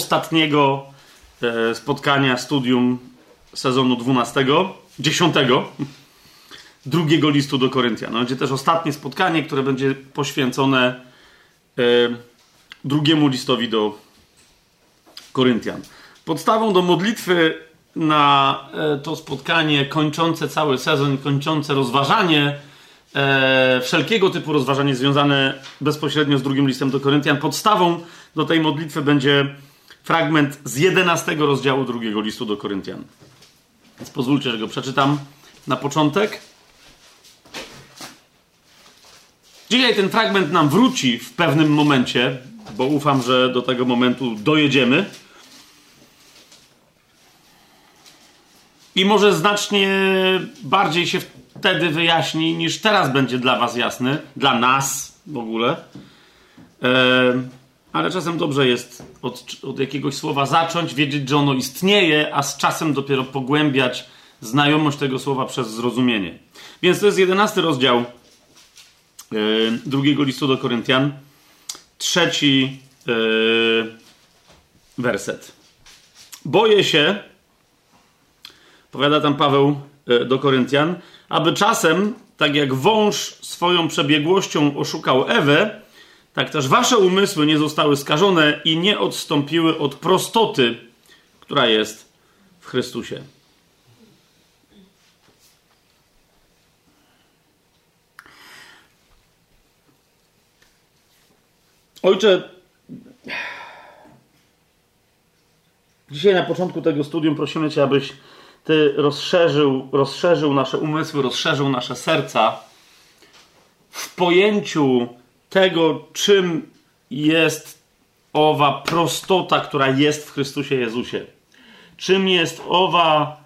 ostatniego e, spotkania studium sezonu 12, 10, drugiego listu do Koryntian. Będzie też ostatnie spotkanie, które będzie poświęcone e, drugiemu listowi do Koryntian. Podstawą do modlitwy na e, to spotkanie kończące cały sezon, kończące rozważanie e, wszelkiego typu rozważanie związane bezpośrednio z drugim listem do Koryntian. Podstawą do tej modlitwy będzie fragment z 11 rozdziału drugiego listu do Koryntian. Więc pozwólcie, że go przeczytam na początek. Dzisiaj ten fragment nam wróci w pewnym momencie, bo ufam, że do tego momentu dojedziemy. I może znacznie bardziej się wtedy wyjaśni, niż teraz będzie dla Was jasny, dla nas w ogóle. E, ale czasem dobrze jest od, od jakiegoś słowa zacząć, wiedzieć, że ono istnieje, a z czasem dopiero pogłębiać znajomość tego słowa przez zrozumienie. Więc to jest jedenasty rozdział e, drugiego listu do Koryntian, trzeci e, werset. Boję się, powiada tam Paweł e, do Koryntian, aby czasem, tak jak wąż swoją przebiegłością oszukał Ewę, tak też wasze umysły nie zostały skażone i nie odstąpiły od prostoty, która jest w Chrystusie. Ojcze, dzisiaj na początku tego studium prosimy Cię, abyś Ty rozszerzył, rozszerzył nasze umysły, rozszerzył nasze serca w pojęciu tego, czym jest owa prostota, która jest w Chrystusie Jezusie. Czym jest owa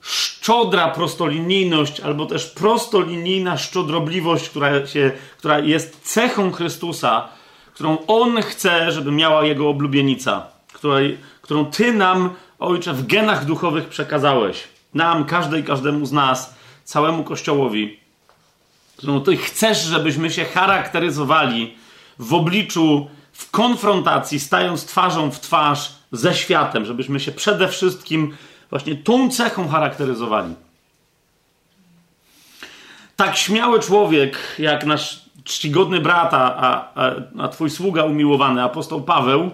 szczodra prostolinijność, albo też prostolinijna szczodrobliwość, która, się, która jest cechą Chrystusa, którą On chce, żeby miała Jego oblubienica, której, którą Ty nam, Ojcze, w genach duchowych przekazałeś. Nam, każdej, każdemu z nas, całemu Kościołowi którą Ty chcesz, żebyśmy się charakteryzowali w obliczu, w konfrontacji, stając twarzą w twarz ze światem, żebyśmy się przede wszystkim właśnie tą cechą charakteryzowali. Tak śmiały człowiek, jak nasz czcigodny brat, a, a, a twój sługa umiłowany, apostoł Paweł,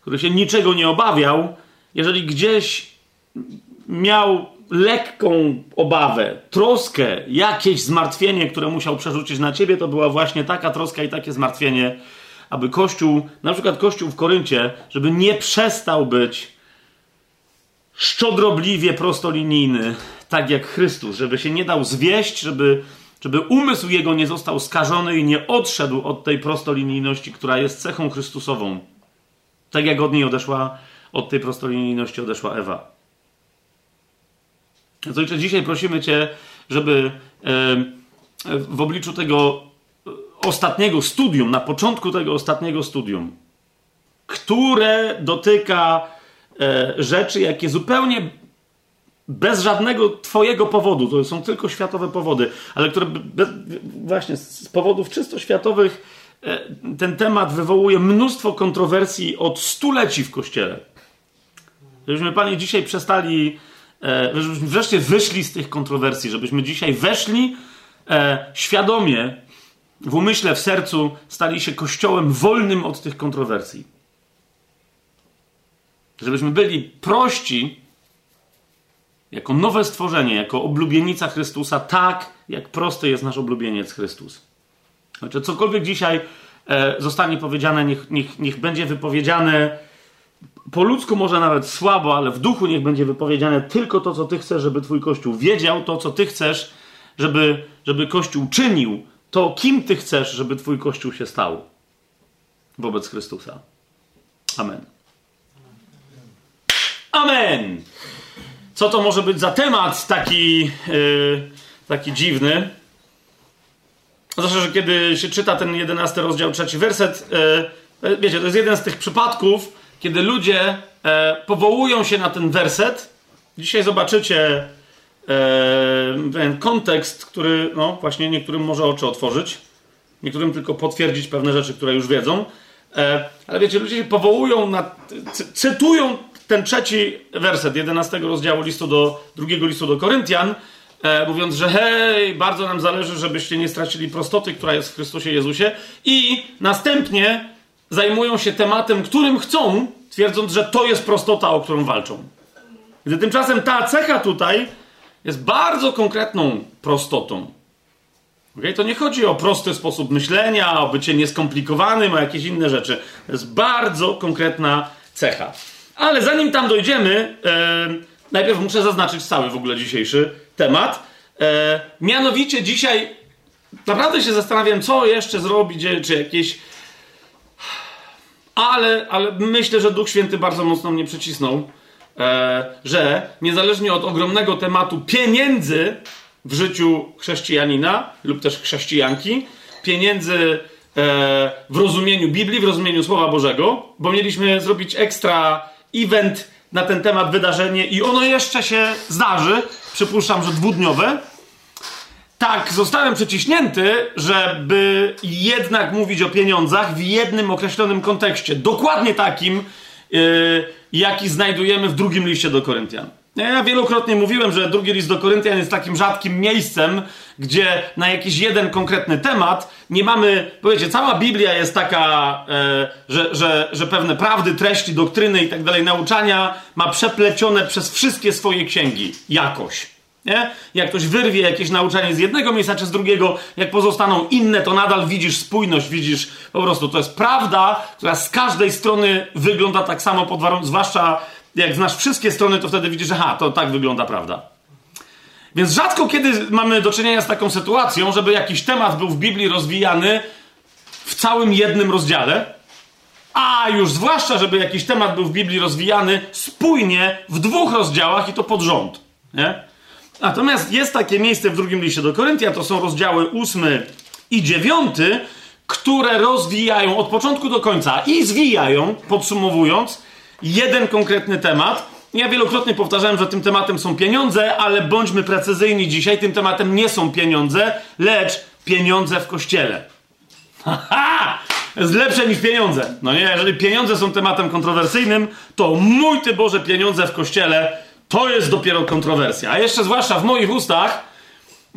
który się niczego nie obawiał, jeżeli gdzieś miał lekką obawę, troskę, jakieś zmartwienie, które musiał przerzucić na ciebie, to była właśnie taka troska i takie zmartwienie, aby Kościół, na przykład Kościół w Koryncie, żeby nie przestał być szczodrobliwie prostolinijny, tak jak Chrystus, żeby się nie dał zwieść, żeby, żeby umysł jego nie został skażony i nie odszedł od tej prostolinijności, która jest cechą Chrystusową. Tak jak od niej odeszła, od tej prostolinijności odeszła Ewa. Więc ojcze, dzisiaj prosimy Cię, żeby w obliczu tego ostatniego studium, na początku tego ostatniego studium, które dotyka e, rzeczy, jakie zupełnie bez żadnego Twojego powodu, to są tylko światowe powody, ale które bez, właśnie z powodów czysto światowych e, ten temat wywołuje mnóstwo kontrowersji od stuleci w Kościele. Żebyśmy, Panie, dzisiaj przestali e, żebyśmy wreszcie wyszli z tych kontrowersji, żebyśmy dzisiaj weszli e, świadomie, w umyśle, w sercu, stali się kościołem wolnym od tych kontrowersji. Żebyśmy byli prości jako nowe stworzenie, jako oblubienica Chrystusa, tak jak prosty jest nasz oblubieniec Chrystus. Znaczy, cokolwiek dzisiaj e, zostanie powiedziane, niech, niech, niech będzie wypowiedziane po ludzku może nawet słabo, ale w duchu niech będzie wypowiedziane tylko to, co Ty chcesz, żeby Twój Kościół wiedział, to, co Ty chcesz, żeby, żeby Kościół czynił, to kim Ty chcesz, żeby Twój Kościół się stał wobec Chrystusa. Amen. Amen! Co to może być za temat taki, yy, taki dziwny? Zwłaszcza, że kiedy się czyta ten jedenasty rozdział, trzeci werset, yy, wiecie, to jest jeden z tych przypadków, kiedy ludzie e, powołują się na ten werset, dzisiaj zobaczycie e, ten kontekst, który no, właśnie niektórym może oczy otworzyć. niektórym tylko potwierdzić pewne rzeczy, które już wiedzą. E, ale wiecie, ludzie się powołują na, cytują ten trzeci werset 11 rozdziału listu do, drugiego listu do Koryntian, e, mówiąc, że hej, bardzo nam zależy, żebyście nie stracili prostoty, która jest w Chrystusie Jezusie i następnie zajmują się tematem, którym chcą, twierdząc, że to jest prostota, o którą walczą. Gdy tymczasem ta cecha tutaj jest bardzo konkretną prostotą. Okay? To nie chodzi o prosty sposób myślenia, o bycie nieskomplikowanym, o jakieś inne rzeczy. To jest bardzo konkretna cecha. Ale zanim tam dojdziemy, e, najpierw muszę zaznaczyć cały w ogóle dzisiejszy temat. E, mianowicie dzisiaj naprawdę się zastanawiam, co jeszcze zrobić, czy jakieś. Ale, ale myślę, że Duch Święty bardzo mocno mnie przycisnął, e, że niezależnie od ogromnego tematu pieniędzy w życiu chrześcijanina lub też chrześcijanki, pieniędzy e, w rozumieniu Biblii, w rozumieniu Słowa Bożego, bo mieliśmy zrobić ekstra event na ten temat, wydarzenie i ono jeszcze się zdarzy, przypuszczam, że dwudniowe. Tak, zostałem przyciśnięty, żeby jednak mówić o pieniądzach w jednym określonym kontekście. Dokładnie takim, yy, jaki znajdujemy w drugim liście do Koryntian. Ja wielokrotnie mówiłem, że drugi list do Koryntian jest takim rzadkim miejscem, gdzie na jakiś jeden konkretny temat nie mamy, powiecie, cała Biblia jest taka, e, że, że, że pewne prawdy, treści, doktryny i tak dalej, nauczania ma przeplecione przez wszystkie swoje księgi jakoś. Nie? Jak ktoś wyrwie jakieś nauczanie z jednego miejsca czy z drugiego, jak pozostaną inne, to nadal widzisz spójność, widzisz po prostu, to jest prawda, która z każdej strony wygląda tak samo pod warunkiem, zwłaszcza jak znasz wszystkie strony, to wtedy widzisz, że ha, to tak wygląda prawda. Więc rzadko kiedy mamy do czynienia z taką sytuacją, żeby jakiś temat był w Biblii rozwijany w całym jednym rozdziale, a już zwłaszcza, żeby jakiś temat był w Biblii rozwijany spójnie w dwóch rozdziałach i to pod rząd. Nie? Natomiast jest takie miejsce w drugim liście do Koryntia, to są rozdziały ósmy i dziewiąty, które rozwijają od początku do końca i zwijają, podsumowując, jeden konkretny temat. Ja wielokrotnie powtarzałem, że tym tematem są pieniądze, ale bądźmy precyzyjni dzisiaj, tym tematem nie są pieniądze, lecz pieniądze w kościele. Haha! Jest lepsze niż pieniądze. No nie, jeżeli pieniądze są tematem kontrowersyjnym, to mój ty Boże, pieniądze w kościele to jest dopiero kontrowersja. A jeszcze zwłaszcza w moich ustach,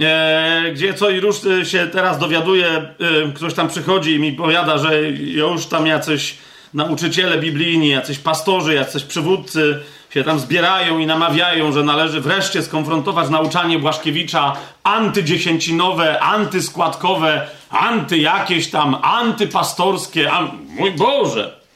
e, gdzie co i róż e, się teraz dowiaduje, e, ktoś tam przychodzi i mi powiada, że już tam jacyś nauczyciele biblijni, jacyś pastorzy, jacyś przywódcy się tam zbierają i namawiają, że należy wreszcie skonfrontować nauczanie Błaszkiewicza antydziesięcinowe, antyskładkowe, anty jakieś tam, antypastorskie. An... Mój Boże!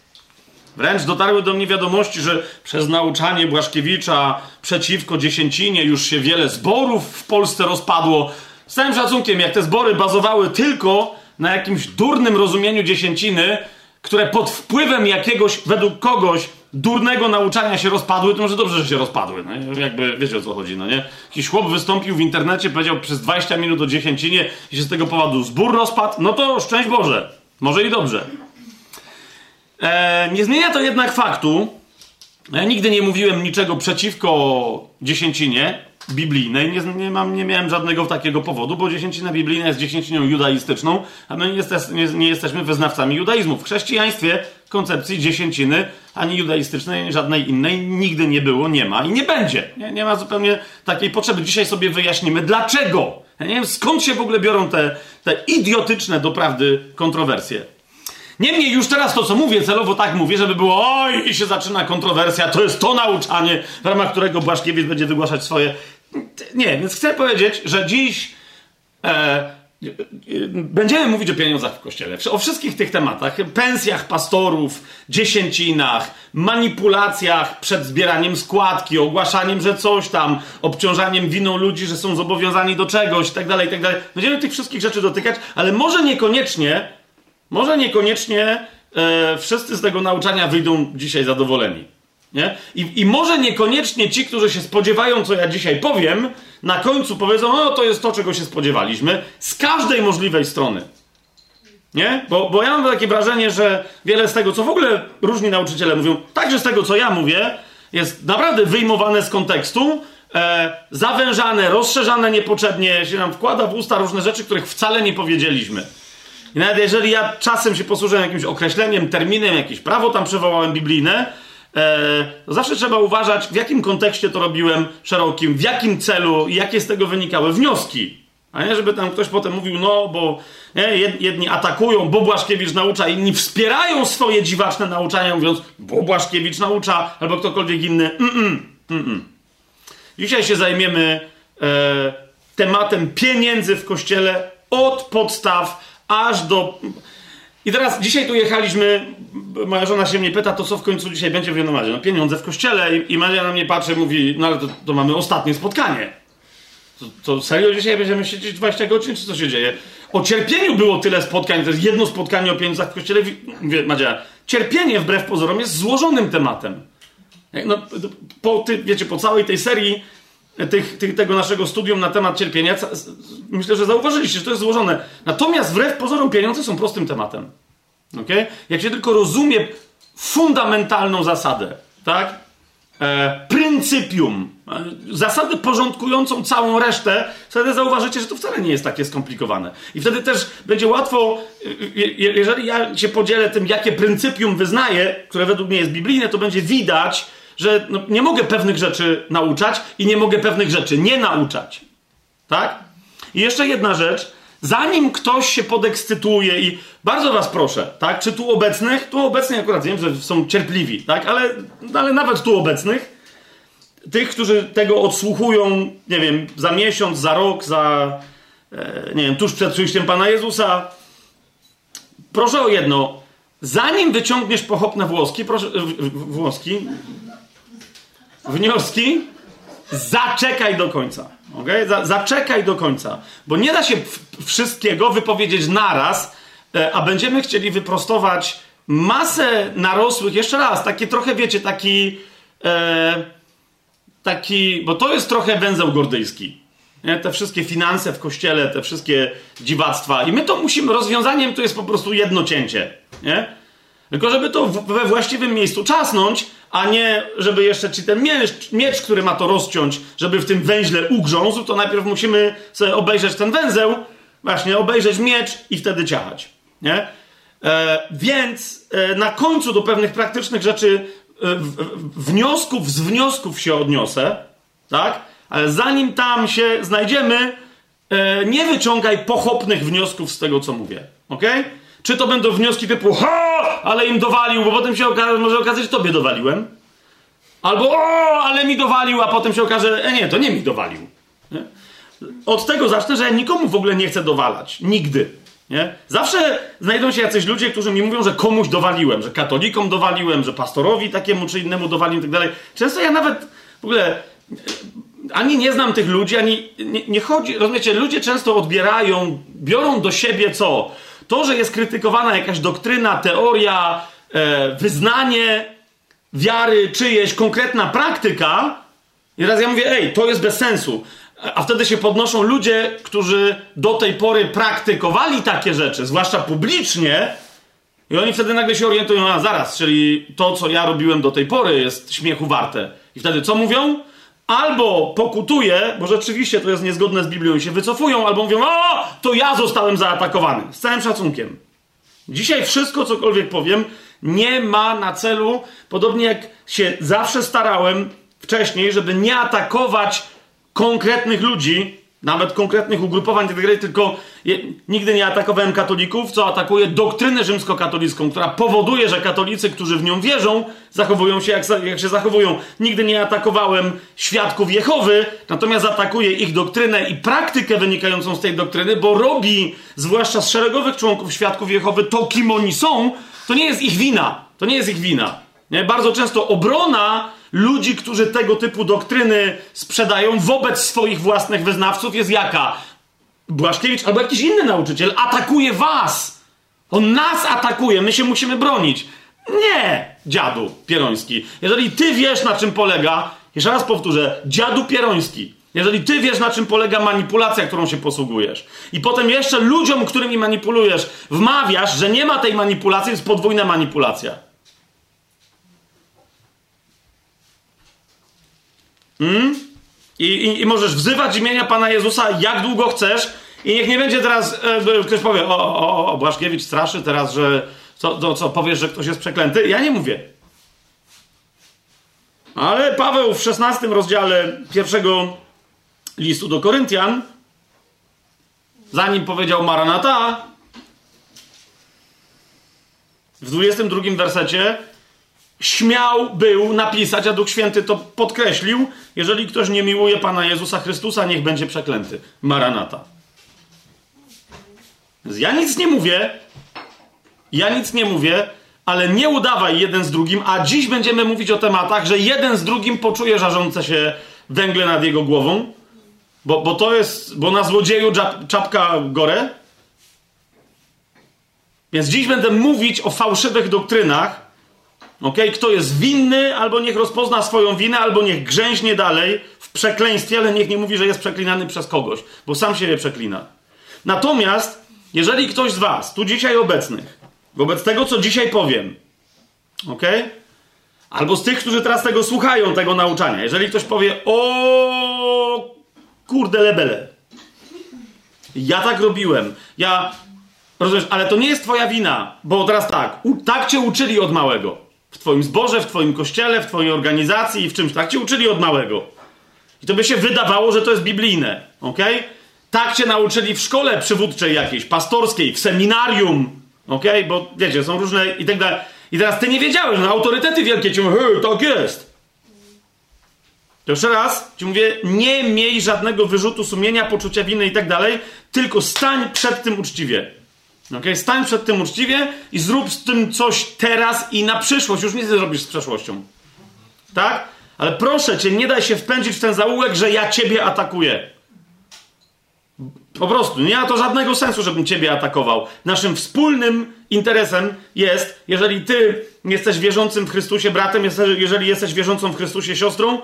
Wręcz dotarły do mnie wiadomości, że przez nauczanie Błaszkiewicza przeciwko dziesięcinie już się wiele zborów w Polsce rozpadło. Z całym szacunkiem, jak te zbory bazowały tylko na jakimś durnym rozumieniu dziesięciny, które pod wpływem jakiegoś, według kogoś, durnego nauczania się rozpadły, to może dobrze, że się rozpadły. No, jakby wiecie o co chodzi, no nie? Jakiś chłop wystąpił w internecie, powiedział przez 20 minut o dziesięcinie i się z tego powodu zbór rozpadł, no to szczęść Boże. Może i dobrze. E, nie zmienia to jednak faktu, ja nigdy nie mówiłem niczego przeciwko dziesięcinie biblijnej, nie, nie, mam, nie miałem żadnego takiego powodu, bo dziesięcina biblijna jest dziesięciną judaistyczną, a my nie, nie, nie jesteśmy wyznawcami judaizmu. W chrześcijaństwie koncepcji dziesięciny ani judaistycznej, ani żadnej innej nigdy nie było, nie ma i nie będzie. Nie, nie ma zupełnie takiej potrzeby. Dzisiaj sobie wyjaśnimy dlaczego. Ja nie wiem skąd się w ogóle biorą te, te idiotyczne doprawdy kontrowersje. Niemniej już teraz to, co mówię, celowo tak mówię, żeby było oj, i się zaczyna kontrowersja, to jest to nauczanie, w ramach którego Błaszkiewicz będzie wygłaszać swoje... Nie, więc chcę powiedzieć, że dziś e, będziemy mówić o pieniądzach w Kościele, o wszystkich tych tematach, pensjach pastorów, dziesięcinach, manipulacjach przed zbieraniem składki, ogłaszaniem, że coś tam, obciążaniem winą ludzi, że są zobowiązani do czegoś, tak dalej, tak. Będziemy tych wszystkich rzeczy dotykać, ale może niekoniecznie może niekoniecznie e, wszyscy z tego nauczania wyjdą dzisiaj zadowoleni. Nie? I, I może niekoniecznie ci, którzy się spodziewają, co ja dzisiaj powiem, na końcu powiedzą, no to jest to, czego się spodziewaliśmy, z każdej możliwej strony. Nie? Bo, bo ja mam takie wrażenie, że wiele z tego, co w ogóle różni nauczyciele mówią, także z tego, co ja mówię, jest naprawdę wyjmowane z kontekstu, e, zawężane, rozszerzane niepotrzebnie, się nam wkłada w usta różne rzeczy, których wcale nie powiedzieliśmy. I nawet jeżeli ja czasem się posłużyłem jakimś określeniem, terminem, jakieś prawo tam przywołałem biblijne, e, to zawsze trzeba uważać, w jakim kontekście to robiłem szerokim, w jakim celu i jakie z tego wynikały wnioski. A nie, żeby tam ktoś potem mówił, no bo nie, jedni atakują, bo Błaszkiewicz naucza, inni wspierają swoje dziwaczne nauczania, mówiąc, bo Błaszkiewicz naucza, albo ktokolwiek inny. Mm-mm, mm-mm. Dzisiaj się zajmiemy e, tematem pieniędzy w kościele od podstaw aż do. I teraz dzisiaj tu jechaliśmy, moja żona się mnie pyta, to co w końcu dzisiaj będzie w Wienomadzie? No pieniądze w kościele i, i Maria na mnie patrzy mówi, no ale to, to mamy ostatnie spotkanie. To, to, serio dzisiaj będziemy siedzieć 20 godzin, czy co się dzieje? O cierpieniu było tyle spotkań, to jest jedno spotkanie o pieniądzach w kościele. Mówię, Madzia, cierpienie wbrew pozorom jest złożonym tematem. No, po, ty, wiecie, po całej tej serii tych, tych, tego naszego studium na temat cierpienia, myślę, że zauważyliście, że to jest złożone. Natomiast wbrew pozorom pieniądze są prostym tematem. Okay? Jak się tylko rozumie fundamentalną zasadę, tak? E, pryncypium, e, zasadę porządkującą całą resztę, wtedy zauważycie, że to wcale nie jest takie skomplikowane. I wtedy też będzie łatwo, e, jeżeli ja się podzielę tym, jakie pryncypium wyznaję, które według mnie jest biblijne, to będzie widać, że no, nie mogę pewnych rzeczy nauczać i nie mogę pewnych rzeczy nie nauczać. Tak? I jeszcze jedna rzecz. Zanim ktoś się podekscytuje i bardzo was proszę, tak? Czy tu obecnych, tu obecnych akurat wiem, że są cierpliwi, tak? Ale, ale nawet tu obecnych, tych, którzy tego odsłuchują, nie wiem, za miesiąc, za rok, za, e, nie wiem, tuż przed przyjściem Pana Jezusa, proszę o jedno. Zanim wyciągniesz pochopne włoski, proszę, włoski, wnioski, zaczekaj do końca. Okay? Za, zaczekaj do końca. Bo nie da się wszystkiego wypowiedzieć naraz, e, a będziemy chcieli wyprostować masę narosłych, jeszcze raz, takie trochę, wiecie, taki, e, taki, bo to jest trochę węzeł gordyjski. Nie? Te wszystkie finanse w kościele, te wszystkie dziwactwa. I my to musimy, rozwiązaniem to jest po prostu jedno cięcie. Nie? Tylko żeby to we właściwym miejscu czasnąć, a nie żeby jeszcze ci ten miecz, miecz, który ma to rozciąć, żeby w tym węźle ugrzązł, to najpierw musimy sobie obejrzeć ten węzeł, właśnie obejrzeć miecz i wtedy ciachać. Nie? E, więc e, na końcu do pewnych praktycznych rzeczy e, w, w, wniosków, z wniosków się odniosę, tak? Ale zanim tam się znajdziemy, e, nie wyciągaj pochopnych wniosków z tego, co mówię. ok? Czy to będą wnioski typu ha, ale im dowalił, bo potem się okaże, może okazać, że tobie dowaliłem. Albo o, ale mi dowalił, a potem się okaże, e nie, to nie mi dowalił. Nie? Od tego zacznę, że ja nikomu w ogóle nie chcę dowalać. Nigdy. Nie? Zawsze znajdą się jacyś ludzie, którzy mi mówią, że komuś dowaliłem, że katolikom dowaliłem, że pastorowi takiemu czy innemu dowaliłem i tak dalej. Często ja nawet w ogóle ani nie znam tych ludzi, ani nie, nie chodzi. Rozumiecie, ludzie często odbierają, biorą do siebie co? To, że jest krytykowana jakaś doktryna, teoria, e, wyznanie wiary czyjeś, konkretna praktyka, i raz ja mówię, ej, to jest bez sensu. A wtedy się podnoszą ludzie, którzy do tej pory praktykowali takie rzeczy, zwłaszcza publicznie, i oni wtedy nagle się orientują, a zaraz, czyli to, co ja robiłem do tej pory, jest śmiechu warte. I wtedy co mówią? Albo pokutuje, bo rzeczywiście to jest niezgodne z Biblią i się wycofują, albo mówią, o, to ja zostałem zaatakowany. Z całym szacunkiem. Dzisiaj wszystko, cokolwiek powiem, nie ma na celu, podobnie jak się zawsze starałem wcześniej, żeby nie atakować konkretnych ludzi, nawet konkretnych ugrupowań itd., tylko je, nigdy nie atakowałem katolików, co atakuje doktrynę rzymskokatolicką, która powoduje, że katolicy, którzy w nią wierzą, zachowują się jak, jak się zachowują. Nigdy nie atakowałem świadków Jehowy, natomiast atakuję ich doktrynę i praktykę wynikającą z tej doktryny, bo robi, zwłaszcza z szeregowych członków świadków Jehowy, to kim oni są, to nie jest ich wina. To nie jest ich wina. Nie? Bardzo często obrona ludzi, którzy tego typu doktryny sprzedają wobec swoich własnych wyznawców jest jaka? Błaszkiewicz albo jakiś inny nauczyciel atakuje was. On nas atakuje, my się musimy bronić. Nie, dziadu Pieroński. Jeżeli ty wiesz, na czym polega, jeszcze raz powtórzę, dziadu Pieroński. Jeżeli ty wiesz, na czym polega manipulacja, którą się posługujesz, i potem jeszcze ludziom, którymi manipulujesz, wmawiasz, że nie ma tej manipulacji, jest podwójna manipulacja. Hmm? I, i, I możesz wzywać imienia Pana Jezusa jak długo chcesz I niech nie będzie teraz, e, ktoś powie, o, o, o, Błaszkiewicz straszy teraz, że co, to, co powiesz, że ktoś jest przeklęty. Ja nie mówię. Ale Paweł w 16 rozdziale pierwszego listu do Koryntian, zanim powiedział Maranata, w 22 wersecie śmiał był napisać, a Duch Święty to podkreślił, jeżeli ktoś nie miłuje Pana Jezusa Chrystusa, niech będzie przeklęty. Maranata. Ja nic nie mówię, ja nic nie mówię, ale nie udawaj jeden z drugim, a dziś będziemy mówić o tematach, że jeden z drugim poczuje żarzące się węgle nad jego głową, bo, bo to jest, bo na złodzieju czapka gorę. Więc dziś będę mówić o fałszywych doktrynach, okay? kto jest winny, albo niech rozpozna swoją winę, albo niech grzęźnie dalej w przekleństwie, ale niech nie mówi, że jest przeklinany przez kogoś, bo sam siebie przeklina. Natomiast, jeżeli ktoś z Was, tu dzisiaj obecnych, wobec tego, co dzisiaj powiem, ok? Albo z tych, którzy teraz tego słuchają, tego nauczania, jeżeli ktoś powie, o kurde lebele, ja tak robiłem, ja, rozumiesz, ale to nie jest twoja wina, bo teraz tak, u, tak cię uczyli od małego. W twoim zborze, w twoim kościele, w twojej organizacji i w czymś, tak cię uczyli od małego. I to by się wydawało, że to jest biblijne, ok? Tak cię nauczyli w szkole przywódczej jakiejś, pastorskiej, w seminarium, ok? Bo wiecie, są różne i tak dalej. I teraz ty nie wiedziałeś, że autorytety wielkie ci mówią, hej, tak jest. To jeszcze raz ci mówię, nie miej żadnego wyrzutu sumienia, poczucia winy i tak dalej, tylko stań przed tym uczciwie. Ok? Stań przed tym uczciwie i zrób z tym coś teraz i na przyszłość. Już nic nie zrobisz z przeszłością. Tak? Ale proszę cię, nie daj się wpędzić w ten zaułek, że ja ciebie atakuję. Po prostu, nie ma to żadnego sensu, żebym ciebie atakował. Naszym wspólnym interesem jest, jeżeli ty jesteś wierzącym w Chrystusie bratem, jeżeli jesteś wierzącą w Chrystusie siostrą,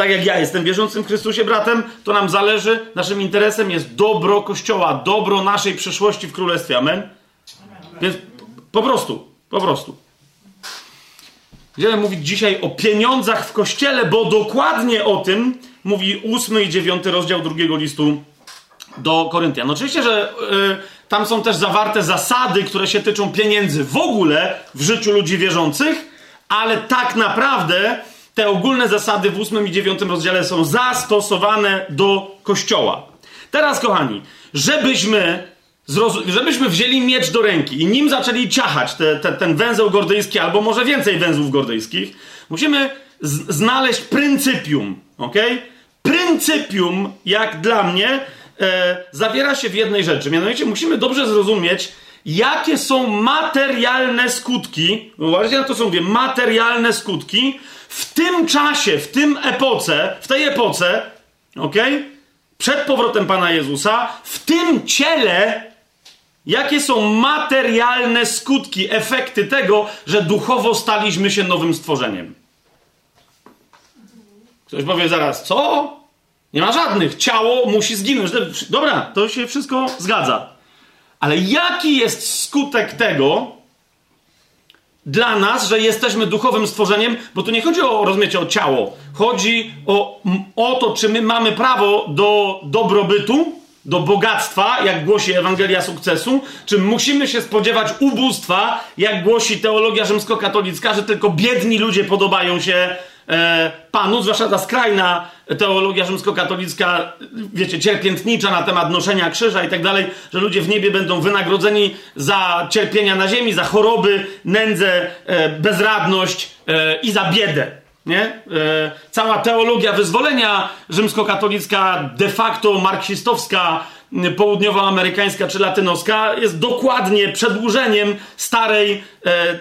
tak jak ja jestem wierzącym w Chrystusie bratem, to nam zależy, naszym interesem jest dobro Kościoła, dobro naszej przyszłości w Królestwie. Amen? Więc po prostu, po prostu. Będziemy mówić dzisiaj o pieniądzach w Kościele, bo dokładnie o tym mówi ósmy i dziewiąty rozdział drugiego listu do Koryntian. No oczywiście, że y, tam są też zawarte zasady, które się tyczą pieniędzy w ogóle w życiu ludzi wierzących, ale tak naprawdę te ogólne zasady w 8 i 9 rozdziale są zastosowane do Kościoła. Teraz, kochani, żebyśmy, żebyśmy wzięli miecz do ręki i nim zaczęli ciachać te, te, ten węzeł gordyjski, albo może więcej węzłów gordyjskich, musimy znaleźć pryncypium, ok? Pryncypium, jak dla mnie, e, zawiera się w jednej rzeczy. Mianowicie musimy dobrze zrozumieć, jakie są materialne skutki, uważajcie na to, co mówię, materialne skutki w tym czasie, w tym epoce, w tej epoce, ok? Przed powrotem Pana Jezusa, w tym ciele, jakie są materialne skutki, efekty tego, że duchowo staliśmy się nowym stworzeniem. Ktoś powie zaraz, co? Nie ma żadnych. Ciało musi zginąć. Dobra, to się wszystko zgadza. Ale jaki jest skutek tego dla nas, że jesteśmy duchowym stworzeniem? Bo tu nie chodzi o, rozumiecie, o ciało. Chodzi o, o to, czy my mamy prawo do dobrobytu, do bogactwa, jak głosi Ewangelia Sukcesu, czy musimy się spodziewać ubóstwa, jak głosi teologia rzymskokatolicka, że tylko biedni ludzie podobają się e, Panu, zwłaszcza ta skrajna teologia rzymskokatolicka, wiecie, cierpiętnicza na temat noszenia krzyża i tak dalej, że ludzie w niebie będą wynagrodzeni za cierpienia na ziemi, za choroby, nędzę, e, bezradność e, i za biedę. Nie? Cała teologia wyzwolenia rzymskokatolicka, de facto marksistowska, południowoamerykańska czy latynoska jest dokładnie przedłużeniem starej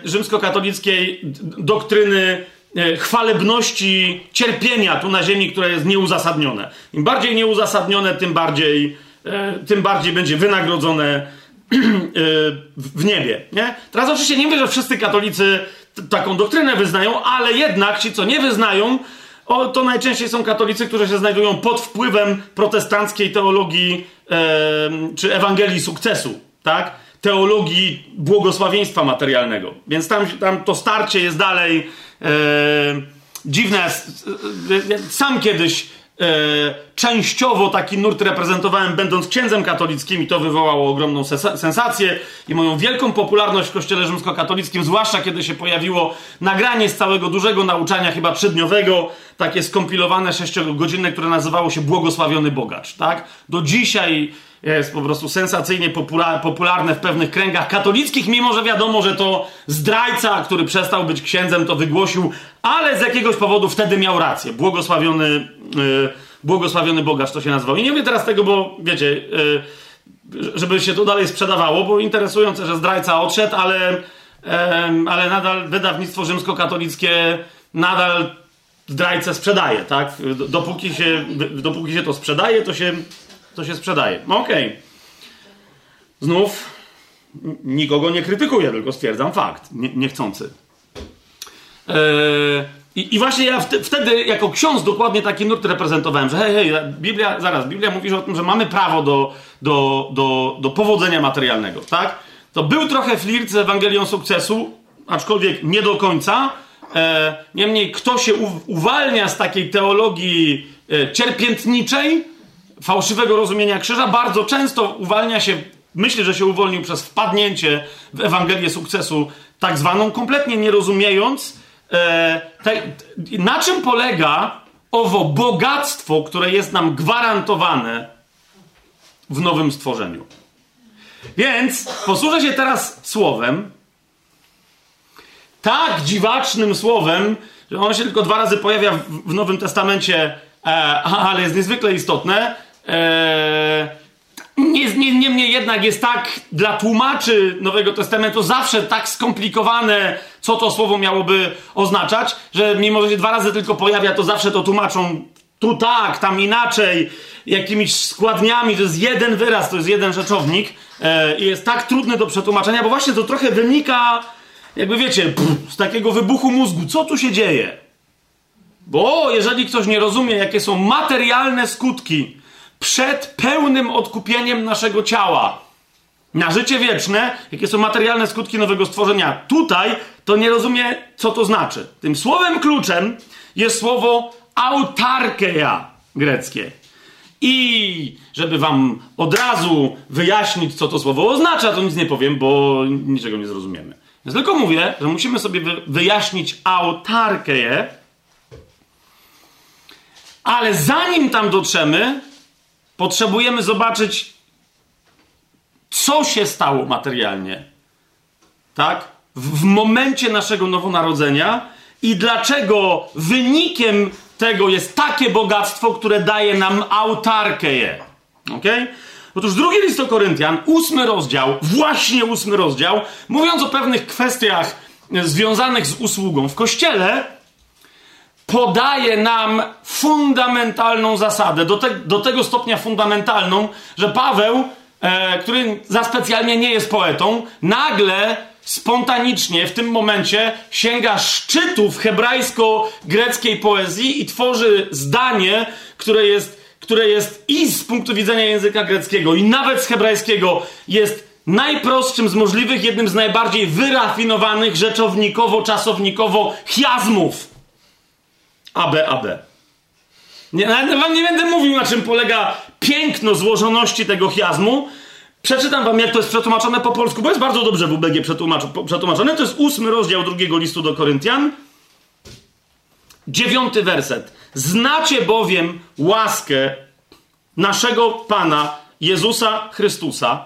rzymskokatolickiej doktryny chwalebności cierpienia tu na ziemi, które jest nieuzasadnione. Im bardziej nieuzasadnione, tym bardziej, e, tym bardziej będzie wynagrodzone e, w niebie. Nie? Teraz oczywiście nie mówię, że wszyscy katolicy taką doktrynę wyznają, ale jednak ci, co nie wyznają, o, to najczęściej są katolicy, którzy się znajdują pod wpływem protestanckiej teologii czy Ewangelii sukcesu, tak? Teologii błogosławieństwa materialnego. Więc tam, tam to starcie jest dalej E, dziwne. Sam kiedyś E, częściowo taki nurt reprezentowałem, będąc księdzem katolickim, i to wywołało ogromną sensację i moją wielką popularność w kościele rzymskokatolickim, zwłaszcza kiedy się pojawiło nagranie z całego dużego nauczania, chyba trzydniowego, takie skompilowane sześciogodzinne, które nazywało się Błogosławiony Bogacz. Tak? Do dzisiaj jest po prostu sensacyjnie popularne w pewnych kręgach katolickich, mimo że wiadomo, że to zdrajca, który przestał być księdzem, to wygłosił, ale z jakiegoś powodu wtedy miał rację. Błogosławiony, yy, błogosławiony Bogacz to się nazywał. I nie mówię teraz tego, bo wiecie, yy, żeby się to dalej sprzedawało, bo interesujące, że zdrajca odszedł, ale, yy, ale nadal wydawnictwo rzymskokatolickie nadal zdrajcę sprzedaje, tak? Dopóki się, dopóki się to sprzedaje, to się to się sprzedaje. No okej. Okay. Znów nikogo nie krytykuję, tylko stwierdzam fakt. Nie, niechcący. Eee, i, I, właśnie ja wtedy, jako ksiądz, dokładnie taki nurt reprezentowałem, że hej, hej, Biblia, zaraz, Biblia mówi o tym, że mamy prawo do, do, do, do powodzenia materialnego, tak? To był trochę flirt z Ewangelią sukcesu, aczkolwiek nie do końca. E, niemniej, kto się uwalnia z takiej teologii e, cierpiętniczej, fałszywego rozumienia krzyża bardzo często uwalnia się, myślę, że się uwolnił przez wpadnięcie w Ewangelię sukcesu, tak zwaną, kompletnie nie rozumiejąc, e, te, na czym polega owo bogactwo, które jest nam gwarantowane w nowym stworzeniu. Więc posłużę się teraz słowem, tak dziwacznym słowem, że ono się tylko dwa razy pojawia w, Nowym Testamencie, e, ale jest niezwykle istotne, Niemniej nie, jednak jest tak dla tłumaczy Nowego Testamentu zawsze tak skomplikowane, co to słowo miałoby oznaczać, że mimo, że się dwa razy tylko pojawia, to zawsze to tłumaczą tu tak, tam inaczej, jakimiś składniami. To jest jeden wyraz, to jest jeden rzeczownik eee, i jest tak trudny do przetłumaczenia, bo właśnie to trochę wynika, jakby wiecie, pff, z takiego wybuchu mózgu. Co tu się dzieje? Bo jeżeli ktoś nie rozumie, jakie są materialne skutki przed pełnym odkupieniem naszego ciała na życie wieczne, jakie są materialne skutki nowego stworzenia. Tutaj to nie rozumie, co to znaczy. Tym słowem kluczem jest słowo autarkeia greckie. I żeby wam od razu wyjaśnić, co to słowo oznacza, to nic nie powiem, bo niczego nie zrozumiemy. Więc tylko mówię, że musimy sobie wyjaśnić autarkeję, ale zanim tam dotrzemy, potrzebujemy zobaczyć, co się stało materialnie. Tak? W, w momencie naszego nowonarodzenia i dlaczego wynikiem tego jest takie bogactwo, które daje nam autarkę. Ok? Otóż drugi list do Koryntian, ósmy rozdział, właśnie ósmy rozdział, mówiąc o pewnych kwestiach związanych z usługą w kościele, podaje nam fundamentalną zasadę, do, te, do tego stopnia fundamentalną, że Paweł, e, który za specjalnie nie jest poetą, nagle spontanicznie w tym momencie sięga szczytów hebrajsko-greckiej poezji i tworzy zdanie, które jest, które jest i z punktu widzenia języka greckiego, i nawet z hebrajskiego jest najprostszym z możliwych, jednym z najbardziej wyrafinowanych rzeczownikowo-czasownikowo chiazmów AB, AB. Nie, wam nie będę mówił, na czym polega piękno złożoności tego chiazmu. Przeczytam wam, jak to jest przetłumaczone po polsku, bo jest bardzo dobrze w UBG przetłumaczone. To jest ósmy rozdział drugiego listu do Koryntian. Dziewiąty werset. Znacie bowiem łaskę naszego Pana Jezusa Chrystusa,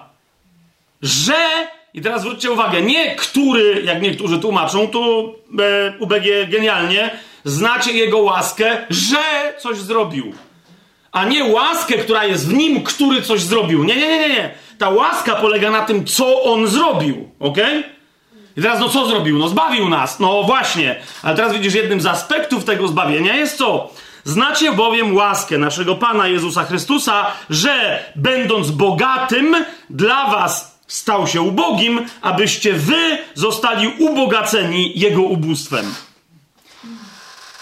że, i teraz zwróćcie uwagę, nie który, jak niektórzy tłumaczą, tu e, UBG genialnie, znacie Jego łaskę, że coś zrobił. A nie łaskę, która jest w nim, który coś zrobił. Nie, nie, nie, nie. Ta łaska polega na tym, co on zrobił. Ok? I teraz, no co zrobił? No zbawił nas. No właśnie. Ale teraz widzisz, jednym z aspektów tego zbawienia jest co? Znacie bowiem łaskę naszego Pana Jezusa Chrystusa, że będąc bogatym, dla was stał się ubogim, abyście wy zostali ubogaceni Jego ubóstwem.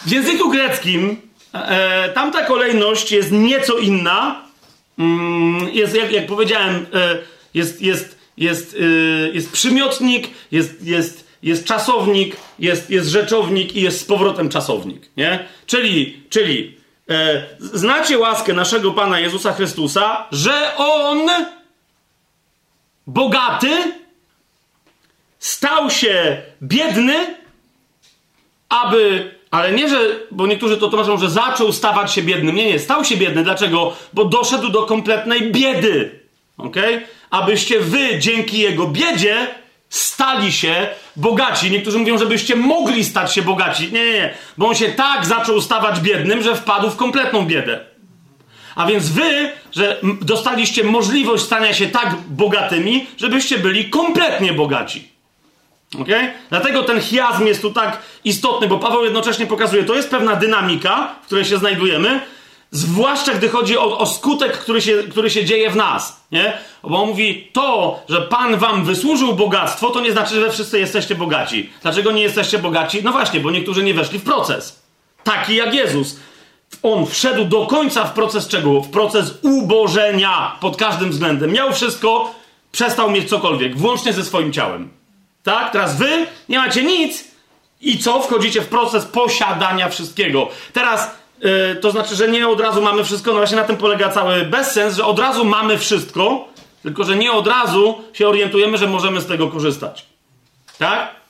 W języku greckim e, tamta kolejność jest nieco inna. Mm, jest, jak, jak powiedziałem, e, jest, jest, jest, e, jest przymiotnik, jest, jest, jest czasownik, jest, jest rzeczownik i jest z powrotem czasownik. Nie? Czyli, czyli E, znacie łaskę naszego Pana Jezusa Chrystusa, że On, bogaty, stał się biedny, aby, ale nie, że, bo niektórzy to tłumaczą, że zaczął stawać się biednym. Nie, nie, stał się biedny. Dlaczego? Bo doszedł do kompletnej biedy. Ok? Abyście wy dzięki jego biedzie stali się bogaci. Niektórzy mówią, żebyście mogli stać się bogaci. Nie, nie, nie. Bo on się tak zaczął stawać biednym, że wpadł w kompletną biedę. A więc wy, że dostaliście możliwość stania się tak bogatymi, żebyście byli kompletnie bogaci. Okay? Dlatego ten chiazm jest tu tak istotny, bo Paweł jednocześnie pokazuje, to jest pewna dynamika, w której się znajdujemy, zwłaszcza gdy chodzi o, o skutek, który się, który się dzieje w nas. Nie? Bo on mówi, to, że Pan wam wysłużył bogactwo, to nie znaczy, że wszyscy jesteście bogaci. Dlaczego nie jesteście bogaci? No właśnie, bo niektórzy nie weszli w proces. Taki jak Jezus. On wszedł do końca w proces czego? W proces ubożenia pod każdym względem. Miał wszystko, przestał mieć cokolwiek, włącznie ze swoim ciałem. Tak? Teraz wy nie macie nic i co? Wchodzicie w proces posiadania wszystkiego. Teraz yy, to znaczy, że nie od razu mamy wszystko, no właśnie na tym polega cały bezsens, że od razu mamy wszystko, tylko że nie od razu się orientujemy, że możemy z tego korzystać. Tak?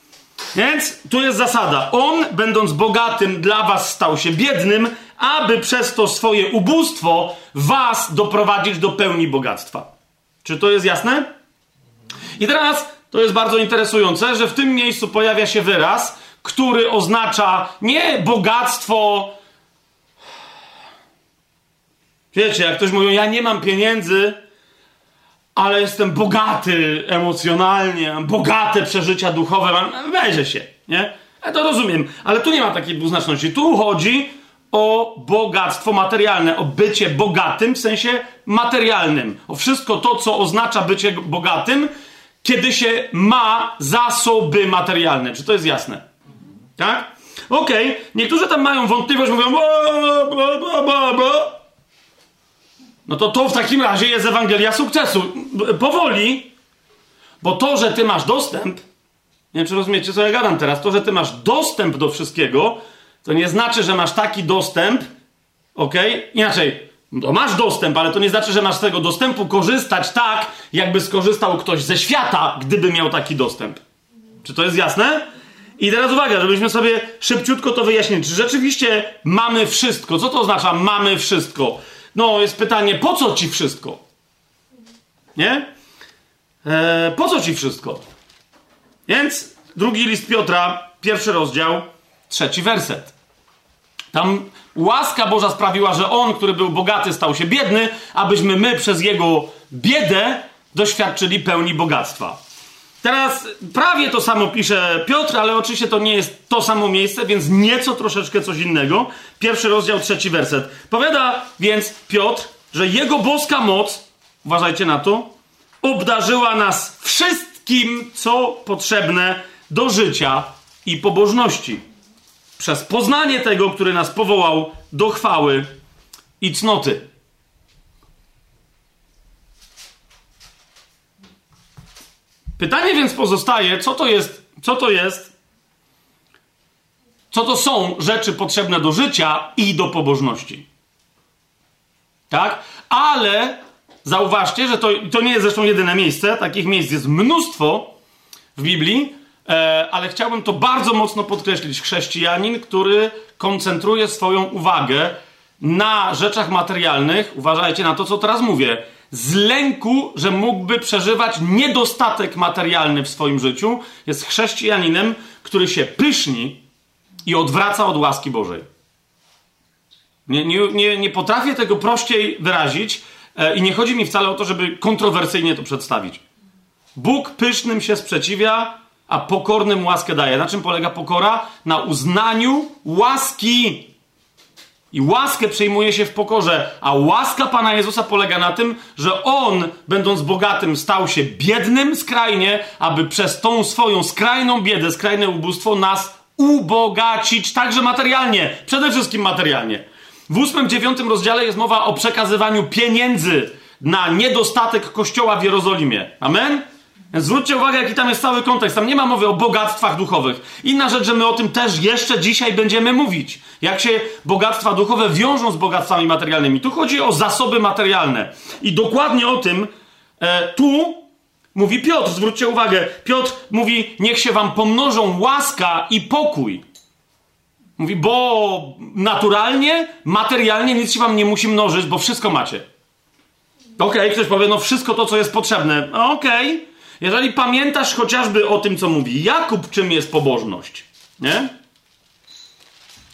Więc tu jest zasada. On, będąc bogatym, dla was stał się biednym, aby przez to swoje ubóstwo was doprowadzić do pełni bogactwa. Czy to jest jasne? I teraz to jest bardzo interesujące, że w tym miejscu pojawia się wyraz, który oznacza nie bogactwo. Wiecie, jak ktoś mówi, ja nie mam pieniędzy, ale jestem bogaty emocjonalnie, mam bogate przeżycia duchowe, mam, weźże się, nie? Ja to rozumiem, ale tu nie ma takiej dwuznaczności. Tu chodzi o bogactwo materialne, o bycie bogatym w sensie materialnym, o wszystko to, co oznacza bycie bogatym, kiedy się ma zasoby materialne. Czy to jest jasne? Tak? Okej, okay. niektórzy tam mają wątpliwość, mówią, bo, bo, bo, bo. No to to w takim razie jest Ewangelia sukcesu. Powoli, bo to, że ty masz dostęp, nie wiem, czy rozumiecie, co ja gadam teraz, to, że ty masz dostęp do wszystkiego, to nie znaczy, że masz taki dostęp, ok? Inaczej, to masz dostęp, ale to nie znaczy, że masz z tego dostępu korzystać tak, jakby skorzystał ktoś ze świata, gdyby miał taki dostęp. Czy to jest jasne? I teraz uwaga, żebyśmy sobie szybciutko to wyjaśnili. Czy rzeczywiście mamy wszystko? Co to oznacza mamy wszystko? No, jest pytanie, po co ci wszystko? Nie? Eee, po co ci wszystko? Więc drugi list Piotra, pierwszy rozdział, trzeci werset. Tam łaska Boża sprawiła, że on, który był bogaty, stał się biedny, abyśmy my przez jego biedę doświadczyli pełni bogactwa. Teraz prawie to samo pisze Piotr, ale oczywiście to nie jest to samo miejsce, więc nieco troszeczkę coś innego. Pierwszy rozdział, trzeci werset. Powiada więc Piotr, że jego boska moc, uważajcie na to, obdarzyła nas wszystkim, co potrzebne do życia i pobożności. Przez poznanie tego, który nas powołał do chwały i cnoty. Pytanie więc pozostaje, co to jest, co to jest, co to są rzeczy potrzebne do życia i do pobożności. Tak? Ale zauważcie, że to, to nie jest zresztą jedyne miejsce, takich miejsc jest mnóstwo w Biblii, ale chciałbym to bardzo mocno podkreślić. Chrześcijanin, który koncentruje swoją uwagę na rzeczach materialnych, uważajcie na to, co teraz mówię, z lęku, że mógłby przeżywać niedostatek materialny w swoim życiu, jest chrześcijaninem, który się pyszni i odwraca od łaski Bożej. Nie, nie, nie, nie potrafię tego prościej wyrazić e, i nie chodzi mi wcale o to, żeby kontrowersyjnie to przedstawić. Bóg pysznym się sprzeciwia, a pokornym łaskę daje. Na czym polega pokora? Na uznaniu łaski i łaskę przyjmuje się w pokorze, a łaska Pana Jezusa polega na tym, że On, będąc bogatym, stał się biednym skrajnie, aby przez tą swoją skrajną biedę, skrajne ubóstwo nas ubogacić, także materialnie, przede wszystkim materialnie. W ósmym, dziewiątym rozdziale jest mowa o przekazywaniu pieniędzy na niedostatek kościoła w Jerozolimie. Amen? Zwróćcie uwagę, jaki tam jest cały kontekst. Tam nie ma mowy o bogactwach duchowych. Inna rzecz, że my o tym też jeszcze dzisiaj będziemy mówić. Jak się bogactwa duchowe wiążą z bogactwami materialnymi. Tu chodzi o zasoby materialne. I dokładnie o tym e, tu mówi Piotr. Zwróćcie uwagę. Piotr mówi, niech się wam pomnożą łaska i pokój. Mówi, bo naturalnie, materialnie nic się wam nie musi mnożyć, bo wszystko macie. Okej, okay, ktoś powie, no wszystko to, co jest potrzebne. Okej. Okay. Jeżeli pamiętasz chociażby o tym, co mówi Jakub, czym jest pobożność, nie?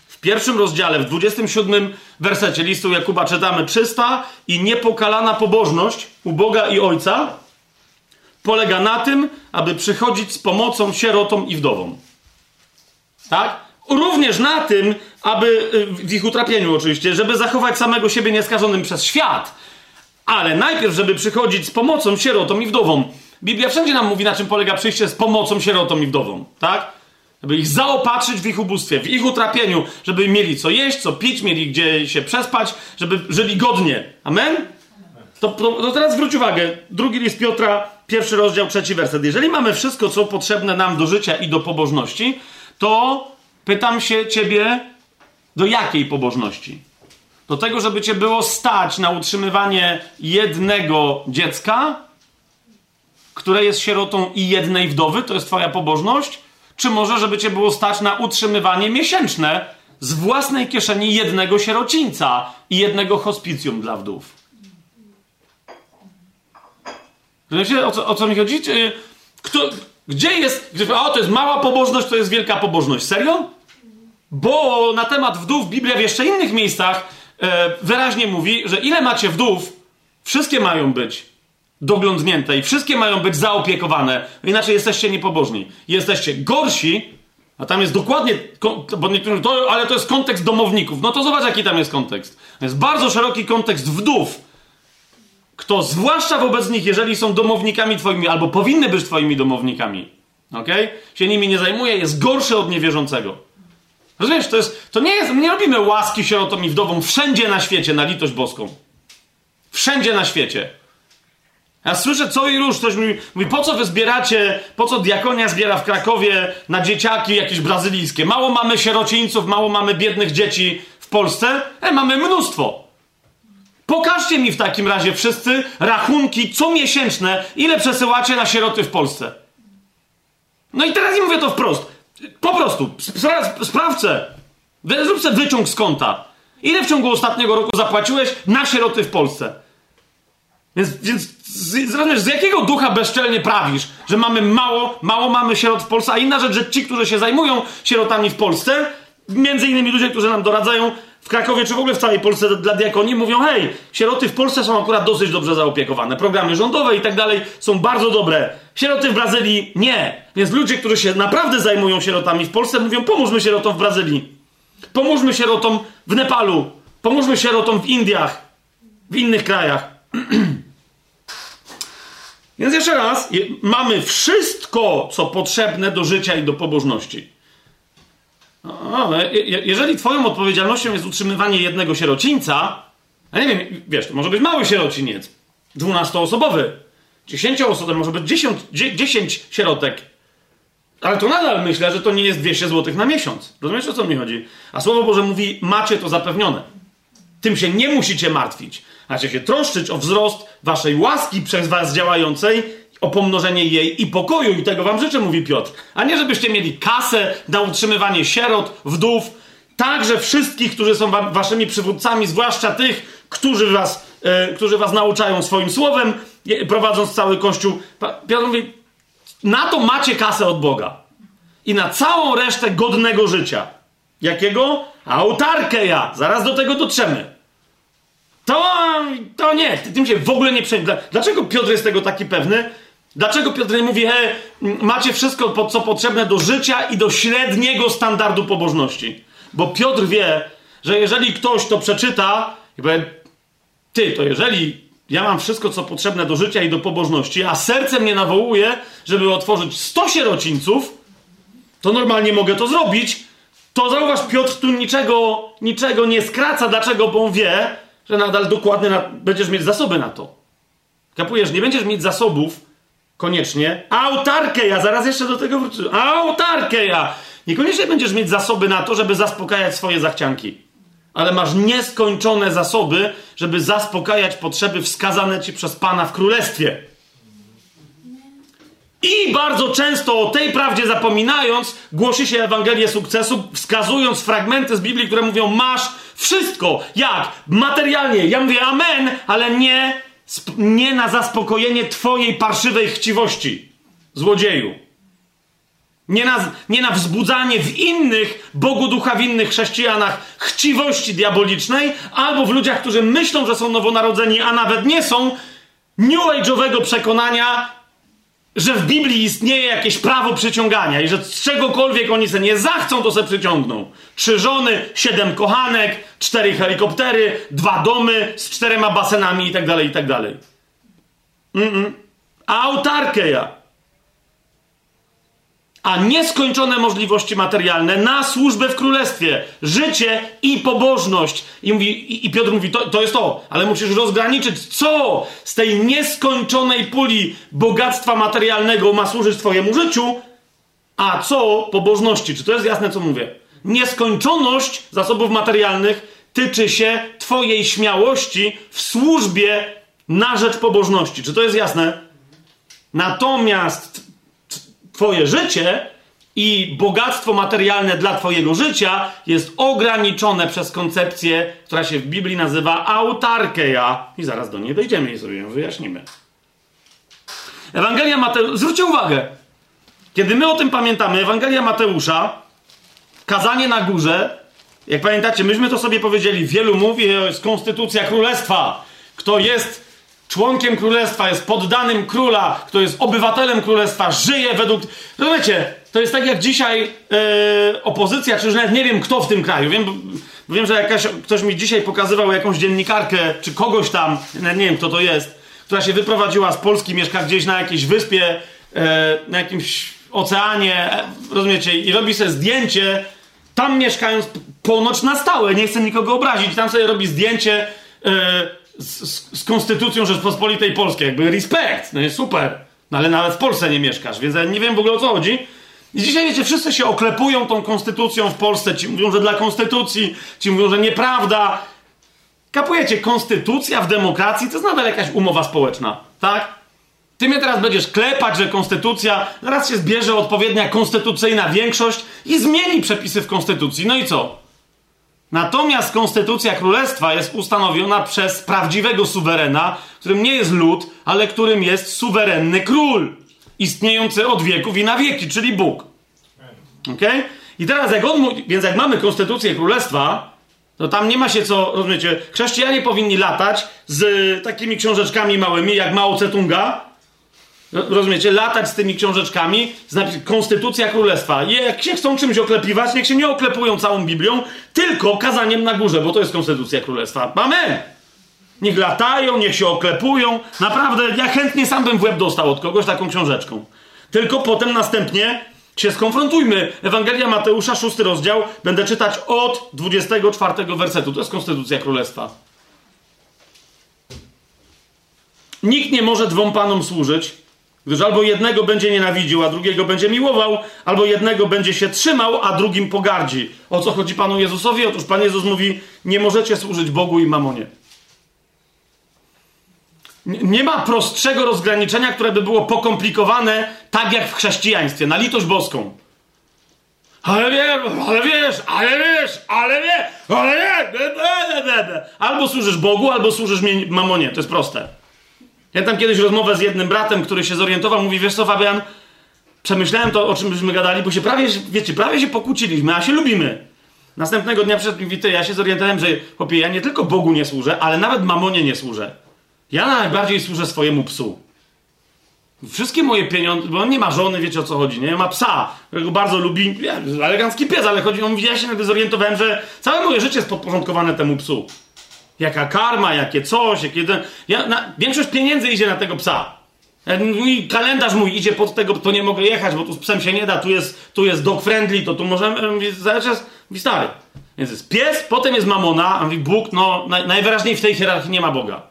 W pierwszym rozdziale, w 27 wersecie listu Jakuba czytamy: Czysta i niepokalana pobożność u Boga i Ojca polega na tym, aby przychodzić z pomocą sierotom i wdowom. Tak? Również na tym, aby y, w ich utrapieniu oczywiście, żeby zachować samego siebie nieskażonym przez świat, ale najpierw, żeby przychodzić z pomocą sierotom i wdowom. Biblia wszędzie nam mówi, na czym polega przyjście z pomocą sierotom i wdowom, tak? Żeby ich zaopatrzyć w ich ubóstwie, w ich utrapieniu, żeby mieli co jeść, co pić, mieli gdzie się przespać, żeby żyli godnie. Amen? To, to, teraz zwróć uwagę. Drugi list Piotra, pierwszy rozdział, trzeci werset. Jeżeli mamy wszystko, co potrzebne nam do życia i do pobożności, to pytam się ciebie, do jakiej pobożności? Do tego, żeby cię było stać na utrzymywanie jednego dziecka, które jest sierotą i jednej wdowy, to jest twoja pobożność? Czy może, żeby cię było stać na utrzymywanie miesięczne z własnej kieszeni jednego sierocińca i jednego hospicjum dla wdów? Wiecie, o co, o co mi chodzi? Kto, gdzie jest... O, to jest mała pobożność, to jest wielka pobożność. Serio? Bo na temat wdów Biblia w jeszcze innych miejscach e, wyraźnie mówi, że ile macie wdów, wszystkie mają być doglądnięte i wszystkie mają być zaopiekowane, inaczej jesteście niepobożni. Jesteście gorsi, a tam jest dokładnie, bo niektórzy, to, ale to jest kontekst domowników. No to zobacz, jaki tam jest kontekst. Jest bardzo szeroki kontekst wdów. Kto, zwłaszcza wobec nich, jeżeli są domownikami twoimi, albo powinny być twoimi domownikami, ok? Się nimi nie zajmuje, jest gorszy od niewierzącego. Rozumiesz, to jest, to nie jest, nie robimy łaski sierotom i wdowom wszędzie na świecie, na litość boską. Wszędzie na świecie. Ja słyszę co i róż, ktoś mówi, mówi, po co wy zbieracie, po co diakonia zbiera w Krakowie na dzieciaki jakieś brazylijskie? Mało mamy sierocińców, mało mamy biednych dzieci w Polsce? E, mamy mnóstwo. Pokażcie mi w takim razie wszyscy rachunki comiesięczne, ile przesyłacie na sieroty w Polsce. No i teraz im mówię to wprost. Po prostu, spra sprawcę. Zrób sobie wyciąg z konta. Ile w ciągu ostatniego roku zapłaciłeś na sieroty w Polsce? Więc, więc z, z jakiego ducha bezczelnie prawisz, że mamy mało, mało mamy sierot w Polsce, a inna rzecz, że ci, którzy się zajmują sierotami w Polsce, między innymi ludzie, którzy nam doradzają w Krakowie czy w ogóle w całej Polsce dla diakonii, mówią, hej, sieroty w Polsce są akurat dosyć dobrze zaopiekowane. Programy rządowe i tak dalej są bardzo dobre. Sieroty w Brazylii nie. Więc ludzie, którzy się naprawdę zajmują sierotami w Polsce, mówią, pomóżmy sierotom w Brazylii. Pomóżmy sierotom w Nepalu. Pomóżmy sierotom w Indiach. W innych krajach. Więc jeszcze raz, mamy wszystko, co potrzebne do życia i do pobożności. No, jeżeli twoją odpowiedzialnością jest utrzymywanie jednego sierocińca, a nie wiem, wiesz, to może być mały sierociniec, dwunastoosobowy, dziesięcioosobowy, może być dziesięć, dziesięć sierotek, ale to nadal myślę, że to nie jest 200 zł na miesiąc. Rozumiesz, o co mi chodzi? A Słowo Boże mówi, macie to zapewnione. Tym się nie musicie martwić. Macie się troszczyć o wzrost waszej łaski przez was działającej, o pomnożenie jej i pokoju. I tego wam życzę, mówi Piotr. A nie, żebyście mieli kasę na utrzymywanie sierot, wdów, także wszystkich, którzy są wam, waszymi przywódcami, zwłaszcza tych, którzy was, e, którzy was nauczają swoim słowem, prowadząc cały Kościół. Piotr mówi, na to macie kasę od Boga. I na całą resztę godnego życia. Jakiego? Autarkę ja. Zaraz do tego dotrzemy. To, to nie, tym się w ogóle nie przejmie. Dlaczego Piotr jest tego taki pewny? Dlaczego Piotr nie mówi, he, macie wszystko, co potrzebne do życia i do średniego standardu pobożności? Bo Piotr wie, że jeżeli ktoś to przeczyta i powie, ty, to jeżeli ja mam wszystko, co potrzebne do życia i do pobożności, a serce mnie nawołuje, żeby otworzyć 100 sierocińców, to normalnie mogę to zrobić. To zauważ, Piotr tu niczego, niczego nie skraca. Dlaczego? Bo on wie, że nadal dokładnie na, będziesz mieć zasoby na to. Kapujesz, nie będziesz mieć zasobów koniecznie autarkeja, zaraz jeszcze do tego wrócę, autarkeja. Niekoniecznie będziesz mieć zasoby na to, żeby zaspokajać swoje zachcianki, ale masz nieskończone zasoby, żeby zaspokajać potrzeby wskazane ci przez Pana w Królestwie. I bardzo często o tej prawdzie zapominając, głosi się Ewangelię sukcesu, wskazując fragmenty z Biblii, które mówią: Masz wszystko. Jak? Materialnie. Ja mówię amen, ale nie, nie na zaspokojenie Twojej parszywej chciwości, złodzieju. Nie na, nie na wzbudzanie w innych, Bogu ducha winnych chrześcijanach chciwości diabolicznej, albo w ludziach, którzy myślą, że są nowonarodzeni, a nawet nie są, new age'owego przekonania, że w Biblii istnieje jakieś prawo przyciągania i że z czegokolwiek oni se nie zachcą, to se przyciągną. Trzy żony, siedem kochanek, cztery helikoptery, dwa domy z czterema basenami i tak dalej, i tak dalej. Mm-mm. Autarkę ja a nieskończone możliwości materialne na służbę w królestwie, życie i pobożność. I, mówi, i Piotr mówi, to, to jest to, ale musisz rozgraniczyć, co z tej nieskończonej puli bogactwa materialnego ma służyć Twojemu życiu, a co pobożności. Czy to jest jasne, co mówię? Nieskończoność zasobów materialnych tyczy się Twojej śmiałości w służbie na rzecz pobożności. Czy to jest jasne? Natomiast Twoje życie i bogactwo materialne dla Twojego życia jest ograniczone przez koncepcję, która się w Biblii nazywa autarkeia. I zaraz do niej dojdziemy i sobie ją wyjaśnimy. Ewangelia Mateusza. Zwróćcie uwagę, kiedy my o tym pamiętamy, Ewangelia Mateusza, kazanie na górze, jak pamiętacie, myśmy to sobie powiedzieli, wielu mówi, jest konstytucja królestwa. Kto jest członkiem królestwa, jest poddanym króla, kto jest obywatelem królestwa, żyje według. Rozumiecie? To jest tak jak dzisiaj yy, opozycja, czy już nawet nie wiem kto w tym kraju. Wiem, bo wiem, że jakaś, ktoś mi dzisiaj pokazywał jakąś dziennikarkę, czy kogoś tam, nie wiem kto to jest, która się wyprowadziła z Polski, mieszka gdzieś na jakiejś wyspie, yy, na jakimś oceanie, e, rozumiecie, i robi sobie zdjęcie, tam mieszkając ponoć na stałe, nie chcę nikogo obrazić, tam sobie robi zdjęcie. Yy, z, z, konstytucją Rzeczpospolitej Polskiej. Jakby respekt, no jest super. No ale nawet w Polsce nie mieszkasz, więc ja nie wiem w ogóle o co chodzi. I dzisiaj, wiecie, wszyscy się oklepują tą konstytucją w Polsce. Ci mówią, że dla konstytucji, ci mówią, że nieprawda. Kapujecie, konstytucja w demokracji to jest nadal jakaś umowa społeczna, tak? Ty mnie teraz będziesz klepać, że konstytucja, zaraz się zbierze odpowiednia konstytucyjna większość i zmieni przepisy w konstytucji. No i co? Natomiast konstytucja królestwa jest ustanowiona przez prawdziwego suwerena, którym nie jest lud, ale którym jest suwerenny król, istniejący od wieków i na wieki, czyli Bóg. Ok? I teraz, jak on mówi, więc jak mamy konstytucję królestwa, to tam nie ma się co, rozumiecie, chrześcijanie powinni latać z takimi książeczkami małymi, jak Mao Tse-tunga, Rozumiecie? Latać z tymi książeczkami, z Konstytucja Królestwa. Jak się chcą czymś oklepiwać, niech się nie oklepują całą Biblią, tylko kazaniem na górze, bo to jest Konstytucja Królestwa. Amen! Niech latają, niech się oklepują. Naprawdę, ja chętnie sam bym w łeb dostał od kogoś taką książeczką. Tylko potem następnie się skonfrontujmy. Ewangelia Mateusza, szósty rozdział, będę czytać od 24 wersetu. To jest Konstytucja Królestwa. Nikt nie może dwom panom służyć, Gdyż albo jednego będzie nienawidził, a drugiego będzie miłował, albo jednego będzie się trzymał, a drugim pogardzi. O co chodzi Panu Jezusowi? Otóż Pan Jezus mówi: Nie możecie służyć Bogu i mamonie. Nie ma prostszego rozgraniczenia, które by było pokomplikowane, tak jak w chrześcijaństwie, na litość boską. Ale wiesz, ale wiesz, ale wiesz, ale wiesz, ale wiesz. Albo służysz Bogu, albo służysz mamonie. To jest proste. Ja tam kiedyś rozmowę z jednym bratem, który się zorientował, mówi, wiesz co Fabian, przemyślałem to, o czym byśmy gadali, bo się prawie, wiecie, prawie się pokłóciliśmy, a się lubimy. Następnego dnia przed mówi, ty, ja się zorientowałem, że chłopie, ja nie tylko Bogu nie służę, ale nawet mamonie nie służę. Ja najbardziej służę swojemu psu. Wszystkie moje pieniądze, bo on nie ma żony, wiecie o co chodzi, nie? Ma psa, którego bardzo lubi, elegancki pies, ale chodzi, on mówi, ja się nagle zorientowałem, że całe moje życie jest podporządkowane temu psu. Jaka karma, jakie coś, jakie... Ja, na, większość pieniędzy idzie na tego psa. Mój kalendarz mój idzie pod tego, to nie mogę jechać, bo tu z psem się nie da, tu jest, tu jest dog friendly, to tu możemy... Zaraz czas, mówi stary. Więc jest pies, potem jest mamona, a mówi Bóg, no naj, najwyraźniej w tej hierarchii nie ma Boga.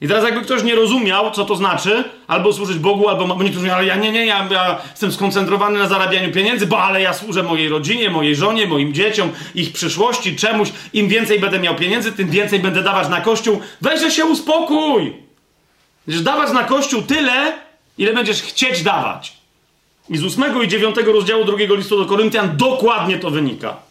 I teraz jakby ktoś nie rozumiał, co to znaczy, albo służyć Bogu, albo bo niektórzy mówią, ale ja nie, nie, ja, ja jestem skoncentrowany na zarabianiu pieniędzy, bo ale ja służę mojej rodzinie, mojej żonie, moim dzieciom, ich przyszłości, czemuś. Im więcej będę miał pieniędzy, tym więcej będę dawać na kościół. Weź się uspokój! Będziesz dawać na kościół tyle, ile będziesz chcieć dawać. I z 8 i 9 rozdziału drugiego listu do Koryntian dokładnie to wynika.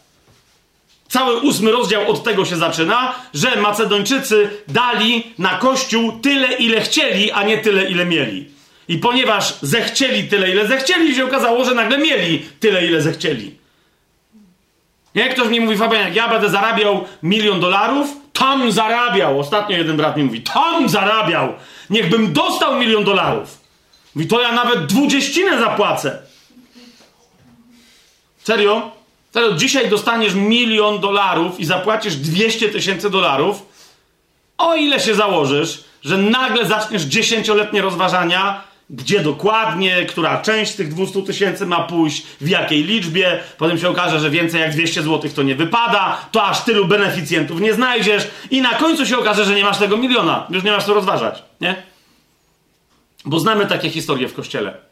Cały ósmy rozdział od tego się zaczyna, że Macedończycy dali na kościół tyle, ile chcieli, a nie tyle, ile mieli. I ponieważ zechcieli tyle, ile zechcieli, się okazało, że nagle mieli tyle, ile zechcieli. Nie? Ktoś mi mówi, Fabian, jak ja będę zarabiał milion dolarów, tam zarabiał. Ostatnio jeden brat mi mówi, tam zarabiał. Niechbym dostał milion dolarów. Mówi, to ja nawet dwudzieścinę zapłacę. Serio? Serio, dzisiaj dostaniesz milion dolarów i zapłacisz 200 tysięcy dolarów, o ile się założysz, że nagle zaczniesz dziesięcioletnie rozważania, gdzie dokładnie, która część z tych 200 tysięcy ma pójść, w jakiej liczbie, potem się okaże, że więcej jak 200 zł to nie wypada, to aż tylu beneficjentów nie znajdziesz i na końcu się okaże, że nie masz tego miliona, już nie masz co rozważać, nie? Bo znamy takie historie w kościele.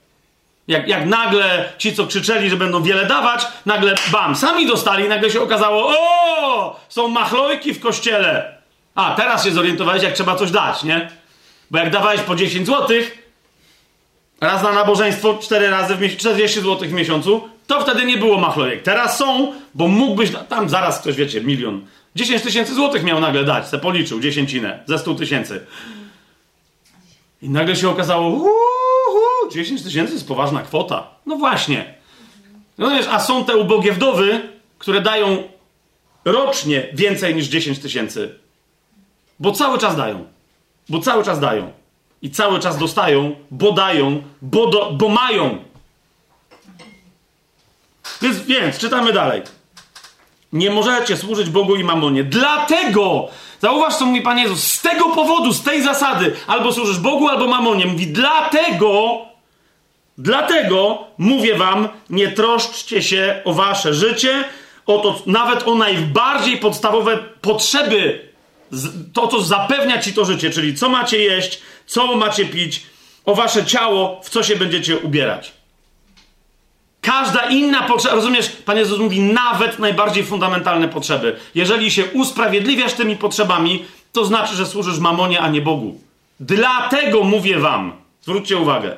Jak, jak nagle ci, co krzyczeli, że będą wiele dawać, nagle bam, sami dostali, nagle się okazało, o, są machlojki w kościele. A, teraz się zorientowałeś, jak trzeba coś dać, nie? Bo jak dawałeś po 10 zł, raz na nabożeństwo, 4 razy w miesiącu, 40 zł w miesiącu, to wtedy nie było machlojek. Teraz są, bo mógłbyś, tam zaraz ktoś, wiecie, milion. 10 tysięcy złotych miał nagle dać, se policzył, dziesięcinę, ze 100 tysięcy. I nagle się okazało, uhu, 10 tysięcy jest poważna kwota. No właśnie. No wiesz, a są te ubogie wdowy, które dają rocznie więcej niż 10 tysięcy. Bo cały czas dają. Bo cały czas dają. I cały czas dostają, bo dają, bo, do, bo mają. Więc, więc czytamy dalej. Nie możecie służyć Bogu i mamonie. Dlatego, zauważ co mówi Pan Jezus, z tego powodu, z tej zasady, albo służysz Bogu, albo mamonie. Mówi, dlatego, dlatego mówię wam, nie troszczcie się o wasze życie, o to, nawet o najbardziej podstawowe potrzeby, to, co zapewnia ci to życie, czyli co macie jeść, co macie pić, o wasze ciało, w co się będziecie ubierać. Każda inna potrzeba, rozumiesz, Pan Jezus mówi, nawet najbardziej fundamentalne potrzeby. Jeżeli się usprawiedliwiasz tymi potrzebami, to znaczy, że służysz mamonie, a nie Bogu. Dlatego mówię wam, zwróćcie uwagę.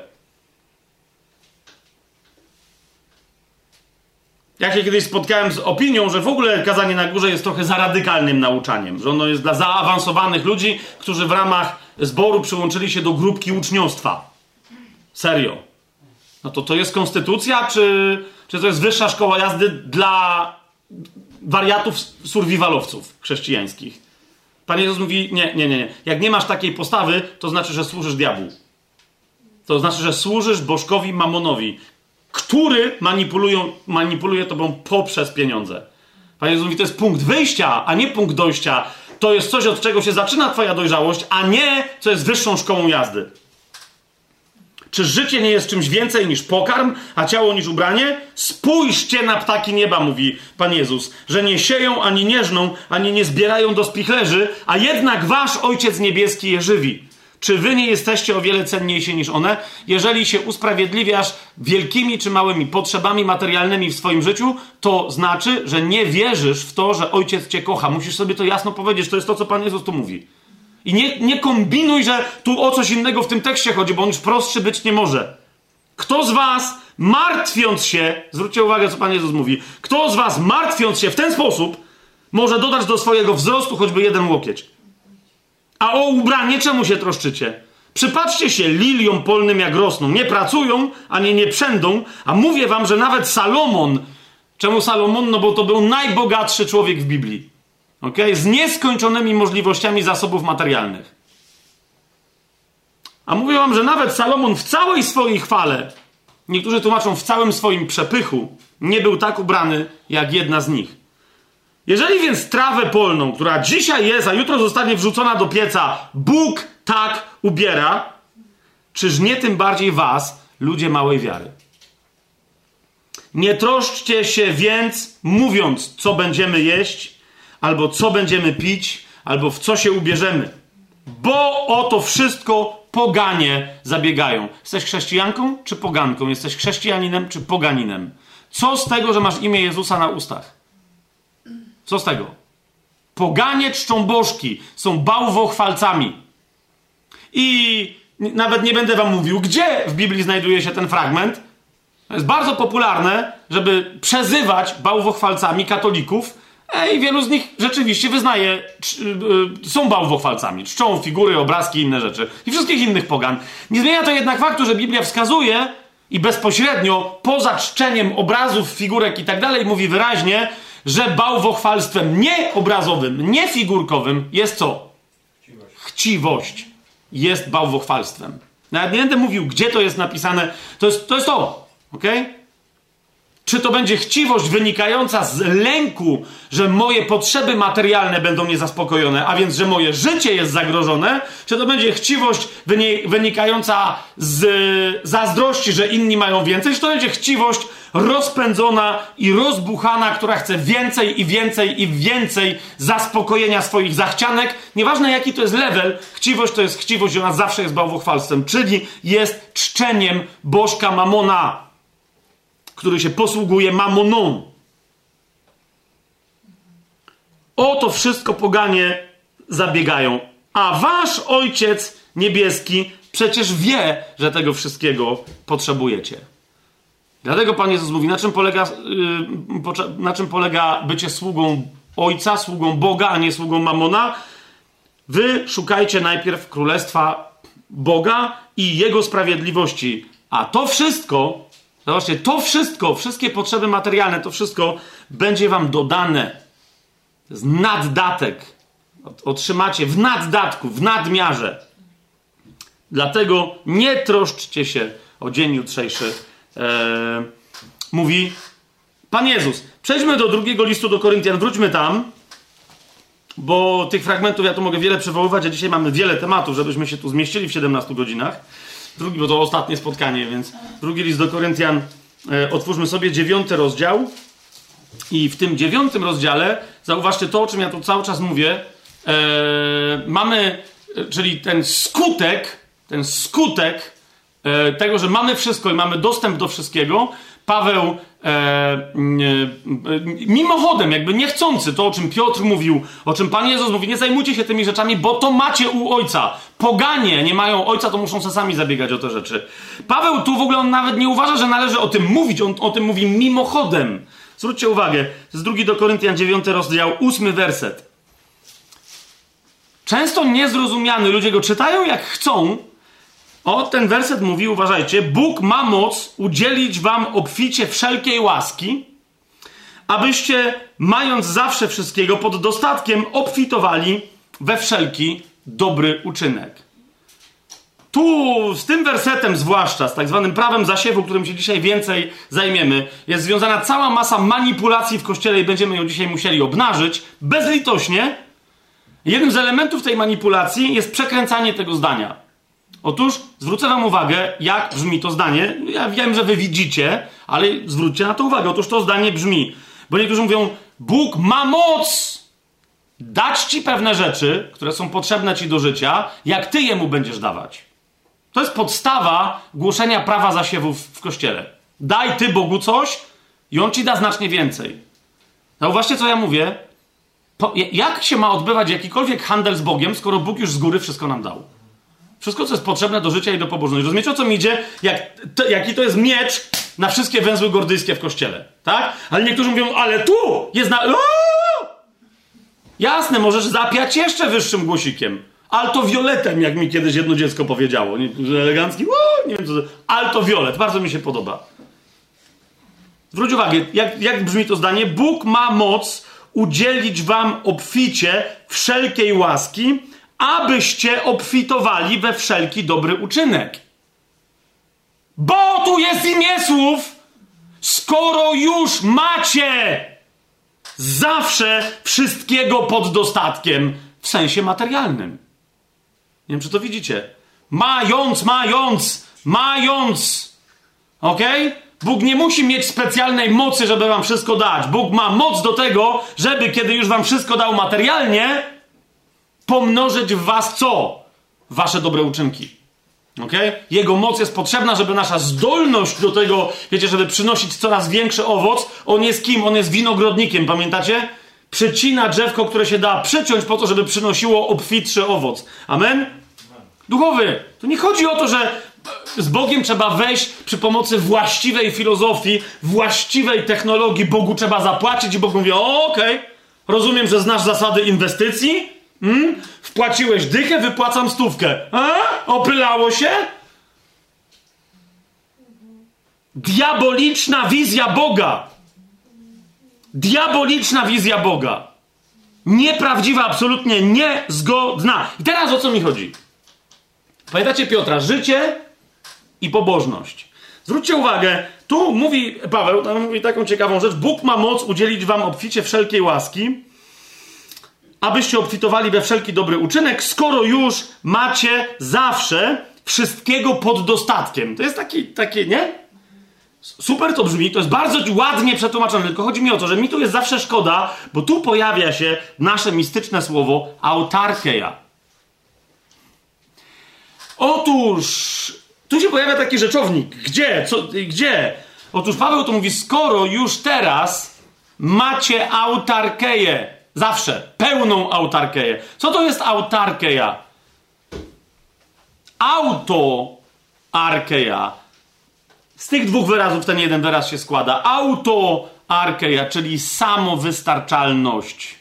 Ja się kiedyś spotkałem z opinią, że w ogóle kazanie na górze jest trochę za radykalnym nauczaniem, że ono jest dla zaawansowanych ludzi, którzy w ramach zboru przyłączyli się do grupki uczniostwa. Serio. No to to jest konstytucja, czy, czy to jest wyższa szkoła jazdy dla wariatów, survivalowców chrześcijańskich? Pan Jezus mówi, nie, nie, nie, nie. Jak nie masz takiej postawy, to znaczy, że służysz diabłu. To znaczy, że służysz Bożkowi Mamonowi, który manipulują, manipuluje tobą poprzez pieniądze. Pan Jezus mówi, to jest punkt wyjścia, a nie punkt dojścia. To jest coś, od czego się zaczyna twoja dojrzałość, a nie co jest wyższą szkołą jazdy. Czy życie nie jest czymś więcej niż pokarm, a ciało niż ubranie? Spójrzcie na ptaki nieba, mówi Pan Jezus, że nie sieją, ani nie żną, ani nie zbierają do spichlerzy, a jednak wasz Ojciec Niebieski je żywi. Czy wy nie jesteście o wiele cenniejsi niż one? Jeżeli się usprawiedliwiasz wielkimi czy małymi potrzebami materialnymi w swoim życiu, to znaczy, że nie wierzysz w to, że Ojciec cię kocha. Musisz sobie to jasno powiedzieć. To jest to, co Pan Jezus tu mówi. I nie, nie kombinuj, że tu o coś innego w tym tekście chodzi, bo on już prostszy być nie może. Kto z was martwiąc się, zwróćcie uwagę, co Pan Jezus mówi, kto z was martwiąc się w ten sposób, może dodać do swojego wzrostu choćby jeden łokieć. A o ubranie czemu się troszczycie? Przypatrzcie się liliom polnym, jak rosną. Nie pracują, ani nie przędą, a mówię wam, że nawet Salomon, czemu Salomon? No bo to był najbogatszy człowiek w Biblii Okay? Z nieskończonymi możliwościami zasobów materialnych. A mówię wam, że nawet Salomon w całej swojej chwale, niektórzy tłumaczą w całym swoim przepychu, nie był tak ubrany jak jedna z nich. Jeżeli więc trawę polną, która dzisiaj jest, a jutro zostanie wrzucona do pieca, Bóg tak ubiera, czyż nie tym bardziej was, ludzie małej wiary? Nie troszczcie się więc, mówiąc, co będziemy jeść, albo co będziemy pić, albo w co się ubierzemy. bo o to wszystko poganie zabiegają. Jesteś chrześcijanką czy poganką? Jesteś chrześcijaninem czy poganinem? Co z tego, że masz imię Jezusa na ustach? Co z tego? Poganie czczą bożki, są bałwochwalcami. I nawet nie będę wam mówił, gdzie w Biblii znajduje się ten fragment. To jest bardzo popularne, żeby przezywać bałwochwalcami katolików, e, i wielu z nich rzeczywiście wyznaje, y, są bałwochwalcami, czczą figury, obrazki inne rzeczy. I wszystkich innych pogan. Nie zmienia to jednak faktu, że Biblia wskazuje i bezpośrednio, poza czczeniem obrazów, figurek i tak dalej, mówi wyraźnie, że bałwochwalstwem nie obrazowym, nie figurkowym jest co? Chciwość. Chciwość jest bałwochwalstwem. Nawet nie będę mówił, gdzie to jest napisane. To jest to. Jest to. Okay? Czy to będzie chciwość wynikająca z lęku, że moje potrzeby materialne będą niezaspokojone, a więc, że moje życie jest zagrożone? Czy to będzie chciwość wynikająca z zazdrości, że inni mają więcej? Czy to będzie chciwość rozpędzona i rozbuchana, która chce więcej i więcej i więcej zaspokojenia swoich zachcianek? Nieważne jaki to jest level, chciwość to jest chciwość, ona zawsze jest bałwochwalstwem, czyli jest czczeniem bożka Mamona który się posługuje mamoną. O to wszystko poganie zabiegają. A wasz ojciec niebieski przecież wie, że tego wszystkiego potrzebujecie. Dlatego Pan Jezus mówi, na czym polega, yy, na czym polega bycie sługą Ojca, sługą Boga, a nie sługą Mamona? Wy szukajcie najpierw królestwa Boga i Jego sprawiedliwości, a to wszystko Zobaczcie, to wszystko, wszystkie potrzeby materialne, to wszystko będzie wam dodane. To jest naddatek. Otrzymacie w naddatku, w nadmiarze. Dlatego nie troszczcie się o dzień jutrzejszy. Eee, mówi Pan Jezus. Przejdźmy do drugiego listu do Koryntian, wróćmy tam, bo tych fragmentów ja tu mogę wiele przywoływać, a dzisiaj mamy wiele tematów, żebyśmy się tu zmieścili w 17 godzinach. Drugi, bo to ostatnie spotkanie, więc drugi list do Koryntian. E, otwórzmy sobie dziewiąty rozdział. I w tym dziewiątym rozdziale, zauważcie to, o czym ja tu cały czas mówię, e, mamy, e, czyli ten skutek, ten skutek e, tego, że mamy wszystko i mamy dostęp do wszystkiego, Paweł e, e, mimochodem, jakby niechcący, to o czym Piotr mówił, o czym Pan Jezus mówi, nie zajmujcie się tymi rzeczami, bo to macie u Ojca. Poganie nie mają Ojca, to muszą sami zabiegać o te rzeczy. Paweł tu w ogóle on nawet nie uważa, że należy o tym mówić, on o tym mówi mimochodem. Zwróćcie uwagę, z drugi do Koryntian 9 rozdział, ósmy werset. Często niezrozumiany, ludzie go czytają jak chcą, o, ten werset mówi, uważajcie, Bóg ma moc udzielić wam obficie wszelkiej łaski, abyście, mając zawsze wszystkiego pod dostatkiem, obfitowali we wszelki dobry uczynek. Tu, z tym wersetem zwłaszcza, z tak zwanym prawem zasiewu, którym się dzisiaj więcej zajmiemy, jest związana cała masa manipulacji w Kościele i będziemy ją dzisiaj musieli obnażyć bezlitośnie. Jednym z elementów tej manipulacji jest przekręcanie tego zdania. Otóż zwrócę Wam uwagę, jak brzmi to zdanie. Ja wiem, że Wy widzicie, ale zwróćcie na to uwagę. Otóż to zdanie brzmi, bo niektórzy mówią: Bóg ma moc dać Ci pewne rzeczy, które są potrzebne Ci do życia, jak Ty jemu będziesz dawać. To jest podstawa głoszenia prawa zasiewów w kościele. Daj Ty Bogu coś i On Ci da znacznie więcej. Zauważcie, co ja mówię. Po, jak się ma odbywać jakikolwiek handel z Bogiem, skoro Bóg już z góry wszystko nam dał? Wszystko, co jest potrzebne do życia i do pobożności. Rozumiecie, o co mi idzie? Jak, to, jaki to jest miecz na wszystkie węzły gordyjskie w kościele, tak? Ale niektórzy mówią, ale tu jest na... Jasne, możesz zapiać jeszcze wyższym głosikiem. Alto violetem, jak mi kiedyś jedno dziecko powiedziało. Nie, elegancki, Uuu, nie wiem co to bardzo mi się podoba. Zwróć uwagę, jak, jak brzmi to zdanie? Bóg ma moc udzielić wam obficie wszelkiej łaski, abyście obfitowali we wszelki dobry uczynek. Bo tu jest imię słów, skoro już macie zawsze wszystkiego pod dostatkiem w sensie materialnym. Nie wiem, czy to widzicie. Mając, mając, mając. Ok? Bóg nie musi mieć specjalnej mocy, żeby wam wszystko dać. Bóg ma moc do tego, żeby kiedy już wam wszystko dał materialnie, pomnożyć w was co? Wasze dobre uczynki. Okay? Jego moc jest potrzebna, żeby nasza zdolność do tego, wiecie, żeby przynosić coraz większy owoc. On jest kim? On jest winogrodnikiem, pamiętacie? Przycina drzewko, które się da przyciąć po to, żeby przynosiło obfitszy owoc. Amen? Duchowy. To nie chodzi o to, że z Bogiem trzeba wejść przy pomocy właściwej filozofii, właściwej technologii. Bogu trzeba zapłacić i Bóg mówi: Okej, okay, rozumiem, że znasz zasady inwestycji. Hmm? Wpłaciłeś dychę, wypłacam stówkę. A? Opylało się? Diaboliczna wizja Boga. Diaboliczna wizja Boga. Nieprawdziwa, absolutnie niezgodna. I teraz o co mi chodzi? Pamiętacie Piotra? Życie i pobożność. Zwróćcie uwagę, tu mówi Paweł, tam mówi taką ciekawą rzecz. Bóg ma moc udzielić wam obficie wszelkiej łaski, abyście obfitowali we wszelki dobry uczynek, skoro już macie zawsze wszystkiego pod dostatkiem. To jest taki, takie, nie? Super to brzmi, to jest bardzo ładnie przetłumaczone, tylko chodzi mi o to, że mi tu jest zawsze szkoda, bo tu pojawia się nasze mistyczne słowo autarkeja. Otóż tu się pojawia taki rzeczownik. Gdzie? Co, gdzie? Otóż Paweł to mówi, skoro już teraz macie autarkeję, zawsze, pełną autarkeję. Co to jest autarkeja? Autoarkeja. Z tych dwóch wyrazów ten jeden wyraz się składa. Autoarkeja, czyli samowystarczalność.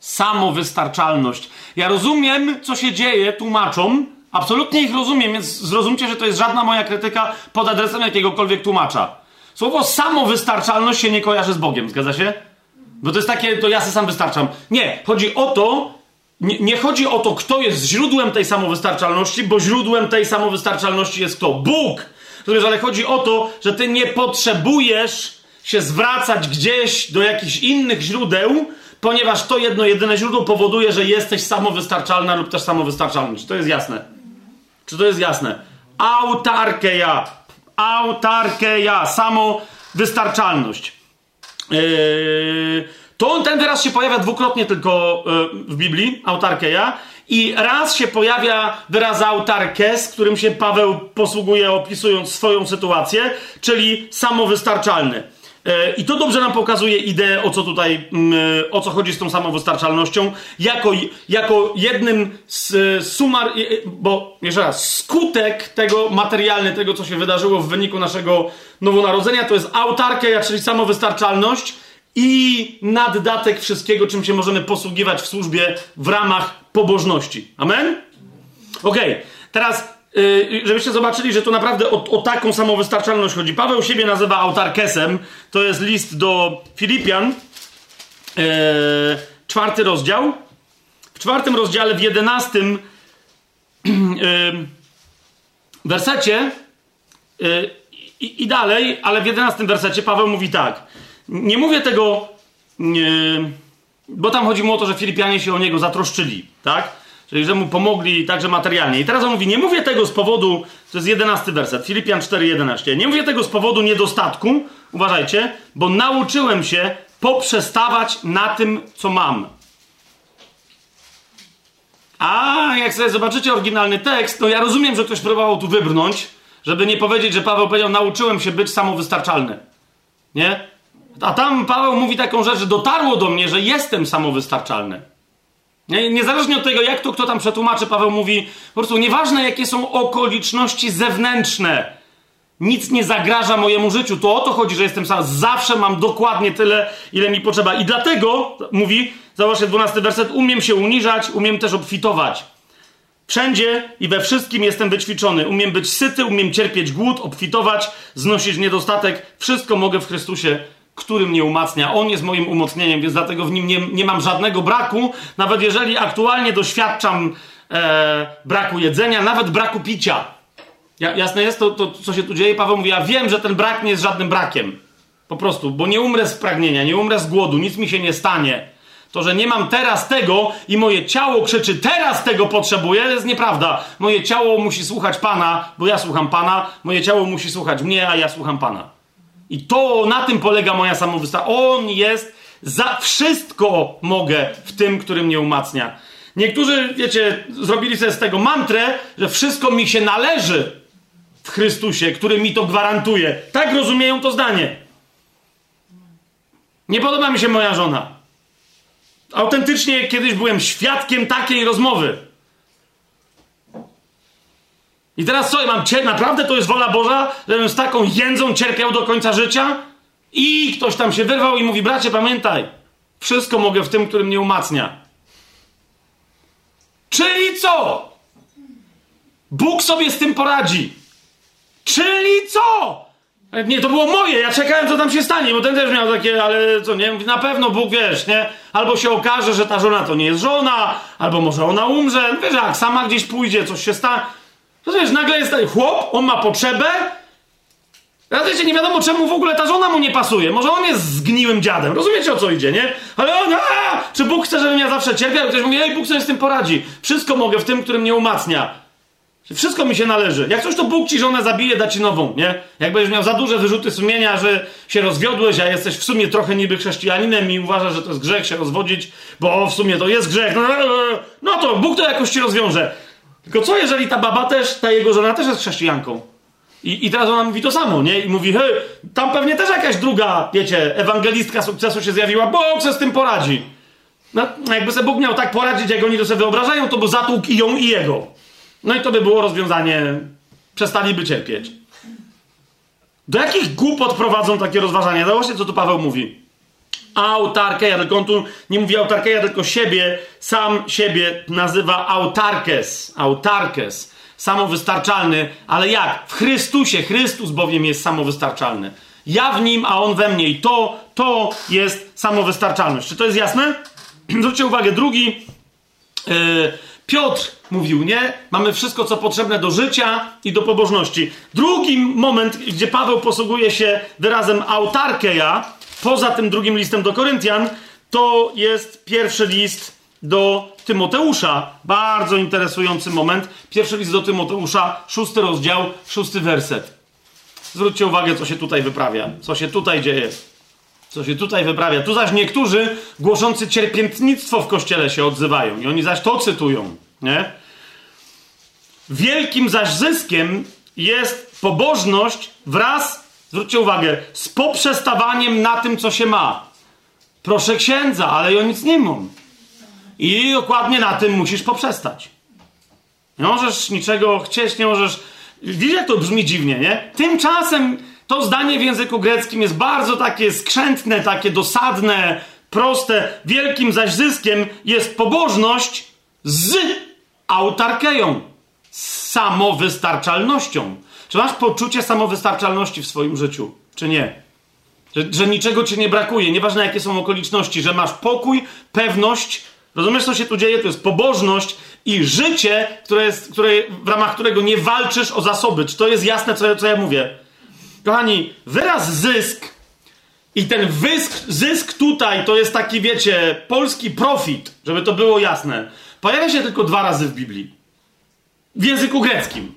Samowystarczalność. Ja rozumiem, co się dzieje tłumaczom, Absolutnie ich rozumiem, więc zrozumcie, że to jest żadna moja krytyka pod adresem jakiegokolwiek tłumacza. Słowo samowystarczalność się nie kojarzy z Bogiem, zgadza się? Bo to jest takie, to ja sobie sam wystarczam. Nie, chodzi o to, nie, nie, chodzi o to, kto jest źródłem tej samowystarczalności, bo źródłem tej samowystarczalności jest kto? Bóg! Rozumiesz, ale chodzi o to, że ty nie potrzebujesz się zwracać gdzieś do jakichś innych źródeł, ponieważ to jedno, jedyne źródło powoduje, że jesteś samowystarczalna lub też samowystarczalny. Czy to jest jasne? Czy to jest jasne? Autarkeja. Autarkeja. Samowystarczalność. Yy, to ten wyraz się pojawia dwukrotnie tylko yy, w Biblii, autarkeja. I raz się pojawia wyraz autarkes, którym się Paweł posługuje opisując swoją sytuację, czyli samowystarczalny. E, I to dobrze nam pokazuje ideę, o co tutaj, mm, e, o co chodzi z tą samowystarczalnością, jako, jako jednym z e, sumar, bo jeszcze raz, skutek tego materialny, tego co się wydarzyło w wyniku naszego nowonarodzenia, to jest autarkia, czyli samowystarczalność i naddatek wszystkiego, czym się możemy posługiwać w służbie w ramach pobożności. Amen? Okej, okay. teraz żebyście zobaczyli, że to naprawdę o, o, taką samowystarczalność chodzi. Paweł siebie nazywa autarkesem. To jest list do Filipian, yy, czwarty rozdział. W czwartym rozdziale, w jedenastym yy, wersecie yy, i, i, dalej, ale w jedenastym wersecie Paweł mówi tak. Nie mówię tego, bo tam chodzi mu o to, że Filipianie się o niego zatroszczyli, tak? Czyli, że mu pomogli także materialnie. I teraz on mówi, nie mówię tego z powodu, to jest jedenasty werset, Filipian 4,11. Nie mówię tego z powodu niedostatku, uważajcie, bo nauczyłem się poprzestawać na tym, co mam. A jak sobie zobaczycie oryginalny tekst, to ja rozumiem, że ktoś próbował tu wybrnąć, żeby nie powiedzieć, że Paweł powiedział, nauczyłem się być samowystarczalny. Nie? A tam Paweł mówi taką rzecz, że dotarło do mnie, że jestem samowystarczalny. Niezależnie od tego, jak to kto tam przetłumaczy, Paweł mówi, po prostu nieważne jakie są okoliczności zewnętrzne, nic nie zagraża mojemu życiu. To o to chodzi, że jestem sam. Zawsze mam dokładnie tyle, ile mi potrzeba. I dlatego, mówi, zobaczcie, 12 werset, umiem się uniżać, umiem też obfitować. Wszędzie i we wszystkim jestem wyćwiczony. Umiem być syty, umiem cierpieć głód, obfitować, znosić niedostatek. Wszystko mogę w Chrystusie, który mnie umacnia. On jest moim umocnieniem, więc dlatego w nim nie, nie mam żadnego braku. Nawet jeżeli aktualnie doświadczam e, braku jedzenia, nawet braku picia. Ja, jasne jest to, to, co się tu dzieje? Paweł mówi, ja wiem, że ten brak nie jest żadnym brakiem. Po prostu, bo nie umrę z pragnienia, nie umrę z głodu, nic mi się nie stanie. To, że nie mam teraz tego i moje ciało krzyczy, teraz tego potrzebuję, jest nieprawda. Moje ciało musi słuchać Pana, bo ja słucham Pana, moje ciało musi słuchać mnie, a ja słucham Pana. I to na tym polega moja samowystarczalność. On jest Za wszystko mogę w tym, który mnie umacnia. Niektórzy, wiecie, zrobili sobie z tego mantrę, że wszystko mi się należy w Chrystusie, który mi to gwarantuje. Tak rozumieją to zdanie. Nie podoba mi się moja żona. Autentycznie kiedyś byłem świadkiem takiej rozmowy. I teraz co, mam cier- naprawdę to jest wola Boża, żebym z taką jędzą cierpiał do końca życia? I ktoś tam się wyrwał i mówi, bracie, pamiętaj, wszystko mogę w tym, który mnie umacnia. Czyli co? Bóg sobie z tym poradzi. Czyli co? Nie, to było moje, ja czekałem, co tam się stanie, bo ten też miał takie, ale co, nie, na pewno Bóg, wiesz, nie? Albo się okaże, że ta żona to nie jest żona, albo może ona umrze, wiesz, jak sama gdzieś pójdzie, coś się stanie. To wiesz, nagle jest taki chłop, on ma potrzebę, ja wiecie, nie wiadomo czemu w ogóle ta żona mu nie pasuje. Może on jest zgniłym dziadem. Rozumiecie o co idzie, nie? Ale on, a, czy Bóg chce, żebym ja zawsze cierpiał? Ktoś mówi, ej, Bóg sobie z tym poradzi. Wszystko mogę w tym, który mnie umacnia. Wszystko mi się należy. Jak coś, to Bóg ci żonę zabije, da ci nową, nie? Jak będziesz miał za duże wyrzuty sumienia, że się rozwiodłeś, a jesteś w sumie trochę niby chrześcijaninem i uważasz, że to jest grzech się rozwodzić, bo w sumie to jest grzech, no to Bóg to jakoś ci rozwiąże. Tylko co, jeżeli ta baba też, ta jego żona też jest chrześcijanką? I, I teraz ona mówi to samo, nie? I mówi, hej, tam pewnie też jakaś druga, wiecie, ewangelistka sukcesu się zjawiła, Bóg se z tym poradzi. No, jakby sobie Bóg miał tak poradzić, jak oni to sobie wyobrażają, to by zatłukł i ją, i jego. No i to by było rozwiązanie, przestaliby cierpieć. Do jakich głupot prowadzą takie rozważania? Zobaczcie, co tu Paweł mówi. Autarkeja, tylko on tu nie mówi autarkeja, tylko siebie, sam siebie nazywa autarkes, autarkes, samowystarczalny, ale jak? W Chrystusie, Chrystus bowiem jest samowystarczalny. Ja w nim, a on we mnie i to, to jest samowystarczalność. Czy to jest jasne? Zwróćcie uwagę, drugi yy, Piotr mówił, nie? Mamy wszystko, co potrzebne do życia i do pobożności. Drugi moment, gdzie Paweł posługuje się wyrazem autarkeja, poza tym drugim listem do Koryntian, to jest pierwszy list do Tymoteusza. Bardzo interesujący moment. Pierwszy list do Tymoteusza, szósty rozdział, szósty werset. Zwróćcie uwagę, co się tutaj wyprawia, co się tutaj dzieje. Co się tutaj wyprawia. Tu zaś niektórzy głoszący cierpiętnictwo w kościele się odzywają i oni zaś to cytują, nie? Wielkim zaś zyskiem jest pobożność wraz, zwróćcie uwagę, z poprzestawaniem na tym, co się ma. Proszę księdza, ale ja nic nie mam. I dokładnie na tym musisz poprzestać. Nie możesz niczego chcieć, nie możesz. Widzisz, jak to brzmi dziwnie, nie? Tymczasem to zdanie w języku greckim jest bardzo takie skrzętne, takie dosadne, proste. Wielkim zaś zyskiem jest pobożność z autarkeją, z samowystarczalnością. Czy masz poczucie samowystarczalności w swoim życiu, czy nie? Że, że niczego ci nie brakuje, nieważne jakie są okoliczności, że masz pokój, pewność. Rozumiesz, co się tu dzieje? To jest pobożność i życie, które jest, które, w ramach którego nie walczysz o zasoby. Czy to jest jasne, co, co ja mówię? Kochani, wyraz zysk i ten wysk, zysk tutaj to jest taki, wiecie, polski profit, żeby to było jasne. Pojawia się tylko dwa razy w Biblii. W języku greckim.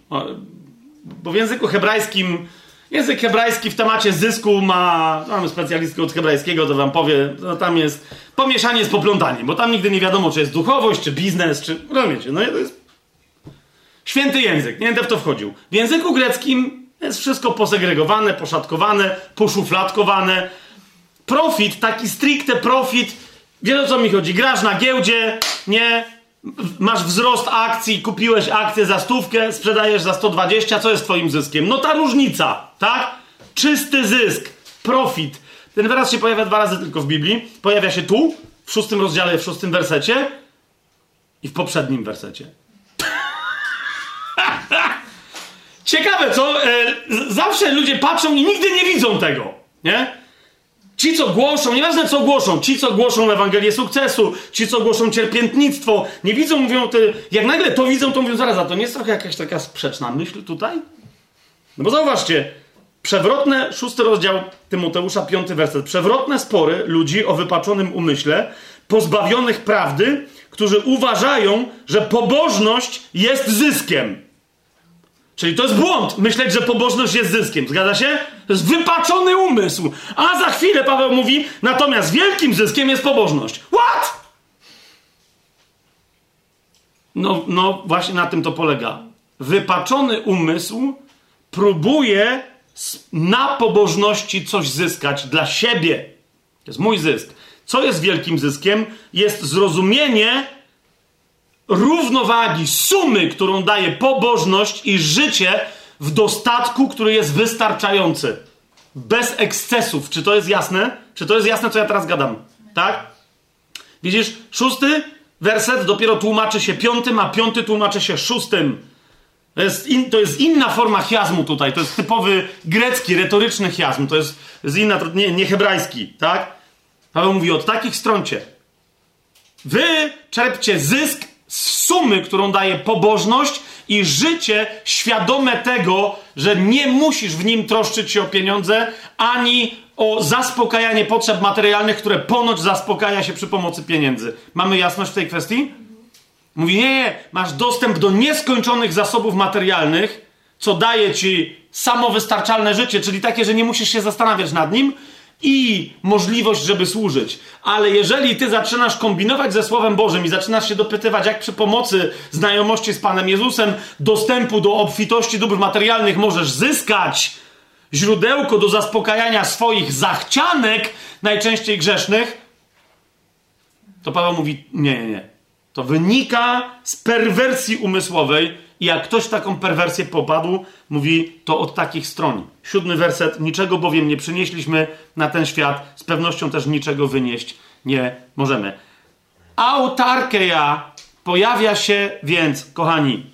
Bo w języku hebrajskim, język hebrajski w temacie zysku ma, mamy specjalistkę od hebrajskiego, to wam powie, no tam jest pomieszanie z poplątaniem, bo tam nigdy nie wiadomo, czy jest duchowość, czy biznes, czy, rozumiecie, no to jest święty język, nie będę w to wchodził. W języku greckim jest wszystko posegregowane, poszatkowane, poszufladkowane. Profit, taki stricte profit. Wiesz o co mi chodzi? Grasz na giełdzie, nie? Masz wzrost akcji, kupiłeś akcję za stówkę, sprzedajesz za 120, co jest twoim zyskiem? No ta różnica, tak? Czysty zysk, profit. Ten wyraz się pojawia dwa razy tylko w Biblii. Pojawia się tu, w szóstym rozdziale, w szóstym wersecie i w poprzednim wersecie. Ciekawe, co? E, zawsze ludzie patrzą i nigdy nie widzą tego, nie? Ci, co głoszą, nieważne co głoszą, ci, co głoszą Ewangelię sukcesu, ci, co głoszą cierpiętnictwo, nie widzą, mówią, ty, jak nagle to widzą, to mówią, zaraz, a to nie jest trochę jakaś taka sprzeczna myśl tutaj? No bo zauważcie, przewrotne, szósty rozdział Tymoteusza, piąty werset, przewrotne spory ludzi o wypaczonym umyśle, pozbawionych prawdy, którzy uważają, że pobożność jest zyskiem. Czyli to jest błąd, myśleć, że pobożność jest zyskiem. Zgadza się? To jest wypaczony umysł. A za chwilę Paweł mówi, natomiast wielkim zyskiem jest pobożność. What? No, no właśnie na tym to polega. Wypaczony umysł próbuje na pobożności coś zyskać dla siebie. To jest mój zysk. Co jest wielkim zyskiem? Jest zrozumienie równowagi, sumy, którą daje pobożność i życie w dostatku, który jest wystarczający. Bez ekscesów. Czy to jest jasne? Czy to jest jasne, co ja teraz gadam? Tak? Widzisz, szósty werset dopiero tłumaczy się piątym, a piąty tłumaczy się szóstym. To jest, in, to jest inna forma chiazmu tutaj. To jest typowy grecki, retoryczny chiazm. To jest, jest inna, nie, nie hebrajski, tak? Paweł mówi o takich stroncie. Wy czerpcie zysk sumy, którą daje pobożność i życie świadome tego, że nie musisz w nim troszczyć się o pieniądze, ani o zaspokajanie potrzeb materialnych, które ponoć zaspokaja się przy pomocy pieniędzy. Mamy jasność w tej kwestii? Mówi, nie, nie, masz dostęp do nieskończonych zasobów materialnych, co daje ci samowystarczalne życie, czyli takie, że nie musisz się zastanawiać nad nim, i możliwość, żeby służyć. Ale jeżeli ty zaczynasz kombinować ze Słowem Bożym i zaczynasz się dopytywać, jak przy pomocy znajomości z Panem Jezusem dostępu do obfitości dóbr materialnych możesz zyskać źródełko do zaspokajania swoich zachcianek, najczęściej grzesznych, to Paweł mówi: Nie, nie, nie. To wynika z perwersji umysłowej, i jak ktoś w taką perwersję popadł, mówi to od takich stron. Siódmy werset. Niczego bowiem nie przynieśliśmy na ten świat, z pewnością też niczego wynieść nie możemy. Autarkeja pojawia się więc, kochani,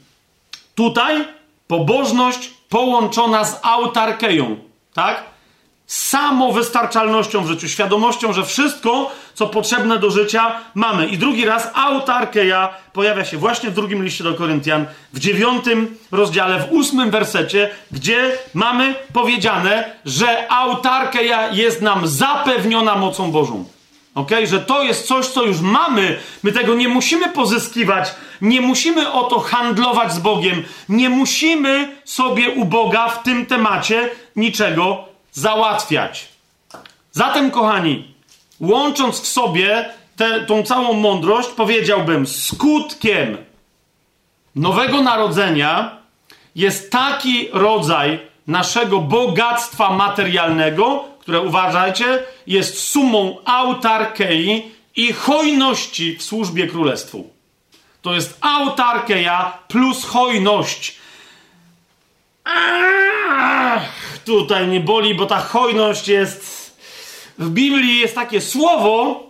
tutaj pobożność połączona z autarkeją, tak? Samowystarczalnością w życiu, świadomością, że wszystko, co potrzebne do życia, mamy. I drugi raz autarkeja pojawia się właśnie w drugim liście do Koryntian, w dziewiątym rozdziale, w ósmym wersecie, gdzie mamy powiedziane, że autarkeja jest nam zapewniona mocą Bożą. Ok? Że to jest coś, co już mamy. My tego nie musimy pozyskiwać, nie musimy o to handlować z Bogiem, nie musimy sobie u Boga w tym temacie niczego załatwiać. Zatem, kochani, łącząc w sobie tę tą całą mądrość, powiedziałbym, skutkiem nowego narodzenia jest taki rodzaj naszego bogactwa materialnego, które uważajcie, jest sumą autarkei i hojności w służbie królestwu. To jest autarkeia plus hojność. Tutaj nie boli, bo ta hojność jest. W Biblii jest takie słowo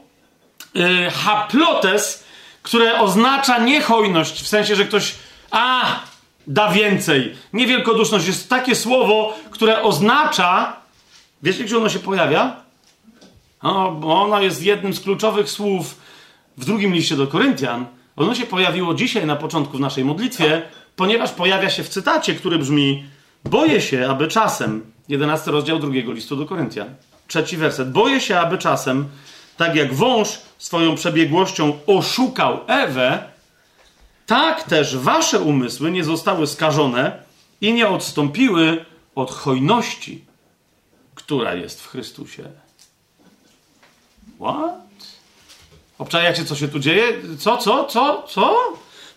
yy, haplotes, które oznacza niehojność, w sensie, że ktoś a da więcej. Niewielkoduszność jest takie słowo, które oznacza. Wiecie, gdzie ono się pojawia? O, bo ono jest jednym z kluczowych słów w drugim liście do Koryntian. Ono się pojawiło dzisiaj na początku w naszej modlitwie, ponieważ pojawia się w cytacie, który brzmi: Boję się, aby czasem, 11 rozdział drugiego listu do Koryntian, trzeci werset, boję się, aby czasem, tak jak wąż swoją przebiegłością oszukał Ewę, tak też wasze umysły nie zostały skażone i nie odstąpiły od hojności, która jest w Chrystusie. What? Obczajacie, co się tu dzieje? Co, co, co, co?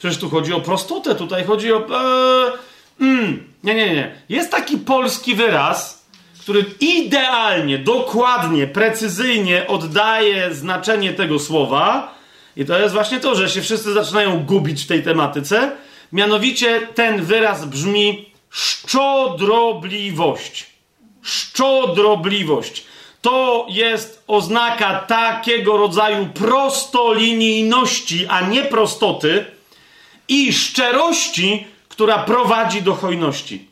Przecież tu chodzi o prostotę, tutaj chodzi o... Ee, mm, nie, nie, nie. Jest taki polski wyraz, który idealnie, dokładnie, precyzyjnie oddaje znaczenie tego słowa. I to jest właśnie to, że się wszyscy zaczynają gubić w tej tematyce. Mianowicie ten wyraz brzmi szczodrobliwość. Szczodrobliwość. To jest oznaka takiego rodzaju prostolinijności, a nie prostoty i szczerości, która prowadzi do hojności.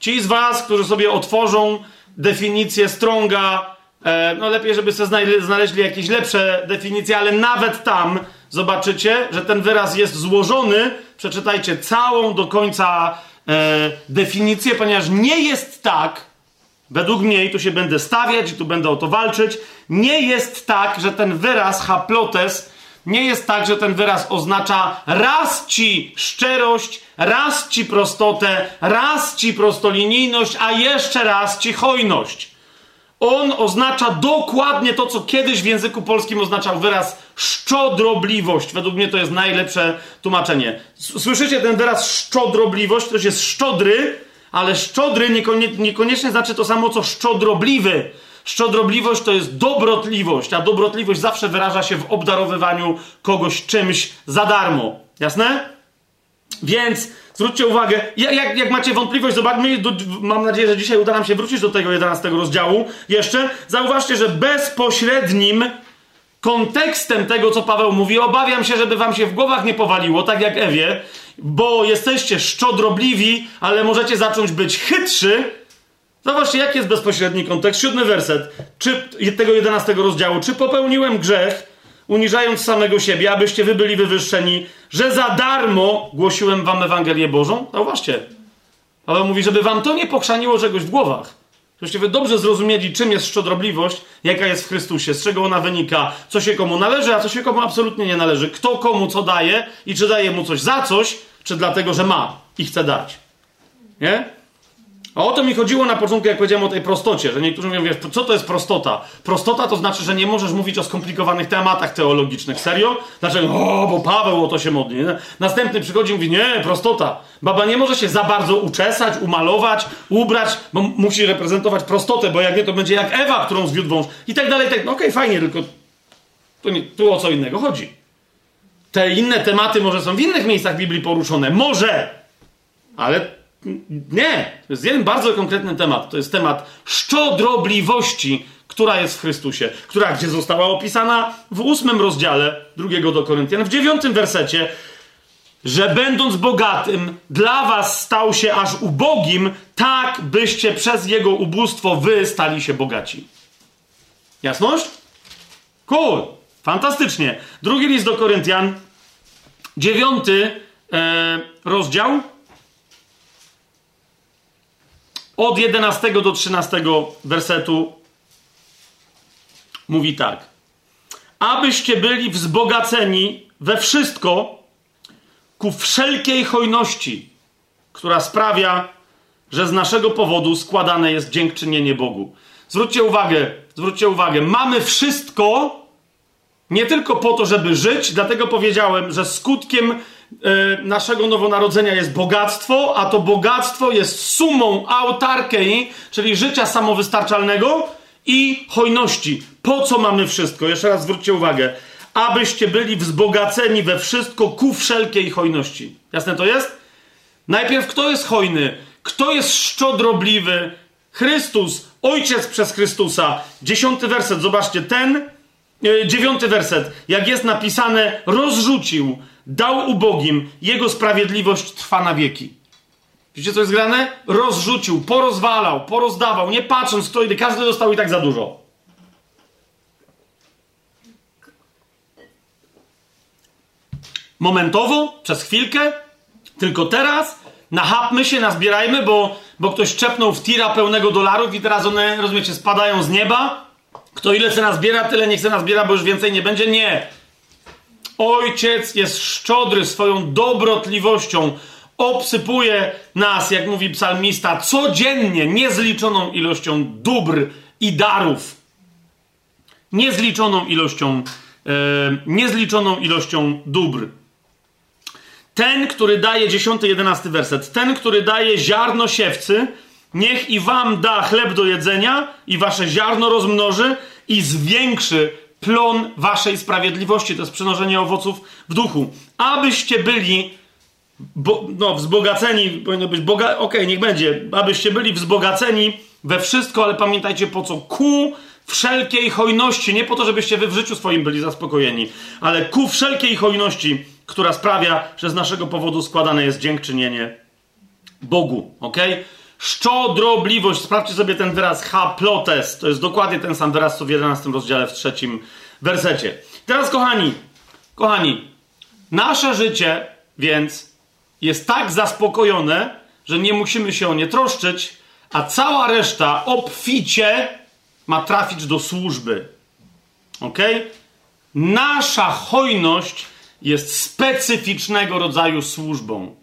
Ci z Was, którzy sobie otworzą definicję Stronga, e, no lepiej, żeby sobie znaleźli jakieś lepsze definicje, ale nawet tam zobaczycie, że ten wyraz jest złożony. Przeczytajcie całą do końca e, definicję, ponieważ nie jest tak, według mnie, i tu się będę stawiać, i tu będę o to walczyć, nie jest tak, że ten wyraz haplotes nie jest tak, że ten wyraz oznacza raz ci szczerość, raz ci prostotę, raz ci prostolinijność, a jeszcze raz ci hojność. On oznacza dokładnie to, co kiedyś w języku polskim oznaczał wyraz szczodrobliwość. Według mnie to jest najlepsze tłumaczenie. Słyszycie ten wyraz szczodrobliwość? To jest szczodry, ale szczodry niekoniecznie znaczy to samo, co szczodrobliwy. Szczodrobliwość to jest dobrotliwość, a dobrotliwość zawsze wyraża się w obdarowywaniu kogoś czymś za darmo. Jasne? Więc zwróćcie uwagę, jak, jak macie wątpliwość, zobaczmy, mam nadzieję, że dzisiaj uda nam się wrócić do tego 11 rozdziału jeszcze. Zauważcie, że bezpośrednim kontekstem tego, co Paweł mówi, obawiam się, żeby wam się w głowach nie powaliło, tak jak Ewie, bo jesteście szczodrobliwi, ale możecie zacząć być chytrzy. Zobaczcie, jaki jest bezpośredni kontekst. Siódmy werset czy, tego 11 rozdziału. Czy popełniłem grzech, uniżając samego siebie, abyście wy byli wywyższeni, że za darmo głosiłem wam Ewangelię Bożą? Zauważcie. Paweł mówi, żeby wam to nie pokrzaniło czegoś w głowach. Żebyście wy dobrze zrozumieli, czym jest szczodrobliwość, jaka jest w Chrystusie, z czego ona wynika, co się komu należy, a co się komu absolutnie nie należy, kto komu co daje i czy daje mu coś za coś, czy dlatego, że ma i chce dać. Nie? A o to mi chodziło na początku, jak powiedziałem o tej prostocie, że niektórzy mówią, wiesz, co to jest prostota? Prostota to znaczy, że nie możesz mówić o skomplikowanych tematach teologicznych. Serio? Dlaczego? O, bo Paweł o to się modli. Następny przychodzi i mówi, nie, prostota. Baba nie może się za bardzo uczesać, umalować, ubrać, bo musi reprezentować prostotę, bo jak nie, to będzie jak Ewa, którą zwiódł wąż. I tak dalej, tak. No okej, okay, fajnie, tylko nie, tu o co innego chodzi. Te inne tematy może są w innych miejscach Biblii poruszone. Może! Ale nie, to jest jeden bardzo konkretny temat. To jest temat szczodrobliwości, która jest w Chrystusie, która gdzie została opisana w ósmym rozdziale drugiego do Koryntian, w dziewiątym wersecie, że będąc bogatym, dla was stał się aż ubogim, tak byście przez jego ubóstwo wy stali się bogaci. Jasność? Cool. Fantastycznie. Drugi list do Koryntian, dziewiąty e, rozdział, od 11 do 13 wersetu mówi tak. Abyście byli wzbogaceni we wszystko ku wszelkiej hojności, która sprawia, że z naszego powodu składane jest dziękczynienie Bogu. Zwróćcie uwagę, zwróćcie uwagę, mamy wszystko nie tylko po to, żeby żyć, dlatego powiedziałem, że skutkiem naszego nowonarodzenia jest bogactwo, a to bogactwo jest sumą autarkei, czyli życia samowystarczalnego i hojności. Po co mamy wszystko? Jeszcze raz zwróćcie uwagę. Abyście byli wzbogaceni we wszystko ku wszelkiej hojności. Jasne to jest? Najpierw kto jest hojny? Kto jest szczodrobliwy? Chrystus, Ojciec przez Chrystusa. Dziesiąty werset, zobaczcie, ten, e, dziewiąty werset, jak jest napisane, rozrzucił dał ubogim, jego sprawiedliwość trwa na wieki. Widzicie, co jest grane? Rozrzucił, porozwalał, porozdawał, nie patrząc, kto ile, każdy dostał i tak za dużo. Momentowo, przez chwilkę, tylko teraz nachapmy się, nazbierajmy, bo, bo ktoś czepnął w tira pełnego dolarów i teraz one, rozumiecie, spadają z nieba. Kto ile chce nazbiera, tyle nie chce nazbiera, bo już więcej nie będzie. Nie. Ojciec jest szczodry swoją dobrotliwością, obsypuje nas, jak mówi psalmista, codziennie niezliczoną ilością dóbr i darów. Niezliczoną ilością, e, niezliczoną ilością dóbr. Ten, który daje, 10, 11 werset, ten, który daje ziarno siewcy, niech i wam da chleb do jedzenia i wasze ziarno rozmnoży i zwiększy plon waszej sprawiedliwości, to jest przenoszenie owoców w duchu. Abyście byli bo, no, wzbogaceni, powinno być boga, okej, okay, niech będzie, abyście byli wzbogaceni we wszystko, ale pamiętajcie po co? Ku wszelkiej hojności, nie po to, żebyście wy w życiu swoim byli zaspokojeni, ale ku wszelkiej hojności, która sprawia, że z naszego powodu składane jest dziękczynienie Bogu, okej? Okay? Szczodrobliwość, sprawdźcie sobie ten wyraz haplotes, to jest dokładnie ten sam wyraz, co w 11 rozdziale, w trzecim wersecie. Teraz, kochani, kochani, nasze życie więc jest tak zaspokojone, że nie musimy się o nie troszczyć, a cała reszta obficie ma trafić do służby. Ok? nasza hojność jest specyficznego rodzaju służbą.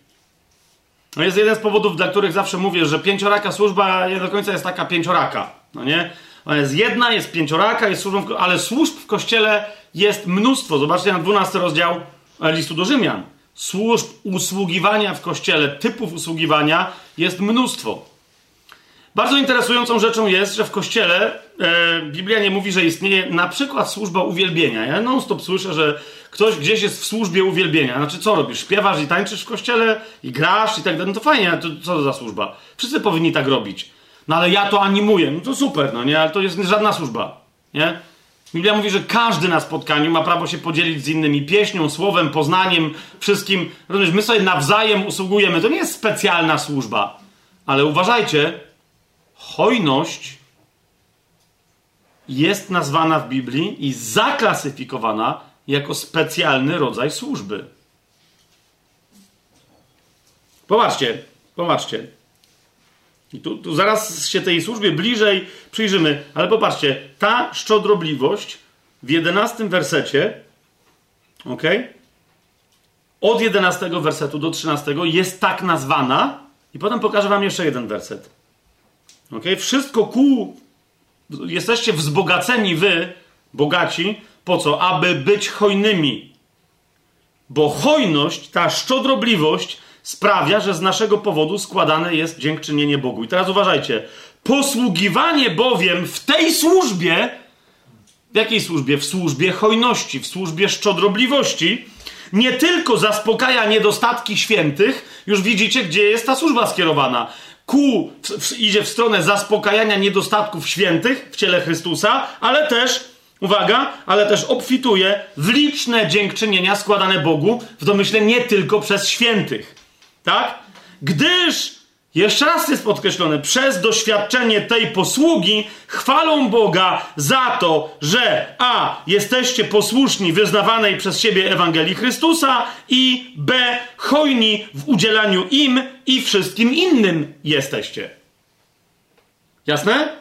To jest jeden z powodów, dla których zawsze mówię, że pięcioraka służba nie do końca jest taka pięcioraka. No nie? Ona jest jedna, jest pięcioraka, jest służbą, ale służb w kościele jest mnóstwo. Zobaczcie na 12 rozdział e, listu do Rzymian. Służb usługiwania w kościele, typów usługiwania jest mnóstwo. Bardzo interesującą rzeczą jest, że w kościele e, Biblia nie mówi, że istnieje na przykład służba uwielbienia. Ja non-stop słyszę, że ktoś gdzieś jest w służbie uwielbienia. Znaczy, co robisz? Śpiewasz i tańczysz w kościele i grasz i tak dalej. No to fajnie, to co to za służba? Wszyscy powinni tak robić. No ale ja to animuję. No to super, no nie? Ale to jest żadna służba, nie? Biblia mówi, że każdy na spotkaniu ma prawo się podzielić z innymi pieśnią, słowem, poznaniem, wszystkim. Rozumiesz, my sobie nawzajem usługujemy. To nie jest specjalna służba. Ale uważajcie, hojność jest nazwana w Biblii i zaklasyfikowana jako specjalny rodzaj służby. Popatrzcie, popatrzcie. I tu, tu zaraz się tej służbie bliżej przyjrzymy, ale popatrzcie, ta szczodrobliwość w jedenastym wersecie, ok? Od jedenastego wersetu do trzynastego jest tak nazwana, i potem pokażę wam jeszcze jeden werset. Ok? Wszystko ku. Jesteście wzbogaceni wy, bogaci, po co? Aby być hojnymi. Bo hojność, ta szczodrobliwość sprawia, że z naszego powodu składane jest dziękczynienie Bogu. I teraz uważajcie. Posługiwanie bowiem w tej służbie, w jakiej służbie? W służbie hojności, w służbie szczodrobliwości, nie tylko zaspokaja niedostatki świętych, już widzicie, gdzie jest ta służba skierowana. Ku, w, idzie w stronę zaspokajania niedostatków świętych w ciele Chrystusa, ale też Uwaga, ale też obfituje w liczne dziękczynienia składane Bogu, w domyśle nie tylko przez świętych. Tak? Gdyż, jeszcze raz jest podkreślone, przez doświadczenie tej posługi chwalą Boga za to, że a. jesteście posłuszni wyznawanej przez siebie Ewangelii Chrystusa i b. hojni w udzielaniu im i wszystkim innym jesteście. Jasne?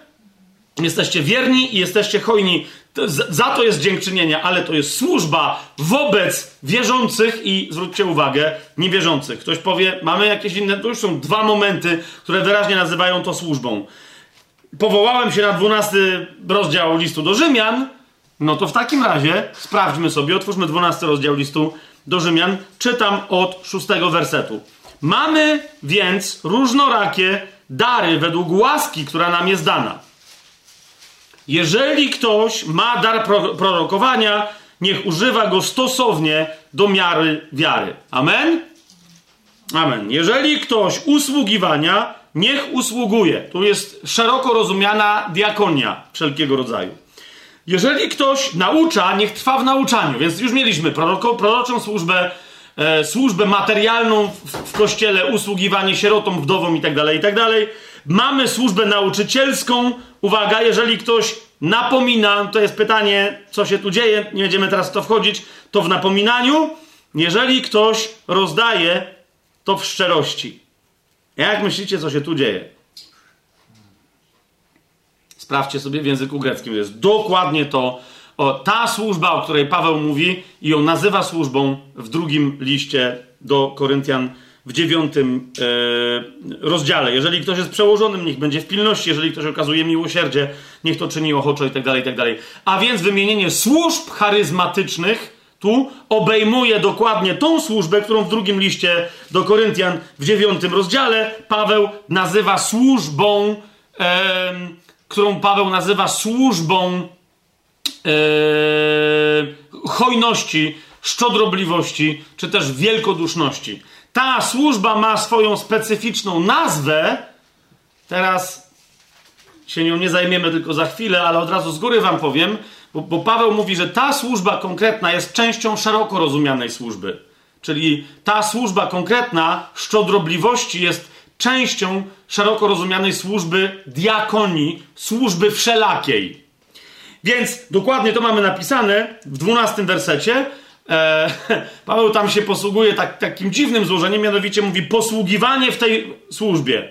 Jesteście wierni i jesteście hojni za to jest dziękczynienie, ale to jest służba wobec wierzących i zwróćcie uwagę, niewierzących. Ktoś powie, mamy jakieś inne, to już są dwa momenty, które wyraźnie nazywają to służbą. Powołałem się na 12 rozdział listu do Rzymian, no to w takim razie sprawdźmy sobie, otwórzmy 12 rozdział listu do Rzymian, czytam od 6 wersetu. Mamy więc różnorakie dary według łaski, która nam jest dana. Jeżeli ktoś ma dar prorokowania, niech używa go stosownie do miary wiary. Amen? Amen. Jeżeli ktoś usługiwania, niech usługuje. Tu jest szeroko rozumiana diakonia wszelkiego rodzaju. Jeżeli ktoś naucza, niech trwa w nauczaniu. Więc już mieliśmy proroko, proroczą służbę, e, służbę materialną w, w kościele, usługiwanie sierotom, wdowom itd., tak itd. Mamy służbę nauczycielską. Uwaga, jeżeli ktoś napomina, to jest pytanie, co się tu dzieje, nie będziemy teraz w to wchodzić, to w napominaniu, jeżeli ktoś rozdaje, to w szczerości. Jak myślicie, co się tu dzieje? Sprawdźcie sobie w języku greckim. To jest dokładnie to, o, ta służba, o której Paweł mówi i ją nazywa służbą w drugim liście do Koryntian w dziewiątym e, rozdziale. Jeżeli ktoś jest przełożonym, niech będzie w pilności, jeżeli ktoś okazuje miłosierdzie, niech to czyni ochoczo i tak dalej, i tak. A więc wymienienie służb charyzmatycznych tu obejmuje dokładnie tą służbę, którą w drugim liście do Koryntian w dziewiątym rozdziale Paweł nazywa służbą, e, którą Paweł nazywa służbą e, hojności, szczodrobliwości, czy też wielkoduszności ta służba ma swoją specyficzną nazwę. Teraz się nią nie zajmiemy tylko za chwilę, ale od razu z góry wam powiem, bo, bo Paweł mówi, że ta służba konkretna jest częścią szeroko rozumianej służby. Czyli ta służba konkretna szczodrobliwości jest częścią szeroko rozumianej służby diakonii, służby wszelakiej. Więc dokładnie to mamy napisane w 12 wersecie. E, Paweł tam się posługuje tak, takim dziwnym złożeniem, mianowicie mówi posługiwanie w tej służbie.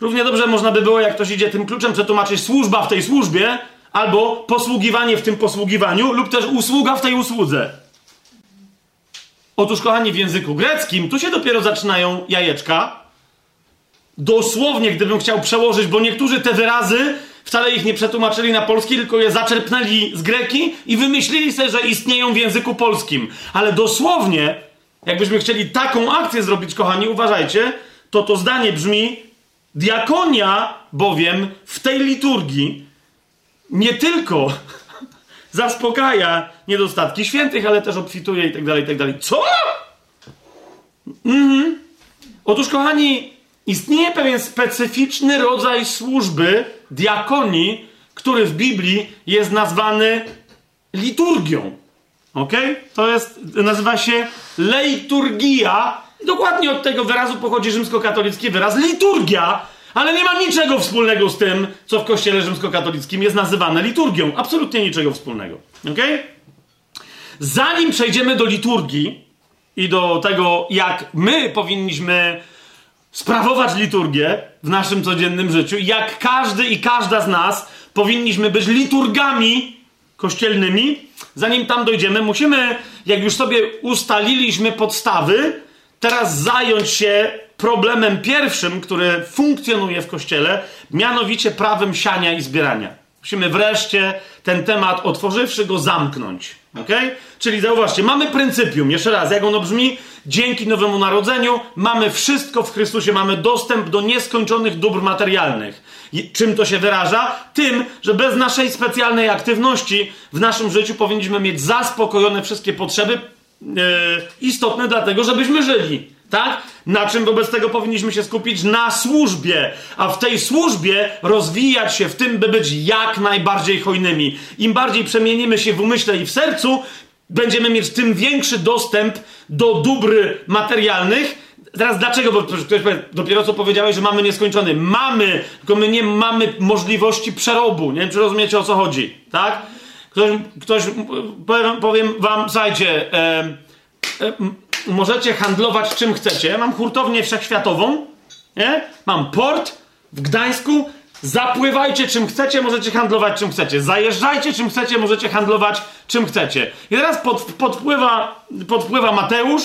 Równie dobrze można by było, jak ktoś idzie tym kluczem, przetłumaczyć służba w tej służbie, albo posługiwanie w tym posługiwaniu, lub też usługa w tej usłudze. Otóż, kochani, w języku greckim tu się dopiero zaczynają jajeczka. Dosłownie, gdybym chciał przełożyć, bo niektórzy te wyrazy wcale ich nie przetłumaczyli na polski, tylko je zaczerpnęli z greki i wymyślili sobie, że istnieją w języku polskim. Ale dosłownie, jakbyśmy chcieli taką akcję zrobić, kochani, uważajcie, to to zdanie brzmi: Diakonia bowiem w tej liturgii nie tylko zaspokaja niedostatki świętych, ale też obfituje i tak dalej, i tak dalej. Co? Mhm. Otóż, kochani, istnieje pewien specyficzny rodzaj służby diakonii, który w Biblii jest nazwany liturgią. Ok? To jest, nazywa się leiturgia. Dokładnie od tego wyrazu pochodzi rzymskokatolicki wyraz liturgia, ale nie ma niczego wspólnego z tym, co w kościele rzymskokatolickim jest nazywane liturgią. Absolutnie niczego wspólnego. Ok? Zanim przejdziemy do liturgii i do tego, jak my powinniśmy sprawować liturgię w naszym codziennym życiu, jak każdy i każda z nas powinniśmy być liturgami kościelnymi, zanim tam dojdziemy, musimy, jak już sobie ustaliliśmy podstawy, teraz zająć się problemem pierwszym, który funkcjonuje w kościele, mianowicie prawem siania i zbierania. Musimy wreszcie ten temat, otworzywszy go, zamknąć. ok? Czyli zauważcie, mamy pryncypium, jeszcze raz, jak ono brzmi, dzięki Nowemu Narodzeniu mamy wszystko w Chrystusie, mamy dostęp do nieskończonych dóbr materialnych. I czym to się wyraża? Tym, że bez naszej specjalnej aktywności w naszym życiu powinniśmy mieć zaspokojone wszystkie potrzeby yy, istotne dlatego, żebyśmy żyli. Tak? Na czym wobec tego powinniśmy się skupić? Na służbie. A w tej służbie rozwijać się w tym, by być jak najbardziej hojnymi. Im bardziej przemienimy się w umyśle i w sercu, będziemy mieć tym większy dostęp do dóbr materialnych. Teraz dlaczego? Bo ktoś powie, dopiero co powiedziałeś, że mamy nieskończony. Mamy, tylko my nie mamy możliwości przerobu. Nie wiem, czy rozumiecie o co chodzi. Tak? Ktoś, ktoś powiem, powiem wam, słuchajcie, e, e, możecie handlować czym chcecie. Mam hurtownię wszechświatową, nie? mam port w Gdańsku. Zapływajcie czym chcecie, możecie handlować czym chcecie. Zajeżdżajcie czym chcecie, możecie handlować czym chcecie. I teraz pod, podpływa, podpływa Mateusz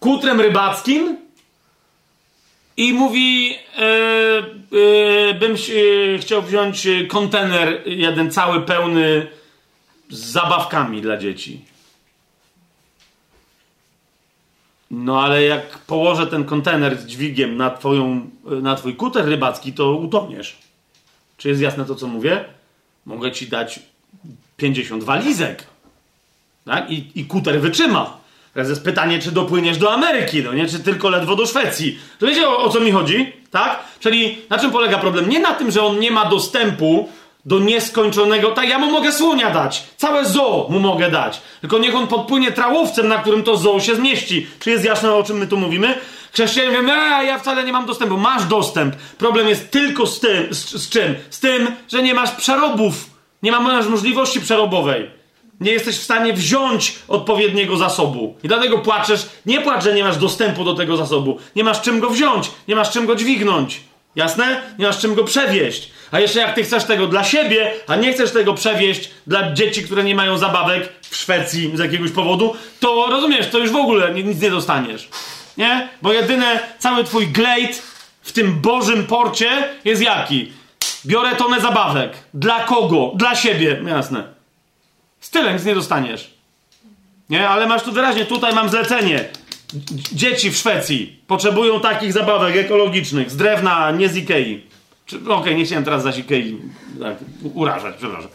kutrem rybackim i mówi: yy, yy, Bym yy, chciał wziąć kontener, jeden cały pełny z zabawkami dla dzieci. No ale jak położę ten kontener z dźwigiem na, twoją, na twój kuter rybacki, to utoniesz. Czy jest jasne to, co mówię? Mogę ci dać 50 walizek. Tak? I, I kuter wytrzyma. Teraz jest pytanie, czy dopłyniesz do Ameryki, no nie? Czy tylko ledwo do Szwecji. To wiecie, o, o co mi chodzi? Tak? Czyli na czym polega problem? Nie na tym, że on nie ma dostępu do nieskończonego. Tak, ja mu mogę słonia dać. Całe zoo mu mogę dać. Tylko niech on podpłynie trałowcem, na którym to zoo się zmieści. Czy jest jasne, o czym my tu mówimy? Chrześcijanie mówią, a ja wcale nie mam dostępu. Masz dostęp. Problem jest tylko z tym. Z, z czym? Z tym, że nie masz przerobów. Nie masz możliwości przerobowej. Nie jesteś w stanie wziąć odpowiedniego zasobu. I dlatego płaczesz. Nie płacz, że nie masz dostępu do tego zasobu. Nie masz czym go wziąć. Nie masz czym go dźwignąć. Jasne? Nie masz czym go przewieźć. A jeszcze jak ty chcesz tego dla siebie, a nie chcesz tego przewieźć dla dzieci, które nie mają zabawek w Szwecji z jakiegoś powodu, to rozumiesz, to już w ogóle nic nie dostaniesz. Nie? Bo jedyne, cały twój glejt w tym Bożym porcie jest jaki? Biorę tonę zabawek. Dla kogo? Dla siebie. Jasne. Z tyle nic nie dostaniesz. Nie? Ale masz tu wyraźnie, tutaj mam zlecenie. Dzieci w Szwecji potrzebują takich zabawek ekologicznych, z drewna, nie z Ikei. Okej, okay, nie chciałem teraz zaś Ikei tak, urażać, przepraszam.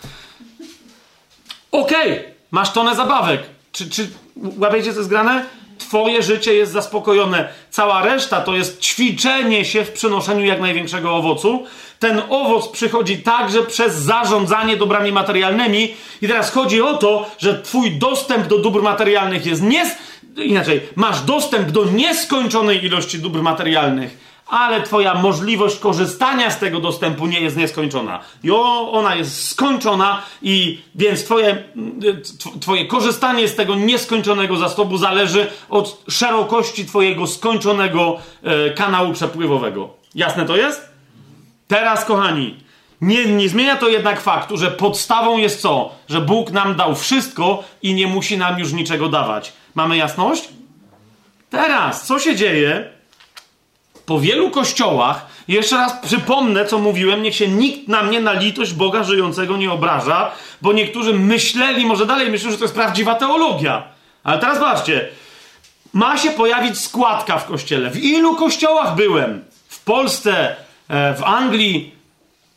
Okej, okay, masz tonę zabawek. Czy, czy łapiecie co zgrane? Twoje życie jest zaspokojone. Cała reszta to jest ćwiczenie się w przynoszeniu jak największego owocu. Ten owoc przychodzi także przez zarządzanie dobrami materialnymi. I teraz chodzi o to, że Twój dostęp do dóbr materialnych jest nie. Inaczej, masz dostęp do nieskończonej ilości dóbr materialnych ale Twoja możliwość korzystania z tego dostępu nie jest nieskończona. Jo, ona jest skończona i więc Twoje, twoje korzystanie z tego nieskończonego zasobu zależy od szerokości Twojego skończonego e, kanału przepływowego. Jasne to jest? Teraz, kochani, Nie, nie zmienia to jednak faktu, że podstawą jest co? Że Bóg nam dał wszystko i nie musi nam już niczego dawać. Mamy jasność? Teraz, co się dzieje? Po wielu kościołach, jeszcze raz przypomnę, co mówiłem, niech się nikt na mnie na litość Boga żyjącego nie obraża, bo niektórzy myśleli, może dalej myślą, że to jest prawdziwa teologia. Ale teraz zobaczcie, ma się pojawić składka w kościele. W ilu kościołach byłem? W Polsce, e, w Anglii,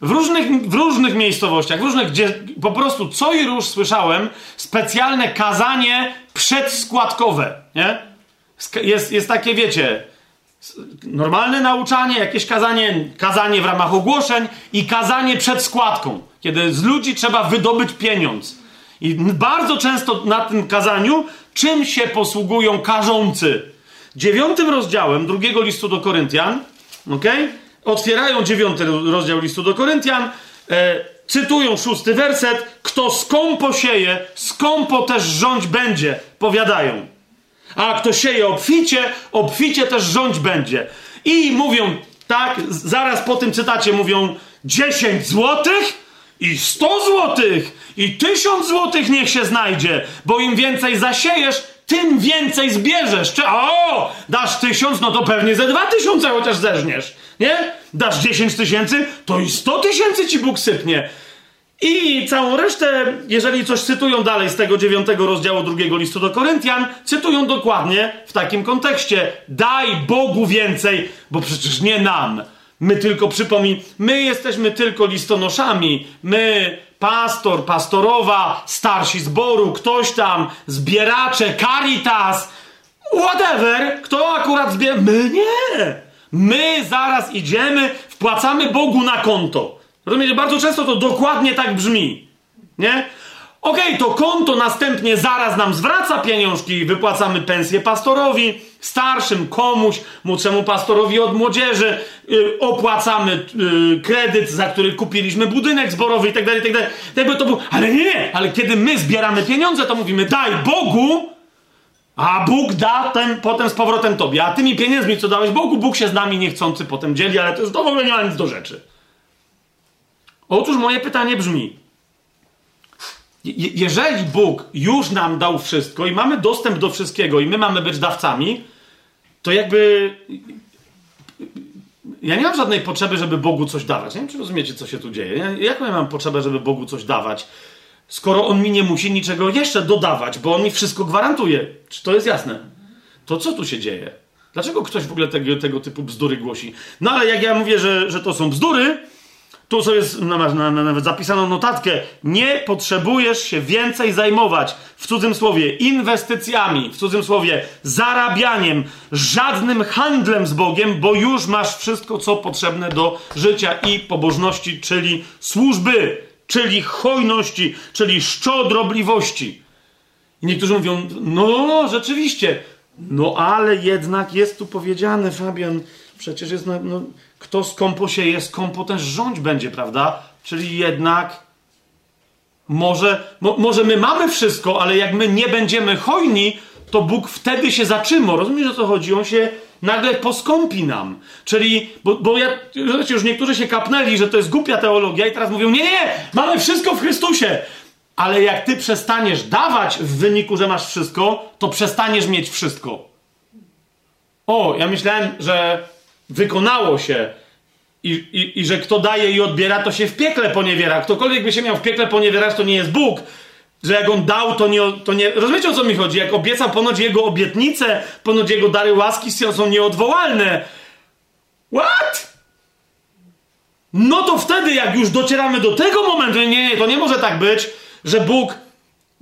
w różnych, w różnych miejscowościach, w różnych, gdzie po prostu co i róż słyszałem, specjalne kazanie przedskładkowe, nie? Jest, jest takie, wiecie, normalne nauczanie, jakieś kazanie, kazanie w ramach ogłoszeń i kazanie przed składką, kiedy z ludzi trzeba wydobyć pieniądz. I bardzo często na tym kazaniu czym się posługują karzący? Dziewiątym rozdziałem drugiego listu do Koryntian, ok? Otwierają dziewiąty rozdział listu do Koryntian, e, cytują szósty werset, kto skąpo sieje, skąpo też rządź będzie, powiadają. A kto sieje obficie, obficie też rządź będzie. I mówią, tak, zaraz po tym cytacie mówią 10 złotych i 100 złotych i 1000 złotych niech się znajdzie, bo im więcej zasiejesz, tym więcej zbierzesz. Czy, o, dasz tysiąc, no to pewnie ze dwa tysiące chociaż zeżniesz. Nie? Dasz 10 tysięcy, to i 100 tysięcy ci Bóg sypnie. I całą resztę, jeżeli coś cytują dalej z tego dziewiątego rozdziału drugiego listu do Koryntian, cytują dokładnie w takim kontekście: daj Bogu więcej, bo przecież nie nam. My tylko przypomnij, my jesteśmy tylko listonoszami. My, pastor, pastorowa, starsi zboru, ktoś tam, zbieracze, caritas, whatever, kto akurat zbiera. My nie. My zaraz idziemy, wpłacamy Bogu na konto. Rozumiecie? Bardzo często to dokładnie tak brzmi. Nie? Okej, okay, to konto następnie zaraz nam zwraca pieniążki, wypłacamy pensję pastorowi, starszym, komuś, młodszemu pastorowi od młodzieży, yy, opłacamy yy, kredyt, za który kupiliśmy budynek zborowy itd., tak itd. Tak Jakby to był, ale nie, nie, ale kiedy my zbieramy pieniądze, to mówimy daj Bogu, a Bóg da ten, potem z powrotem tobie. A tymi pieniędzmi, co dałeś Bogu, Bóg się z nami niechcący potem dzieli, ale to to w ogóle nie ma nic do rzeczy. Otóż moje pytanie brzmi, jeżeli Bóg już nam dał wszystko i mamy dostęp do wszystkiego i my mamy być dawcami, to jakby. Ja nie mam żadnej potrzeby, żeby Bogu coś dawać. Nie wiem, czy rozumiecie, co się tu dzieje. Jaką ja mam potrzebę, żeby Bogu coś dawać, skoro On mi nie musi niczego jeszcze dodawać, bo On mi wszystko gwarantuje. Czy to jest jasne? To co tu się dzieje? Dlaczego ktoś w ogóle tego, tego typu bzdury głosi? No ale jak ja mówię, że, że to są bzdury, tu sobie masz na, na, nawet zapisaną notatkę. Nie potrzebujesz się więcej zajmować, w cudzym słowie, inwestycjami, w cudzym słowie, zarabianiem, żadnym handlem z Bogiem, bo już masz wszystko, co potrzebne do życia i pobożności, czyli służby, czyli hojności, czyli szczodrobliwości. I niektórzy mówią, no, no rzeczywiście, no ale jednak jest tu powiedziane, Fabian, przecież jest, no, no kto skąpo sieje, skąpo też rządź będzie, prawda? Czyli jednak może, mo, może my mamy wszystko, ale jak my nie będziemy hojni, to Bóg wtedy się zatrzyma. Rozumiesz, o co chodzi? On się nagle poskąpi nam. Czyli, bo, bo ja, już niektórzy się kapnęli, że to jest głupia teologia i teraz mówią, nie, nie, mamy wszystko w Chrystusie. Ale jak ty przestaniesz dawać w wyniku, że masz wszystko, to przestaniesz mieć wszystko. O, ja myślałem, że wykonało się i, i, i że kto daje i odbiera, to się w piekle poniewiera. Ktokolwiek by się miał w piekle poniewierać, to nie jest Bóg. Że jak on dał, to nie, to nie. Rozumiecie o co mi chodzi? Jak obiecał, ponoć jego obietnice, ponoć jego dary łaski są nieodwołalne. What? No to wtedy, jak już docieramy do tego momentu, nie, nie, to nie może tak być, że Bóg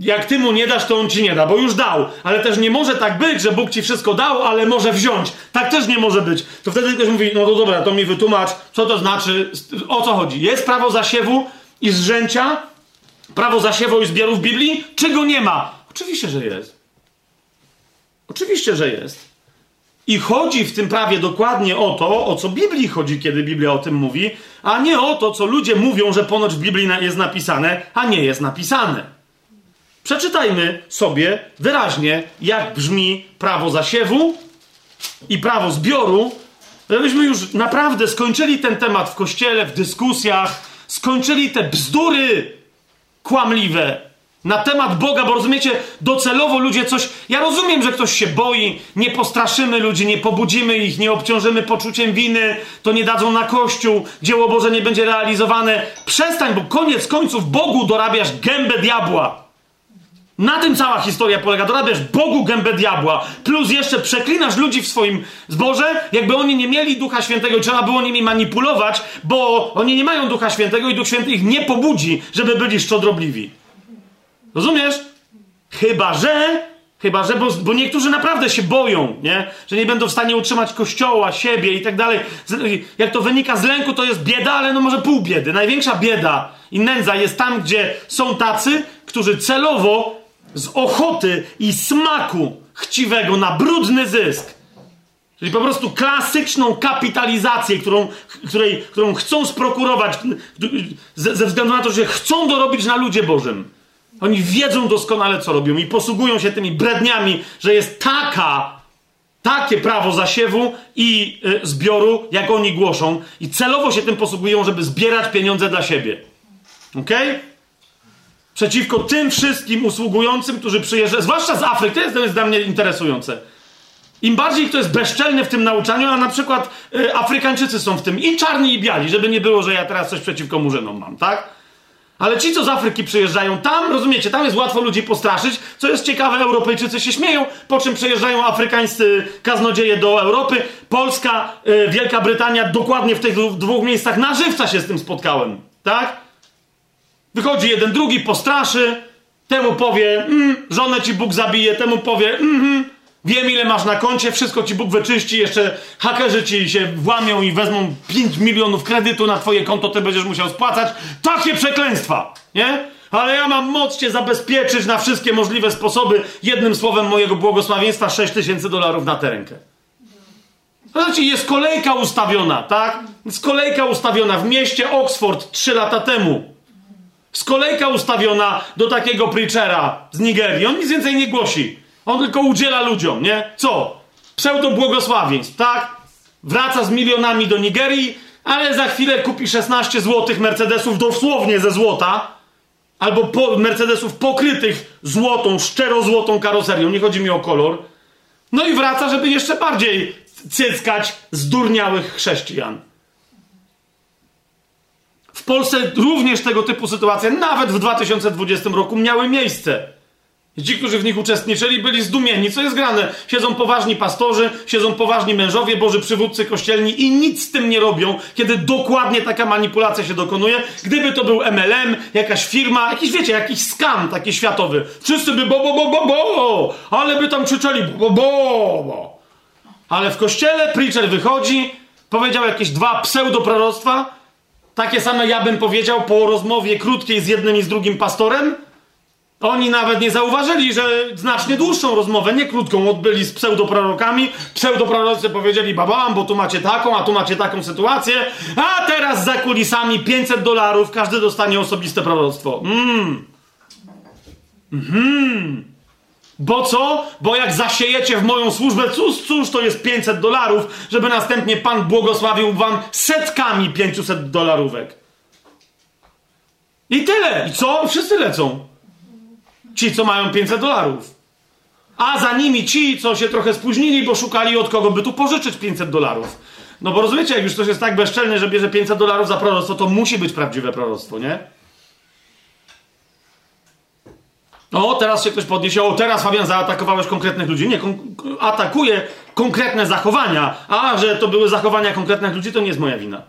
jak ty mu nie dasz, to on ci nie da, bo już dał. Ale też nie może tak być, że Bóg ci wszystko dał, ale może wziąć. Tak też nie może być. To wtedy ktoś mówi, no to dobra, to mi wytłumacz, co to znaczy, o co chodzi. Jest prawo zasiewu i zrzęcia, prawo zasiewu i zbioru w Biblii? Czego nie ma? Oczywiście, że jest. Oczywiście, że jest. I chodzi w tym prawie dokładnie o to, o co Biblii chodzi, kiedy Biblia o tym mówi, a nie o to, co ludzie mówią, że ponoć w Biblii jest napisane, a nie jest napisane. Przeczytajmy sobie wyraźnie, jak brzmi prawo zasiewu i prawo zbioru, żebyśmy już naprawdę skończyli ten temat w kościele, w dyskusjach, skończyli te bzdury kłamliwe na temat Boga, bo rozumiecie, docelowo ludzie coś. Ja rozumiem, że ktoś się boi, nie postraszymy ludzi, nie pobudzimy ich, nie obciążymy poczuciem winy, to nie dadzą na kościół, dzieło Boże nie będzie realizowane. Przestań, bo koniec końców Bogu dorabiasz gębę diabła. Na tym cała historia polega. Dorabiasz Bogu gębę diabła, plus jeszcze przeklinasz ludzi w swoim zborze, jakby oni nie mieli Ducha Świętego i trzeba było nimi manipulować, bo oni nie mają Ducha Świętego i Duch Święty ich nie pobudzi, żeby byli szczodrobliwi. Rozumiesz? Chyba, że, chyba, że, bo, bo niektórzy naprawdę się boją, nie? Że nie będą w stanie utrzymać kościoła, siebie i tak dalej. Jak to wynika z lęku, to jest bieda, ale no może pół biedy. Największa bieda i nędza jest tam, gdzie są tacy, którzy celowo z ochoty i smaku chciwego na brudny zysk Czyli po prostu klasyczną kapitalizację, którą, której, którą chcą sprokurować ze, względu na to, że chcą dorobić na ludzie Bożym. Oni wiedzą doskonale, co robią i posługują się tymi bredniami, że jest taka, takie prawo zasiewu i y, zbioru, jak oni głoszą, i celowo się tym posługują, żeby zbierać pieniądze dla siebie. Ok? Przeciwko tym wszystkim usługującym, którzy przyjeżdżają, zwłaszcza z Afryki, to jest, dla mnie interesujące. Im bardziej kto jest bezczelny w tym nauczaniu, a na przykład y, Afrykańczycy są w tym i czarni, i biali, żeby nie było, że ja teraz coś przeciwko murzynom mam, tak? Ale ci, co z Afryki przyjeżdżają tam, rozumiecie, tam jest łatwo ludzi postraszyć. Co jest ciekawe, Europejczycy się śmieją, po czym przyjeżdżają afrykańscy kaznodzieje do Europy. Polska, yy, Wielka Brytania, dokładnie w tych dwóch miejscach na żywca się z tym spotkałem. Tak? Wychodzi jeden, drugi, postraszy, temu powie, mm, żonę ci Bóg zabije, temu powie, mm, Wiem, ile masz na koncie, wszystko ci Bóg wyczyści, jeszcze hakerzy ci się włamią i wezmą 5 milionów kredytu na twoje konto, ty będziesz musiał spłacać. Takie przekleństwa, nie? Ale ja mam moc cię zabezpieczyć na wszystkie możliwe sposoby. Jednym słowem mojego błogosławieństwa 6 tysięcy dolarów na tę rękę. Znaczy, jest kolejka ustawiona, tak? Jest kolejka ustawiona w mieście Oxford 3 lata temu. Jest kolejka ustawiona do takiego preachera z Nigerii. On nic więcej nie głosi. On tylko udziela ludziom, nie? Co? Pseudo błogosławieństw, tak? Wraca z milionami do Nigerii, ale za chwilę kupi 16 złotych Mercedesów dosłownie ze złota, albo po, Mercedesów pokrytych złotą, szczerozłotą karoserią, nie chodzi mi o kolor. No i wraca, żeby jeszcze bardziej cyckać zdurniałych chrześcijan. W Polsce również tego typu sytuacje, nawet w 2020 roku, miały miejsce. Ci, którzy w nich uczestniczyli, byli zdumieni, co jest grane. Siedzą poważni pastorzy, siedzą poważni mężowie, boży przywódcy kościelni i nic z tym nie robią, kiedy dokładnie taka manipulacja się dokonuje. Gdyby to był MLM, jakaś firma, jakiś, wiecie, jakiś skam taki światowy. Wszyscy by bo, bo, bo, bo, bo, ale by tam krzyczeli bo, bo, bo. Ale w kościele preacher wychodzi, powiedział jakieś dwa pseudoproroctwa, takie same ja bym powiedział po rozmowie krótkiej z jednym i z drugim pastorem, oni nawet nie zauważyli, że znacznie dłuższą rozmowę, nie krótką, odbyli z pseudoprorokami. Pseudoprorocy powiedzieli, babam, bo tu macie taką, a tu macie taką sytuację, a teraz za kulisami 500 dolarów, każdy dostanie osobiste proroctwo. Mmm. Mhm. Bo co? Bo jak zasiejecie w moją służbę, cóż, cóż to jest 500 dolarów, żeby następnie Pan błogosławił wam setkami 500 dolarówek. I tyle. I co? Wszyscy lecą. Ci, co mają 500 dolarów. A za nimi ci, co się trochę spóźnili, bo szukali od kogo by tu pożyczyć 500 dolarów. No bo rozumiecie, jak już ktoś jest tak bezczelny, że bierze 500 dolarów za proroctwo, to musi być prawdziwe proroctwo, nie? O, teraz się ktoś podniesie, o, teraz Fabian zaatakowałeś konkretnych ludzi. Nie, kon atakuje konkretne zachowania. A, że to były zachowania konkretnych ludzi, to nie jest moja wina.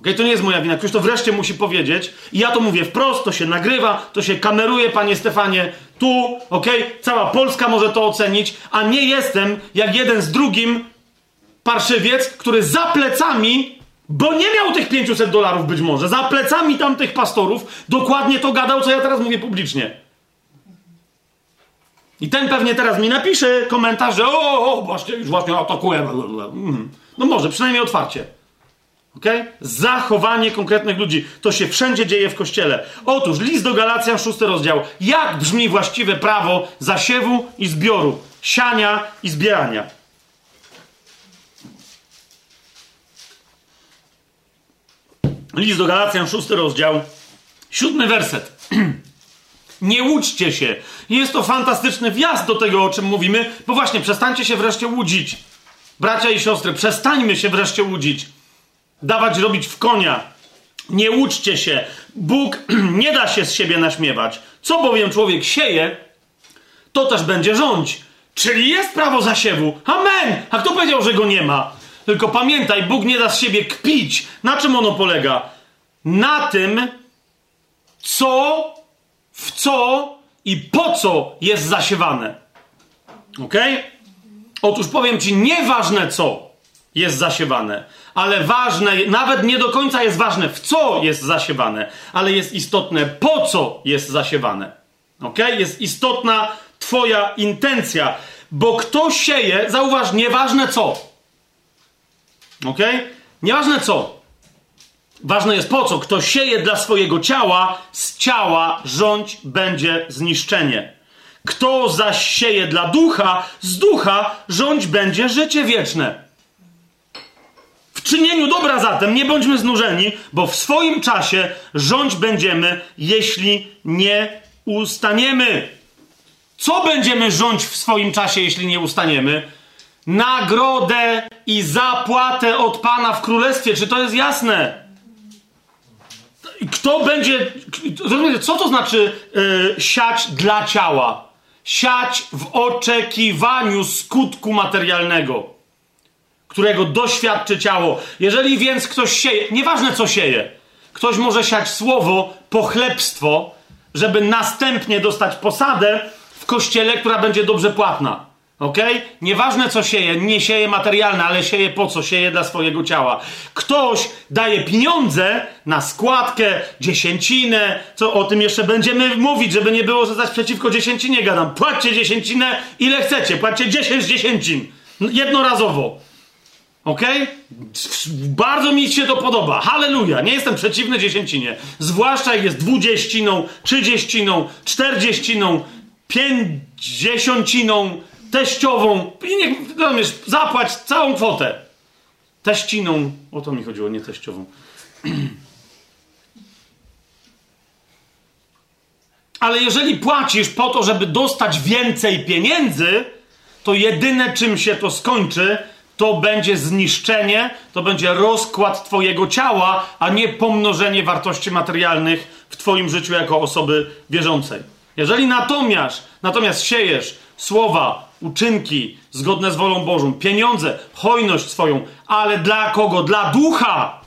Okay? To nie jest moja wina. Ktoś to wreszcie musi powiedzieć. I ja to mówię wprost, to się nagrywa, to się kameruje, panie Stefanie. Tu, ok? Cała Polska może to ocenić, a nie jestem jak jeden z drugim parszywiec, który za plecami, bo nie miał tych 500 dolarów być może, za plecami tamtych pastorów dokładnie to gadał, co ja teraz mówię publicznie. I ten pewnie teraz mi napisze komentarz, że o, o właśnie, już właśnie atakuje. Mhm. No może, przynajmniej otwarcie. Okay? Zachowanie konkretnych ludzi. To się wszędzie dzieje w kościele. Otóż list do Galacjan, szósty rozdział. Jak brzmi właściwe prawo zasiewu i zbioru, siania i zbierania? List do Galacjan, szósty rozdział, siódmy werset. Nie łudźcie się. Jest to fantastyczny wjazd do tego, o czym mówimy, bo właśnie przestańcie się wreszcie łudzić. Bracia i siostry, przestańmy się wreszcie łudzić. Dawać robić w konia. Nie łudźcie się. Bóg nie da się z siebie naśmiewać. Co bowiem człowiek sieje, to też będzie rządź. Czyli jest prawo zasiewu. Amen! A kto powiedział, że go nie ma? Tylko pamiętaj, Bóg nie da z siebie kpić. Na czym ono polega? Na tym, co, w co i po co jest zasiewane. Ok? Otóż powiem ci, nieważne co jest zasiewane, ale ważne, nawet nie do końca jest ważne, w co jest zasiewane, ale jest istotne, po co jest zasiewane. Ok? Jest istotna Twoja intencja, bo kto sieje, zauważ, nieważne co. Ok? Nieważne co. Ważne jest po co. Kto sieje dla swojego ciała, z ciała rządź będzie zniszczenie. Kto zaś sieje dla ducha, z ducha rządź będzie życie wieczne. W czynieniu dobra zatem nie bądźmy znużeni, bo w swoim czasie rządź będziemy, jeśli nie ustaniemy. Co będziemy rządź w swoim czasie, jeśli nie ustaniemy? Nagrodę i zapłatę od Pana w królestwie. Czy to jest jasne? Kto będzie. Co to znaczy yy, siać dla ciała? Siać w oczekiwaniu skutku materialnego, którego doświadczy ciało. Jeżeli więc ktoś sieje, nieważne co sieje, ktoś może siać słowo, pochlebstwo, żeby następnie dostać posadę w kościele, która będzie dobrze płatna. Ok? Nieważne co sieje, nie sieje materialne, ale sieje po co? Sieje dla swojego ciała. Ktoś daje pieniądze na składkę, dziesięcinę, co o tym jeszcze będziemy mówić, żeby nie było, że zaś przeciwko dziesięcinie gadam. Płaccie dziesięcinę ile chcecie, płaccie dziesięć dziesięcin. Jednorazowo. Ok? Bardzo mi się to podoba. Halleluja. Nie jestem przeciwny dziesięcinie. Zwłaszcza jak jest dwudzieściną, trzydzieściną, czterdzieściną, pięćdziesiąciną, teściową i niech, rozumiesz, zapłać całą kwotę. Teściną, o to mi chodziło, nie teściową. Ale jeżeli płacisz po to, żeby dostać więcej pieniędzy, to jedyne czym się to skończy, to będzie zniszczenie, to będzie rozkład Twojego ciała, a nie pomnożenie wartości materialnych w Twoim życiu jako osoby wierzącej. Jeżeli natomiast, natomiast siejesz słowa, uczynki zgodne z wolą Bożą, pieniądze, hojność swoją, ale dla kogo? Dla ducha.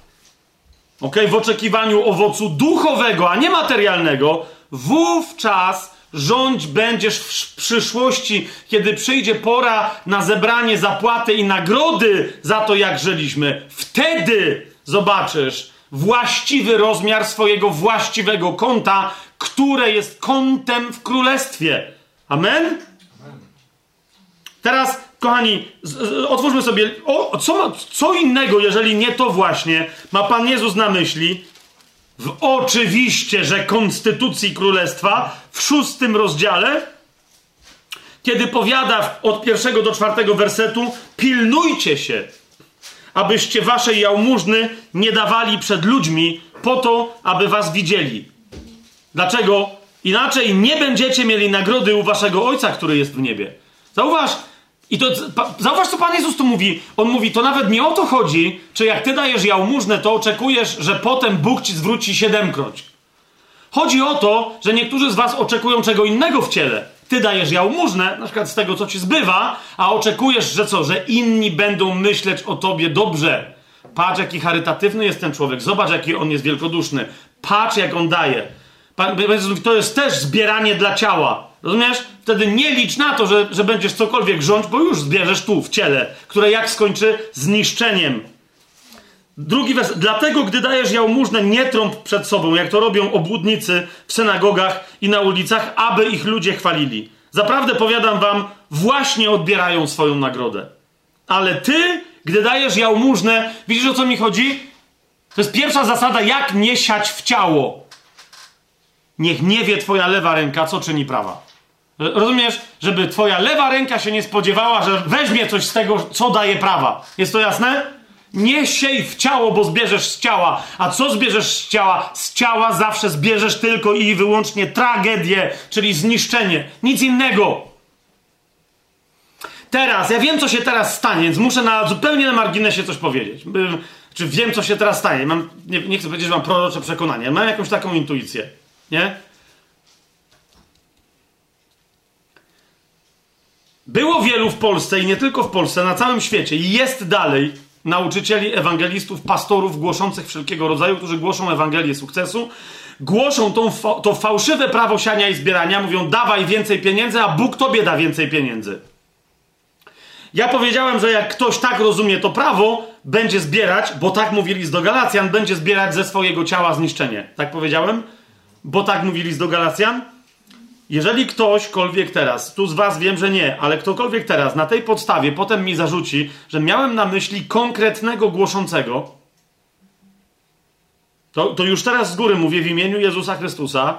Ok, w oczekiwaniu owocu duchowego, a nie materialnego, wówczas rządź będziesz w przyszłości, kiedy przyjdzie pora na zebranie zapłaty i nagrody za to, jak żyliśmy. Wtedy zobaczysz właściwy rozmiar swojego właściwego konta, które jest kątem w królestwie. Amen? Teraz, kochani, otwórzmy sobie, o, co, co innego, jeżeli nie to właśnie, ma Pan Jezus na myśli, w oczywiście, że Konstytucji Królestwa, w szóstym rozdziale, kiedy powiada od pierwszego do czwartego wersetu, pilnujcie się, abyście waszej jałmużny nie dawali przed ludźmi po to, aby was widzieli. Dlaczego? Inaczej nie będziecie mieli nagrody u waszego Ojca, który jest w niebie. Zauważ, i to, zauważ, co Pan Jezus tu mówi. On mówi, to nawet nie o to chodzi, czy jak ty dajesz jałmużnę, to oczekujesz, że potem Bóg ci zwróci siedemkroć. Chodzi o to, że niektórzy z was oczekują czego innego w ciele. Ty dajesz jałmużnę, na przykład z tego, co ci zbywa, a oczekujesz, że co? Że inni będą myśleć o tobie dobrze. Patrz, jaki charytatywny jest ten człowiek. Zobacz, jaki on jest wielkoduszny. Patrz, jak on daje. Pan Jezus mówi, to jest też zbieranie dla ciała. Rozumiesz? Wtedy nie licz na to, że, że będziesz cokolwiek rządź, bo już zbierzesz tu, w ciele, które jak skończy zniszczeniem. Drugi wers. Dlatego, gdy dajesz jałmużnę, nie trąb przed sobą, jak to robią obłudnicy w synagogach i na ulicach, aby ich ludzie chwalili. Zaprawdę powiadam wam, właśnie odbierają swoją nagrodę. Ale ty, gdy dajesz jałmużnę, widzisz o co mi chodzi? To jest pierwsza zasada, jak nie siać w ciało. Niech nie wie twoja lewa ręka, co czyni prawa. Rozumiesz? Żeby twoja lewa ręka się nie spodziewała, że weźmie coś z tego, co daje prawa. Jest to jasne? Nie siej w ciało, bo zbierzesz z ciała. A co zbierzesz z ciała? Z ciała zawsze zbierzesz tylko i wyłącznie tragedię, czyli zniszczenie. Nic innego. Teraz, ja wiem, co się teraz stanie, więc muszę na zupełnie na marginesie coś powiedzieć. Czy wiem, co się teraz stanie? Mam, nie, nie chcę powiedzieć, że mam prorocze przekonanie. Mam jakąś taką intuicję. Nie? Było wielu w Polsce i nie tylko w Polsce, na całym świecie i jest dalej nauczycieli, ewangelistów, pastorów głoszących wszelkiego rodzaju, którzy głoszą Ewangelię sukcesu, głoszą tą, to fałszywe prawo siania i zbierania, mówią dawaj więcej pieniędzy, a Bóg tobie da więcej pieniędzy. Ja powiedziałem, że jak ktoś tak rozumie to prawo, będzie zbierać, bo tak mówili z do Galacjan, będzie zbierać ze swojego ciała zniszczenie. Tak powiedziałem? Bo tak mówili z do Galacjan? Jeżeli ktośkolwiek teraz, tu z was wiem, że nie, ale ktokolwiek teraz na tej podstawie potem mi zarzuci, że miałem na myśli konkretnego głoszącego, to, to już teraz z góry mówię w imieniu Jezusa Chrystusa,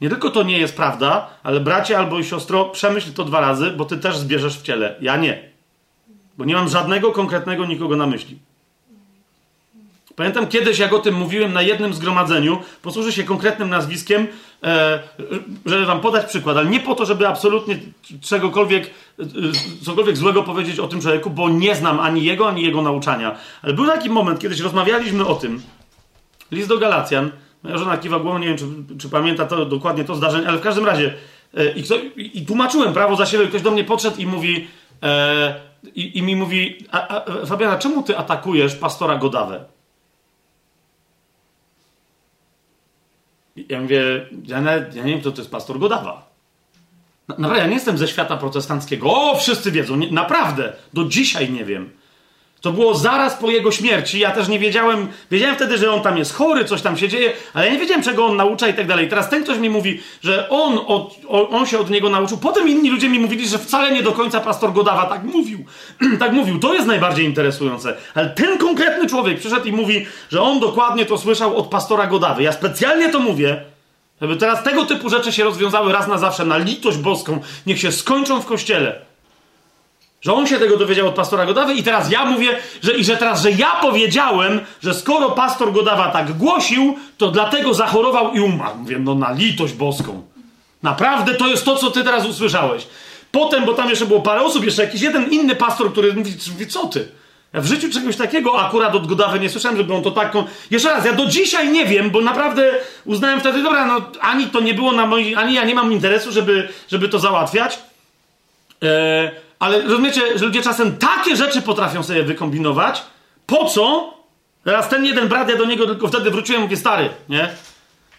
nie tylko to nie jest prawda, ale bracie albo i siostro, przemyśl to dwa razy, bo ty też zbierzesz w ciele. Ja nie. Bo nie mam żadnego konkretnego nikogo na myśli. Pamiętam kiedyś, jak o tym mówiłem na jednym zgromadzeniu, posłużę się konkretnym nazwiskiem, e, żeby wam podać przykład, ale nie po to, żeby absolutnie czegokolwiek, e, cokolwiek złego powiedzieć o tym człowieku, bo nie znam ani jego, ani jego nauczania. Ale był taki moment, kiedyś rozmawialiśmy o tym, list do Galacjan, moja żona kiwa głową, nie wiem, czy, czy pamięta to dokładnie to zdarzenie, ale w każdym razie e, i, kto, i, tłumaczyłem prawo za siebie, ktoś do mnie podszedł i mówi e, i, i, mi mówi, a, a, Fabiana, czemu ty atakujesz pastora Godawę? Ja mówię, ja, nawet, ja nie wiem, kto to jest pastor Godawa. Naprawdę, ja nie jestem ze świata protestanckiego. O, wszyscy wiedzą. Nie, naprawdę, do dzisiaj nie wiem. To było zaraz po jego śmierci. Ja też nie wiedziałem, wiedziałem wtedy, że on tam jest chory, coś tam się dzieje, ale ja nie wiedziałem, czego on naucza i tak dalej. Teraz ten ktoś mi mówi, że on, od, on się od niego nauczył. Potem inni ludzie mi mówili, że wcale nie do końca pastor Godawa tak mówił. tak mówił. To jest najbardziej interesujące. Ale ten konkretny człowiek przyszedł i mówi, że on dokładnie to słyszał od pastora Godawy. Ja specjalnie to mówię, żeby teraz tego typu rzeczy się rozwiązały raz na zawsze, na litość boską. Niech się skończą w kościele. Że on się tego dowiedział od pastora Godawy i teraz ja mówię, że, i że teraz, że ja powiedziałem, że skoro pastor Godawa tak głosił, to dlatego zachorował i umarł. Mówię, no na litość boską. Naprawdę to jest to, co ty teraz usłyszałeś. Potem, bo tam jeszcze było parę osób, jeszcze jakiś jeden inny pastor, który mówi, mówi co ty? Ja w życiu czegoś takiego akurat od Godawy nie słyszałem, żeby on to tak... Jeszcze raz, ja do dzisiaj nie wiem, bo naprawdę uznałem wtedy, dobra, no ani to nie było na moim... ani ja nie mam interesu, żeby, żeby to załatwiać. Eee, ale rozumiecie, że ludzie czasem takie rzeczy potrafią sobie wykombinować. Po co? Teraz ten jeden brat, ja do niego tylko wtedy wróciłem, mówię, stary, nie?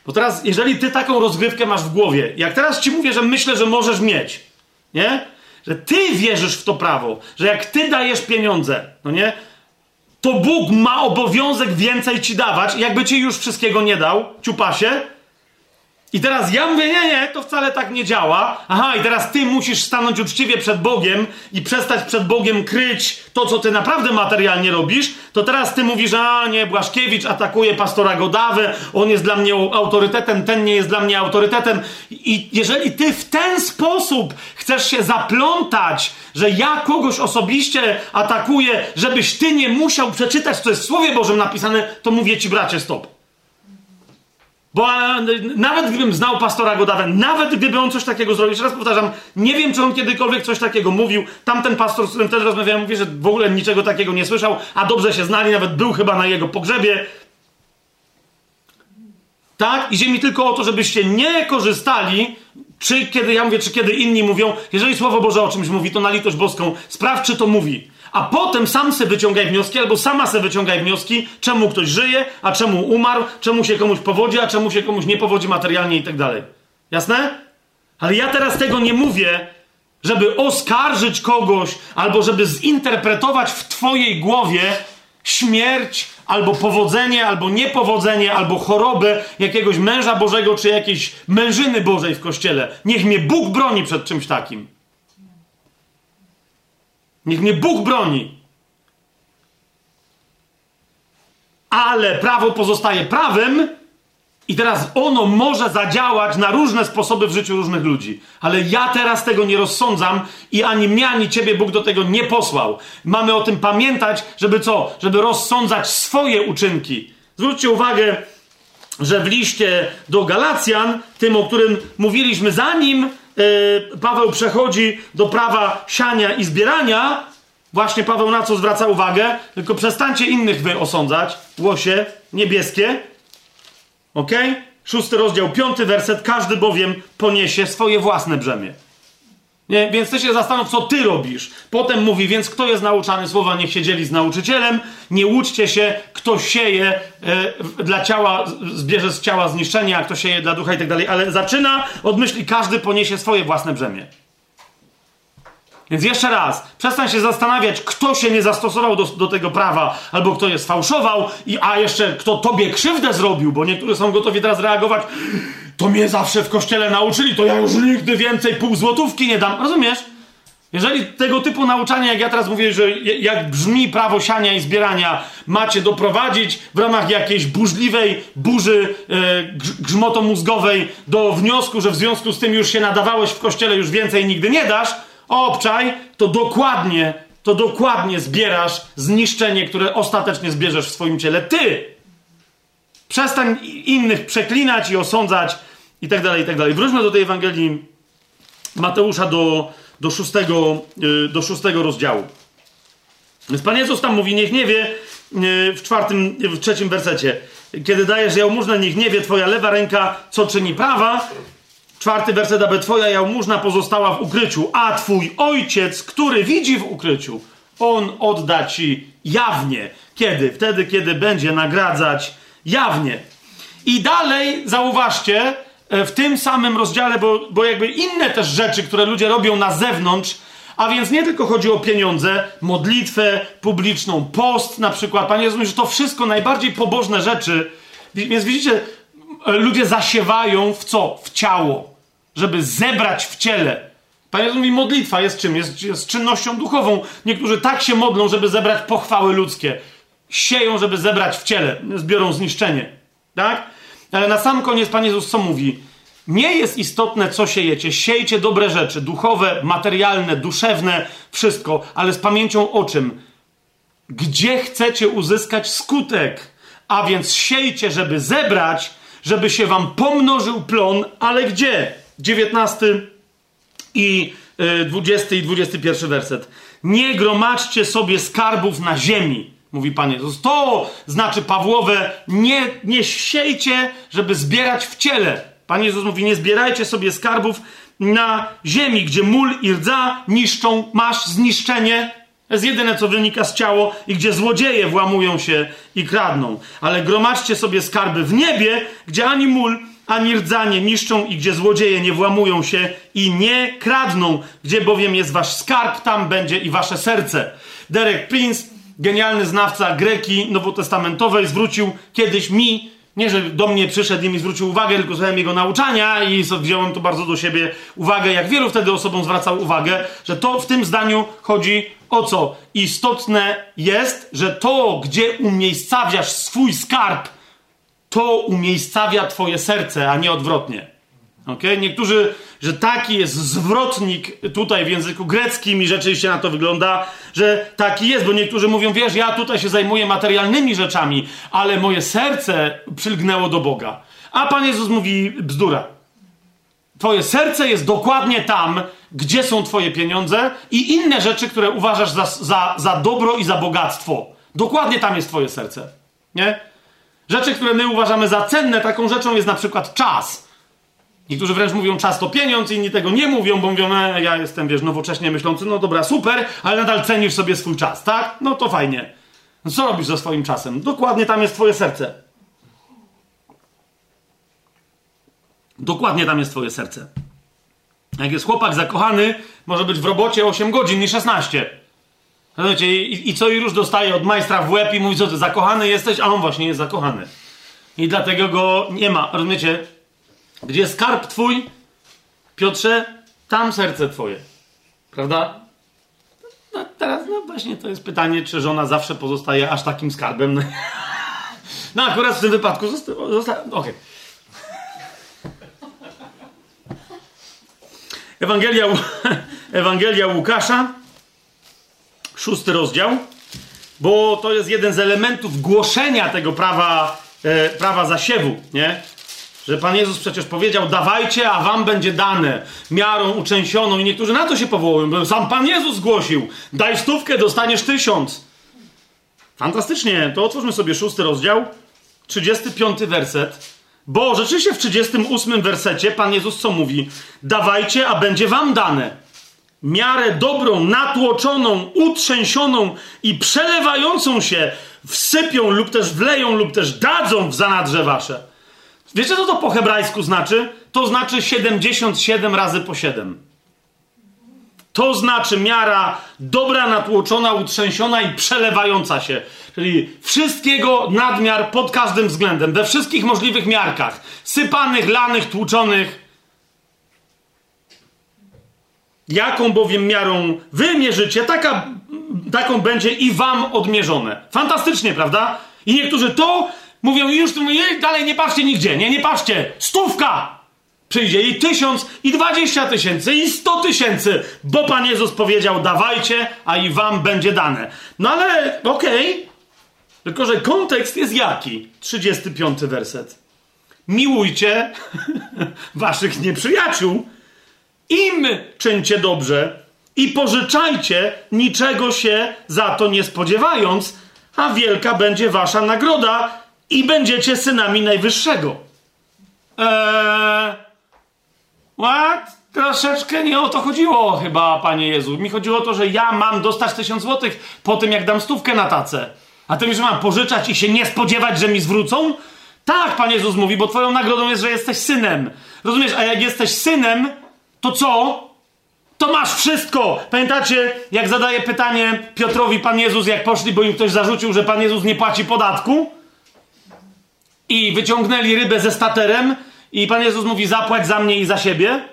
Bo teraz, jeżeli ty taką rozgrywkę masz w głowie, jak teraz ci mówię, że myślę, że możesz mieć, nie? Że ty wierzysz w to prawo, że jak ty dajesz pieniądze, no nie? To Bóg ma obowiązek więcej ci dawać, jakby ci już wszystkiego nie dał, ciupasie, i teraz ja mówię, nie, nie, to wcale tak nie działa. Aha, i teraz ty musisz stanąć uczciwie przed Bogiem i przestać przed Bogiem kryć to, co ty naprawdę materialnie robisz. To teraz ty mówisz, a nie, Błaszkiewicz atakuje pastora Godawę, on jest dla mnie autorytetem, ten nie jest dla mnie autorytetem. I jeżeli ty w ten sposób chcesz się zaplątać, że ja kogoś osobiście atakuję, żebyś ty nie musiał przeczytać, co jest w Słowie Bożym napisane, to mówię ci, bracie, stop. Bo nawet gdybym znał pastora Godawę, nawet gdyby on coś takiego zrobił, jeszcze raz powtarzam, nie wiem, czy on kiedykolwiek coś takiego mówił. Tamten pastor, z którym też rozmawiałem, mówi, że w ogóle niczego takiego nie słyszał, a dobrze się znali, nawet był chyba na jego pogrzebie. Tak? Idzie mi tylko o to, żebyście nie korzystali, czy kiedy ja mówię, czy kiedy inni mówią, jeżeli Słowo Boże o czymś mówi, to na litość boską, sprawdź, czy to mówi a potem sam se wyciągaj wnioski, albo sama se wyciągaj wnioski, czemu ktoś żyje, a czemu umarł, czemu się komuś powodzi, a czemu się komuś nie powodzi materialnie i tak dalej. Jasne? Ale ja teraz tego nie mówię, żeby oskarżyć kogoś, albo żeby zinterpretować w twojej głowie śmierć, albo powodzenie, albo niepowodzenie, albo chorobę jakiegoś męża Bożego, czy jakiejś mężyny Bożej w kościele. Niech mnie Bóg broni przed czymś takim. Niech mnie Bóg broni. Ale prawo pozostaje prawem, I teraz ono może zadziałać na różne sposoby w życiu różnych ludzi. Ale ja teraz tego nie rozsądzam i ani mnie, ani ciebie Bóg do tego nie posłał. Mamy o tym pamiętać, żeby co? Żeby rozsądzać swoje uczynki. Zwróćcie uwagę, że w liście do Galacjan, tym, o którym mówiliśmy, zanim Paweł przechodzi do prawa siania i zbierania, właśnie Paweł na co zwraca uwagę, tylko przestańcie innych wy osądzać, łosie niebieskie, ok? Szósty rozdział, piąty werset, każdy bowiem poniesie swoje własne brzemię. Nie? Więc ty się zastanów, co ty robisz. Potem mówi, więc kto jest nauczany słowa, niech się dzieli z nauczycielem. Nie łudźcie się, kto sieje e, dla ciała, zbierze z ciała zniszczenie, a kto sieje dla ducha i tak dalej. Ale zaczyna od myśli, każdy poniesie swoje własne brzemię. Więc jeszcze raz, przestań się zastanawiać, kto się nie zastosował do, do tego prawa, albo kto je sfałszował, i, a jeszcze kto tobie krzywdę zrobił, bo niektórzy są gotowi teraz reagować. To mnie zawsze w kościele nauczyli, to ja już nigdy więcej pół złotówki nie dam. Rozumiesz? Jeżeli tego typu nauczania, jak ja teraz mówię, że jak brzmi prawo siania i zbierania, macie doprowadzić w ramach jakiejś burzliwej burzy e, grzmotomózgowej do wniosku, że w związku z tym już się nadawałeś w kościele, już więcej nigdy nie dasz, obczaj, to dokładnie, to dokładnie zbierasz zniszczenie, które ostatecznie zbierzesz w swoim ciele ty. Przestań innych przeklinać i osądzać i tak dalej, i tak dalej. Wróćmy do tej Ewangelii Mateusza do, do, szóstego, y, do szóstego rozdziału. Więc Pan Jezus tam mówi, niech nie wie, y, w czwartym, w trzecim wersecie, kiedy dajesz jałmużnę, niech nie wie twoja lewa ręka, co czyni prawa, Czwarty werset, aby twoja jałmużna pozostała w ukryciu, a twój ojciec, który widzi w ukryciu, on odda ci jawnie. Kiedy? Wtedy, kiedy będzie nagradzać jawnie. I dalej, zauważcie, e, w tym samym rozdziale, bo, bo jakby inne też rzeczy, które ludzie robią na zewnątrz, a więc nie tylko chodzi o pieniądze, modlitwę publiczną, post na przykład. Panie Jezu, że to wszystko najbardziej pobożne rzeczy. Więc widzicie, e, ludzie zasiewają w co? W ciało żeby zebrać w ciele. Panie mówi, modlitwa jest czym? Jest, jest czynnością duchową. Niektórzy tak się modlą, żeby zebrać pochwały ludzkie. Sieją, żeby zebrać w ciele. Zbiorą zniszczenie. Tak? Ale na sam koniec Pan Jezus co mówi? Nie jest istotne, co siejecie. Siejcie dobre rzeczy, duchowe, materialne, duszewne, wszystko, ale z pamięcią o czym? Gdzie chcecie uzyskać skutek? A więc siejcie, żeby zebrać, żeby się wam pomnożył plon, ale gdzie? 19 i 20 e, i 21 werset. Nie gromadźcie sobie skarbów na ziemi, mówi Pan Jezus. To znaczy Pawłowe, nie, nie siejcie, żeby zbierać w ciele. Pan Jezus mówi, nie zbierajcie sobie skarbów na ziemi, gdzie mól i rdza niszczą, masz zniszczenie. To jest jedyne, co wynika z ciało i gdzie złodzieje włamują się i kradną. Ale gromadźcie sobie skarby w niebie, gdzie ani mól, ani rdzanie niszczą i gdzie złodzieje nie włamują się i nie kradną, gdzie bowiem jest wasz skarb, tam będzie i wasze serce. Derek Prince, genialny znawca greki nowotestamentowej, zwrócił kiedyś mi, nie że do mnie przyszedł i mi zwrócił uwagę, tylko słuchałem jego nauczania i wziąłem to bardzo do siebie uwagę, jak wielu wtedy osobom zwracał uwagę, że to w tym zdaniu chodzi o co? Istotne jest, że to, gdzie umiejscawiasz swój skarb, to umiejscawia twoje serce, a nie odwrotnie. Okay? Niektórzy, że taki jest zwrotnik tutaj w języku greckim i rzeczywiście na to wygląda, że taki jest, bo niektórzy mówią, wiesz, ja tutaj się zajmuję materialnymi rzeczami, ale moje serce przylgnęło do Boga. A Pan Jezus mówi bzdura. Twoje serce jest dokładnie tam, gdzie są twoje pieniądze i inne rzeczy, które uważasz za, za, za dobro i za bogactwo. Dokładnie tam jest twoje serce. Nie? Rzeczy, które my uważamy za cenne, taką rzeczą jest na przykład czas. Niektórzy wręcz mówią, czas to pieniądz, inni tego nie mówią, bo mówią, e, ja jestem, wiesz, nowocześnie myślący, no dobra, super, ale nadal cenisz sobie swój czas, tak? No to fajnie. No co robisz ze swoim czasem? Dokładnie tam jest twoje serce. Dokładnie tam jest twoje serce. Jak jest chłopak zakochany, może być w robocie 8 godzin, nie 16. Rozumiecie? I, I co i już dostaje od majstra w łeb i mówi, co ty, zakochany jesteś, a on właśnie jest zakochany. I dlatego go nie ma. Rozumiecie? Gdzie skarb twój, Piotrze, tam serce twoje. Prawda? No, teraz, no właśnie, to jest pytanie, czy żona zawsze pozostaje aż takim skarbem. No, no akurat w tym wypadku została. Zosta- Ewangelia, Ewangelia Łukasza, szósty rozdział, bo to jest jeden z elementów głoszenia tego prawa, e, prawa zasiewu, nie? Że Pan Jezus przecież powiedział, dawajcie, a wam będzie dane miarą uczęsioną i niektórzy na to się powołują, sam Pan Jezus głosił, daj stówkę, dostaniesz tysiąc. Fantastycznie, to otwórzmy sobie szósty rozdział, 35 werset. Bo rzeczywiście w 38 wersecie Pan Jezus co mówi? Dawajcie, a będzie wam dane. Miarę dobrą, natłoczoną, utrzęsioną i przelewającą się wsypią lub też wleją lub też dadzą w zanadrze wasze. Wiecie, co to po hebrajsku znaczy? To znaczy 77 razy po 7. To znaczy miara dobra, natłoczona, utrzęsiona i przelewająca się. Czyli wszystkiego nadmiar pod każdym względem, we wszystkich możliwych miarkach. Sypanych, lanych, tłuczonych. Jaką bowiem miarą wy mierzycie, taka, taką będzie i wam odmierzone. Fantastycznie, prawda? I niektórzy to mówią już dalej nie patrzcie nigdzie. Nie, nie patrzcie. Stówka! Przyjdzie i tysiąc, i dwadzieścia tysięcy, i sto tysięcy, bo Pan Jezus powiedział, dawajcie, a i wam będzie dane. No ale okej, okay. tylko że kontekst jest jaki? 35 werset. Miłujcie waszych nieprzyjaciół, im czyńcie dobrze i pożyczajcie, niczego się za to nie spodziewając, a wielka będzie wasza nagroda i będziecie synami Najwyższego. Eee, what? Troszeczkę nie o to chodziło chyba, Panie Jezu. Mi chodziło o to, że ja mam dostać tysiąc złotych po tym, jak dam stówkę na tacę. A ty mi, że mam pożyczać i się nie spodziewać, że mi zwrócą? Tak, Pan Jezus mówi, bo twoją nagrodą jest, że jesteś synem. Rozumiesz? A jak jesteś synem, to co? To masz wszystko! Pamiętacie, jak zadaje pytanie Piotrowi Pan Jezus, jak poszli, bo im ktoś zarzucił, że Pan Jezus nie płaci podatku? I wyciągnęli rybę ze staterem i Pan Jezus mówi, zapłać za mnie i za siebie?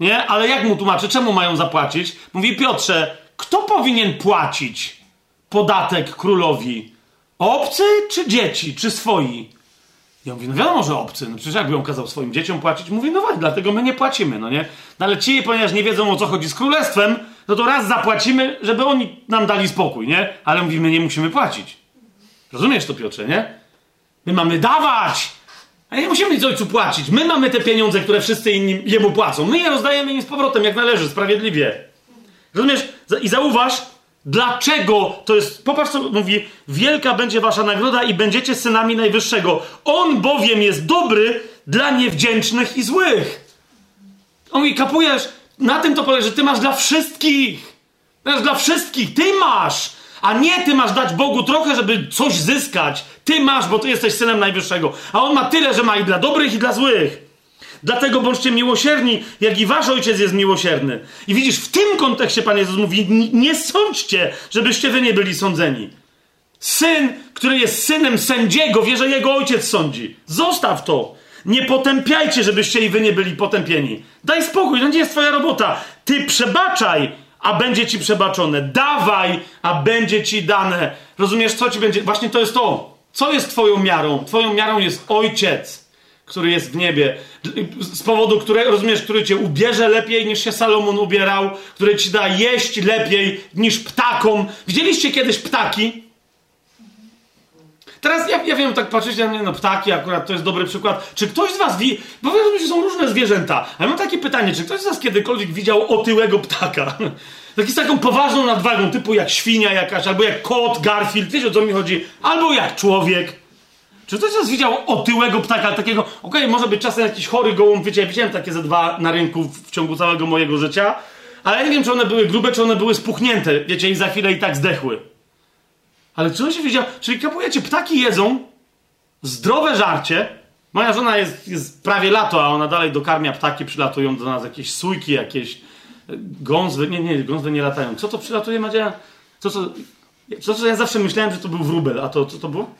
Nie? Ale jak mu tłumaczy, czemu mają zapłacić? Mówi, Piotrze, kto powinien płacić podatek królowi? Obcy czy dzieci, czy swoi? Ja mówię, no wiadomo, że obcy. No przecież jakby on kazał swoim dzieciom płacić? Mówi, no właśnie, dlatego my nie płacimy, no nie? No ale ci, ponieważ nie wiedzą o co chodzi z królestwem, no to raz zapłacimy, żeby oni nam dali spokój, nie? Ale mówimy, nie musimy płacić. Rozumiesz to, Piotrze, nie? My mamy dawać! A nie musimy nic ojcu płacić. My mamy te pieniądze, które wszyscy inni jemu płacą. My je rozdajemy im z powrotem, jak należy, sprawiedliwie. Rozumiesz? I zauważ, Dlaczego to jest? Popatrz, co mówi: Wielka będzie wasza nagroda i będziecie synami Najwyższego. On bowiem jest dobry dla niewdzięcznych i złych. On mówi: Kapujesz? Na tym to polega, że ty masz dla wszystkich. Masz dla wszystkich. Ty masz. A nie ty masz dać Bogu trochę, żeby coś zyskać. Ty masz, bo ty jesteś synem Najwyższego. A on ma tyle, że ma i dla dobrych, i dla złych. Dlatego bądźcie miłosierni, jak i wasz ojciec jest miłosierny. I widzisz, w tym kontekście Pan Jezus mówi: Nie sądźcie, żebyście wy nie byli sądzeni. Syn, który jest synem sędziego, wie, że jego ojciec sądzi. Zostaw to. Nie potępiajcie, żebyście i wy nie byli potępieni. Daj spokój, to nie jest twoja robota. Ty przebaczaj, a będzie ci przebaczone. Dawaj, a będzie ci dane. Rozumiesz, co ci będzie? Właśnie to jest to. Co jest twoją miarą? Twoją miarą jest ojciec który jest w niebie, z powodu, które, rozumiesz, który cię ubierze lepiej niż się Salomon ubierał, który ci da jeść lepiej niż ptakom. Widzieliście kiedyś ptaki? Teraz ja, ja wiem, tak patrzycie na mnie, no ptaki akurat to jest dobry przykład. Czy ktoś z was wie, bo wiadomo, że są różne zwierzęta, ale mam takie pytanie, czy ktoś z was kiedykolwiek widział otyłego ptaka? Taki z taką poważną nadwagą, typu jak świnia jakaś, albo jak kot, Garfield, wiecie o co mi chodzi? Albo jak człowiek. Czy ktoś z was widział otyłego ptaka, takiego, okej, okay, może być czasem jakiś chory gołąb, wiecie, ja widziałem takie ze dwa na rynku w ciągu całego mojego życia, ale ja nie wiem, czy one były grube, czy one były spuchnięte, wiecie, i za chwilę i tak zdechły. Ale czy on się widział, czyli kapujecie, ptaki jedzą, zdrowe żarcie, moja żona jest, jest prawie lato, a ona dalej dokarmia ptaki, przylatują do nas jakieś sójki, jakieś e, gązwy, nie, nie, gązwy nie latają. Co to przylatuje, Madzia? Co, co, co, co ja zawsze myślałem, że to był wróbel, a to co to było?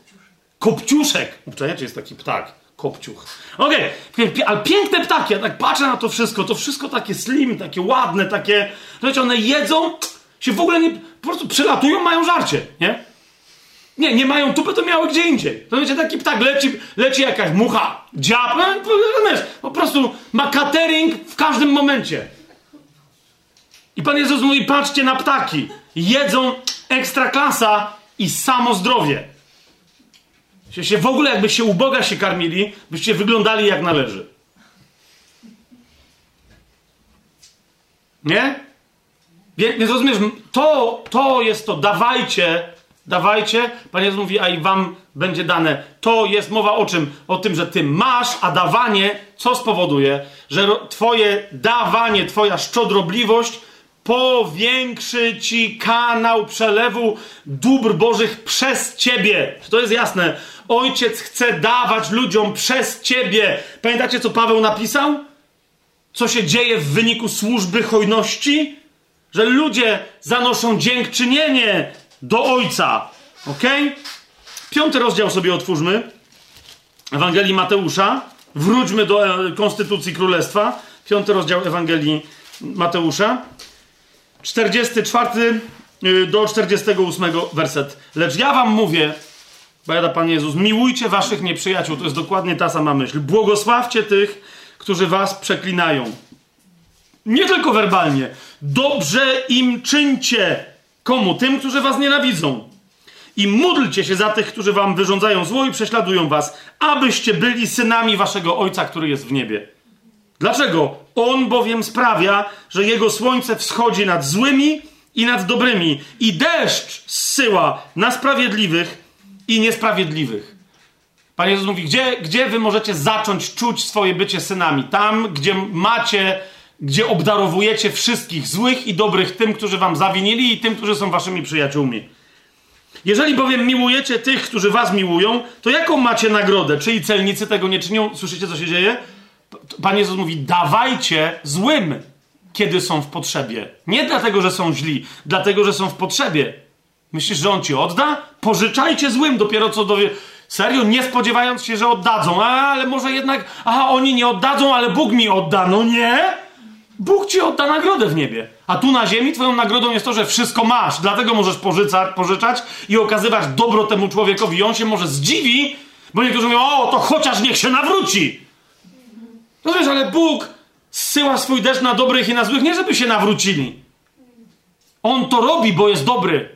Kopciuszek. Czajcie, jest taki ptak. Kopciuch. Okej, okay. ale piękne ptaki. Ja tak patrzę na to wszystko. To wszystko takie slim, takie ładne, takie... Słuchajcie, one jedzą, się w ogóle nie... Po prostu przylatują, mają żarcie, nie? Nie, nie mają tupy, to miały gdzie indziej. To wiecie, taki ptak leci, leci jakaś mucha, dziab, no, po prostu ma catering w każdym momencie. I Pan Jezus mówi, patrzcie na ptaki. Jedzą ekstra klasa i samo zdrowie. Się w ogóle jakby się uboga się karmili, byście wyglądali jak należy. Nie? Więc rozumiesz, to, to jest to, dawajcie, dawajcie. Pan Jezus mówi, a i wam będzie dane. To jest mowa o czym? O tym, że ty masz, a dawanie, co spowoduje? Że twoje dawanie, twoja szczodrobliwość powiększy ci kanał przelewu dóbr Bożych przez ciebie. To jest jasne? Ojciec chce dawać ludziom przez ciebie. Pamiętacie, co Paweł napisał? Co się dzieje w wyniku służby hojności? Że ludzie zanoszą dziękczynienie do Ojca. Ok? Piąty rozdział sobie otwórzmy. Ewangelii Mateusza. Wróćmy do e, Konstytucji Królestwa. Piąty rozdział Ewangelii Mateusza. 44 y, do 48 werset. Lecz ja wam mówię, Bajada Pan Jezus, miłujcie waszych nieprzyjaciół. To jest dokładnie ta sama myśl. Błogosławcie tych, którzy was przeklinają. Nie tylko werbalnie. Dobrze im czyńcie. Komu? Tym, którzy was nienawidzą. I módlcie się za tych, którzy wam wyrządzają zło i prześladują was, abyście byli synami waszego Ojca, który jest w niebie. Dlaczego? On bowiem sprawia, że jego słońce wschodzi nad złymi i nad dobrymi, i deszcz zsyła na sprawiedliwych i niesprawiedliwych. Pan Jezus mówi, gdzie, gdzie wy możecie zacząć czuć swoje bycie synami? Tam, gdzie macie, gdzie obdarowujecie wszystkich złych i dobrych tym, którzy wam zawinili i tym, którzy są waszymi przyjaciółmi. Jeżeli bowiem miłujecie tych, którzy was miłują, to jaką macie nagrodę? Czy i celnicy tego nie czynią? Słyszycie, co się dzieje? Pan Jezus mówi: dawajcie złym, kiedy są w potrzebie. Nie dlatego, że są źli, dlatego, że są w potrzebie. Myślisz, że on ci odda? Pożyczajcie złym, dopiero co dowie. Serio, nie spodziewając się, że oddadzą. A, ale może jednak, aha, oni nie oddadzą, ale Bóg mi odda. No nie! Bóg ci odda nagrodę w niebie. A tu na ziemi twoją nagrodą jest to, że wszystko masz. Dlatego możesz pożyca, pożyczać i okazywać dobro temu człowiekowi. I on się może zdziwi, bo niektórzy mówią, o, to chociaż niech się nawróci. No wiesz, ale Bóg zsyła swój deszcz na dobrych i na złych, nie żeby się nawrócili. On to robi, bo jest dobry.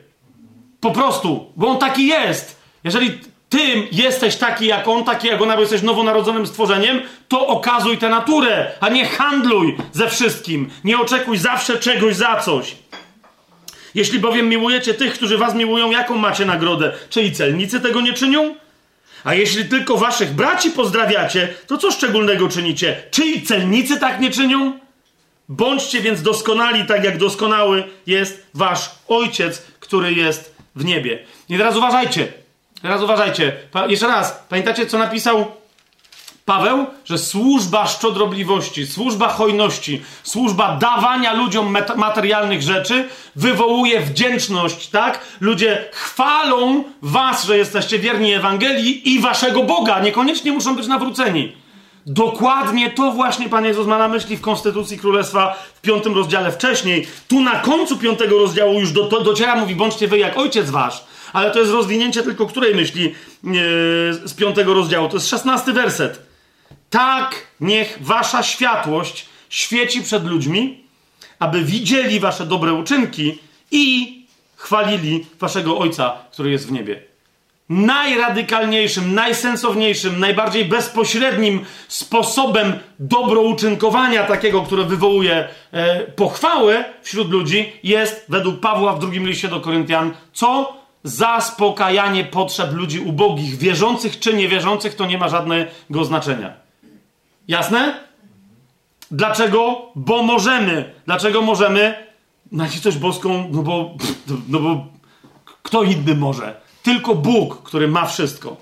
Po prostu, bo on taki jest. Jeżeli ty jesteś taki jak on, taki jak ona, bo jesteś nowonarodzonym stworzeniem, to okazuj tę naturę, a nie handluj ze wszystkim. Nie oczekuj zawsze czegoś za coś. Jeśli bowiem miłujecie tych, którzy was miłują, jaką macie nagrodę? Czy i celnicy tego nie czynią? A jeśli tylko waszych braci pozdrawiacie, to co szczególnego czynicie? Czy i celnicy tak nie czynią? Bądźcie więc doskonali, tak jak doskonały jest wasz ojciec, który jest w niebie. I teraz uważajcie. Teraz uważajcie. Pa jeszcze raz. Pamiętacie, co napisał Paweł? Że służba szczodrobliwości, służba hojności, służba dawania ludziom materialnych rzeczy wywołuje wdzięczność, tak? Ludzie chwalą was, że jesteście wierni Ewangelii i waszego Boga. Niekoniecznie muszą być nawróceni. Dokładnie to właśnie Pan Jezus ma na myśli w Konstytucji Królestwa w piątym rozdziale wcześniej. Tu na końcu piątego rozdziału już do, do, dociera, mówi, bądźcie wy jak ojciec wasz. Ale to jest rozwinięcie tylko której myśli yy, z piątego rozdziału. To jest szesnasty werset. Tak niech wasza światłość świeci przed ludźmi, aby widzieli wasze dobre uczynki i chwalili waszego Ojca, który jest w niebie najradykalniejszym, najsensowniejszym, najbardziej bezpośrednim sposobem dobrouczynkowania takiego, które wywołuje e, pochwałę wśród ludzi, jest według Pawła w drugim liście do Koryntian, co? Zaspokajanie potrzeb ludzi ubogich, wierzących czy niewierzących, to nie ma żadnego znaczenia. Jasne? Dlaczego? Bo możemy. Dlaczego możemy? Na coś boską, no bo, no bo kto inny może? Tylko Bóg, który ma wszystko.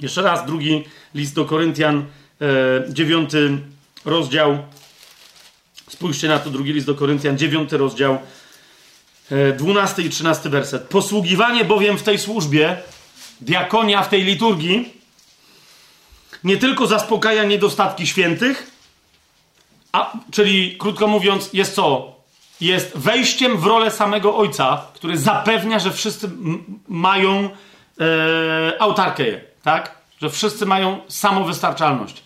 Jeszcze raz, drugi list do Koryntian, e, dziewiąty rozdział. Spójrzcie na to, drugi list do Koryntian, dziewiąty rozdział, e, dwunasty i trzynasty werset. Posługiwanie bowiem w tej służbie, diakonia w tej liturgii, nie tylko zaspokaja niedostatki świętych, a, czyli krótko mówiąc, jest co? jest wejściem w rolę samego ojca, który zapewnia, że wszyscy mają e, autarkę, tak? Że wszyscy mają samowystarczalność.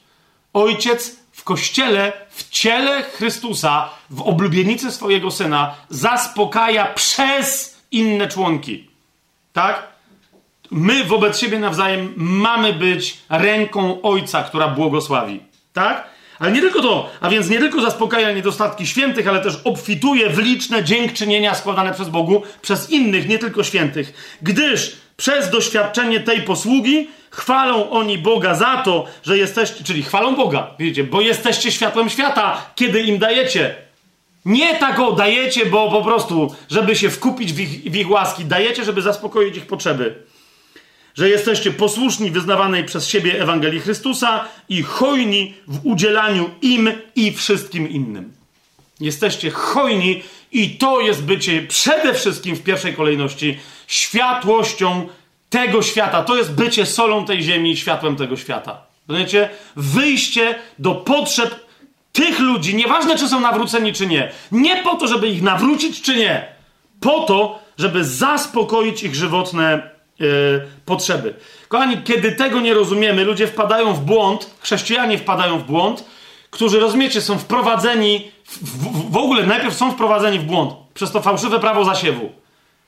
Ojciec w kościele, w ciele Chrystusa w oblubienicy swojego syna zaspokaja przez inne członki. Tak? My wobec siebie nawzajem mamy być ręką Ojca, która błogosławi. Tak? Ale nie tylko to, a więc nie tylko zaspokaja niedostatki świętych, ale też obfituje w liczne dziękczynienia składane przez Bogu, przez innych, nie tylko świętych. Gdyż przez doświadczenie tej posługi chwalą oni Boga za to, że jesteście, czyli chwalą Boga, widzicie, bo jesteście światłem świata, kiedy im dajecie. Nie tak o dajecie, bo po prostu, żeby się wkupić w ich, w ich łaski, dajecie, żeby zaspokoić ich potrzeby że jesteście posłuszni wyznawanej przez siebie Ewangelii Chrystusa i hojni w udzielaniu im i wszystkim innym. Jesteście hojni i to jest bycie przede wszystkim w pierwszej kolejności światłością tego świata. To jest bycie solą tej ziemi i światłem tego świata. Wyjście do potrzeb tych ludzi, nieważne czy są nawróceni czy nie. Nie po to, żeby ich nawrócić czy nie. Po to, żeby zaspokoić ich żywotne yy, potrzeby. Kochani, kiedy tego nie rozumiemy, ludzie wpadają w błąd, chrześcijanie wpadają w błąd, którzy, rozumiecie, są wprowadzeni, w, w, w ogóle najpierw są wprowadzeni w błąd przez to fałszywe prawo zasiewu.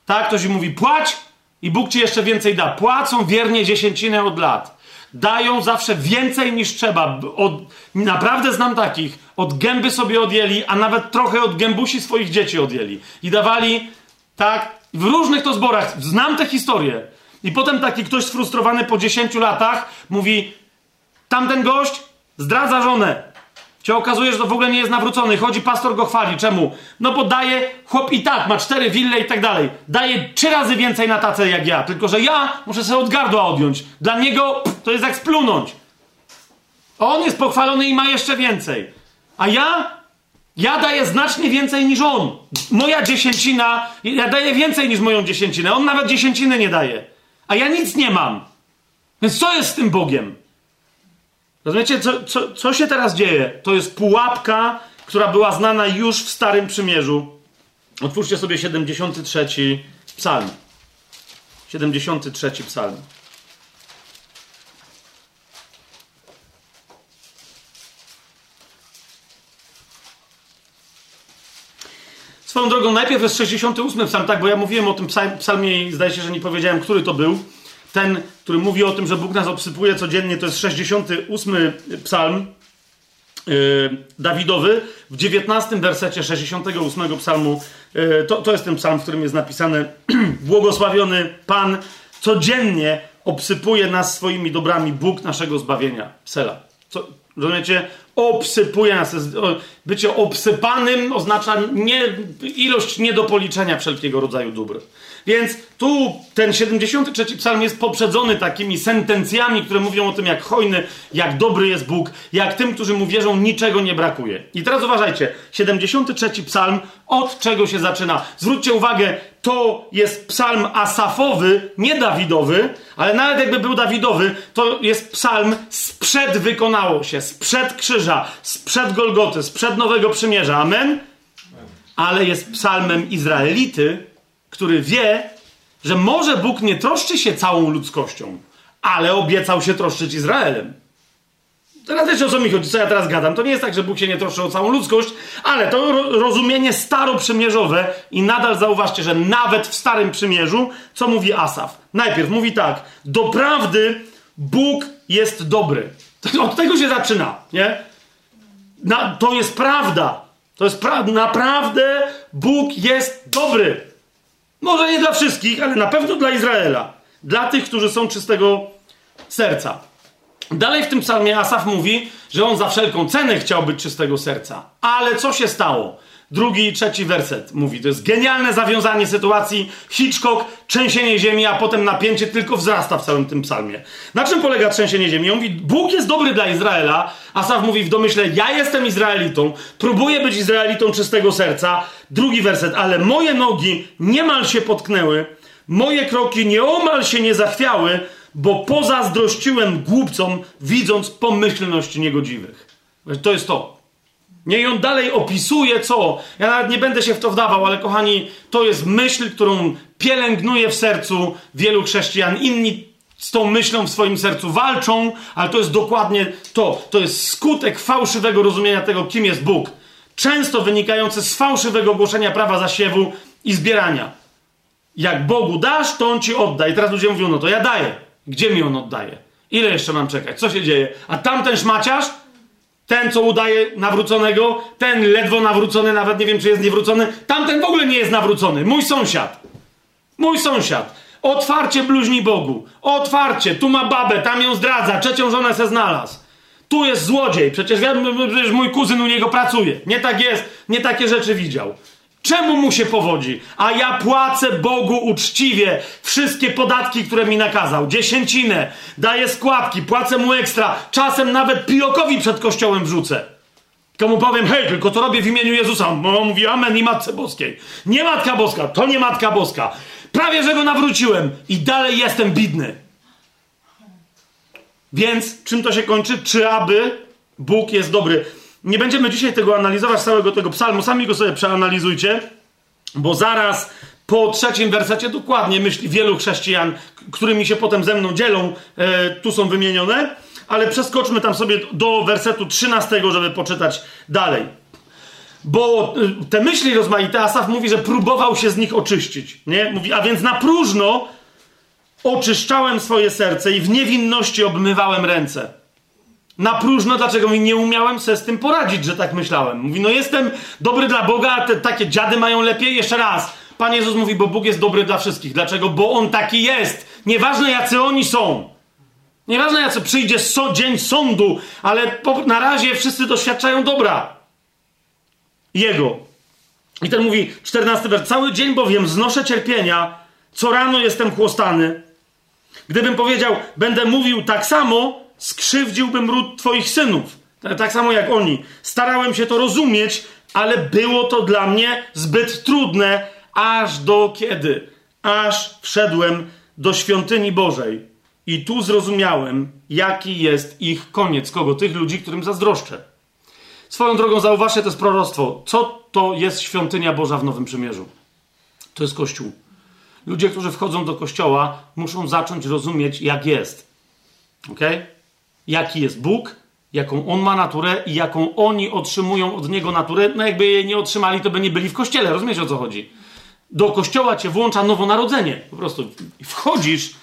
Tak, ktoś im mówi, płać i Bóg ci jeszcze więcej da. Płacą wiernie dziesięcinę od lat. Dają zawsze więcej niż trzeba. Od, naprawdę znam takich. Od gęby sobie odjęli, a nawet trochę od gębusi swoich dzieci odjęli. I dawali, tak, w różnych to zborach. Znam te historie. I potem taki ktoś sfrustrowany po 10 latach mówi: Tamten gość zdradza żonę. Się okazuje, że to w ogóle nie jest nawrócony. Chodzi, pastor go chwali. Czemu? No bo daje, chłop i tak, ma cztery wille i tak dalej. Daje trzy razy więcej na tacę jak ja. Tylko, że ja muszę sobie od gardła odjąć. Dla niego pff, to jest jak splunąć. On jest pochwalony i ma jeszcze więcej. A ja? Ja daję znacznie więcej niż on. Moja dziesięcina, ja daję więcej niż moją dziesięcinę. On nawet dziesięciny nie daje a ja nic nie mam. Więc co jest z tym Bogiem? Rozumiecie, co, co, co się teraz dzieje? To jest pułapka, która była znana już w Starym Przymierzu. Otwórzcie sobie 73 psalm. 73 psalm. Swoją drogą, najpierw jest 68 psalm, tak, bo ja mówiłem o tym psalmie i zdaje się, że nie powiedziałem, który to był. Ten, który mówi o tym, że Bóg nas obsypuje codziennie, to jest 68 psalm yy, Dawidowy. W 19 wersecie 68 psalmu, yy, to, to jest ten psalm, w którym jest napisane Błogosławiony Pan codziennie obsypuje nas swoimi dobrami, Bóg naszego zbawienia. Sela. Co, rozumiecie? obsypuje nas. Bycie obsypanym oznacza nie, ilość nie do policzenia wszelkiego rodzaju dóbr. Więc tu ten 73 psalm jest poprzedzony takimi sentencjami, które mówią o tym, jak hojny, jak dobry jest Bóg, jak tym, którzy mu wierzą, niczego nie brakuje. I teraz uważajcie, 73 psalm od czego się zaczyna? Zwróćcie uwagę, to jest psalm asafowy, nie Dawidowy, ale nawet jakby był Dawidowy, to jest psalm sprzed wykonało się, sprzed krzyża, sprzed Golgoty, sprzed Nowego Przymierza. Amen? Ale jest psalmem Izraelity, który wie, że może Bóg nie troszczy się całą ludzkością, ale obiecał się troszczyć Izraelem. Teraz wiecie o co mi chodzi, co ja teraz gadam. To nie jest tak, że Bóg się nie troszczy o całą ludzkość, ale to rozumienie staroprzymierzowe i nadal zauważcie, że nawet w Starym Przymierzu, co mówi Asaf? Najpierw mówi tak, doprawdy Bóg jest dobry. Od tego się zaczyna, nie? Na, to jest prawda. To jest prawda. Naprawdę Bóg jest dobry. Może nie dla wszystkich, ale na pewno dla Izraela. Dla tych, którzy są czystego serca. Dalej w tym psalmie Asaf mówi, że on za wszelką cenę chciał być czystego serca. Ale co się stało? Drugi i trzeci werset mówi, to jest genialne zawiązanie sytuacji. Hitchcock, trzęsienie ziemi, a potem napięcie tylko wzrasta w całym tym psalmie. Na czym polega trzęsienie ziemi? On mówi, Bóg jest dobry dla Izraela. Asaf mówi w domyśle, ja jestem Izraelitą, próbuję być Izraelitą czystego serca. Drugi werset, ale moje nogi niemal się potknęły, moje kroki nieomal się nie zachwiały, bo pozazdrościłem głupcom, widząc pomyślność niegodziwych. To jest to. Nie, i on dalej opisuje co. Ja nawet nie będę się w to wdawał, ale kochani, to jest myśl, którą pielęgnuje w sercu wielu chrześcijan. Inni z tą myślą w swoim sercu walczą, ale to jest dokładnie to. To jest skutek fałszywego rozumienia tego, kim jest Bóg. często wynikające z fałszywego głoszenia prawa zasiewu i zbierania. Jak Bogu dasz, to On ci odda. I teraz ludzie mówią, no to ja daję. Gdzie mi On oddaje? Ile jeszcze mam czekać? Co się dzieje? A tamten szmaciarz, ten, co udaje nawróconego, ten ledwo nawrócony, nawet nie wiem, czy jest niewrócony, tamten w ogóle nie jest nawrócony. Mój sąsiad. Mój sąsiad. Otwarcie bluźni Bogu. Otwarcie. Tu ma babę, tam ją zdradza, trzecią żonę se znalazł. Tu jest złodziej. Przecież, przecież mój kuzyn u niego pracuje. Nie tak jest. Nie takie rzeczy widział. Czemu mu się powodzi? A ja płacę Bogu uczciwie wszystkie podatki, które mi nakazał. Dziesięcinę, daję składki, płacę mu ekstra. Czasem nawet pijokowi przed kościołem wrzucę. Komu powiem, hej, tylko to robię w imieniu Jezusa. On mówi amen i Matce Boskiej. Nie Matka Boska, to nie Matka Boska. Prawie, że go nawróciłem i dalej jestem bidny. Więc czym to się kończy? Czy aby Bóg jest dobry? Nie będziemy dzisiaj tego analizować, całego tego psalmu. Sami go sobie przeanalizujcie, bo zaraz po trzecim wersecie dokładnie myśli wielu chrześcijan, którymi się potem ze mną dzielą, e, tu są wymienione, ale przeskoczmy tam sobie do wersetu 13, żeby poczytać dalej. Bo e, te myśli rozmaite, Asaf mówi, że próbował się z nich oczyścić. Nie? Mówi, a więc na próżno oczyszczałem swoje serce i w niewinności obmywałem ręce. Na próżno, dlaczego mi nie umiałem sobie z tym poradzić, że tak myślałem. Mówi, no jestem dobry dla Boga, a te takie dziady mają lepiej. Jeszcze raz. Pan Jezus mówi, bo Bóg jest dobry dla wszystkich. Dlaczego? Bo On taki jest. Nieważne jacy oni są. Nieważne jacy przyjdzie so, dzień sądu, ale po, na razie wszyscy doświadczają dobra. Jego. I ten mówi, 14 wers. Cały dzień bowiem znoszę cierpienia, co rano jestem chłostany. Gdybym powiedział, będę mówił tak samo, skrzywdziłbym ród Twoich synów. Tak samo jak oni. Starałem się to rozumieć, ale było to dla mnie zbyt trudne, aż do kiedy? Aż wszedłem do świątyni Bożej. I tu zrozumiałem, jaki jest ich koniec. Kogo? Tych ludzi, którym zazdroszczę. Swoją drogą zauważcie, to jest proroctwo. Co to jest świątynia Boża w Nowym Przymierzu? To jest Kościół. Ludzie, którzy wchodzą do Kościoła, muszą zacząć rozumieć, jak jest. Okej? Okay? Jaki jest Bóg, jaką On ma naturę i jaką oni otrzymują od Niego naturę. No jakby jej nie otrzymali, to by nie byli w kościele. Rozumiesz o co chodzi? Do kościoła cię włącza nowonarodzenie. Po prostu wchodzisz,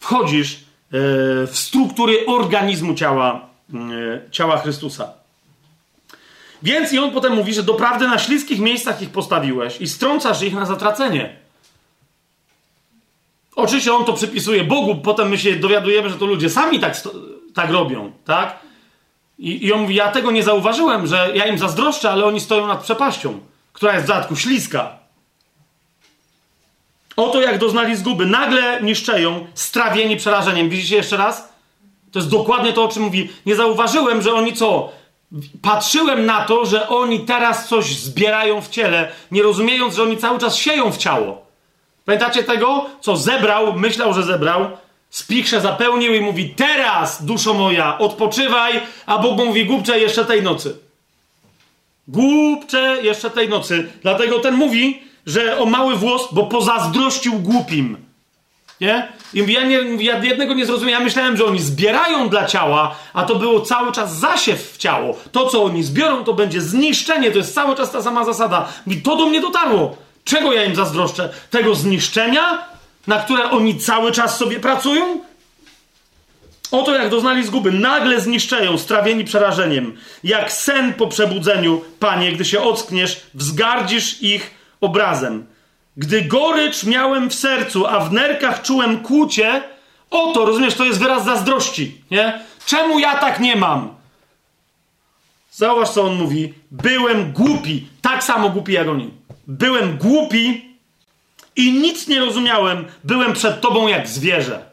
wchodzisz e, w struktury organizmu ciała, e, ciała Chrystusa. Więc i on potem mówi, że doprawdy na śliskich miejscach ich postawiłeś i strącasz ich na zatracenie. Oczywiście on to przypisuje Bogu, potem my się dowiadujemy, że to ludzie sami tak tak robią, tak? I, I on mówi, ja tego nie zauważyłem, że ja im zazdroszczę, ale oni stoją nad przepaścią, która jest w dodatku śliska. Oto jak doznali zguby. Nagle niszczeją, strawieni przerażeniem. Widzicie jeszcze raz? To jest dokładnie to, o czym mówi. Nie zauważyłem, że oni co? Patrzyłem na to, że oni teraz coś zbierają w ciele, nie rozumiejąc, że oni cały czas sieją w ciało. Pamiętacie tego, co zebrał, myślał, że zebrał, Spichrze zapełnił i mówi: Teraz, duszo moja, odpoczywaj, a Bóg mówi: Głupcze jeszcze tej nocy. Głupcze jeszcze tej nocy. Dlatego ten mówi, że o mały włos, bo pozazdrościł głupim. Nie? I mówi, ja, nie, ja jednego nie zrozumiałem. Ja myślałem, że oni zbierają dla ciała, a to było cały czas zasiew w ciało. To, co oni zbiorą, to będzie zniszczenie. To jest cały czas ta sama zasada. I to do mnie dotarło. Czego ja im zazdroszczę? Tego zniszczenia? Na które oni cały czas sobie pracują? Oto jak doznali zguby, nagle zniszczeją, strawieni przerażeniem. Jak sen po przebudzeniu, panie, gdy się ockniesz, wzgardzisz ich obrazem. Gdy gorycz miałem w sercu, a w nerkach czułem kłucie, oto, rozumiesz, to jest wyraz zazdrości, nie? Czemu ja tak nie mam? Zauważ, co on mówi. Byłem głupi, tak samo głupi jak oni. Byłem głupi, i nic nie rozumiałem, byłem przed tobą jak zwierzę.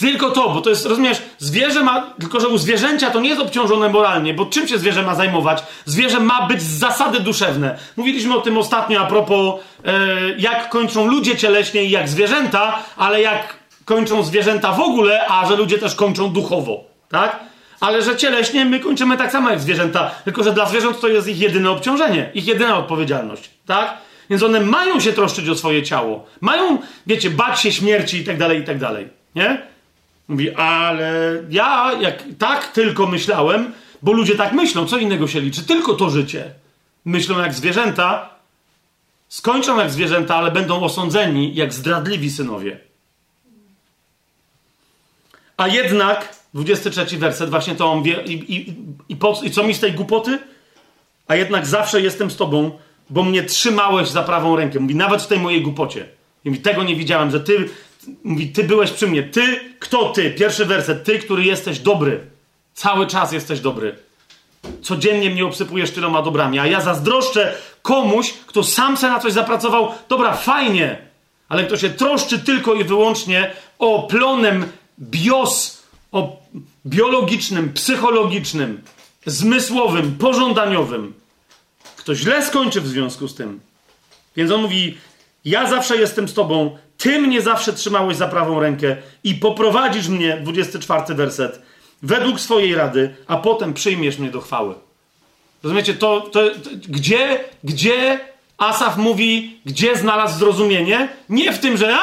Tylko to, bo to jest, rozumiesz, zwierzę ma, tylko że u zwierzęcia to nie jest obciążone moralnie, bo czym się zwierzę ma zajmować? Zwierzę ma być z zasady duszewne. Mówiliśmy o tym ostatnio a propos, e, jak kończą ludzie cieleśnie i jak zwierzęta, ale jak kończą zwierzęta w ogóle, a że ludzie też kończą duchowo, tak? Ale że cieleśnie my kończymy tak samo jak zwierzęta, tylko że dla zwierząt to jest ich jedyne obciążenie, ich jedyna odpowiedzialność, tak? Więc one mają się troszczyć o swoje ciało. Mają, wiecie, bać się śmierci i tak dalej, i tak dalej. Nie? Mówi, ale ja jak tak tylko myślałem, Bo ludzie tak myślą, co innego się liczy, tylko to życie. Myślą jak zwierzęta, skończą jak zwierzęta, ale będą osądzeni jak zdradliwi synowie. A jednak, 23 werset, właśnie to on wie, i, i, i, po, i co mi z tej głupoty? A jednak zawsze jestem z tobą, bo mnie trzymałeś za prawą rękę. Mówi, nawet w tej mojej głupocie. I mówi, tego nie widziałem, że ty, mówi, ty byłeś przy mnie. Ty, kto ty? Pierwszy werset. Ty, który jesteś dobry. Cały czas jesteś dobry. Codziennie mnie obsypujesz tyloma dobrami, a ja zazdroszczę komuś, kto sam se na coś zapracował. Dobra, fajnie, ale kto się troszczy tylko i wyłącznie o plonem bios, o biologicznym, psychologicznym, zmysłowym, pożądaniowym. Kto źle skończy w związku z tym. Więc on mówi: Ja zawsze jestem z tobą, ty mnie zawsze trzymałeś za prawą rękę i poprowadzisz mnie, 24 werset, według swojej rady, a potem przyjmiesz mnie do chwały. Rozumiecie, to, to, to gdzie, gdzie Asaf mówi, gdzie znalazł zrozumienie? Nie w tym, że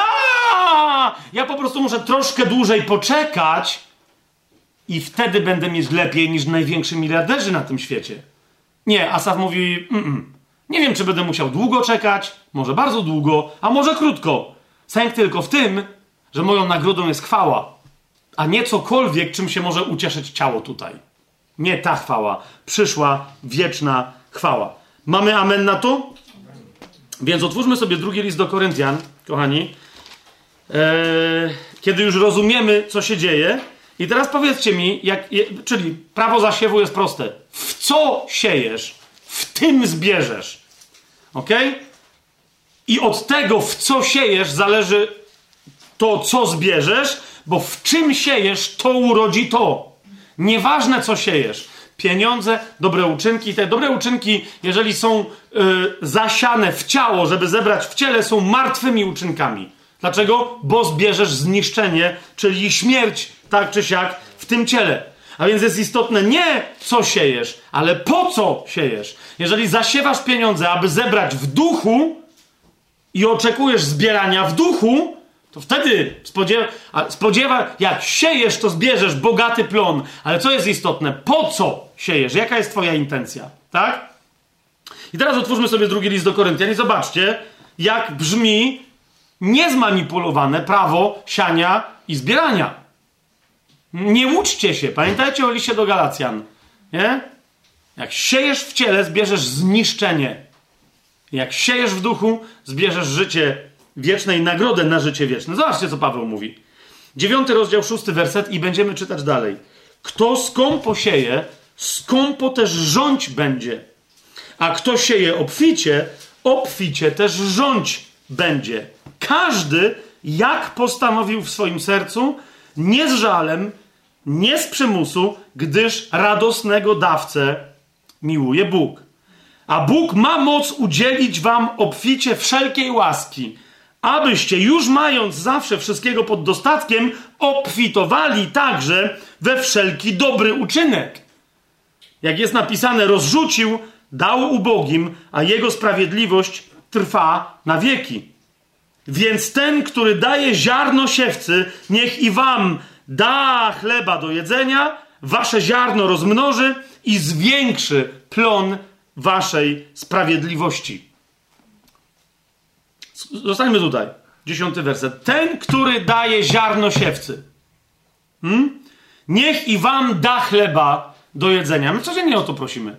a, ja po prostu muszę troszkę dłużej poczekać i wtedy będę mieć lepiej niż najwięksi miliarderzy na tym świecie. Nie, Asaf mówi, mm -mm. nie wiem, czy będę musiał długo czekać, może bardzo długo, a może krótko. Sęk tylko w tym, że moją nagrodą jest chwała, a nie cokolwiek, czym się może ucieszyć ciało tutaj. Nie ta chwała, przyszła, wieczna chwała. Mamy amen na to? Więc otwórzmy sobie drugi list do Koryntian, kochani. Eee, kiedy już rozumiemy, co się dzieje. I teraz powiedzcie mi, jak, czyli prawo zasiewu jest proste. W co siejesz, w tym zbierzesz. Ok? I od tego, w co siejesz, zależy to, co zbierzesz, bo w czym siejesz, to urodzi to. Nieważne, co siejesz. Pieniądze, dobre uczynki. Te dobre uczynki, jeżeli są y, zasiane w ciało, żeby zebrać w ciele, są martwymi uczynkami. Dlaczego? Bo zbierzesz zniszczenie, czyli śmierć, tak czy siak, w tym ciele. A więc jest istotne nie co siejesz, ale po co siejesz. Jeżeli zasiewasz pieniądze, aby zebrać w duchu i oczekujesz zbierania w duchu, to wtedy spodziewa, spodziewa, jak siejesz, to zbierzesz bogaty plon. Ale co jest istotne? Po co siejesz? Jaka jest twoja intencja? Tak? I teraz otwórzmy sobie drugi list do Koryntian i zobaczcie, jak brzmi niezmanipulowane prawo siania i zbierania. Nie łudźcie się. Pamiętajcie o liście do Galacjan. Nie? Jak siejesz w ciele, zbierzesz zniszczenie. Jak siejesz w duchu, zbierzesz życie wieczne i nagrodę na życie wieczne. Zobaczcie, co Paweł mówi. Dziewiąty rozdział, szósty werset i będziemy czytać dalej. Kto skąpo sieje, skąpo też rządź będzie. A kto sieje obficie, obficie też rządź będzie. Każdy, jak postanowił w swoim sercu, nie z żalem, nie z przymusu, gdyż radosnego dawcę miłuje Bóg. A Bóg ma moc udzielić wam obficie wszelkiej łaski, abyście już mając zawsze wszystkiego pod dostatkiem, obfitowali także we wszelki dobry uczynek. Jak jest napisane, rozrzucił, dał ubogim, a jego sprawiedliwość trwa na wieki. Więc ten, który daje ziarno siewcy, niech i wam da chleba do jedzenia, wasze ziarno rozmnoży i zwiększy plon waszej sprawiedliwości. Zostańmy tutaj. Dziesiąty werset. Ten, który daje ziarno siewcy, hmm? niech i wam da chleba do jedzenia. My codziennie o to prosimy.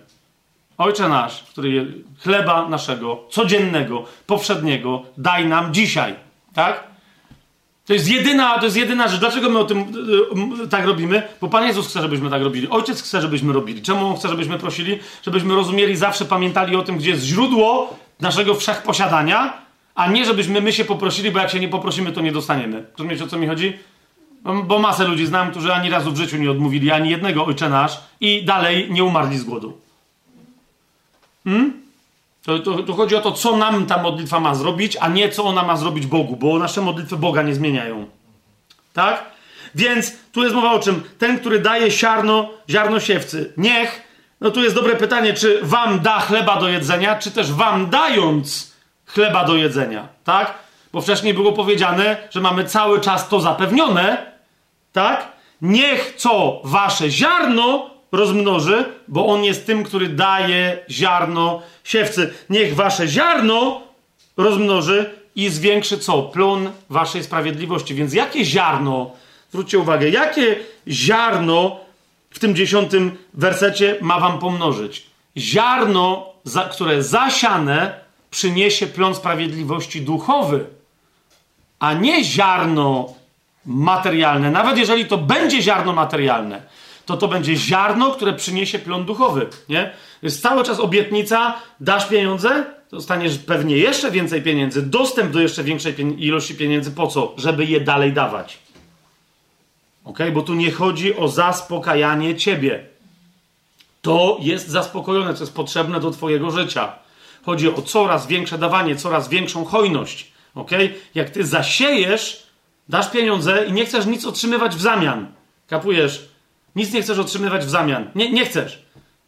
Ojcze nasz, który chleba naszego, codziennego, powszedniego, daj nam dzisiaj. Tak? To jest jedyna, to jest jedyna rzecz. Dlaczego my o tym y, tak robimy? Bo Pan Jezus chce, żebyśmy tak robili. Ojciec chce, żebyśmy robili. Czemu On chce, żebyśmy prosili? Żebyśmy rozumieli, zawsze pamiętali o tym, gdzie jest źródło naszego wszechposiadania, a nie żebyśmy my się poprosili, bo jak się nie poprosimy, to nie dostaniemy. Rozumiecie, o co mi chodzi? Bo masę ludzi znam, którzy ani razu w życiu nie odmówili ani jednego Ojcze Nasz i dalej nie umarli z głodu. Hmm? To, to, to, chodzi o to, co nam ta modlitwa ma zrobić, a nie co ona ma zrobić Bogu, bo nasze modlitwy Boga nie zmieniają. Tak? Więc tu jest mowa o czym? Ten, który daje ziarno, ziarno siewcy, niech, no tu jest dobre pytanie, czy wam da chleba do jedzenia, czy też wam dając chleba do jedzenia, tak? Bo wcześniej było powiedziane, że mamy cały czas to zapewnione, tak? Niech co wasze ziarno rozmnoży, bo on jest tym, który daje ziarno siewcy. Niech wasze ziarno rozmnoży i zwiększy co? Plon waszej sprawiedliwości. Więc jakie ziarno, zwróćcie uwagę, jakie ziarno w tym dziesiątym wersecie ma wam pomnożyć? Ziarno, za, które zasiane, przyniesie plon sprawiedliwości duchowy, a nie ziarno materialne. Nawet jeżeli to będzie ziarno materialne, to to będzie ziarno, które przyniesie plon duchowy. Nie? Jest cały czas obietnica, dasz pieniądze, dostaniesz pewnie jeszcze więcej pieniędzy, dostęp do jeszcze większej ilości pieniędzy. Po co? Żeby je dalej dawać. Ok? Bo tu nie chodzi o zaspokajanie ciebie. To jest zaspokojone, co jest potrzebne do Twojego życia. Chodzi o coraz większe dawanie, coraz większą hojność. Ok? Jak ty zasiejesz, dasz pieniądze i nie chcesz nic otrzymywać w zamian. Kapujesz? Nic nie chcesz otrzymywać w zamian. Nie, nie chcesz.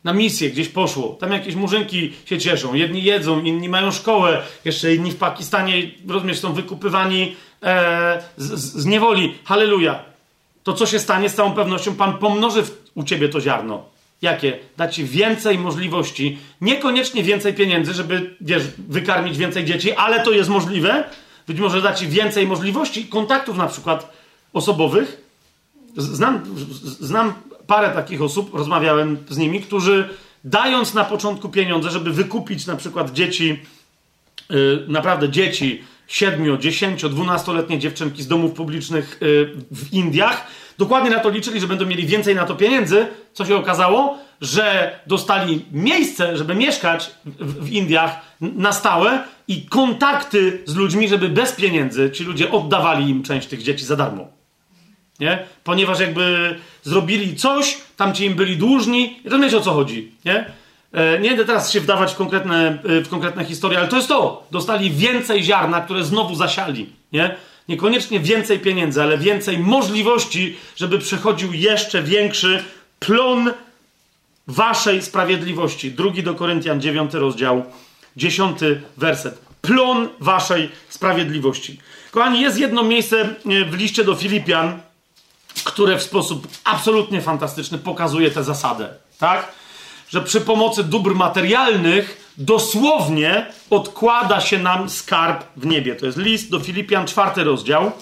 Na misję gdzieś poszło. Tam jakieś murzynki się cieszą. Jedni jedzą, inni mają szkołę. Jeszcze inni w Pakistanie, rozumiesz, są wykupywani e, z, z niewoli. Halleluja. To co się stanie, z całą pewnością Pan pomnoży w, u ciebie to ziarno. Jakie? Da ci więcej możliwości, niekoniecznie więcej pieniędzy, żeby, wiesz, wykarmić więcej dzieci, ale to jest możliwe. Być może da ci więcej możliwości, kontaktów na przykład osobowych. Znam, znam parę takich osób, rozmawiałem z nimi, którzy dając na początku pieniądze, żeby wykupić na przykład dzieci, yy, naprawdę dzieci, 7, 10, 12-letnie dziewczynki z domów publicznych yy, w Indiach, dokładnie na to liczyli, że będą mieli więcej na to pieniędzy. Co się okazało? Że dostali miejsce, żeby mieszkać w, w Indiach na stałe i kontakty z ludźmi, żeby bez pieniędzy ci ludzie oddawali im część tych dzieci za darmo. Nie? Ponieważ jakby zrobili coś, tam ci im byli dłużni, i rozumiecie o co chodzi, nie? E, nie będę teraz się wdawać w konkretne, e, w konkretne historie, ale to jest to. Dostali więcej ziarna, które znowu zasiali, nie? Niekoniecznie więcej pieniędzy, ale więcej możliwości, żeby przechodził jeszcze większy plon waszej sprawiedliwości. Drugi do Koryntian, dziewiąty rozdział, dziesiąty werset. Plon waszej sprawiedliwości. Kochani, jest jedno miejsce e, w liście do Filipian, które w sposób absolutnie fantastyczny pokazuje tę zasadę, tak? Że przy pomocy dóbr materialnych dosłownie odkłada się nam skarb w niebie. To jest list do Filipian, czwarty rozdział.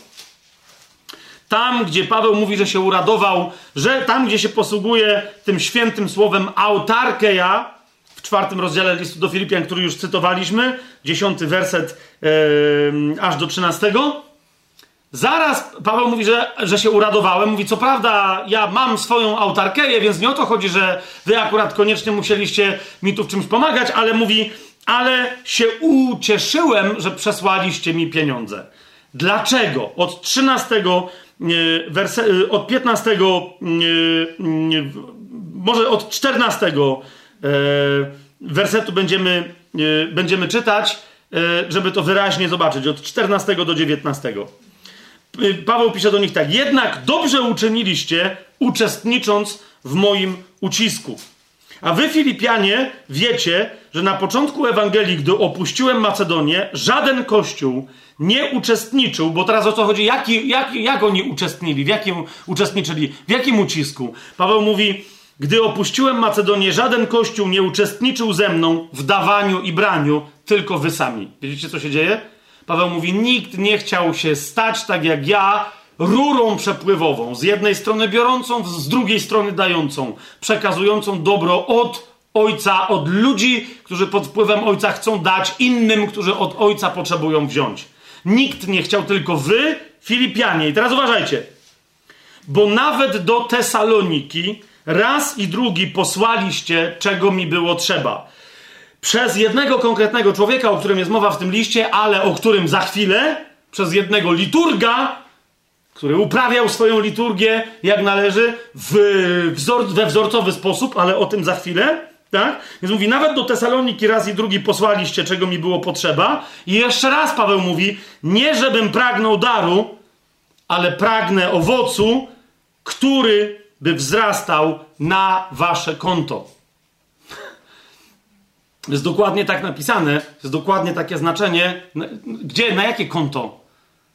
Tam, gdzie Paweł mówi, że się uradował, że tam, gdzie się posługuje tym świętym słowem autarkeja, w czwartym rozdziale listu do Filipian, który już cytowaliśmy, dziesiąty werset yy, aż do trzynastego, Zaraz Paweł mówi, że, że się uradowałem. Mówi, co prawda, ja mam swoją autarkeję, więc nie o to chodzi, że wy akurat koniecznie musieliście mi tu w czymś pomagać, ale mówi, ale się ucieszyłem, że przesłaliście mi pieniądze. Dlaczego? Od 13 werse, od 15 może od 14 wersetu będziemy, będziemy czytać, żeby to wyraźnie zobaczyć. Od 14 do 19. Y, Paweł pisze do nich tak: Jednak dobrze uczyniliście, uczestnicząc w moim ucisku. A wy, Filipianie, wiecie, że na początku Ewangelii, gdy opuściłem Macedonię, żaden kościół nie uczestniczył, bo teraz o co chodzi? Jaki, jak, jak oni uczestnili? W jakim uczestniczyli? W jakim ucisku? Paweł mówi: Gdy opuściłem Macedonię, żaden kościół nie uczestniczył ze mną w dawaniu i braniu, tylko wy sami. Wiecie, co się dzieje? Paweł mówi: Nikt nie chciał się stać tak jak ja, rurą przepływową, z jednej strony biorącą, z drugiej strony dającą, przekazującą dobro od Ojca, od ludzi, którzy pod wpływem Ojca chcą dać innym, którzy od Ojca potrzebują wziąć. Nikt nie chciał, tylko wy, Filipianie. I teraz uważajcie, bo nawet do Tesaloniki raz i drugi posłaliście, czego mi było trzeba przez jednego konkretnego człowieka, o którym jest mowa w tym liście, ale o którym za chwilę, przez jednego liturga, który uprawiał swoją liturgię jak należy w wzor, we wzorcowy sposób, ale o tym za chwilę. Tak? Więc mówi, nawet do Tesaloniki raz i drugi posłaliście, czego mi było potrzeba. I jeszcze raz Paweł mówi, nie żebym pragnął daru, ale pragnę owocu, który by wzrastał na wasze konto. Jest dokładnie tak napisane, jest dokładnie takie znaczenie. Gdzie, na jakie konto?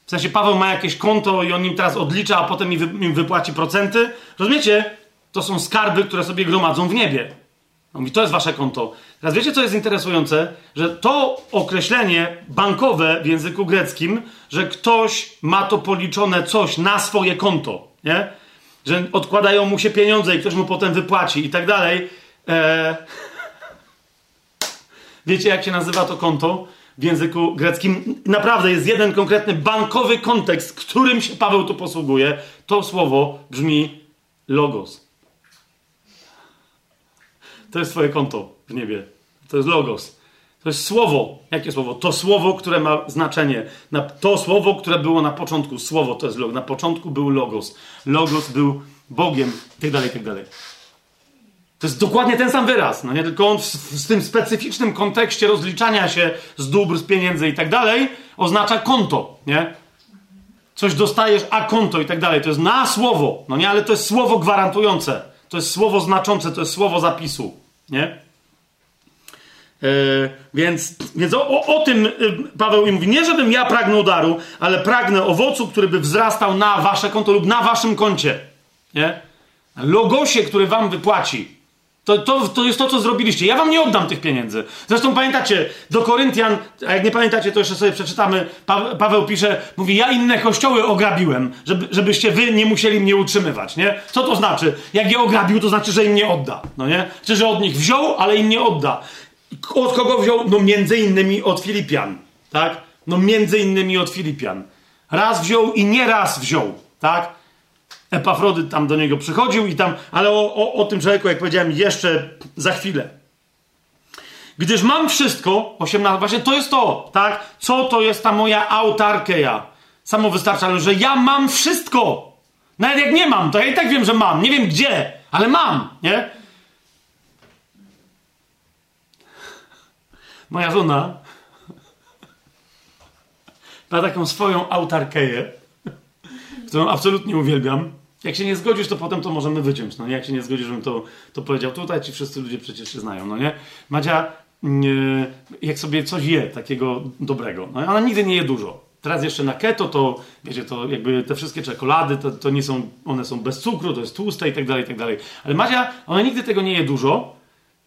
W sensie Paweł ma jakieś konto i on im teraz odlicza, a potem im wypłaci procenty. Rozumiecie? to są skarby, które sobie gromadzą w niebie. On mówi, to jest wasze konto. Teraz wiecie, co jest interesujące? Że to określenie bankowe w języku greckim, że ktoś ma to policzone coś na swoje konto, nie? Że odkładają mu się pieniądze i ktoś mu potem wypłaci i tak dalej. Eee... Wiecie, jak się nazywa to konto w języku greckim? Naprawdę jest jeden konkretny bankowy kontekst, którym się Paweł tu posługuje. To słowo brzmi logos. To jest twoje konto w niebie. To jest logos. To jest słowo. Jakie słowo? To słowo, które ma znaczenie. To słowo, które było na początku. Słowo to jest logos. Na początku był logos. Logos był Bogiem, tak dalej, tak dalej. To jest dokładnie ten sam wyraz, no nie? Tylko on w, w, tym specyficznym kontekście rozliczania się z dóbr, z pieniędzy i tak dalej oznacza konto, nie? Coś dostajesz, a konto i tak dalej. To jest na słowo, no nie? Ale to jest słowo gwarantujące. To jest słowo znaczące, to jest słowo zapisu, nie? Yy, więc więc o, o, tym yy, Paweł mówi, nie żebym ja pragnął daru, ale pragnę owocu, który by wzrastał na wasze konto lub na waszym koncie. Nie? Logosie, który wam wypłaci. To, to, to jest to, co zrobiliście. Ja wam nie oddam tych pieniędzy. Zresztą pamiętacie, do Koryntian, a jak nie pamiętacie, to jeszcze sobie przeczytamy. Pa, Paweł pisze, mówi, ja inne kościoły ograbiłem, żeby, żebyście wy nie musieli mnie utrzymywać, nie? Co to znaczy? Jak je ograbił, to znaczy, że im nie odda, no nie? Czy, że od nich wziął, ale im nie odda. Od kogo wziął? No między innymi od Filipian, tak? No między innymi od Filipian. Raz wziął i nie raz wziął, tak? Epafrody tam do niego przychodził i tam, ale o, o, o tym człowieku, jak powiedziałem, jeszcze za chwilę. Gdyż mam wszystko, 18, właśnie to jest to, tak? Co to jest ta moja autarkeja? Samowystarczalność, że ja mam wszystko. Nawet jak nie mam, to ja i tak wiem, że mam. Nie wiem gdzie, ale mam, nie? Moja żona ma taką swoją autarkeję, którą absolutnie uwielbiam. Jak się nie zgodzisz, to potem to możemy wyciąć. No nie? Jak się nie zgodzisz, żebym to, to powiedział tutaj, ci wszyscy ludzie przecież się znają, no nie? Madzia, yy, jak sobie coś je takiego dobrego, no ona nigdy nie je dużo. Teraz jeszcze na keto, to wiecie, to jakby te wszystkie czekolady, to, to nie są, one są bez cukru, to jest tłuste i tak dalej, i tak dalej. Ale Madzia, ona nigdy tego nie je dużo,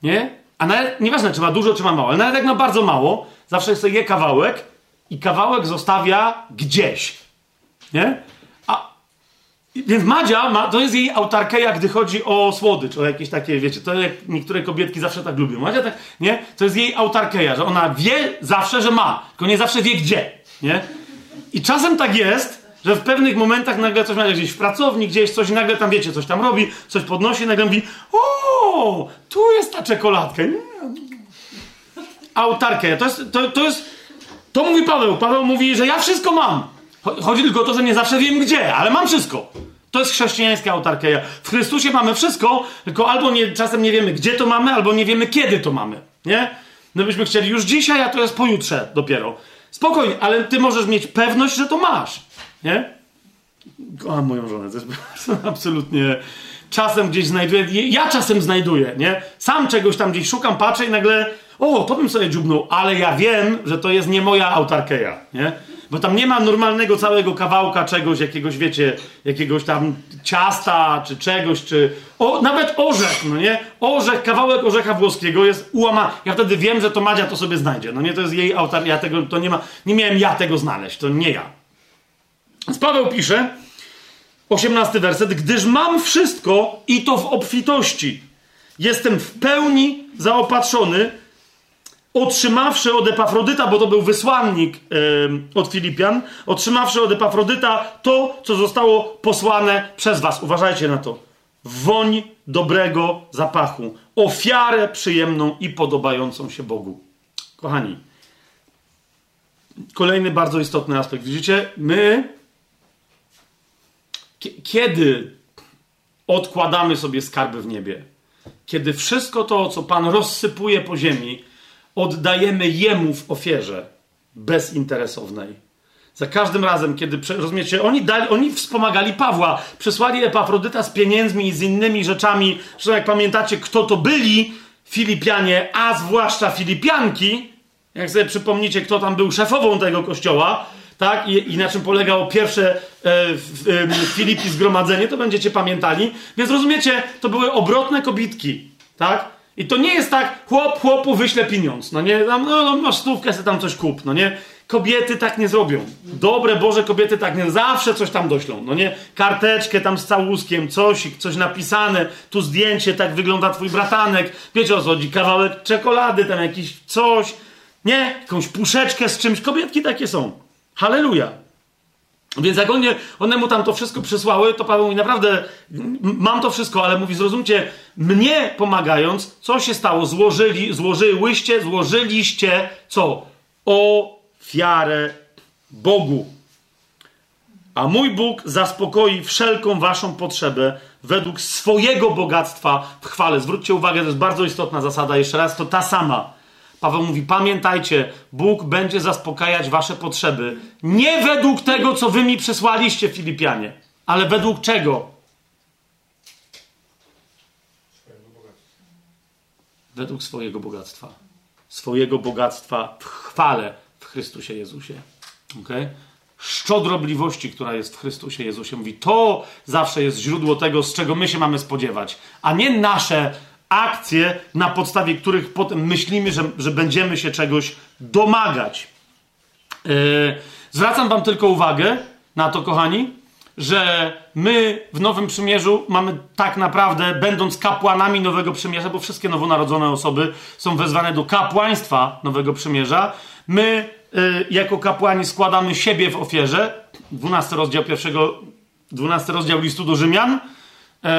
nie? A nawet, nieważne, czy ma dużo, czy ma mało, ale nawet jak ma bardzo mało, zawsze sobie je kawałek i kawałek zostawia gdzieś, nie? Więc Madzia, ma, to jest jej autarkeja, gdy chodzi o słodycz, o jakieś takie, wiecie, to jak niektóre kobietki zawsze tak lubią. Madzia tak, nie? To jest jej autarkeja, że ona wie zawsze, że ma, tylko nie zawsze wie gdzie, nie? I czasem tak jest, że w pewnych momentach nagle coś ma gdzieś w pracowni, gdzieś coś, nagle tam, wiecie, coś tam robi, coś podnosi, nagle mówi, o, tu jest ta czekoladka. Autarkeja, to jest, to, to jest, to mówi Paweł. Paweł mówi, że ja wszystko mam. Chodzi tylko o to, że nie zawsze wiem gdzie, ale mam wszystko. To jest chrześcijańska autarkeja. W Chrystusie mamy wszystko, tylko albo nie, czasem nie wiemy, gdzie to mamy, albo nie wiemy, kiedy to mamy. Nie? No byśmy chcieli już dzisiaj, a to jest pojutrze dopiero. Spokojnie, ale ty możesz mieć pewność, że to masz. Nie? Kocham moją żonę, to jest absolutnie... Czasem gdzieś znajduję, ja czasem znajduję, nie? Sam czegoś tam gdzieś szukam, patrzę i nagle, o, to bym sobie dziubnął, ale ja wiem, że to jest nie moja autarkeja, nie? Bo tam nie ma normalnego całego kawałka czegoś, jakiegoś, wiecie, jakiegoś tam ciasta, czy czegoś, czy o, nawet orzech, no nie? Orzech, kawałek orzecha włoskiego jest ułamany. Ja wtedy wiem, że to Madzia to sobie znajdzie. No nie, to jest jej autor, ja tego, to nie ma, nie miałem ja tego znaleźć, to nie ja. Więc Paweł pisze, 18 werset, gdyż mam wszystko i to w obfitości. Jestem w pełni zaopatrzony, otrzymawszy od Epafrodyta, bo to był wysłannik od Filipian, otrzymawszy od Epafrodyta to, co zostało posłane przez was. Uważajcie na to. Woń dobrego zapachu. Ofiarę przyjemną i podobającą się Bogu. Kochani, kolejny bardzo istotny aspekt. Widzicie, my kiedy odkładamy sobie skarby w niebie, kiedy wszystko to, co Pan rozsypuje po ziemi, oddajemy Jemu w ofierze bezinteresownej. Za każdym razem, kiedy, rozumiecie, oni, dali, oni wspomagali Pawła, przysłali Epafrodyta z pieniędzmi i z innymi rzeczami. Zresztą jak pamiętacie, kto to byli Filipianie, a zwłaszcza Filipianki, jak sobie przypomnicie, kto tam był szefową tego kościoła, tak? I, i na czym polegało pierwsze e, e, Filipi zgromadzenie, to będziecie pamiętali. Więc rozumiecie, to były obrotne kobitki, tak? I to nie jest tak, chłop chłopu wyśle pieniądz, no nie, tam, no, no masz stówkę, sobie tam coś kup, no nie. Kobiety tak nie zrobią. Dobre Boże kobiety tak nie, zawsze coś tam doślą, no nie. Karteczkę tam z całuskiem, coś, coś napisane, tu zdjęcie, tak wygląda twój bratanek, wiecie o co chodzi, kawałek czekolady, tam jakiś coś, nie, jakąś puszeczkę z czymś, kobietki takie są. Halleluja. Więc jak one, one mu tam to wszystko przysłały, to Paweł mówi, naprawdę, mam to wszystko, ale mówi, zrozumcie, mnie pomagając, co się stało? Złożyli, złożyłyście, złożyliście, co? Ofiarę Bogu. A mój Bóg zaspokoi wszelką waszą potrzebę według swojego bogactwa w chwale. Zwróćcie uwagę, to jest bardzo istotna zasada, jeszcze raz, to ta sama Paweł mówi: Pamiętajcie, Bóg będzie zaspokajać wasze potrzeby. Nie według tego, co wy mi przesłaliście, Filipianie, ale według czego? Według swojego bogactwa. Swojego bogactwa w chwale w Chrystusie Jezusie. Okay? Szczodrobliwości, która jest w Chrystusie Jezusie. Mówi, to zawsze jest źródło tego, z czego my się mamy spodziewać, a nie nasze akcje, na podstawie których potem myślimy, że, że będziemy się czegoś domagać. Yy, zwracam Wam tylko uwagę na to, kochani, że my w Nowym Przymierzu mamy tak naprawdę, będąc kapłanami Nowego Przymierza, bo wszystkie nowonarodzone osoby są wezwane do kapłaństwa Nowego Przymierza, my yy, jako kapłani składamy siebie w ofierze. 12 rozdział pierwszego, 12 rozdział listu do Rzymian. Yy,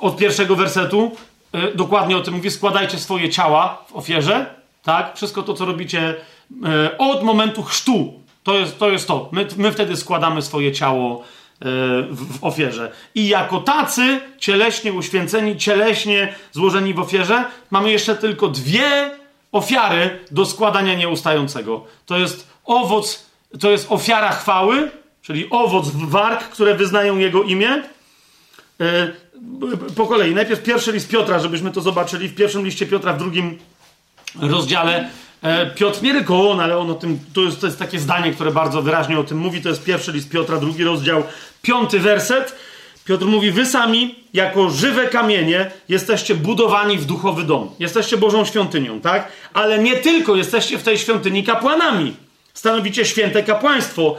od pierwszego wersetu e, dokładnie o tym mówi, składajcie swoje ciała w ofierze, tak? Wszystko to, co robicie e, od momentu chrztu, to jest to. Jest to. My, my wtedy składamy swoje ciało e, w, w ofierze. I jako tacy, cieleśnie uświęceni, cieleśnie złożeni w ofierze, mamy jeszcze tylko dwie ofiary do składania nieustającego. To jest owoc, to jest ofiara chwały, czyli owoc warg, które wyznają Jego imię po kolei. Najpierw pierwszy list Piotra, żebyśmy to zobaczyli. W pierwszym liście Piotra, w drugim rozdziale. E, Piotr, nie tylko on, ale on o tym, to jest, to jest takie zdanie, które bardzo wyraźnie o tym mówi. To jest pierwszy list Piotra, drugi rozdział, piąty werset. Piotr mówi: Wy sami, jako żywe kamienie, jesteście budowani w duchowy dom. Jesteście Bożą świątynią, tak? Ale nie tylko jesteście w tej świątyni kapłanami. Stanowicie święte kapłaństwo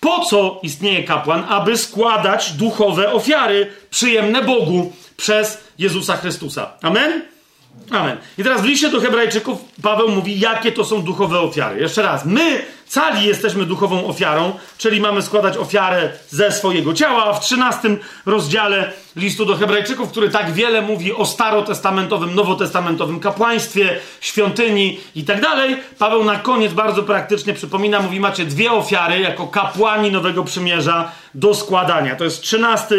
po co istnieje kapłan? Aby składać duchowe ofiary przyjemne Bogu przez Jezusa Chrystusa. Amen? Amen. I teraz w liście do Hebrajczyków Paweł mówi, jakie to są duchowe ofiary. Jeszcze raz, my cali jesteśmy duchową ofiarą, czyli mamy składać ofiarę ze swojego ciała. W 13 rozdziale listu do Hebrajczyków, który tak wiele mówi o starotestamentowym, nowotestamentowym kapłaństwie, świątyni i tak dalej, Paweł na koniec bardzo praktycznie przypomina, mówi, macie dwie ofiary jako kapłani Nowego Przymierza do składania. To jest 13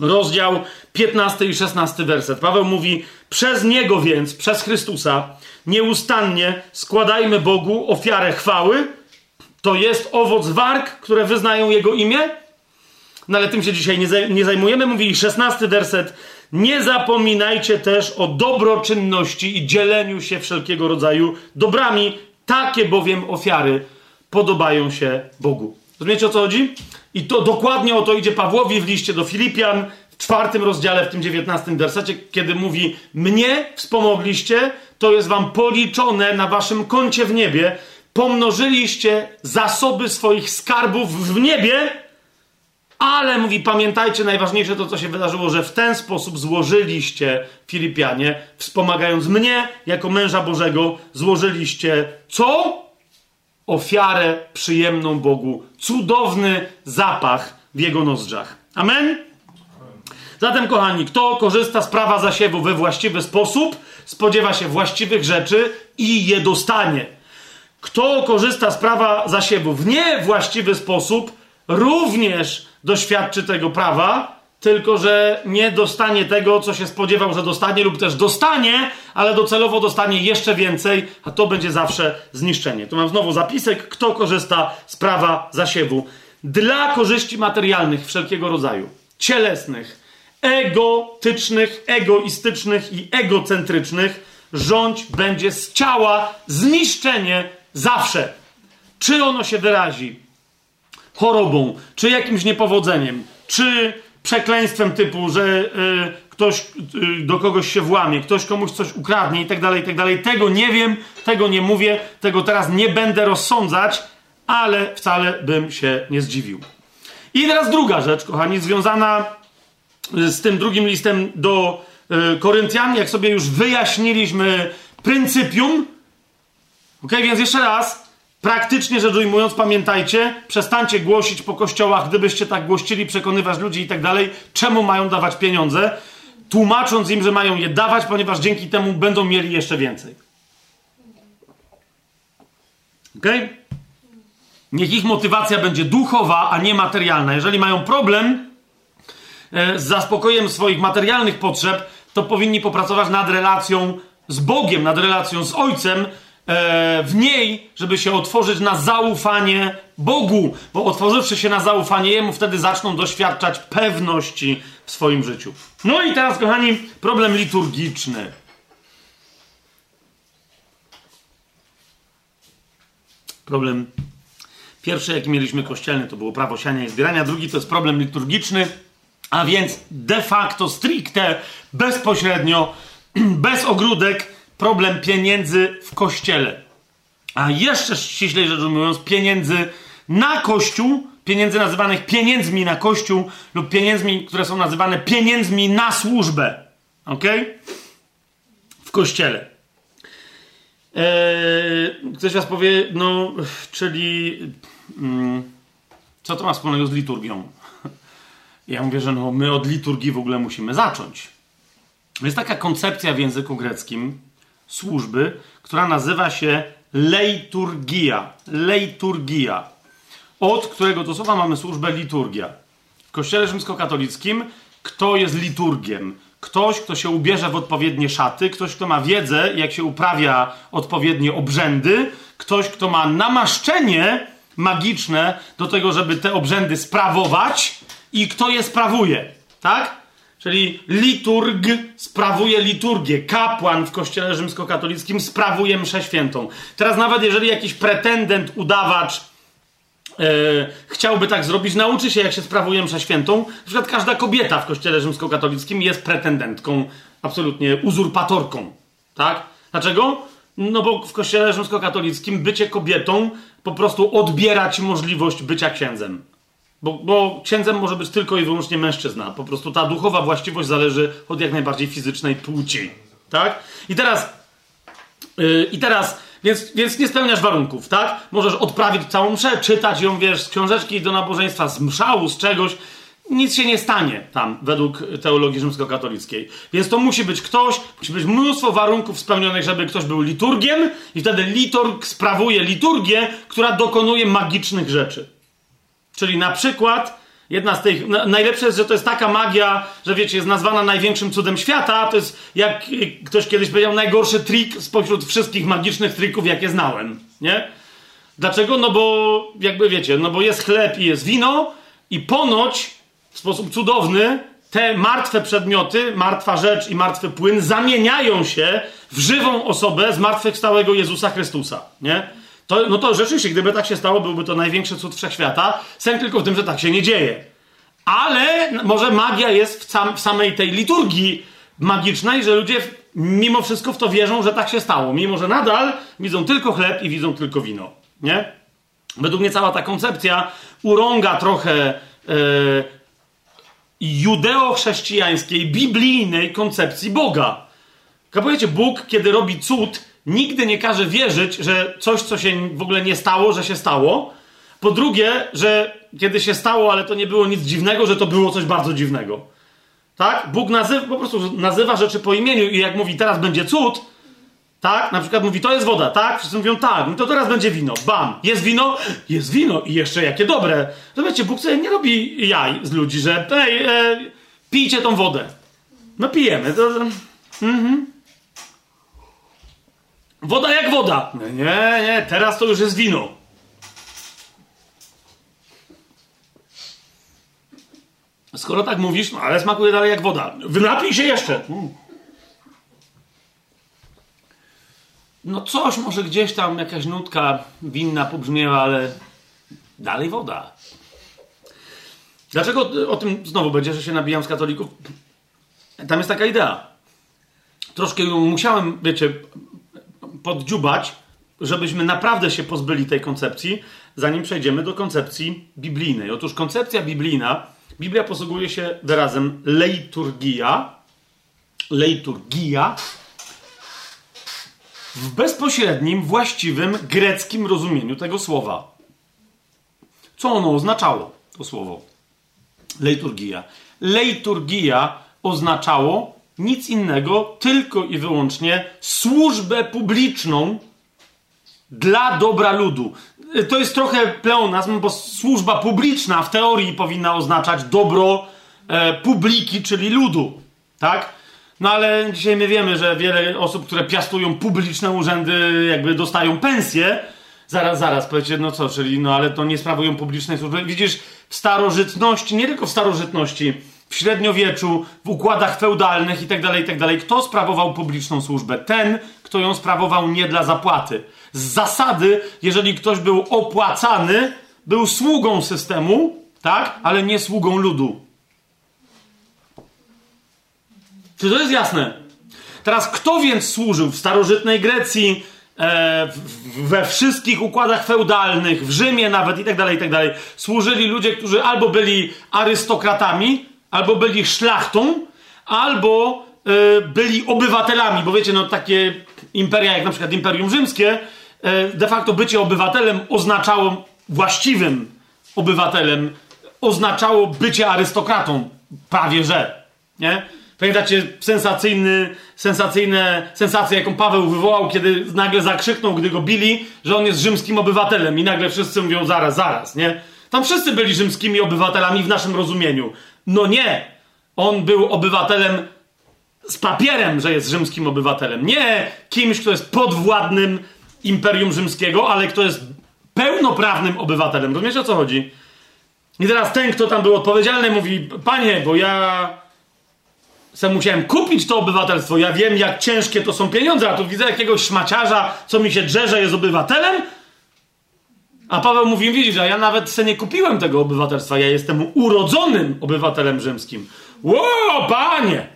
rozdział 15 i 16 werset. Paweł mówi: Przez niego więc, przez Chrystusa, nieustannie składajmy Bogu ofiarę chwały. To jest owoc warg, które wyznają jego imię. No ale tym się dzisiaj nie zajmujemy. Mówi 16 werset. Nie zapominajcie też o dobroczynności i dzieleniu się wszelkiego rodzaju dobrami. Takie bowiem ofiary podobają się Bogu. Rozumiecie o co chodzi? I to dokładnie o to idzie Pawłowi w liście do Filipian, czwartym rozdziale, w tym dziewiętnastym wersecie, kiedy mówi: Mnie wspomogliście, to jest wam policzone na waszym koncie w niebie. Pomnożyliście zasoby swoich skarbów w niebie, ale mówi, pamiętajcie, najważniejsze to, co się wydarzyło, że w ten sposób złożyliście, Filipianie, wspomagając mnie jako męża Bożego, złożyliście co? ofiarę przyjemną Bogu, cudowny zapach w jego nozdrzach. Amen? Zatem, kochani, kto korzysta z prawa zasiewu we właściwy sposób, spodziewa się właściwych rzeczy i je dostanie. Kto korzysta z prawa zasiewu w niewłaściwy sposób, również doświadczy tego prawa, tylko że nie dostanie tego, co się spodziewał, że dostanie, lub też dostanie, ale docelowo dostanie jeszcze więcej, a to będzie zawsze zniszczenie. Tu mam znowu zapisek, kto korzysta z prawa zasiewu. Dla korzyści materialnych wszelkiego rodzaju, cielesnych, egotycznych, egoistycznych i egocentrycznych, rządź będzie z ciała zniszczenie zawsze. czy ono się wyrazi chorobą, czy jakimś niepowodzeniem, czy przekleństwem typu, że y, ktoś y, do kogoś się włamie, ktoś komuś coś ukradnie i tak dalej, i tak dalej. Tego nie wiem, tego nie mówię, tego teraz nie będę rozsądzać, ale wcale bym się nie zdziwił. I teraz druga rzecz, kochani, związana z tym drugim listem do y, Koryntian, jak sobie już wyjaśniliśmy pryncypium. Ok, więc jeszcze raz, praktycznie rzecz ujmując, pamiętajcie, przestańcie głosić po kościołach, gdybyście tak głościli, przekonywać ludzi i tak dalej, czemu mają dawać pieniądze, tłumacząc im, że mają je dawać, ponieważ dzięki temu będą mieli jeszcze więcej. Ok? Niech ich motywacja będzie duchowa, a nie materialna. Jeżeli mają problem e, z zaspokojem swoich materialnych potrzeb, to powinni popracować nad relacją z Bogiem, nad relacją z Ojcem, e, w niej, żeby się otworzyć na zaufanie Bogu, bo otworzywszy się na zaufanie Jemu, wtedy zaczną doświadczać pewności w swoim życiu. No i teraz, kochani, problem liturgiczny. Problem pierwszy, jaki mieliśmy kościelny, to było prawo siania i zbierania. Drugi to jest problem liturgiczny, a więc de facto, stricte, bezpośrednio, bez ogródek, problem pieniędzy w kościele. A jeszcze ściślej rzecz ujmując, pieniędzy na kościół, pieniędzy nazywanych pieniędzmi na kościół lub pieniędzmi, które są nazywane pieniędzmi na służbę. Ok? W kościele. Eee, ktoś was powie, no, czyli mm, co to ma wspólnego z liturgią? Ja mówię, że no, my od liturgii w ogóle musimy zacząć. Jest taka koncepcja w języku greckim służby, która nazywa się leiturgia. Leiturgia. Od którego to słowa mamy służbę liturgia. W kościele rzymskokatolickim kto jest liturgiem? Ktoś, kto się ubierze w odpowiednie szaty, ktoś, kto ma wiedzę, jak się uprawia odpowiednie obrzędy, ktoś, kto ma namaszczenie magiczne do tego, żeby te obrzędy sprawować i kto je sprawuje. Tak? Czyli liturg sprawuje liturgię. Kapłan w kościele rzymskokatolickim sprawuje mszę świętą. Teraz nawet jeżeli jakiś pretendent, udawacz e, chciałby tak zrobić, nauczy się jak się sprawuje mszę świętą. Na przykład każda kobieta w kościele rzymskokatolickim jest pretendentką, absolutnie uzurpatorką. Tak? Dlaczego? No bo w kościele rzymskokatolickim bycie kobietą po prostu odbiera ci możliwość bycia księdzem. Bo, bo księdzem może być tylko i wyłącznie mężczyzna. Po prostu ta duchowa właściwość zależy od jak najbardziej fizycznej płci. Tak? I teraz. Yy, I teraz. Więc, więc nie spełniasz warunków, tak? Możesz odprawić całą mszę, czytać ją, wiesz, z książeczki do nabożeństwa, z mszału, z czegoś. Nic się nie stanie tam, według teologii rzymskokatolickiej. Więc to musi być ktoś, musi być mnóstwo warunków spełnionych, żeby ktoś był liturgiem, i wtedy liturg sprawuje liturgię, która dokonuje magicznych rzeczy. Czyli na przykład jedna z tych. najlepsze jest, że to jest taka magia, że wiecie, jest nazwana największym cudem świata. To jest, jak ktoś kiedyś powiedział, najgorszy trik spośród wszystkich magicznych trików, jakie znałem. Nie? Dlaczego? No bo, jakby wiecie, no bo jest chleb i jest wino, i ponoć w sposób cudowny te martwe przedmioty, martwa rzecz i martwy płyn zamieniają się w żywą osobę zmartwychwstałego Jezusa Chrystusa. Nie? To, no to rzeczywiście, gdyby tak się stało, byłby to największy cud wszechświata. Sęk tylko w tym, że tak się nie dzieje. Ale może magia jest w, sam, w samej tej liturgii magicznej, że ludzie mimo wszystko w to wierzą, że tak się stało. Mimo, że nadal widzą tylko chleb i widzą tylko wino. Nie? Według mnie cała ta koncepcja urąga trochę e, judeo-chrześcijańskiej, biblijnej koncepcji Boga. Kapujecie, Bóg, kiedy robi cud, nigdy nie każe wierzyć, że coś, co się w ogóle nie stało, że się stało. Po drugie, że kiedy się stało, ale to nie było nic dziwnego, że to było coś bardzo dziwnego. Tak? Bóg nazywa, po prostu nazywa rzeczy po imieniu i jak mówi, teraz będzie cud, tak? Na przykład mówi, to jest woda, tak? Wszyscy mówią, tak, no to teraz będzie wino. Bam! Jest wino? Jest wino i jeszcze jakie dobre. Wiecie, Bóg sobie nie robi jaj z ludzi, że ej, e, pijcie tą wodę. No pijemy. To, mhm. Woda jak woda. Nie, nie, teraz to już jest wino. Skoro tak mówisz, no ale smakuje dalej jak woda. Wynapij się jeszcze. no coś może gdzieś tam, jakaś nutka winna pobrzmiewa, ale dalej woda. Dlaczego o tym znowu będzie, że się nabijam z katolików? Tam jest taka idea. Troszkę ją musiałem, wiecie, poddziubać, żebyśmy naprawdę się pozbyli tej koncepcji, zanim przejdziemy do koncepcji biblijnej. Otóż koncepcja biblijna, Biblia posługuje się wyrazem leiturgia, leiturgia, w bezpośrednim, właściwym greckim rozumieniu tego słowa. Co ono oznaczało, to słowo? Leiturgia. Leiturgia oznaczało nic innego, tylko i wyłącznie służbę publiczną dla dobra ludu. To jest trochę pleonazm, bo służba publiczna w teorii powinna oznaczać dobro e, publiki, czyli ludu. Tak? No ale dzisiaj my wiemy, że wiele osób, które piastują publiczne urzędy, jakby dostają pensję. Zaraz, zaraz, powiecie, no co, czyli no ale to nie sprawują publicznej służby. Widzisz, w starożytności, nie tylko w starożytności, w średniowieczu, w układach feudalnych itd., tak itd., tak kto sprawował publiczną służbę? Ten, kto ją sprawował nie dla zapłaty. Z zasady, jeżeli ktoś był opłacany, był sługą systemu, tak, ale nie sługą ludu. Czy to jest jasne? Teraz, kto więc służył w starożytnej Grecji, e, we wszystkich układach feudalnych, w Rzymie nawet i tak dalej, i tak dalej, służyli ludzie, którzy albo byli arystokratami, albo byli szlachtą, albo e, byli obywatelami, bo wiecie, no takie imperia jak na przykład Imperium Rzymskie, e, de facto bycie obywatelem oznaczało właściwym obywatelem, oznaczało bycie arystokratą, prawie że, nie? Pamiętacie sensacyjny, sensacyjne, sensację, jaką Paweł wywołał, kiedy nagle zakrzyknął, gdy go bili, że on jest rzymskim obywatelem i nagle wszyscy mówią zaraz, zaraz, nie? Tam wszyscy byli rzymskimi obywatelami w naszym rozumieniu. No nie! On był obywatelem z papierem, że jest rzymskim obywatelem. Nie kimś, kto jest podwładnym Imperium Rzymskiego, ale kto jest pełnoprawnym obywatelem. Rozumiecie o co chodzi? I teraz ten, kto tam był odpowiedzialny, mówi: Panie, bo ja sam musiałem kupić to obywatelstwo. Ja wiem, jak ciężkie to są pieniądze, a tu widzę jakiegoś szmaciarza, co mi się drze, że jest obywatelem. A Paweł mówi, widzisz, a ja nawet se nie kupiłem tego obywatelstwa. Ja jestem urodzonym obywatelem rzymskim. Ło, panie!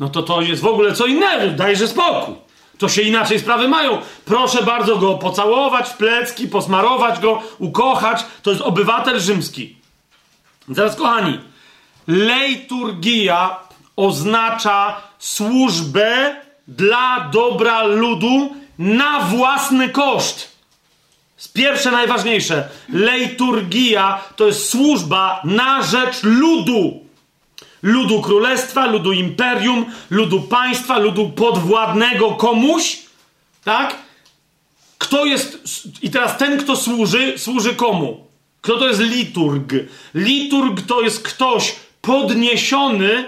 No to to jest w ogóle co innego. Dajże spokój. To się inaczej sprawy mają. Proszę bardzo go pocałować w plecki, posmarować go, ukochać. To jest obywatel rzymski. Teraz, kochani, leiturgia oznacza służbę dla dobra ludu na własny koszt. Pierwsze najważniejsze. Leiturgia to jest służba na rzecz ludu. Ludu królestwa, ludu imperium, ludu państwa, ludu podwładnego komuś. Tak? Kto jest. I teraz ten, kto służy, służy komu? Kto to jest liturg? Liturg to jest ktoś podniesiony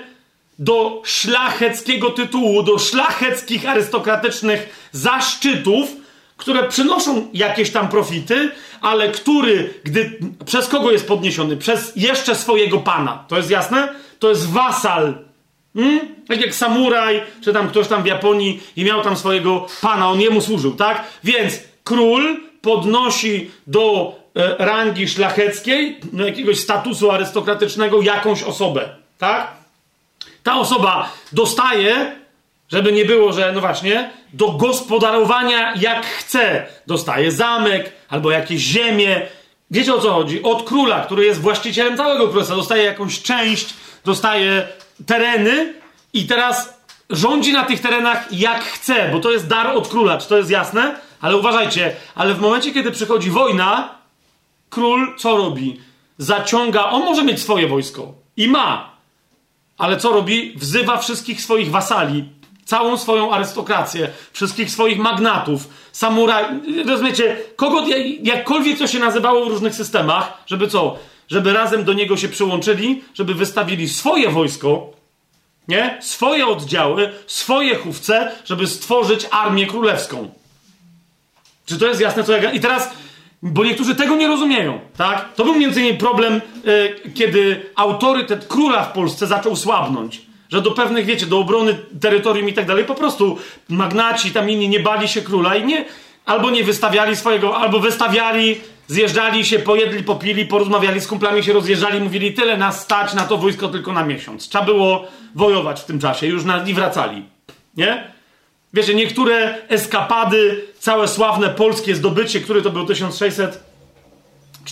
do szlacheckiego tytułu, do szlacheckich arystokratycznych zaszczytów, które przynoszą jakieś tam profity, ale który, gdy przez kogo jest podniesiony? Przez jeszcze swojego pana. To jest jasne? To jest wasal. Hmm? Tak jak samuraj, czy tam ktoś tam w Japonii i miał tam swojego pana, on jemu służył, tak? Więc król podnosi do e, rangi szlacheckiej, do jakiegoś statusu arystokratycznego jakąś osobę, tak? Ta osoba dostaje, żeby nie było, że no właśnie, do gospodarowania jak chce. Dostaje zamek albo jakieś ziemię. Wiecie o co chodzi? Od króla, który jest właścicielem całego królestwa, dostaje jakąś część, dostaje tereny i teraz rządzi na tych terenach jak chce, bo to jest dar od króla. Czy to jest jasne? Ale uważajcie, ale w momencie, kiedy przychodzi wojna, król co robi? Zaciąga, on może mieć swoje wojsko i ma, ale co robi? Wzywa wszystkich swoich wasali, całą swoją arystokrację, wszystkich swoich magnatów, samuraj. Rozumiecie, kogo, jakkolwiek to się nazywało w różnych systemach, żeby co? Żeby razem do niego się przyłączyli, żeby wystawili swoje wojsko, nie? Swoje oddziały, swoje chówce, żeby stworzyć armię królewską. Czy to jest jasne, co ja... I teraz bo niektórzy tego nie rozumieją, tak? To był między innymi problem, yy, kiedy autorytet króla w Polsce zaczął słabnąć. Że do pewnych, wiecie, do obrony terytorium i tak dalej, po prostu magnaci tam inni nie bali się króla i nie, albo nie wystawiali swojego, albo wystawiali, zjeżdżali się, pojedli, popili, porozmawiali z kumplami, się rozjeżdżali, mówili tyle nas stać na to wojsko tylko na miesiąc. Trzeba było wojować w tym czasie, już na, i wracali. Nie? Wiecie, niektóre eskapady, całe sławne polskie zdobycie, który to był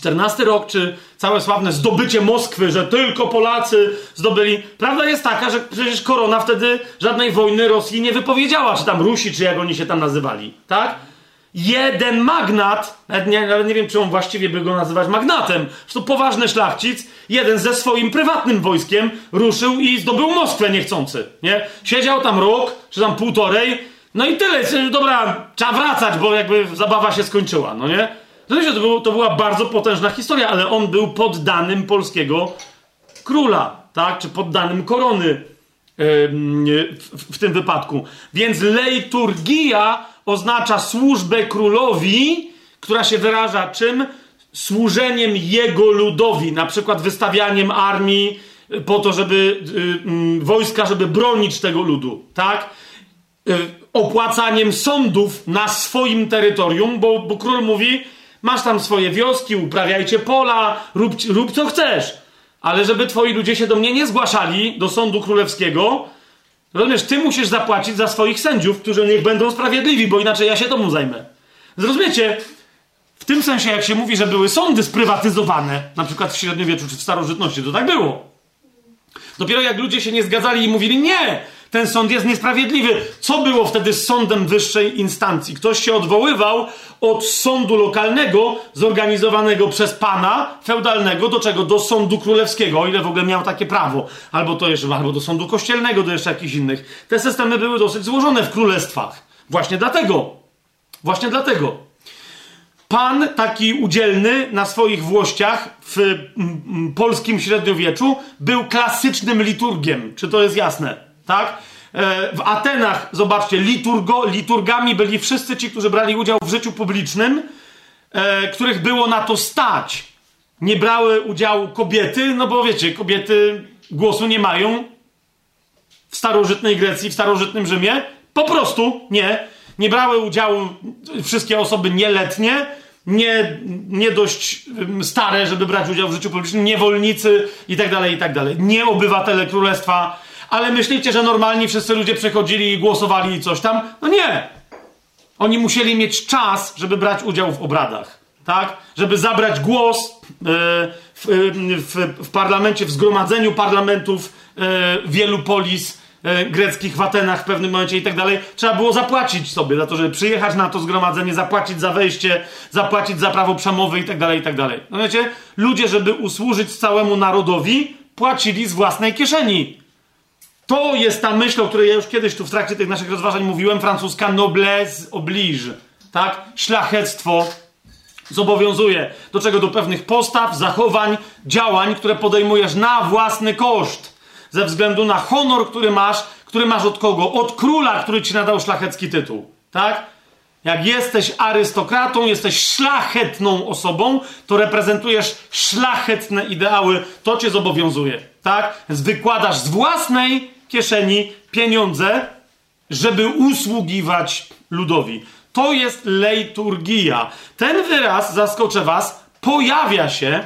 1614 rok, czy całe sławne zdobycie Moskwy, że tylko Polacy zdobyli. Prawda jest taka, że przecież korona wtedy żadnej wojny Rosji nie wypowiedziała, czy tam Rusi, czy jak oni się tam nazywali, tak? jeden magnat, nawet nie, nawet nie wiem, czy on właściwie by go nazywać magnatem, to poważny szlachcic, jeden ze swoim prywatnym wojskiem ruszył i zdobył Moskwę niechcący, nie? Siedział tam rok, czy tam półtorej, no i tyle, dobra, trzeba wracać, bo jakby zabawa się skończyła, no nie? To, był, to była bardzo potężna historia, ale on był poddanym polskiego króla, tak? Czy poddanym korony w, tym wypadku. Więc leiturgia oznacza służbę królowi, która się wyraża czym? Służeniem jego ludowi, na przykład wystawianiem armii y, po to, żeby y, wojska, żeby bronić tego ludu, tak? Y, opłacaniem sądów na swoim terytorium, bo, bo król mówi: Masz tam swoje wioski, uprawiajcie pola, rób, rób co chcesz, ale żeby twoi ludzie się do mnie nie zgłaszali, do sądu królewskiego, Rozumiesz, ty musisz zapłacić za swoich sędziów, którzy niech będą sprawiedliwi, bo inaczej ja się temu zajmę. Zrozumiecie? W tym sensie, jak się mówi, że były sądy sprywatyzowane, na przykład w średniowieczu czy w starożytności, to tak było. Dopiero jak ludzie się nie zgadzali i mówili, nie, ten sąd jest niesprawiedliwy. Co było wtedy z sądem wyższej instancji? Ktoś się odwoływał od sądu lokalnego, zorganizowanego przez pana feudalnego, do czego? Do sądu królewskiego, o ile w ogóle miał takie prawo. Albo to jeszcze, albo do sądu kościelnego, do jeszcze jakichś innych. Te systemy były dosyć złożone w królestwach. Właśnie dlatego. Właśnie dlatego. Pan taki udzielny na swoich włościach w mm, polskim średniowieczu był klasycznym liturgiem. Czy to jest jasne? Tak? E, w Atenach, zobaczcie, liturgo, liturgami byli wszyscy ci, którzy brali udział w życiu publicznym, e, których było na to stać. Nie brały udziału kobiety, no bo wiecie, kobiety głosu nie mają w starożytnej Grecji, w starożytnym Rzymie. Po prostu nie. Nie brały udziału wszystkie osoby nieletnie, nie, nie dość stare, żeby brać udział w życiu publicznym, niewolnicy i tak dalej, i tak dalej. Nie obywatele królestwa ale myślicie, że normalnie wszyscy ludzie przychodzili i głosowali i coś tam? No nie. Oni musieli mieć czas, żeby brać udział w obradach, tak? Żeby zabrać głos e, w, w, w, parlamencie, w zgromadzeniu parlamentów e, wielu polis e, greckich w Atenach w pewnym momencie i tak dalej. Trzeba było zapłacić sobie za to, żeby przyjechać na to zgromadzenie, zapłacić za wejście, zapłacić za prawo przemowy i tak dalej, i tak dalej. No wiecie, ludzie, żeby usłużyć całemu narodowi, płacili z własnej kieszeni. To jest ta myśl, o której ja już kiedyś tu w trakcie tych naszych rozważań mówiłem, francuska noblesse oblige, tak? Szlachectwo zobowiązuje do czego? Do pewnych postaw, zachowań, działań, które podejmujesz na własny koszt. Ze względu na honor, który masz, który masz od kogo? Od króla, który ci nadał szlachecki tytuł, tak? Jak jesteś arystokratą, jesteś szlachetną osobą, to reprezentujesz szlachetne ideały, to cię zobowiązuje, tak? Więc wykładasz z własnej kieszeni pieniądze, żeby usługiwać ludowi. To jest leiturgia. Ten wyraz, zaskoczę was, pojawia się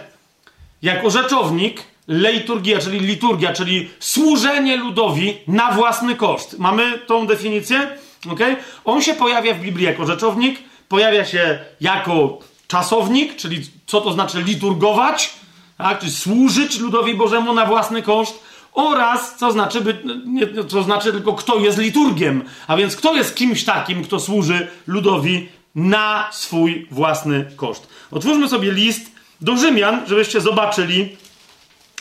jako rzeczownik leiturgia, czyli liturgia, czyli służenie ludowi na własny koszt. Mamy tą definicję? Okay? On się pojawia w Biblii jako rzeczownik, pojawia się jako czasownik, czyli co to znaczy liturgować, tak? czyli służyć ludowi Bożemu na własny koszt oraz co znaczy, by, nie, co znaczy tylko kto jest liturgiem, a więc kto jest kimś takim, kto służy ludowi na swój własny koszt. Otwórzmy sobie list do Rzymian, żebyście zobaczyli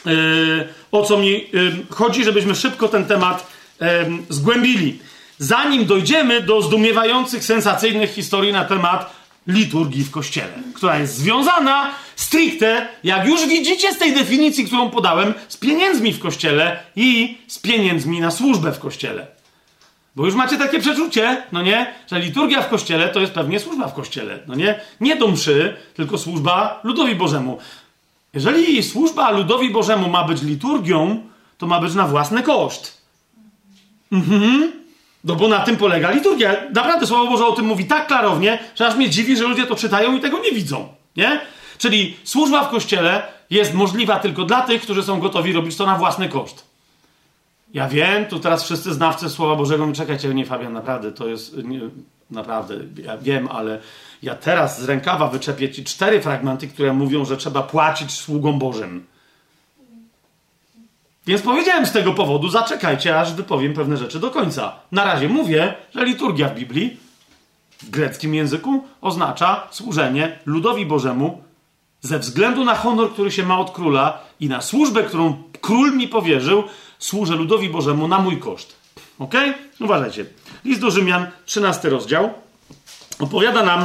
yy, o co mi yy, chodzi, żebyśmy szybko ten temat yy, zgłębili. Zanim dojdziemy do zdumiewających, sensacyjnych historii na temat liturgii w kościele, która jest związana stricte, jak już widzicie z tej definicji, którą podałem, z pieniędzmi w kościele i z pieniędzmi na służbę w kościele. Bo już macie takie przeczucie, no nie, że liturgia w kościele to jest pewnie służba w kościele, no nie? Nie do mszy, tylko służba ludowi Bożemu. Jeżeli służba ludowi Bożemu ma być liturgią, to ma być na własny koszt. Mhm. No bo na tym polega liturgia. Naprawdę Słowo Boże o tym mówi tak klarownie, że aż mnie dziwi, że ludzie to czytają i tego nie widzą. Nie? Czyli służba w kościele jest możliwa tylko dla tych, którzy są gotowi robić to na własny koszt. Ja wiem, tu teraz wszyscy znawcy Słowa Bożego mi czekajcie, nie Fabian, naprawdę, to jest, nie, naprawdę, ja wiem, ale ja teraz z rękawa wyczepię ci cztery fragmenty, które mówią, że trzeba płacić sługom Bożym. Więc powiedziałem z tego powodu, zaczekajcie, aż wypowiem pewne rzeczy do końca. Na razie mówię, że liturgia w Biblii w greckim języku oznacza służenie ludowi Bożemu ze względu na honor, który się ma od króla i na służbę, którą król mi powierzył, służę ludowi Bożemu na mój koszt. Ok? Uważajcie. List do Rzymian, 13 rozdział, opowiada nam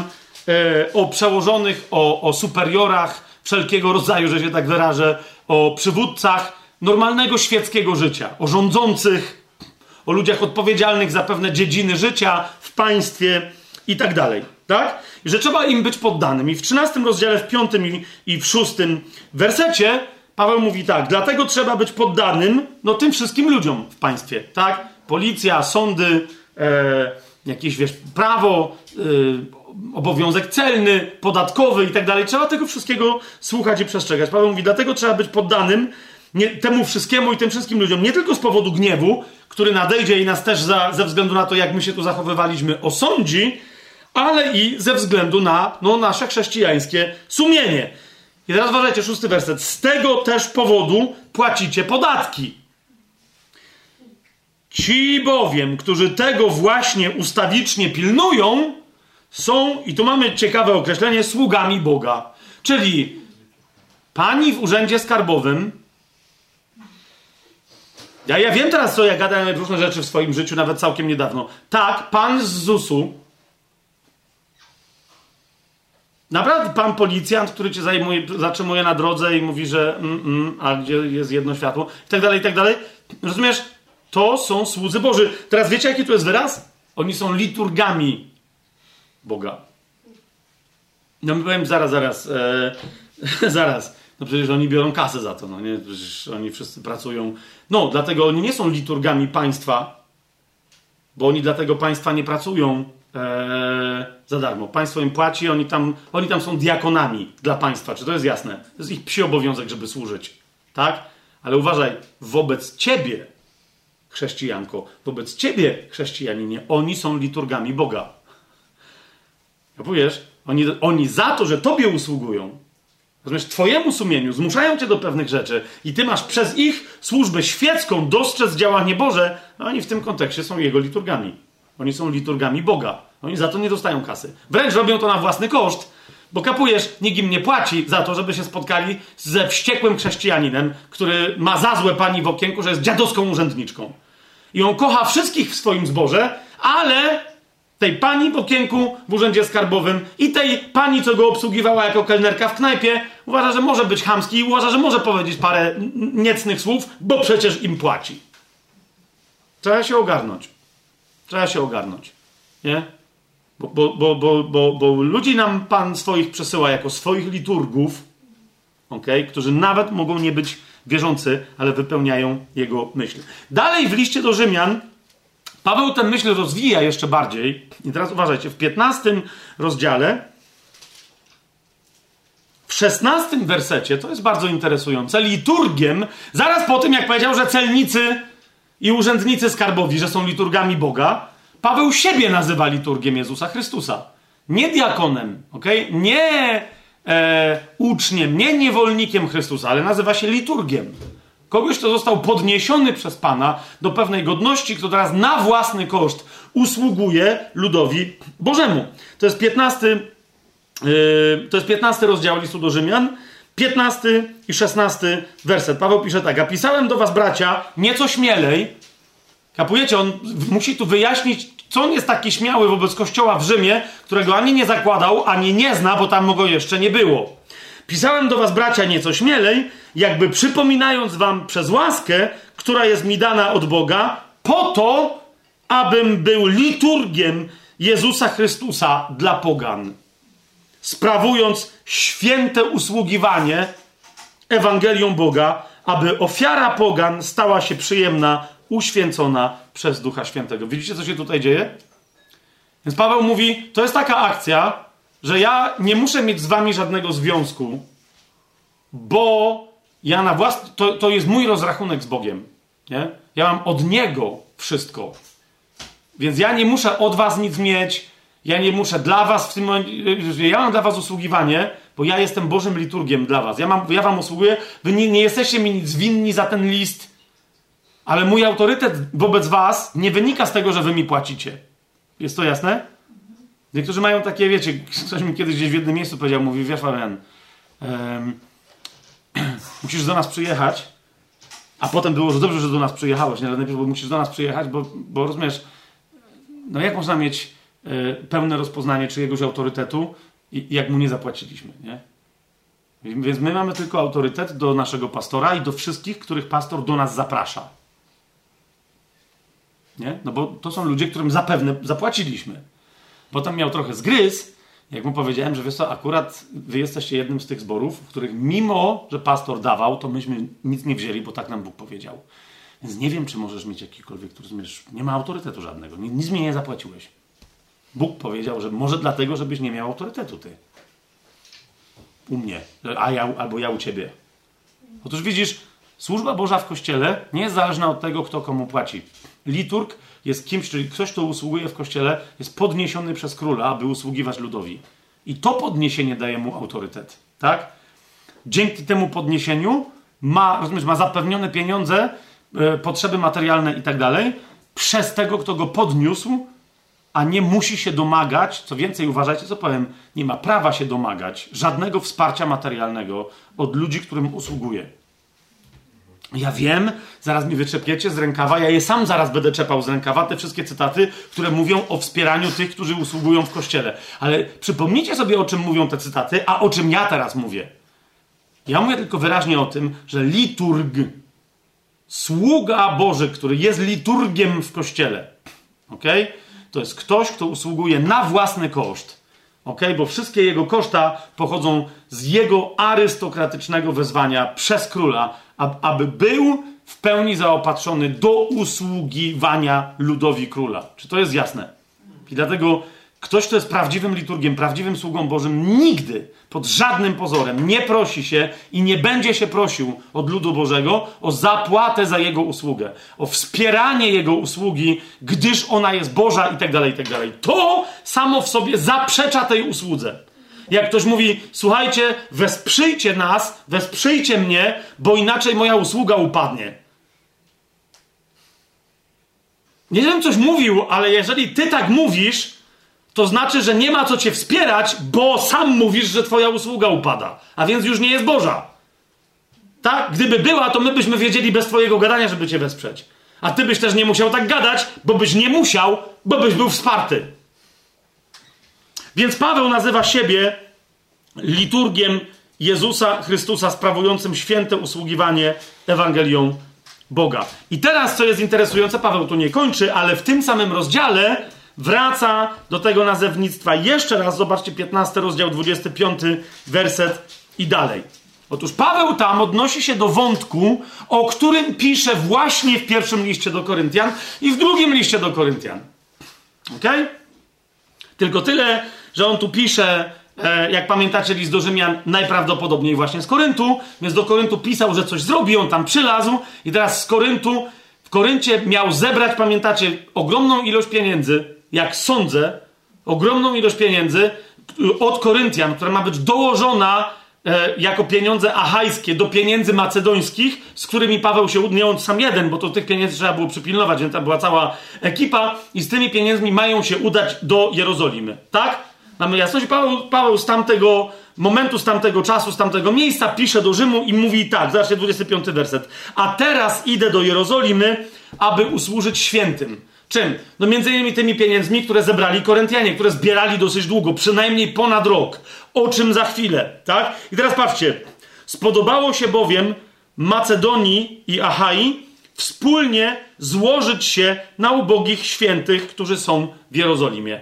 e, o przełożonych, o, o superiorach wszelkiego rodzaju, że się tak wyrażę, o przywódcach normalnego świeckiego życia, o rządzących, o ludziach odpowiedzialnych za pewne dziedziny życia w państwie i tak dalej. Tak? I że trzeba im być poddanym. I w 13 rozdziale, w 5 i, w 6 wersecie Paweł mówi tak, dlatego trzeba być poddanym no, tym wszystkim ludziom w państwie, tak? Policja, sądy, e, jakieś, wiesz, prawo, e, obowiązek celny, podatkowy i tak dalej. Trzeba tego wszystkiego słuchać i przestrzegać. Paweł mówi, dlatego trzeba być poddanym nie, temu wszystkiemu i tym wszystkim ludziom, nie tylko z powodu gniewu, który nadejdzie i nas też za, ze względu na to, jak my się tu zachowywaliśmy, osądzi, ale i ze względu na no, nasze chrześcijańskie sumienie. I teraz uważajcie, szósty werset. Z tego też powodu płacicie podatki. Ci bowiem, którzy tego właśnie ustawicznie pilnują, są, i tu mamy ciekawe określenie, sługami Boga. Czyli pani w urzędzie skarbowym. Ja, ja wiem teraz, co ja gadałem różne rzeczy w swoim życiu, nawet całkiem niedawno. Tak, pan z ZUS-u Naprawdę pan policjant, który cię zajmuje, zatrzymuje na drodze i mówi, że mm, mm, a gdzie jest jedno światło, i tak dalej, i tak dalej. Rozumiesz? To są słudzy Boży. Teraz wiecie, jaki tu jest wyraz? Oni są liturgami Boga. No my powiem, zaraz, zaraz, e, zaraz. No przecież oni biorą kasę za to, no nie? Przecież oni wszyscy pracują. No, dlatego oni nie są liturgami państwa, bo oni dla tego państwa nie pracują e, za darmo. Państwo im płaci, oni tam, oni tam są diakonami dla państwa. Czy to jest jasne? To jest ich psi obowiązek, żeby służyć. Tak? Ale uważaj, wobec ciebie, chrześcijanko, wobec ciebie, chrześcijaninie, oni są liturgami Boga. Powiesz, oni, oni za to, że tobie usługują, rozumiesz, twojemu sumieniu, zmuszają cię do pewnych rzeczy i ty masz przez ich służbę świecką dostrzec działanie Boże, a oni w tym kontekście są jego liturgami. Oni są liturgami Boga. Oni za to nie dostają kasy. Wręcz robią to na własny koszt, bo kapujesz, nikt im nie płaci za to, żeby się spotkali ze wściekłym chrześcijaninem, który ma za złe pani w okienku, że jest dziadowską urzędniczką. I on kocha wszystkich w swoim zborze, ale tej pani w okienku w urzędzie skarbowym i tej pani, co go obsługiwała jako kelnerka w knajpie, uważa, że może być chamski i uważa, że może powiedzieć parę niecnych słów, bo przecież im płaci. Trzeba się ogarnąć. Trzeba się ogarnąć. Nie? Bo, bo, bo, bo, bo, bo ludzi nam Pan swoich przesyła jako swoich liturgów, okay? którzy nawet mogą nie być wierzący, ale wypełniają Jego myśl. Dalej w liście do Rzymian Paweł tę myśl rozwija jeszcze bardziej. I teraz uważajcie, w 15 rozdziale, w 16 wersecie, to jest bardzo interesujące, liturgiem, zaraz po tym jak powiedział, że celnicy i urzędnicy skarbowi, że są liturgami Boga, Paweł siebie nazywa liturgiem Jezusa Chrystusa. Nie diakonem, ok? Nie e, uczniem, nie niewolnikiem Chrystusa, ale nazywa się liturgiem. Kogoś, kto został podniesiony przez Pana do pewnej godności, kto teraz na własny koszt usługuje ludowi Bożemu. To jest 15, yy, to jest 15 rozdział listu do Rzymian. 15 i 16 werset. Paweł pisze tak: A pisałem do was, bracia, nieco śmielej. Kapujecie, on musi tu wyjaśnić, co on jest taki śmiały wobec kościoła w Rzymie, którego ani nie zakładał, ani nie zna, bo tam go jeszcze nie było. Pisałem do was, bracia, nieco śmielej, jakby przypominając wam przez łaskę, która jest mi dana od Boga, po to, abym był liturgiem Jezusa Chrystusa dla pogan, sprawując święte usługiwanie Ewangelią Boga, aby ofiara pogan stała się przyjemna uświęcona przez Ducha Świętego. Widzicie, co się tutaj dzieje? Więc Paweł mówi, to jest taka akcja, że ja nie muszę mieć z wami żadnego związku, bo ja na własny, to, to jest mój rozrachunek z Bogiem. Nie? Ja mam od Niego wszystko. Więc ja nie muszę od was nic mieć, ja nie muszę dla was w tym momencie, ja mam dla was usługiwanie, bo ja jestem Bożym liturgiem dla was. Ja, mam, ja wam usługuję, wy nie, nie jesteście mi nic winni za ten list, ale mój autorytet wobec was nie wynika z tego, że wy mi płacicie. Jest to jasne? Niektórzy mają takie, wiecie, ktoś mi kiedyś gdzieś w jednym miejscu powiedział, mówi, wiesz Fabian, um, musisz do nas przyjechać, a potem było, że dobrze, że do nas przyjechałeś, nie? Ale najpierw, musisz do nas przyjechać, bo, bo rozumiesz, no jak można mieć y, pełne rozpoznanie czyjegoś autorytetu, i, jak mu nie zapłaciliśmy, nie? Więc my mamy tylko autorytet do naszego pastora i do wszystkich, których pastor do nas zaprasza. Nie? No bo to są ludzie, którym zapewne zapłaciliśmy. Potem miał trochę zgryz, jak mu powiedziałem, że wiesz co, akurat wy jesteście jednym z tych zborów, w których mimo, że pastor dawał, to myśmy nic nie wzięli, bo tak nam Bóg powiedział. Więc nie wiem, czy możesz mieć jakikolwiek, zmierz. Nie ma autorytetu żadnego. Nic mi nie zapłaciłeś. Bóg powiedział, że może dlatego, żebyś nie miał autorytetu ty. U mnie, a ja, albo ja u ciebie. Otóż widzisz, służba Boża w kościele nie jest zależna od tego, kto komu płaci. Liturg jest kimś, czyli ktoś, kto usługuje w kościele, jest podniesiony przez króla, aby usługiwać ludowi. I to podniesienie daje mu autorytet. Tak? Dzięki temu podniesieniu ma, rozumiesz, ma zapewnione pieniądze, e, potrzeby materialne i tak dalej, przez tego, kto go podniósł, a nie musi się domagać, co więcej, uważajcie, co powiem, nie ma prawa się domagać żadnego wsparcia materialnego od ludzi, którym usługuje. Ja wiem, zaraz mi wyczepiecie z rękawa, ja je sam zaraz będę czepał z rękawa, te wszystkie cytaty, które mówią o wspieraniu tych, którzy usługują w kościele. Ale przypomnijcie sobie, o czym mówią te cytaty, a o czym ja teraz mówię. Ja mówię tylko wyraźnie o tym, że liturg, sługa Boży, który jest liturgiem w kościele? Okay? To jest ktoś, kto usługuje na własny koszt. Ok? Bo wszystkie jego koszta pochodzą z jego arystokratycznego wezwania przez króla, aby był w pełni zaopatrzony do usługiwania ludowi króla. Czy to jest jasne? I dlatego Ktoś, kto jest prawdziwym liturgiem, prawdziwym sługą Bożym, nigdy, pod żadnym pozorem, nie prosi się i nie będzie się prosił od ludu Bożego o zapłatę za jego usługę, o wspieranie jego usługi, gdyż ona jest Boża i tak dalej, i tak dalej. To samo w sobie zaprzecza tej usłudze. Jak ktoś mówi, słuchajcie, wesprzyjcie nas, wesprzyjcie mnie, bo inaczej moja usługa upadnie. Nie wiem, coś mówił, ale jeżeli ty tak mówisz, to znaczy, że nie ma co cię wspierać, bo sam mówisz, że twoja usługa upada, a więc już nie jest Boża. Tak? Gdyby była, to my byśmy wiedzieli bez twojego gadania, żeby cię wesprzeć. A ty byś też nie musiał tak gadać, bo byś nie musiał, bo byś był wsparty. Więc Paweł nazywa siebie liturgiem Jezusa Chrystusa, sprawującym święte usługiwanie Ewangelią Boga. I teraz, co jest interesujące, Paweł tu nie kończy, ale w tym samym rozdziale wraca do tego nazewnictwa. Jeszcze raz zobaczcie 15 rozdział 25 werset i dalej. Otóż Paweł tam odnosi się do wątku, o którym pisze właśnie w pierwszym liście do Koryntian i w drugim liście do Koryntian. Ok? Tylko tyle, że on tu pisze, e, jak pamiętacie, list do Rzymian najprawdopodobniej właśnie z Koryntu, więc do Koryntu pisał, że coś zrobi, on tam przylazł i teraz z Koryntu, w Koryncie miał zebrać, pamiętacie, ogromną ilość pieniędzy, jak sądzę, ogromną ilość pieniędzy od Koryntian, która ma być dołożona e, jako pieniądze achajskie do pieniędzy macedońskich, z którymi Paweł się nie on sam jeden, bo to tych pieniędzy trzeba było przypilnować, więc tam była cała ekipa i z tymi pieniędzmi mają się udać do Jerozolimy. Tak? Mamy jasność. Paweł, Paweł z tamtego momentu, z tamtego czasu, z tamtego miejsca pisze do Rzymu i mówi tak, zobaczcie 25 werset. A teraz idę do Jerozolimy, aby usłużyć świętym Czym? No między innymi tymi pieniędzmi, które zebrali Koryntianie, które zbierali dosyć długo, przynajmniej ponad rok. O czym za chwilę, tak? I teraz patrzcie. Spodobało się bowiem Macedonii i Achai wspólnie złożyć się na ubogich świętych, którzy są w Jerozolimie.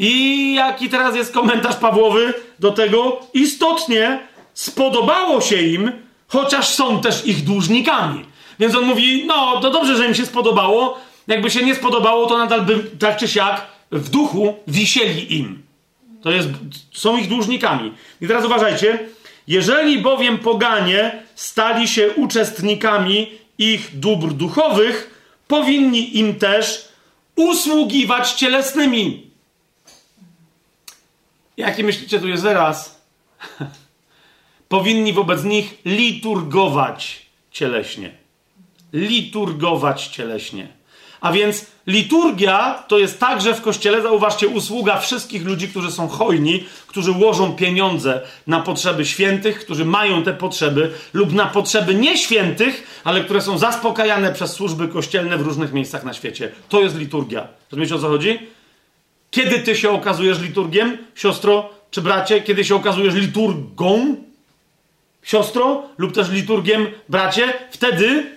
I jaki teraz jest komentarz Pawłowy do tego? Istotnie spodobało się im, chociaż są też ich dłużnikami. Więc on mówi, no to dobrze, że im się spodobało. Jakby się nie spodobało, to nadal by tak czy siak w duchu wisieli im. To jest, są ich dłużnikami. I teraz uważajcie. Jeżeli bowiem poganie stali się uczestnikami ich dóbr duchowych, powinni im też usługiwać cielesnymi. Jaki myślicie, tu jest wyraz? powinni wobec nich liturgować cieleśnie. Liturgować cieleśnie. A więc liturgia to jest także w kościele, zauważcie, usługa wszystkich ludzi, którzy są hojni, którzy łożą pieniądze na potrzeby świętych, którzy mają te potrzeby, lub na potrzeby nieświętych, ale które są zaspokajane przez służby kościelne w różnych miejscach na świecie. To jest liturgia. Rozumiecie o co chodzi? Kiedy ty się okazujesz liturgiem, siostro czy bracie? Kiedy się okazujesz liturgą, siostro, lub też liturgiem, bracie? Wtedy,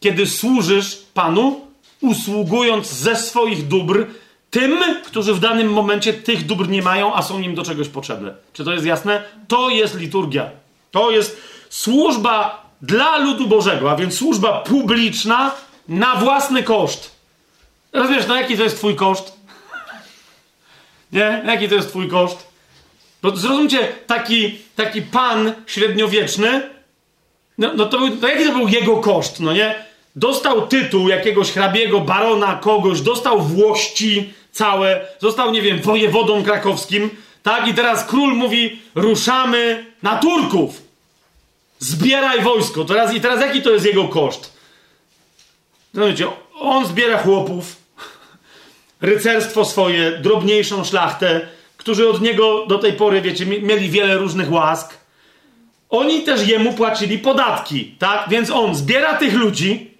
kiedy służysz Panu, usługując ze swoich dóbr tym, którzy w danym momencie tych dóbr nie mają, a są im do czegoś potrzebne. Czy to jest jasne? To jest liturgia. To jest służba dla ludu Bożego, a więc służba publiczna na własny koszt. Rozumiesz, no jaki to jest twój koszt? Nie? Jaki to jest twój koszt? No, zrozumcie, taki, taki pan średniowieczny, no, no to, to jaki to był jego koszt, no nie? Dostał tytuł jakiegoś hrabiego, barona, kogoś, dostał włości całe, został, nie wiem, wojewodą krakowskim, tak? I teraz król mówi, ruszamy na Turków. Zbieraj wojsko. Teraz, I teraz jaki to jest jego koszt? Zobaczcie, on zbiera chłopów, rycerstwo swoje, drobniejszą szlachtę, którzy od niego do tej pory, wiecie, mieli wiele różnych łask. Oni też jemu płacili podatki, tak? Więc on zbiera tych ludzi,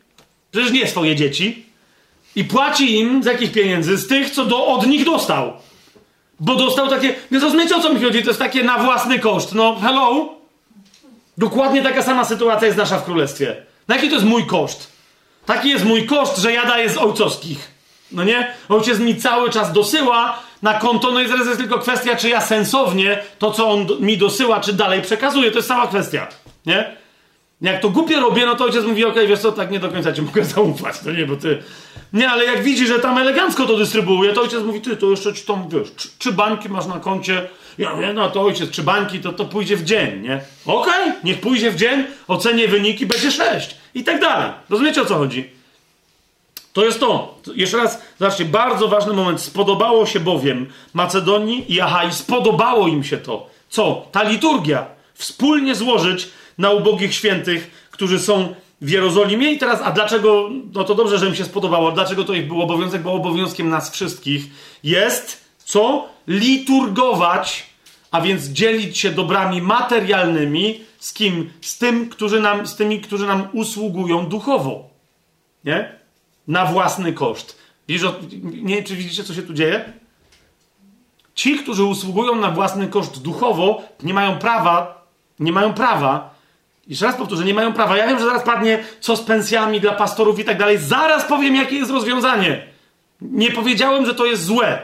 Przecież nie swoje dzieci. I płaci im z jakich pieniędzy? Z tych, co do, od nich dostał. Bo dostał takie. Nie zrozumiecie o co mi chodzi? To jest takie na własny koszt. No, hello? Dokładnie taka sama sytuacja jest nasza w królestwie. Na jaki to jest mój koszt? Taki jest mój koszt, że ja daję z ojcowskich. No nie? Ojciec mi cały czas dosyła na konto, no i zaraz jest tylko kwestia, czy ja sensownie to, co on mi dosyła, czy dalej przekazuję. To jest cała kwestia. Nie? Jak to głupie robię, no to ojciec mówi, okej, okay, wiesz co, tak nie do końca ci mogę zaufać, to nie, bo ty... Nie, ale jak widzi, że tam elegancko to dystrybuuje, to ojciec mówi, ty, to jeszcze ci tam, wiesz, czy, czy bańki masz na koncie? Ja mówię, no to ojciec, czy bańki, to, to pójdzie w dzień, nie? Okej, okay, niech pójdzie w dzień, ocenię wyniki, będzie sześć i tak dalej. Rozumiecie, o co chodzi? To jest to. Jeszcze raz, zobaczcie, bardzo ważny moment. Spodobało się bowiem Macedonii i Achai, spodobało im się to. Co? Ta liturgia. Wspólnie złożyć na ubogich świętych, którzy są w Jerozolimie. I teraz, a dlaczego, no to dobrze, że im się spodobało, dlaczego to ich był obowiązek? Bo obowiązkiem nas wszystkich jest co? Liturgować, a więc dzielić się dobrami materialnymi z kim? Z tym, którzy nam, z tymi, którzy nam usługują duchowo. Nie? Na własny koszt. Widzisz, nie, czy widzicie, co się tu dzieje? Ci, którzy usługują na własny koszt duchowo, nie mają prawa, nie mają prawa jeszcze raz powtórzę, nie mają prawa. Ja wiem, że zaraz padnie, co z pensjami dla pastorów i tak dalej. Zaraz powiem, jakie jest rozwiązanie. Nie powiedziałem, że to jest złe.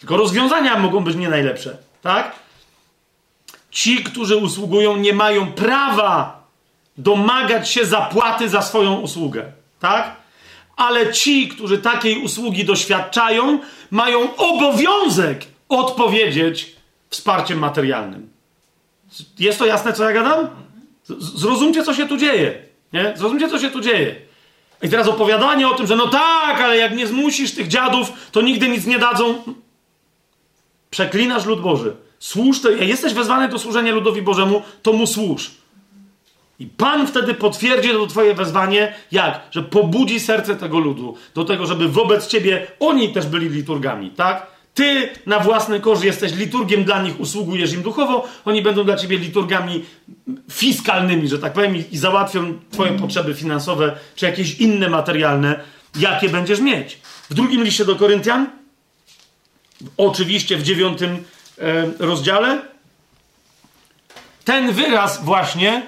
Tylko rozwiązania mogą być nie najlepsze. Tak? Ci, którzy usługują, nie mają prawa domagać się zapłaty za swoją usługę. Tak? Ale ci, którzy takiej usługi doświadczają, mają obowiązek odpowiedzieć wsparciem materialnym. Jest to jasne, co ja gadam? Zrozumcie, co się tu dzieje. Nie? Zrozumcie, co się tu dzieje. I teraz opowiadanie o tym, że no tak, ale jak nie zmusisz tych dziadów, to nigdy nic nie dadzą. Przeklinasz lud Boży. Służ jesteś wezwany do służenia ludowi Bożemu, to mu służ. I Pan wtedy potwierdzi to twoje wezwanie, jak? Że pobudzi serce tego ludu do tego, żeby wobec ciebie oni też byli liturgami, tak? Ty na własny koszt jesteś liturgiem dla nich, usługujesz im duchowo, oni będą dla ciebie liturgami fiskalnymi, że tak powiem, i załatwią twoje potrzeby finansowe, czy jakieś inne materialne, jakie będziesz mieć. W drugim liście do Koryntian, oczywiście w dziewiątym e, rozdziale, ten wyraz właśnie,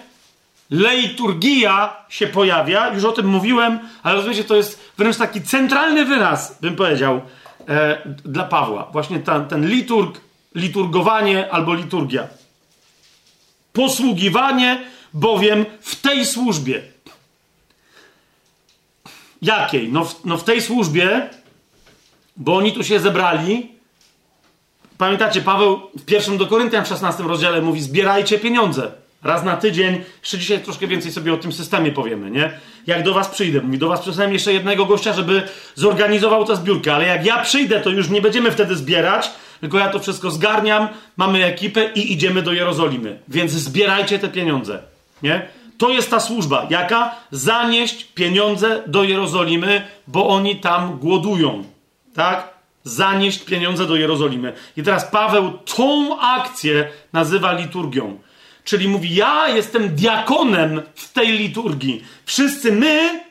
leiturgia się pojawia, już o tym mówiłem, ale rozumiecie, to jest wręcz taki centralny wyraz, bym powiedział, e, dla Pawła. Właśnie ten, ten liturg, liturgowanie albo liturgia. Posługiwanie bowiem w tej służbie. Jakiej? No w, no w tej służbie, bo oni tu się zebrali. Pamiętacie, Paweł w pierwszym do Koryntian w 16 rozdziale mówi: zbierajcie pieniądze. Raz na tydzień. Jeszcze dzisiaj troszkę więcej sobie o tym systemie powiemy, nie? Jak do was przyjdę, mówi, do was przesłałem jeszcze jednego gościa, żeby zorganizował tę zbiórkę, ale jak ja przyjdę, to już nie będziemy wtedy zbierać, tylko ja to wszystko zgarniam, mamy ekipę i idziemy do Jerozolimy. Więc zbierajcie te pieniądze, nie? To jest ta służba. Jaka? Zanieść pieniądze do Jerozolimy, bo oni tam głodują. Tak? Zanieść pieniądze do Jerozolimy. I teraz Paweł tą akcję nazywa liturgią. Czyli mówi: Ja jestem diakonem w tej liturgii. Wszyscy my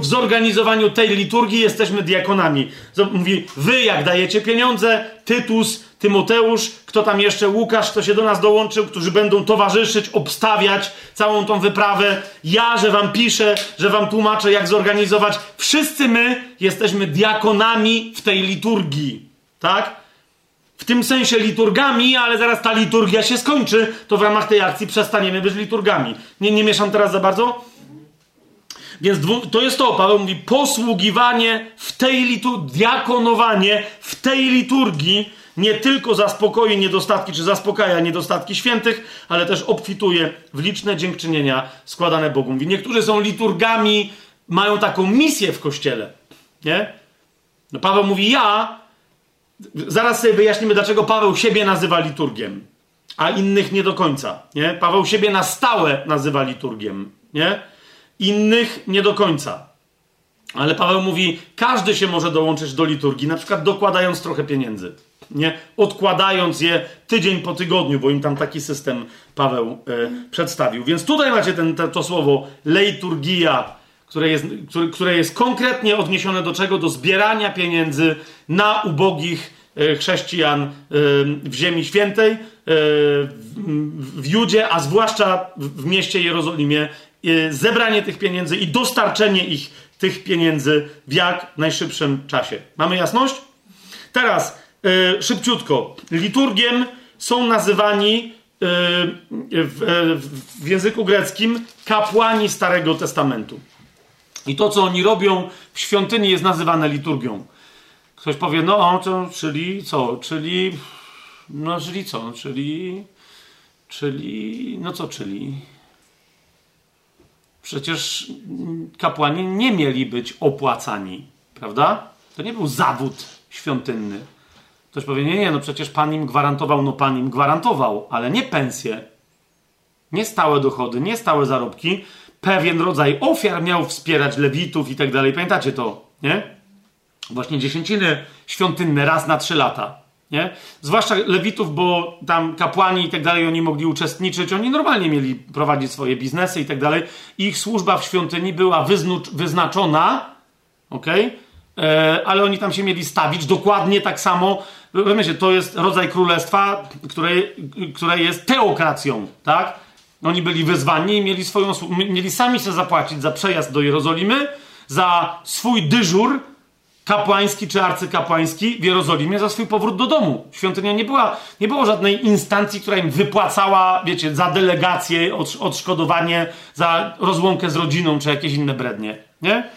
w zorganizowaniu tej liturgii jesteśmy diakonami. Mówi: Wy, jak dajecie pieniądze, Tytus, Tymoteusz, kto tam jeszcze, Łukasz, kto się do nas dołączył, którzy będą towarzyszyć, obstawiać całą tą wyprawę. Ja, że wam piszę, że wam tłumaczę, jak zorganizować. Wszyscy my jesteśmy diakonami w tej liturgii. Tak? W tym sensie liturgami, ale zaraz ta liturgia się skończy, to w ramach tej akcji przestaniemy być liturgami. Nie, nie mieszam teraz za bardzo? Więc to jest to, Paweł mówi, posługiwanie w tej liturgii, diakonowanie w tej liturgii nie tylko zaspokoi niedostatki, czy zaspokaja niedostatki świętych, ale też obfituje w liczne dziękczynienia składane Bogu. Mówi, niektórzy są liturgami, mają taką misję w Kościele, nie? No Paweł mówi, ja, zaraz sobie wyjaśnimy, dlaczego Paweł siebie nazywa liturgiem, a innych nie do końca, nie? Paweł siebie na stałe nazywa liturgiem, nie? Innych nie do końca. Ale Paweł mówi, każdy się może dołączyć do liturgii, na przykład dokładając trochę pieniędzy nie odkładając je tydzień po tygodniu, bo im tam taki system Paweł e, przedstawił. Więc tutaj macie ten, te, to słowo leiturgia, które jest, które, które jest konkretnie odniesione do czego? Do zbierania pieniędzy na ubogich e, chrześcijan e, w Ziemi Świętej, e, w, Judzie, a zwłaszcza w mieście Jerozolimie. Zebranie tych pieniędzy i dostarczenie ich tych pieniędzy w jak najszybszym czasie. Mamy jasność? Teraz szybciutko. Liturgiem są nazywani w, w języku greckim kapłani Starego Testamentu. I to, co oni robią w świątyni, jest nazywane liturgią. Ktoś powie, no, to, czyli co? Czyli, no, czyli co? Czyli, czyli, no co, czyli? Przecież kapłani nie mieli być opłacani, prawda? To nie był zawód świątynny. Ktoś powie, nie, nie, no przecież pan im gwarantował, no pan im gwarantował, ale nie pensje, nie stałe dochody, nie stałe zarobki. Pewien rodzaj ofiar miał wspierać lewitów i tak dalej. Pamiętacie to, nie? Właśnie dziesięciny świątynne raz na trzy lata, nie? Zwłaszcza lewitów, bo tam kapłani i tak dalej, oni mogli uczestniczyć, oni normalnie mieli prowadzić swoje biznesy i tak dalej. Ich służba w świątyni była wyznaczona? Okay? E, ale oni tam się mieli stawić dokładnie tak samo. Wiecie, to jest rodzaj królestwa, które, które jest teokracją, tak? Oni byli wezwani i mieli swoją, mieli sami się zapłacić za przejazd do Jerozolimy, za swój dyżur kapłański czy arcykapłański w Jerozolimie, za swój powrót do domu. Świątynia nie była, nie było żadnej instancji, która im wypłacała, wiecie, za delegację, odszkodowanie, za rozłąkę z rodziną czy jakieś inne brednie, nie?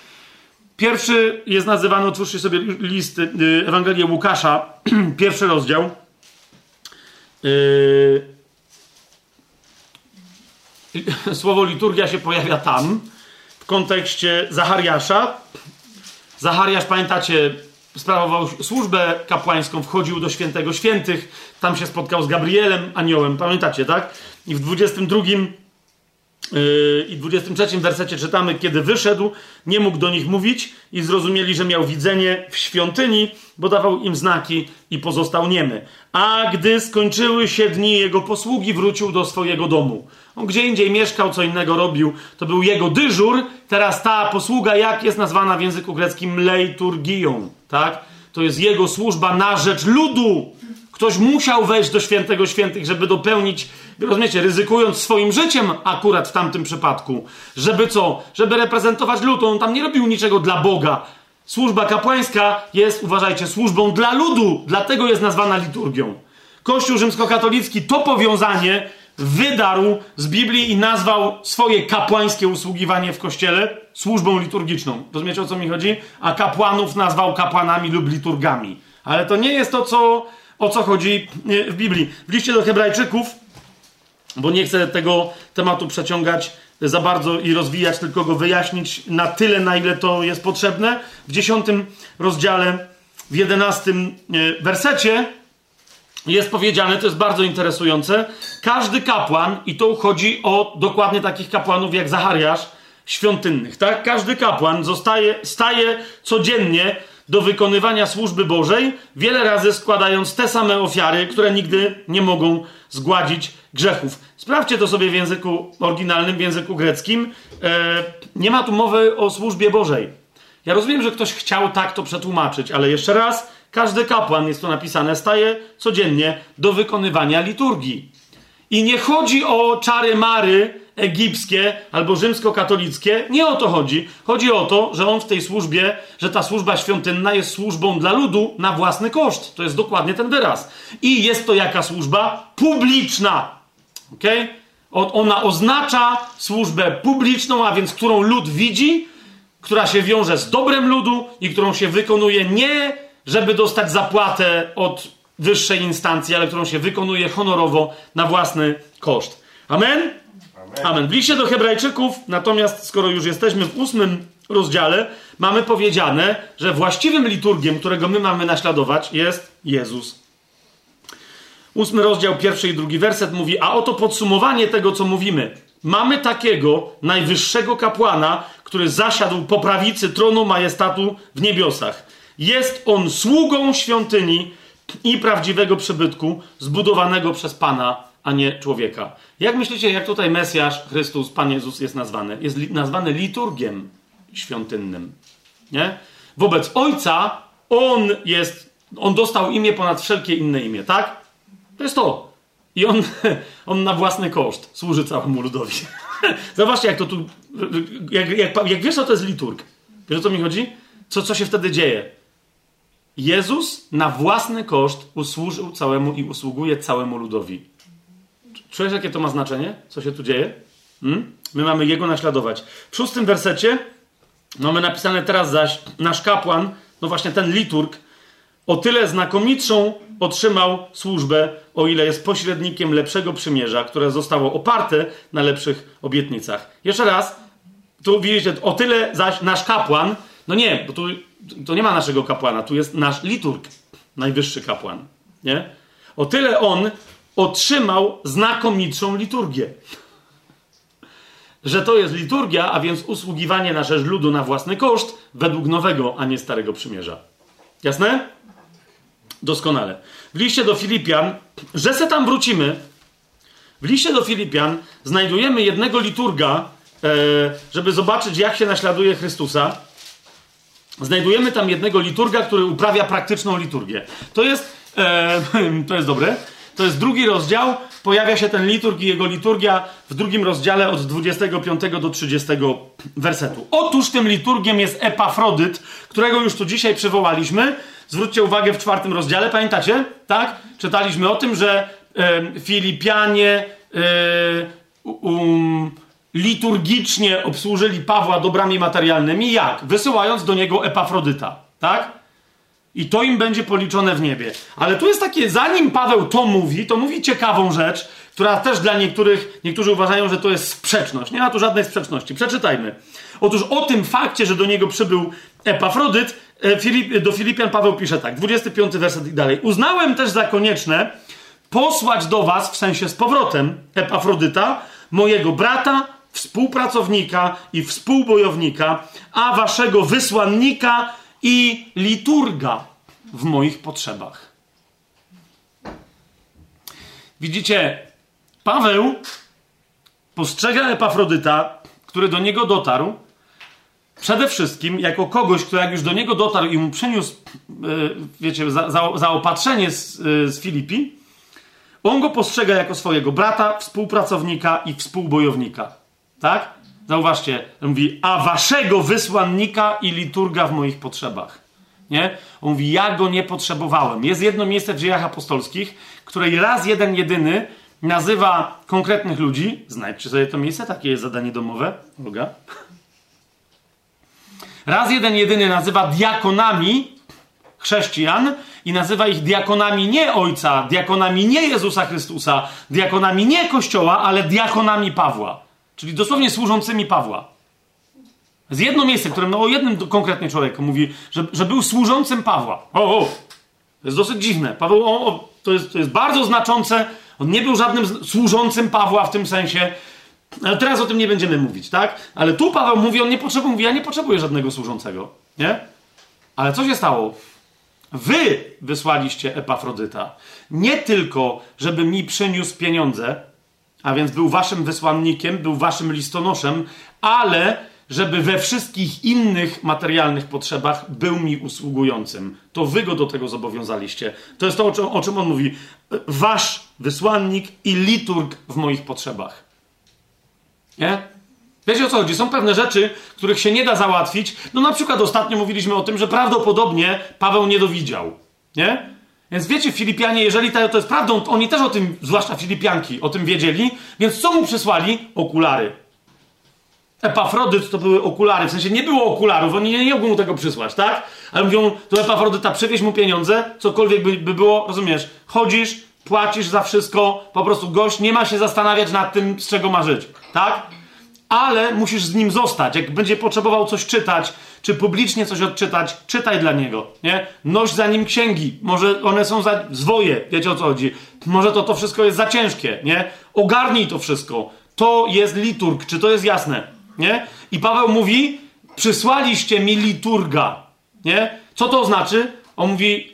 Pierwszy jest nazywany, otwórzcie sobie list y, Ewangelię Łukasza, pierwszy rozdział. Y, słowo liturgia się pojawia tam, w kontekście Zachariasza. Zachariasz, pamiętacie, sprawował służbę kapłańską, wchodził do świętego świętych, tam się spotkał z Gabrielem, aniołem, pamiętacie, tak? I w 22 Yy, I w 23 wersecie czytamy, kiedy wyszedł, nie mógł do nich mówić i zrozumieli, że miał widzenie w świątyni, bo dawał im znaki i pozostał niemy. A gdy skończyły się dni jego posługi, wrócił do swojego domu. On gdzie indziej mieszkał, co innego robił, to był jego dyżur. Teraz ta posługa, jak jest nazwana w języku greckim, leiturgią, tak? To jest jego służba na rzecz ludu. Ktoś musiał wejść do świętego świętych, żeby dopełnić rozumiecie, ryzykując swoim życiem akurat w tamtym przypadku, żeby co? Żeby reprezentować lud. On tam nie robił niczego dla Boga. Służba kapłańska jest, uważajcie, służbą dla ludu, dlatego jest nazwana liturgią. Kościół rzymskokatolicki to powiązanie wydarł z Biblii i nazwał swoje kapłańskie usługiwanie w kościele służbą liturgiczną. Rozumiecie o co mi chodzi? A kapłanów nazwał kapłanami lub liturgami. Ale to nie jest to, co, o co chodzi e, w Biblii. W liście do Hebrajczyków, bo nie chcę tego tematu przeciągać za bardzo i rozwijać, tylko go wyjaśnić na tyle, na ile to jest potrzebne. W dziesiątym rozdziale, w jedenastym e, wersecie jest powiedziane, to jest bardzo interesujące, każdy kapłan, i tu chodzi o dokładnie takich kapłanów jak Zachariasz, świątynnych, tak? Każdy kapłan zostaje, staje codziennie do wykonywania służby Bożej, wiele razy składając te same ofiary, które nigdy nie mogą zgładzić grzechów. Sprawdźcie to sobie w języku oryginalnym, w języku greckim. E, nie ma tu mowy o służbie Bożej. Ja rozumiem, że ktoś chciał tak to przetłumaczyć, ale jeszcze raz, każdy kapłan, jest to napisane, staje codziennie do wykonywania liturgii. I nie chodzi o czary mary egipskie albo rzymskokatolickie. Nie o to chodzi. Chodzi o to, że on w tej służbie, że ta służba świątynna jest służbą dla ludu na własny koszt. To jest dokładnie ten wyraz. I jest to jaka służba? Publiczna. Ok? Ona oznacza służbę publiczną, a więc którą lud widzi, która się wiąże z dobrem ludu i którą się wykonuje nie, żeby dostać zapłatę od wyższej instancji, ale którą się wykonuje honorowo na własny koszt. Amen? Amen. W liście do Hebrajczyków, natomiast skoro już jesteśmy w ósmym rozdziale, mamy powiedziane, że właściwym liturgiem, którego my mamy naśladować, jest Jezus. Ósmy rozdział, pierwszy i drugi werset mówi, a oto podsumowanie tego, co mówimy. Mamy takiego najwyższego kapłana, który zasiadł po prawicy tronu majestatu w niebiosach. Jest on sługą świątyni i prawdziwego przybytku zbudowanego przez Pana a nie człowieka. Jak myślicie, jak tutaj Mesjasz, Chrystus, Pan Jezus jest nazwany? Jest li nazwany liturgiem świątynnym. Nie? Wobec Ojca On jest, On dostał imię ponad wszelkie inne imię, tak? To jest to. I on, on na własny koszt służy całemu ludowi. Zobaczcie, jak to tu. Jak, jak, jak wiesz, co to jest liturg? Wiesz o co mi chodzi? Co, co się wtedy dzieje? Jezus na własny koszt usłużył całemu i usługuje całemu ludowi. Czujesz, jakie to ma znaczenie? Co się tu dzieje? Hmm? My mamy Jego naśladować. W szóstym wersecie mamy napisane teraz zaś, nasz kapłan, no właśnie ten liturg, o tyle znakomitszą otrzymał służbę, o ile jest pośrednikiem lepszego przymierza, które zostało oparte na lepszych obietnicach. Jeszcze raz, tu widzicie, o tyle zaś nasz kapłan, no nie, bo tu to nie ma naszego kapłana, tu jest nasz liturg, najwyższy kapłan, nie? O tyle on otrzymał znakomitszą liturgię. Że to jest liturgia, a więc usługiwanie na rzecz ludu na własny koszt, według nowego, a nie starego przymierza. Jasne? Doskonale. W liście do Filipian, że se tam wrócimy, w liście do Filipian znajdujemy jednego liturga, e, żeby zobaczyć, jak się naśladuje Chrystusa. Znajdujemy tam jednego liturga, który uprawia praktyczną liturgię. To jest, e, to jest dobre. To jest drugi rozdział. Pojawia się ten liturg i jego liturgia w drugim rozdziale od 25 do 30 wersetu. Otóż tym liturgiem jest Epafrodyt, którego już tu dzisiaj przywołaliśmy. Zwróćcie uwagę w czwartym rozdziale, pamiętacie? Tak? Czytaliśmy o tym, że e, Filipianie e, um, liturgicznie obsłużyli Pawła dobrami materialnymi. Jak? Wysyłając do niego Epafrodyta. Tak? I to im będzie policzone w niebie. Ale tu jest takie, zanim Paweł to mówi, to mówi ciekawą rzecz, która też dla niektórych, niektórzy uważają, że to jest sprzeczność. Nie ma tu żadnej sprzeczności. Przeczytajmy. Otóż o tym fakcie, że do niego przybył Epafrodyt, e, do Filipian Paweł pisze tak, 25 werset i dalej. Uznałem też za konieczne posłać do was, w sensie z powrotem, Epafrodyta, mojego brata, współpracownika i współbojownika, a waszego wysłannika i liturga w moich potrzebach. Widzicie, Paweł postrzega Epafrodyta, który do niego dotarł, przede wszystkim jako kogoś, kto jak już do niego dotarł i mu przyniósł, e, wiecie, za, za, zaopatrzenie z, e, z Filipi, on go postrzega jako swojego brata, współpracownika i współbojownika. Tak? Zauważcie, on mówi, a waszego wysłannika i liturga w moich potrzebach. Nie? On mówi, ja go nie potrzebowałem. Jest jedno miejsce w dziejach apostolskich, której raz jeden jedyny nazywa konkretnych ludzi. Znajdźcie sobie to miejsce, takie jest zadanie domowe. Olga. raz jeden jedyny nazywa diakonami chrześcijan i nazywa ich diakonami nie Ojca, diakonami nie Jezusa Chrystusa, diakonami nie Kościoła, ale diakonami Pawła. Czyli dosłownie służącymi Pawła. Z jedno miejsce, którym no, o jednym konkretnie człowieku mówi, że, że był służącym Pawła. O, o, to jest dosyć dziwne. Paweł, o, o, to, jest, to jest bardzo znaczące. On nie był żadnym służącym Pawła w tym sensie. Ale teraz o tym nie będziemy mówić, tak? Ale tu Paweł mówi, on nie potrzebuje, mówi, ja nie potrzebuję żadnego służącego. Nie? Ale co się stało? Wy wysłaliście Epafrodyta. Nie tylko, żeby mi przyniósł pieniądze, a więc był waszym wysłannikiem, był waszym listonoszem, ale żeby we wszystkich innych materialnych potrzebach był mi usługującym. To wy go do tego zobowiązaliście. To jest to, o czym, o czym on mówi. Wasz wysłannik i liturg w moich potrzebach. Nie? Wiecie o co chodzi? Są pewne rzeczy, których się nie da załatwić. No na przykład ostatnio mówiliśmy o tym, że prawdopodobnie Paweł nie dowidział. Nie? Więc wiecie, Filipianie, jeżeli to jest prawdą, oni też o tym, zwłaszcza Filipianki, o tym wiedzieli, więc co mu przysłali? Okulary. Epafrodyt to były okulary, w sensie nie było okularów, oni nie, nie mogą mu tego przysłać, tak? Ale mówią, to Epafrodyta, przywieź mu pieniądze, cokolwiek by, by było, rozumiesz? Chodzisz, płacisz za wszystko, po prostu gość nie ma się zastanawiać nad tym, z czego ma żyć, tak? Ale musisz z nim zostać. Jak będzie potrzebował coś czytać, czy publicznie coś odczytać, czytaj dla niego, nie? Noś za nim księgi. Może one są za zwoje, wiecie o co chodzi. Może to, to wszystko jest za ciężkie, nie? Ogarnij to wszystko. To jest liturg, czy to jest jasne? Nie? I Paweł mówi, przysłaliście mi liturga. Nie? Co to znaczy? On mówi,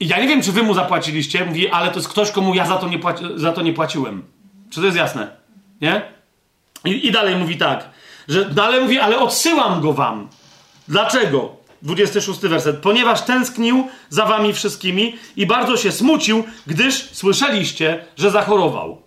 ja nie wiem, czy wy mu zapłaciliście. Mówi, ale to jest ktoś, komu ja za to nie, płaci, za to nie płaciłem. Czy to jest jasne? Nie? I, I, dalej mówi tak, że dalej mówi, ale odsyłam go wam. Dlaczego? 26 werset. Ponieważ tęsknił za wami wszystkimi i bardzo się smucił, gdyż słyszeliście, że zachorował.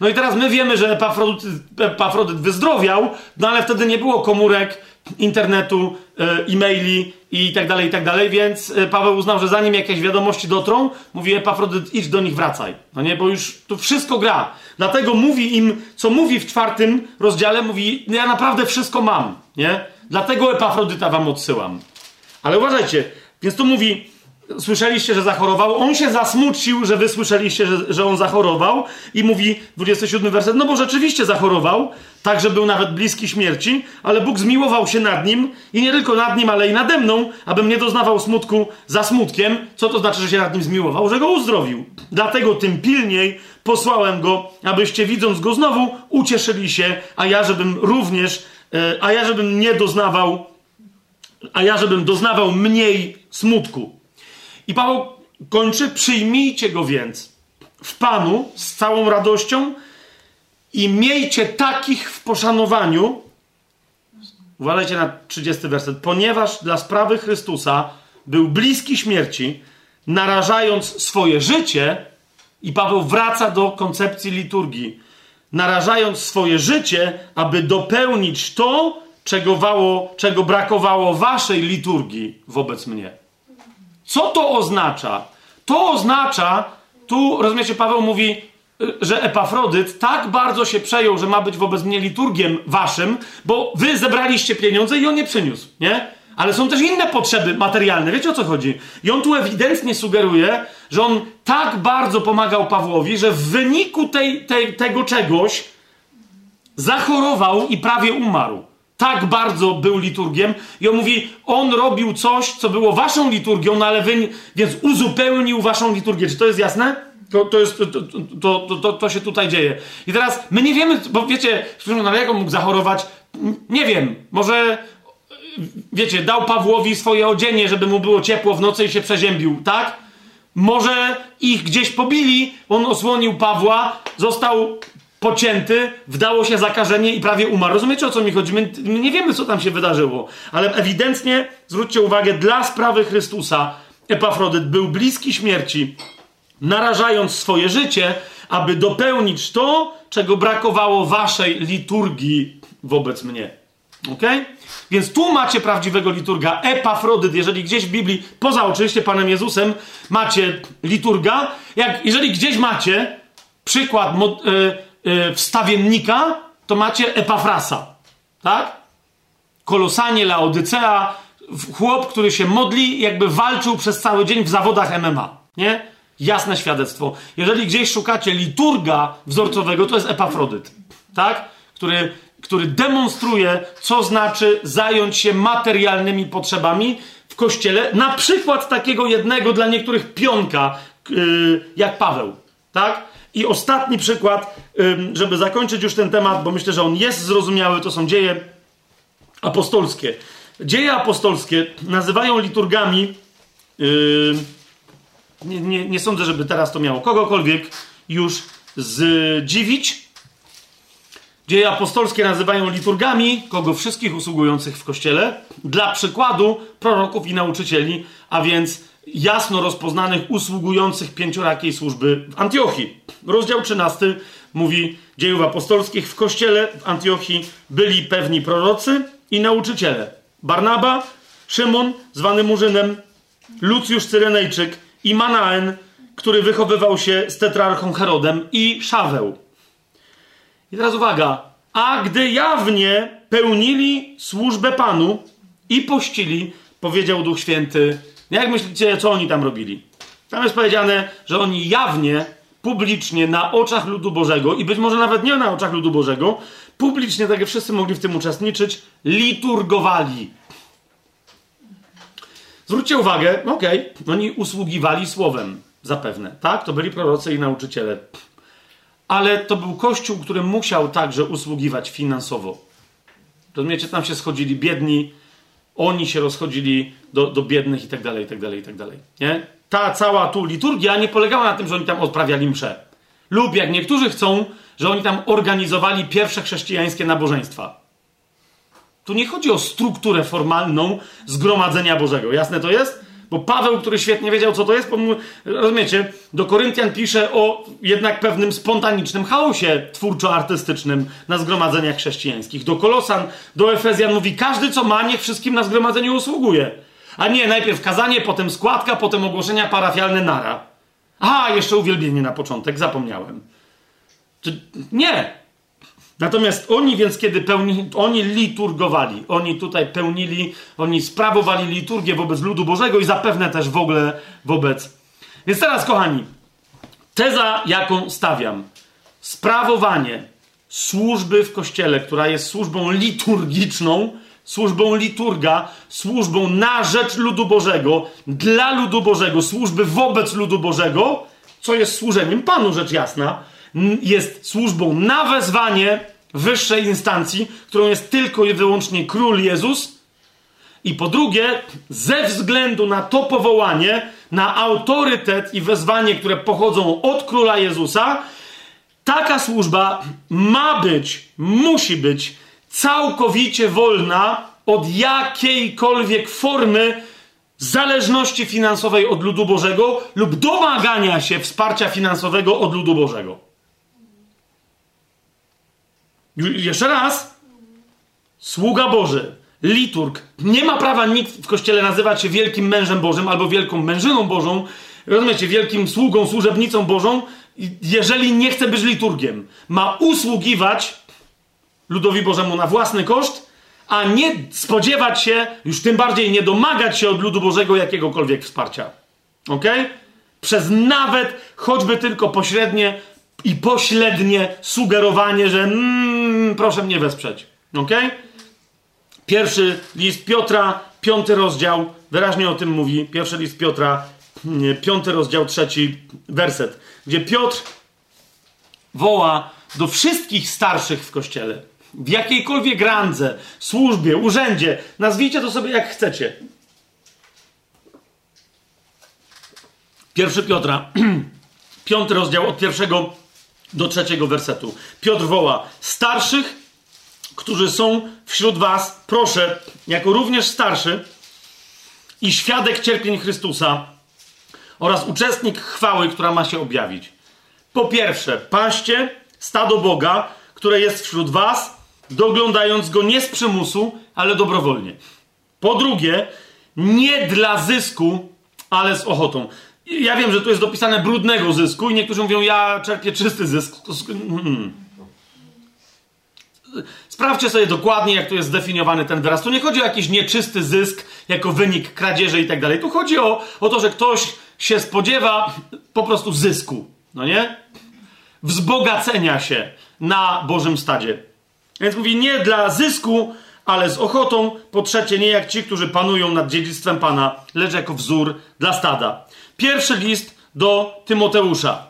No i teraz my wiemy, że Epafrodyt, Epafrodyt wyzdrowiał, no ale wtedy nie było komórek, internetu, e, e-maili i tak dalej, i tak dalej, więc e, Paweł uznał, że zanim jakieś wiadomości dotrą, mówi Epafrodyt, idź do nich, wracaj. No nie, bo już tu wszystko gra. Dlatego mówi im, co mówi w czwartym rozdziale, mówi, ja naprawdę wszystko mam, nie? Dlatego Epafrodyta wam odsyłam. Ale uważajcie, więc tu mówi, słyszeliście, że zachorował. On się zasmucił, że wy słyszeliście, że, że on zachorował. I mówi 27 werset, no bo rzeczywiście zachorował, tak, że był nawet bliski śmierci, ale Bóg zmiłował się nad nim i nie tylko nad nim, ale i nade mną, abym nie doznawał smutku za smutkiem. Co to znaczy, że się nad nim zmiłował? Że go uzdrowił. Dlatego tym pilniej posłałem go, abyście widząc go znowu ucieszyli się, a ja żebym również, e, a ja żebym nie doznawał, a ja żebym doznawał mniej smutku. I Paweł kończy: Przyjmijcie go więc w Panu z całą radością i miejcie takich w poszanowaniu. Uważajcie na 30 werset. Ponieważ dla sprawy Chrystusa był bliski śmierci, narażając swoje życie, i Paweł wraca do koncepcji liturgii, narażając swoje życie, aby dopełnić to, czego, wało, czego brakowało waszej liturgii wobec mnie. Co to oznacza? To oznacza, tu rozumiecie, Paweł mówi, y, że Epafrodyt tak bardzo się przejął, że ma być wobec mnie liturgiem waszym, bo wy zebraliście pieniądze i on nie przyniósł, nie? Ale są też inne potrzeby materialne, wiecie o co chodzi? I on tu ewidentnie sugeruje, że on tak bardzo pomagał Pawłowi, że w wyniku tej, tej, tego czegoś zachorował i prawie umarł tak bardzo był liturgiem i on mówi, on robił coś, co było waszą liturgią, no ale wy, więc uzupełnił waszą liturgię. Czy to jest jasne? To, to, jest, to, to, to, to, się tutaj dzieje. I teraz my nie wiemy, bo wiecie, no, jak on mógł zachorować? Nie wiem. Może, wiecie, dał Pawłowi swoje odzienie, żeby mu było ciepło w nocy i się przeziębił, tak? Może ich gdzieś pobili, on osłonił Pawła, został pocięty, wdało się zakażenie i prawie umarł. Rozumiecie o co mi chodzi? My, my nie wiemy, co tam się wydarzyło, ale ewidentnie, zwróćcie uwagę, dla sprawy Chrystusa Epafrodyt był bliski śmierci, narażając swoje życie, aby dopełnić to, czego brakowało waszej liturgii wobec mnie. Ok? Więc tu macie prawdziwego liturga, Epafrodyt. Jeżeli gdzieś w Biblii, poza oczywiście Panem Jezusem, macie liturga, jak, jeżeli gdzieś macie przykład, yy, wstawiennika, to macie Epafrasa. Tak? Kolosanie, Laodycea, chłop, który się modli, jakby walczył przez cały dzień w zawodach MMA. Nie? Jasne świadectwo. Jeżeli gdzieś szukacie liturga wzorcowego, to jest Epafrodyt. Tak? Który, który demonstruje, co znaczy zająć się materialnymi potrzebami w kościele. Na przykład takiego jednego dla niektórych pionka, yy, jak Paweł. Tak? I ostatni przykład, żeby zakończyć już ten temat, bo myślę, że on jest zrozumiały, to są dzieje apostolskie. Dzieje apostolskie nazywają liturgami. Nie, nie, nie sądzę, żeby teraz to miało kogokolwiek już zdziwić. Dzieje apostolskie nazywają liturgami kogo wszystkich usługujących w kościele. Dla przykładu proroków i nauczycieli, a więc jasno rozpoznanych usługujących pięciorakiej służby w Antiochii. Rozdział 13 mówi dziejów apostolskich. W kościele w Antiochii byli pewni prorocy i nauczyciele. Barnaba, Szymon, zwany Murzynem, Lucjusz Cyrenejczyk i Manaen, który wychowywał się z tetrarchą Herodem i Szaweł. I teraz uwaga. A gdy jawnie pełnili służbę Panu i pościli, powiedział Duch Święty. Jak myślicie, co oni tam robili? Tam jest powiedziane, że oni jawnie, publicznie, na oczach ludu Bożego i być może nawet nie na oczach ludu Bożego, publicznie, tak jak wszyscy mogli w tym uczestniczyć, liturgowali. Zwróćcie uwagę, okej, okay, oni usługiwali słowem, zapewne, tak? To byli prorocy i nauczyciele. Ale to był kościół, który musiał także usługiwać finansowo. Rozumiecie, tam się schodzili biedni, oni się rozchodzili do, do biednych i tak dalej, i tak dalej, i tak dalej. Nie? Ta cała tu liturgia nie polegała na tym, że oni tam odprawiali msze. Lub jak niektórzy chcą, że oni tam organizowali pierwsze chrześcijańskie nabożeństwa. Tu nie chodzi o strukturę formalną zgromadzenia Bożego. Jasne to jest? Bo Paweł, który świetnie wiedział, co to jest, rozumiecie, do Koryntian pisze o jednak pewnym spontanicznym chaosie twórczo-artystycznym na zgromadzeniach chrześcijańskich. Do Kolosan, do Efezjan mówi, każdy co ma, niech wszystkim na zgromadzeniu usługuje. A nie, najpierw kazanie, potem składka, potem ogłoszenia parafialne nara. A, jeszcze uwielbienie na początek, zapomniałem. Nie, Natomiast oni więc, kiedy pełni, oni liturgowali, oni tutaj pełnili, oni sprawowali liturgię wobec ludu Bożego i zapewne też w ogóle wobec. Więc teraz, kochani, teza, jaką stawiam, sprawowanie służby w kościele, która jest służbą liturgiczną, służbą liturga, służbą na rzecz ludu Bożego, dla ludu Bożego, służby wobec ludu Bożego, co jest służeniem Panu, rzecz jasna, jest służbą na wezwanie wyższej instancji, którą jest tylko i wyłącznie król Jezus. I po drugie, ze względu na to powołanie, na autorytet i wezwanie, które pochodzą od króla Jezusa, taka służba ma być, musi być całkowicie wolna od jakiejkolwiek formy zależności finansowej od ludu Bożego lub domagania się wsparcia finansowego od ludu Bożego. Jeszcze raz. Sługa Boży, liturg, nie ma prawa nikt w kościele nazywać się wielkim mężem Bożym albo wielką mężyną Bożą, rozumiecie, wielkim sługą, służebnicą Bożą, jeżeli nie chce być liturgiem. Ma usługiwać ludowi Bożemu na własny koszt, a nie spodziewać się, już tym bardziej nie domagać się od ludu Bożego jakiegokolwiek wsparcia. Ok? Przez nawet choćby tylko pośrednie i pośrednie sugerowanie, że mm, proszę mnie wesprzeć. Ok? Pierwszy list Piotra, piąty rozdział, wyraźnie o tym mówi. Pierwszy list Piotra, piąty rozdział, trzeci werset, gdzie Piotr woła do wszystkich starszych w kościele, w jakiejkolwiek randze, służbie, urzędzie, nazwijcie to sobie jak chcecie. Pierwszy Piotra, piąty rozdział od pierwszego do trzeciego wersetu. Piotr woła starszych, którzy są wśród was, proszę, jako również starszy i świadek cierpień Chrystusa oraz uczestnik chwały, która ma się objawić. Po pierwsze, paście stado Boga, które jest wśród was, doglądając go nie z przymusu, ale dobrowolnie. Po drugie, nie dla zysku, ale z ochotą. Ja wiem, że tu jest dopisane brudnego zysku i niektórzy mówią, ja czerpię czysty zysk. To... Hmm. sprawdźcie sobie dokładnie, jak tu jest zdefiniowany ten wyraz. Tu nie chodzi o jakiś nieczysty zysk jako wynik kradzieży i tak dalej. Tu chodzi o, o to, że ktoś się spodziewa po prostu zysku, no nie? Wzbogacenia się na Bożym stadzie. Więc mówi nie dla zysku, ale z ochotą. Po trzecie, nie jak ci, którzy panują nad dziedzictwem Pana, lecz jako wzór dla stada. Pierwszy list do Tymoteusza.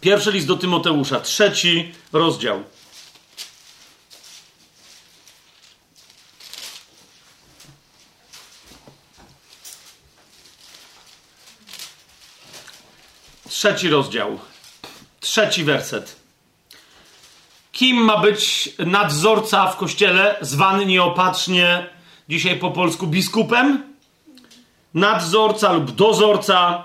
Pierwszy list do Tymoteusza, trzeci rozdział. Trzeci rozdział, trzeci werset. Kim ma być nadzorca w kościele, zwany nieopatrznie dzisiaj po polsku biskupem? Nadzorca lub dozorca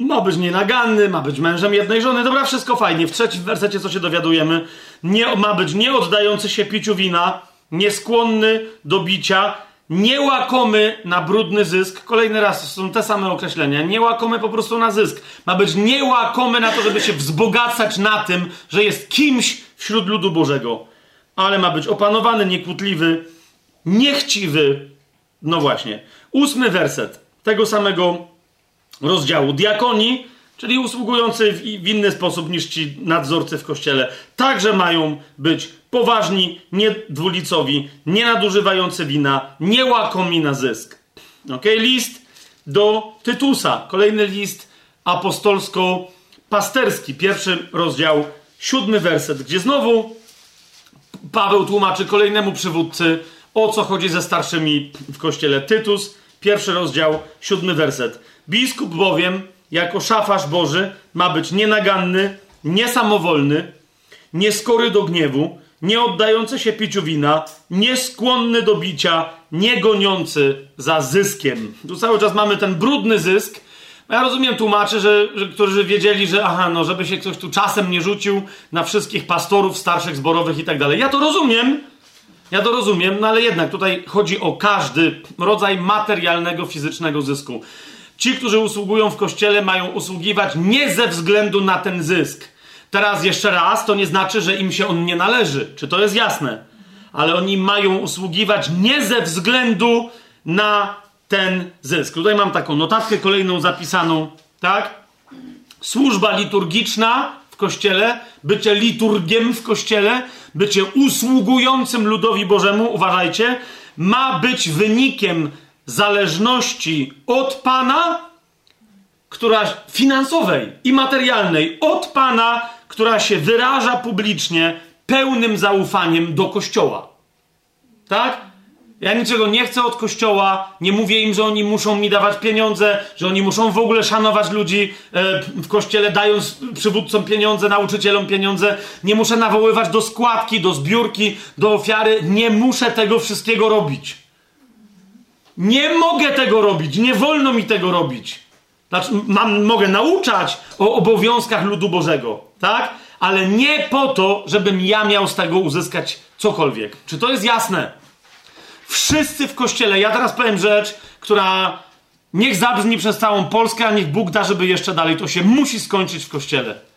ma być nienaganny, ma być mężem jednej żony. Dobra, wszystko fajnie. W trzecim wersecie co się dowiadujemy? Nie, ma być nieoddający się piciu wina, nieskłonny do bicia, niełakomy na brudny zysk. Kolejny raz są te same określenia. Niełakomy po prostu na zysk. Ma być niełakomy na to, żeby się wzbogacać na tym, że jest kimś wśród ludu Bożego. Ale ma być opanowany, niekłótliwy, niechciwy. No właśnie. Ósmy werset tego samego rozdziału. Diakoni, czyli usługujący w, inny sposób niż ci nadzorcy w kościele, także mają być poważni, niedwulicowi, nie nadużywający wina, nie łakomi na zysk. Ok, list do Tytusa, kolejny list apostolsko-pasterski, pierwszy rozdział, siódmy werset, gdzie znowu Paweł tłumaczy kolejnemu przywódcy, o co chodzi ze starszymi w kościele. Tytus, pierwszy rozdział, siódmy werset. Biskup bowiem, jako szafarz Boży, ma być nienaganny, niesamowolny, nieskory do gniewu, nie oddający się piciu wina, nieskłonny do bicia, nie goniący za zyskiem. Tu cały czas mamy ten brudny zysk. Ja rozumiem tłumaczy, że, że, którzy wiedzieli, że aha, no, żeby się ktoś tu czasem nie rzucił na wszystkich pastorów, starszych zborowych i tak dalej. Ja to rozumiem, ja to rozumiem, no ale jednak tutaj chodzi o każdy rodzaj materialnego, fizycznego zysku. Ci, którzy usługują w kościele, mają usługiwać nie ze względu na ten zysk. Teraz jeszcze raz, to nie znaczy, że im się on nie należy. Czy to jest jasne? Ale oni mają usługiwać nie ze względu na ten zysk. Tutaj mam taką notatkę kolejną zapisaną, tak? Służba liturgiczna w kościele, bycie liturgiem w kościele, bycie usługującym ludowi Bożemu, uważajcie, ma być wynikiem zależności od Pana, która finansowej i materialnej, od Pana, która się wyraża publicznie pełnym zaufaniem do Kościoła. Tak? Ja niczego nie chcę od Kościoła, nie mówię im, że oni muszą mi dawać pieniądze, że oni muszą w ogóle szanować ludzi e, w Kościele, dając przywódcom pieniądze, nauczycielom pieniądze. Nie muszę nawoływać do składki, do zbiórki, do ofiary. Nie muszę tego wszystkiego robić. Nie mogę tego robić, nie wolno mi tego robić. Znaczy, mam, mogę nauczać o obowiązkach ludu Bożego, tak? Ale nie po to, żebym ja miał z tego uzyskać cokolwiek. Czy to jest jasne? Wszyscy w kościele, ja teraz powiem rzecz, która niech zabrzmi przez całą Polskę, a niech Bóg da, żeby jeszcze dalej to się musi skończyć w kościele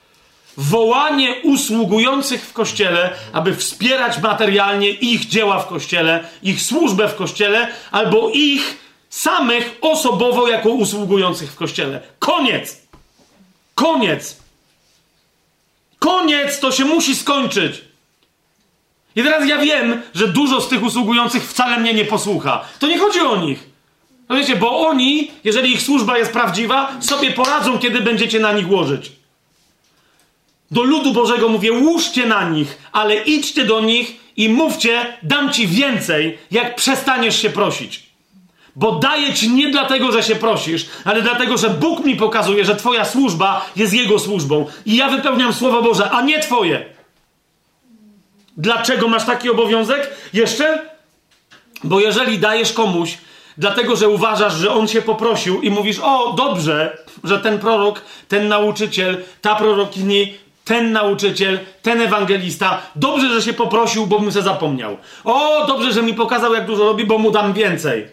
wołanie usługujących w kościele, aby wspierać materialnie ich dzieła w kościele, ich służbę w kościele, albo ich samych osobowo jako usługujących w kościele. Koniec! Koniec! Koniec! To się musi skończyć! I teraz ja wiem, że dużo z tych usługujących wcale mnie nie posłucha. To nie chodzi o nich. No wiecie, bo oni, jeżeli ich służba jest prawdziwa, sobie poradzą, kiedy będziecie na nich łożyć. Do ludu Bożego mówię, łóżcie na nich, ale idźcie do nich i mówcie, dam ci więcej, jak przestaniesz się prosić. Bo daję ci nie dlatego, że się prosisz, ale dlatego, że Bóg mi pokazuje, że Twoja służba jest Jego służbą. I ja wypełniam Słowo Boże, a nie Twoje. Dlaczego masz taki obowiązek? Jeszcze? Bo jeżeli dajesz komuś, dlatego że uważasz, że on się poprosił i mówisz: O, dobrze, że ten prorok, ten nauczyciel, ta prorokini ten nauczyciel, ten ewangelista, dobrze, że się poprosił, bo bym se zapomniał. O, dobrze, że mi pokazał, jak dużo robi, bo mu dam więcej.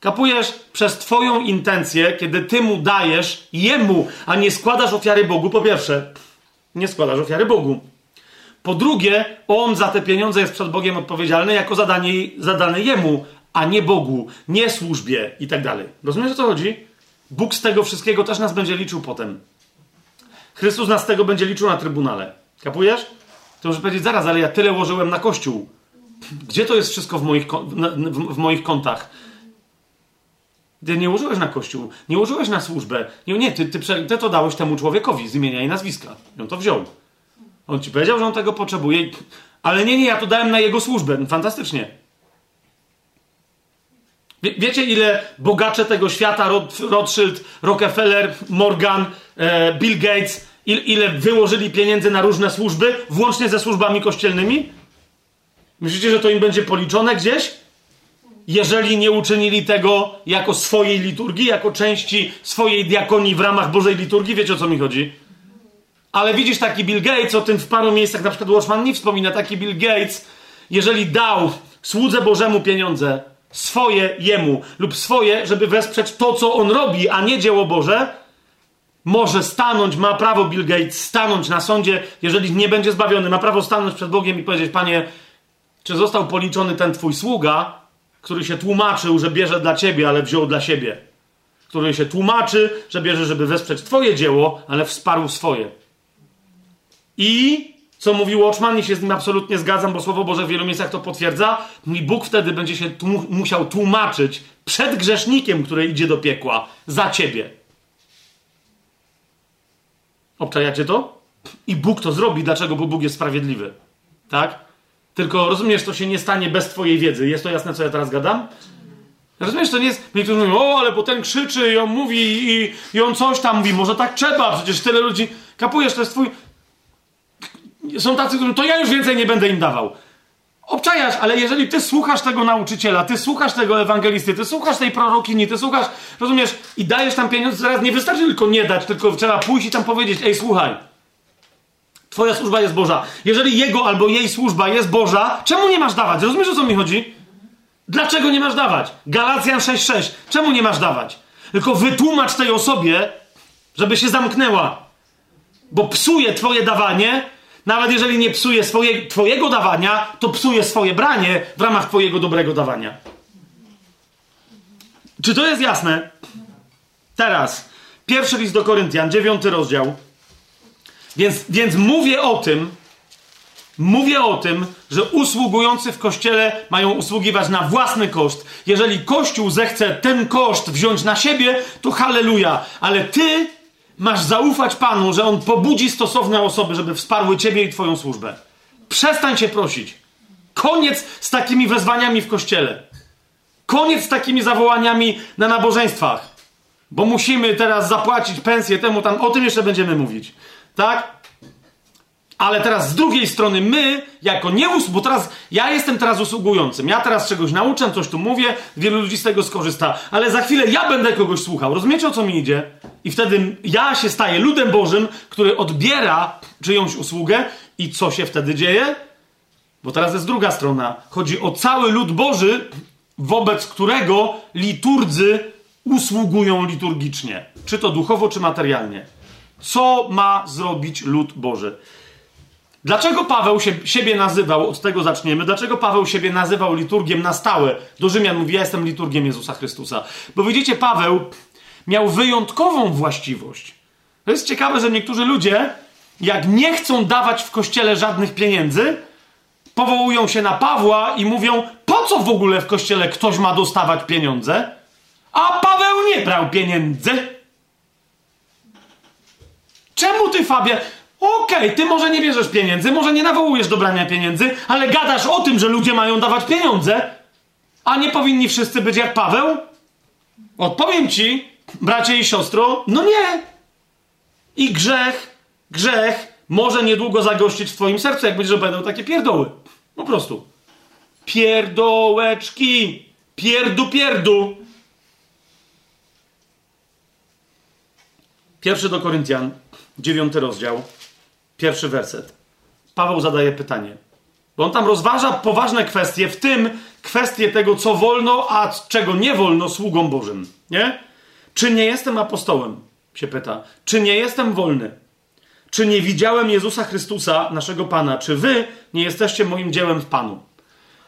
Kapujesz przez Twoją intencję, kiedy Ty mu dajesz jemu, a nie składasz ofiary Bogu, po pierwsze, nie składasz ofiary Bogu. Po drugie, on za te pieniądze jest przed Bogiem odpowiedzialny jako zadanie, zadane jemu, a nie Bogu, nie służbie i tak dalej. Rozumiesz o co chodzi? Bóg z tego wszystkiego też nas będzie liczył potem. Chrystus nas z tego będzie liczył na trybunale. Kapujesz? To może powiedzieć, zaraz, ale ja tyle łożyłem na kościół. Gdzie to jest wszystko w moich, w moich kontach? Ty nie użyłeś na kościół, nie użyłeś na służbę. Nie, nie ty, ty, ty to dałeś temu człowiekowi z imienia i nazwiska. I on to wziął. On ci powiedział, że on tego potrzebuje, ale nie, nie, ja to dałem na jego służbę. Fantastycznie. Wie, wiecie, ile bogacze tego świata, Rothschild, Rockefeller, Morgan, e, Bill Gates, ile, ile wyłożyli pieniędzy na różne służby, włącznie ze służbami kościelnymi? Myślicie, że to im będzie policzone gdzieś? jeżeli nie uczynili tego jako swojej liturgii, jako części swojej diakonii w ramach Bożej liturgii. Wiecie o co mi chodzi? Ale widzisz taki Bill Gates, o tym w paru miejscach, na przykład Watchman nie wspomina, taki Bill Gates, jeżeli dał słudze Bożemu pieniądze, swoje jemu lub swoje, żeby wesprzeć to, co on robi, a nie dzieło Boże, może stanąć, ma prawo Bill Gates stanąć na sądzie, jeżeli nie będzie zbawiony, ma prawo stanąć przed Bogiem i powiedzieć, panie, czy został policzony ten twój sługa, który się tłumaczył, że bierze dla ciebie, ale wziął dla siebie. Który się tłumaczy, że bierze, żeby wesprzeć twoje dzieło, ale wsparł swoje. I co mówił Watchman, i się z nim absolutnie zgadzam, bo Słowo Boże w wielu miejscach to potwierdza, i Bóg wtedy będzie się tłum musiał tłumaczyć przed grzesznikiem, który idzie do piekła, za ciebie. Obczajacie to? I Bóg to zrobi. Dlaczego? Bo Bóg jest sprawiedliwy. Tak? Tylko rozumiesz, to się nie stanie bez twojej wiedzy. Jest to jasne, co ja teraz gadam? Rozumiesz, to nie jest. Niektórzy mówią, o, ale bo ten krzyczy i on mówi i, i on coś tam mówi, może tak trzeba, przecież tyle ludzi. Kapujesz, to jest twój. Są tacy, którzy to ja już więcej nie będę im dawał. Obczajasz, ale jeżeli ty słuchasz tego nauczyciela, ty słuchasz tego ewangelisty, ty słuchasz tej prorokini, ty słuchasz, rozumiesz, i dajesz tam pieniądze, zaraz nie wystarczy tylko nie dać, tylko trzeba pójść i tam powiedzieć, ej, słuchaj, Twoja służba jest Boża. Jeżeli jego albo jej służba jest Boża, czemu nie masz dawać? Rozumiesz, o co mi chodzi? Dlaczego nie masz dawać? Galacjan 6:6. Czemu nie masz dawać? Tylko wytłumacz tej osobie, żeby się zamknęła. Bo psuje twoje dawanie, nawet jeżeli nie psuje swoje, twojego dawania, to psuje swoje branie w ramach twojego dobrego dawania. Czy to jest jasne? Teraz, pierwszy list do Koryntian, dziewiąty rozdział. Więc, więc mówię o tym, mówię o tym, że usługujący w kościele mają usługiwać na własny koszt. Jeżeli kościół zechce ten koszt wziąć na siebie, to halleluja. Ale ty masz zaufać Panu, że On pobudzi stosowne osoby, żeby wsparły ciebie i twoją służbę. Przestań się prosić. Koniec z takimi wezwaniami w kościele. Koniec z takimi zawołaniami na nabożeństwach. Bo musimy teraz zapłacić pensję temu tam. O tym jeszcze będziemy mówić. Tak? Ale teraz z drugiej strony my, jako nie bo teraz ja jestem teraz usługującym, ja teraz czegoś nauczę, coś tu mówię, wielu ludzi z tego skorzysta, ale za chwilę ja będę kogoś słuchał. Rozumiecie o co mi idzie? I wtedy ja się staję ludem Bożym, który odbiera czyjąś usługę i co się wtedy dzieje? Bo teraz jest druga strona. Chodzi o cały lud Boży, wobec którego liturdzy usługują liturgicznie. Czy to duchowo, czy materialnie. Co ma zrobić lud Boży? Dlaczego Paweł się, siebie nazywał, od tego zaczniemy, dlaczego Paweł siebie nazywał liturgiem na stałe? Do Rzymian mówi, ja jestem liturgiem Jezusa Chrystusa. Bo widzicie, Paweł miał wyjątkową właściwość. To jest ciekawe, że niektórzy ludzie, jak nie chcą dawać w kościele żadnych pieniędzy, powołują się na Pawła i mówią, po co w ogóle w kościele ktoś ma dostawać pieniądze? A Paweł nie brał pieniędzy. Czemu ty, Fabie? Okej, okay, ty może nie bierzesz pieniędzy, może nie nawołujesz do brania pieniędzy, ale gadasz o tym, że ludzie mają dawać pieniądze, a nie powinni wszyscy być jak Paweł? Odpowiem ci, bracie i siostro, no nie. I grzech, grzech może niedługo zagościć w twoim sercu, jak będziesz opowiadał takie pierdoły. Po prostu. Pierdołeczki. Pierdu, pierdu. Pierwszy do Koryntian, dziewiąty rozdział, pierwszy werset. Paweł zadaje pytanie. Bo on tam rozważa poważne kwestie, w tym kwestie tego, co wolno, a czego nie wolno sługom Bożym. Nie? Czy nie jestem apostołem? Się pyta. Czy nie jestem wolny? czy nie widziałem Jezusa Chrystusa, naszego Pana? Czy wy nie jesteście moim dziełem w Panu?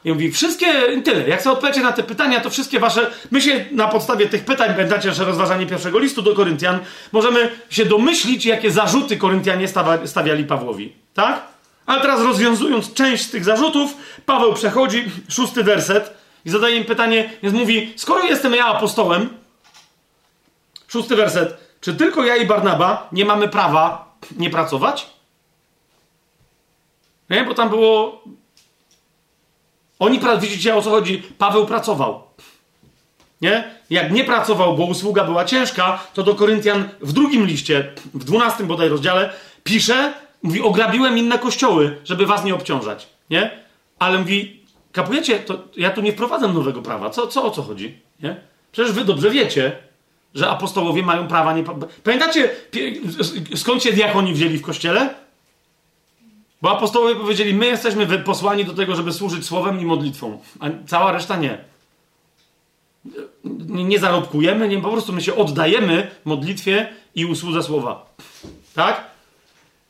I mówi, wszystkie, tyle. Jak sobie odpowiecie na te pytania, to wszystkie wasze, my się na podstawie tych pytań, pamiętacie nasze rozważanie pierwszego listu do Koryntian, możemy się domyślić, jakie zarzuty Koryntianie stawiali Pawłowi. Tak? Ale teraz rozwiązując część z tych zarzutów, Paweł przechodzi, szósty werset, i zadaje im pytanie, więc mówi, skoro jestem ja apostołem, szósty werset, czy tylko ja i Barnaba nie mamy prawa nie pracować? Nie, bo tam było oni, widzicie o co chodzi? Paweł pracował. Nie? Jak nie pracował, bo usługa była ciężka, to do Koryntian w drugim liście, w dwunastym bodaj rozdziale, pisze, mówi, ograbiłem inne kościoły, żeby was nie obciążać. Nie? Ale mówi, kapujecie, to ja tu nie wprowadzam nowego prawa. Co, co o co chodzi? Nie? Przecież wy dobrze wiecie, że apostołowie mają prawa nie... Pamiętacie, skąd się diakoni wzięli w kościele? Bo apostołowie powiedzieli, my jesteśmy posłani do tego, żeby służyć słowem i modlitwą, a cała reszta nie. Nie, nie zarobkujemy, nie, po prostu my się oddajemy modlitwie i usłudze słowa. Tak?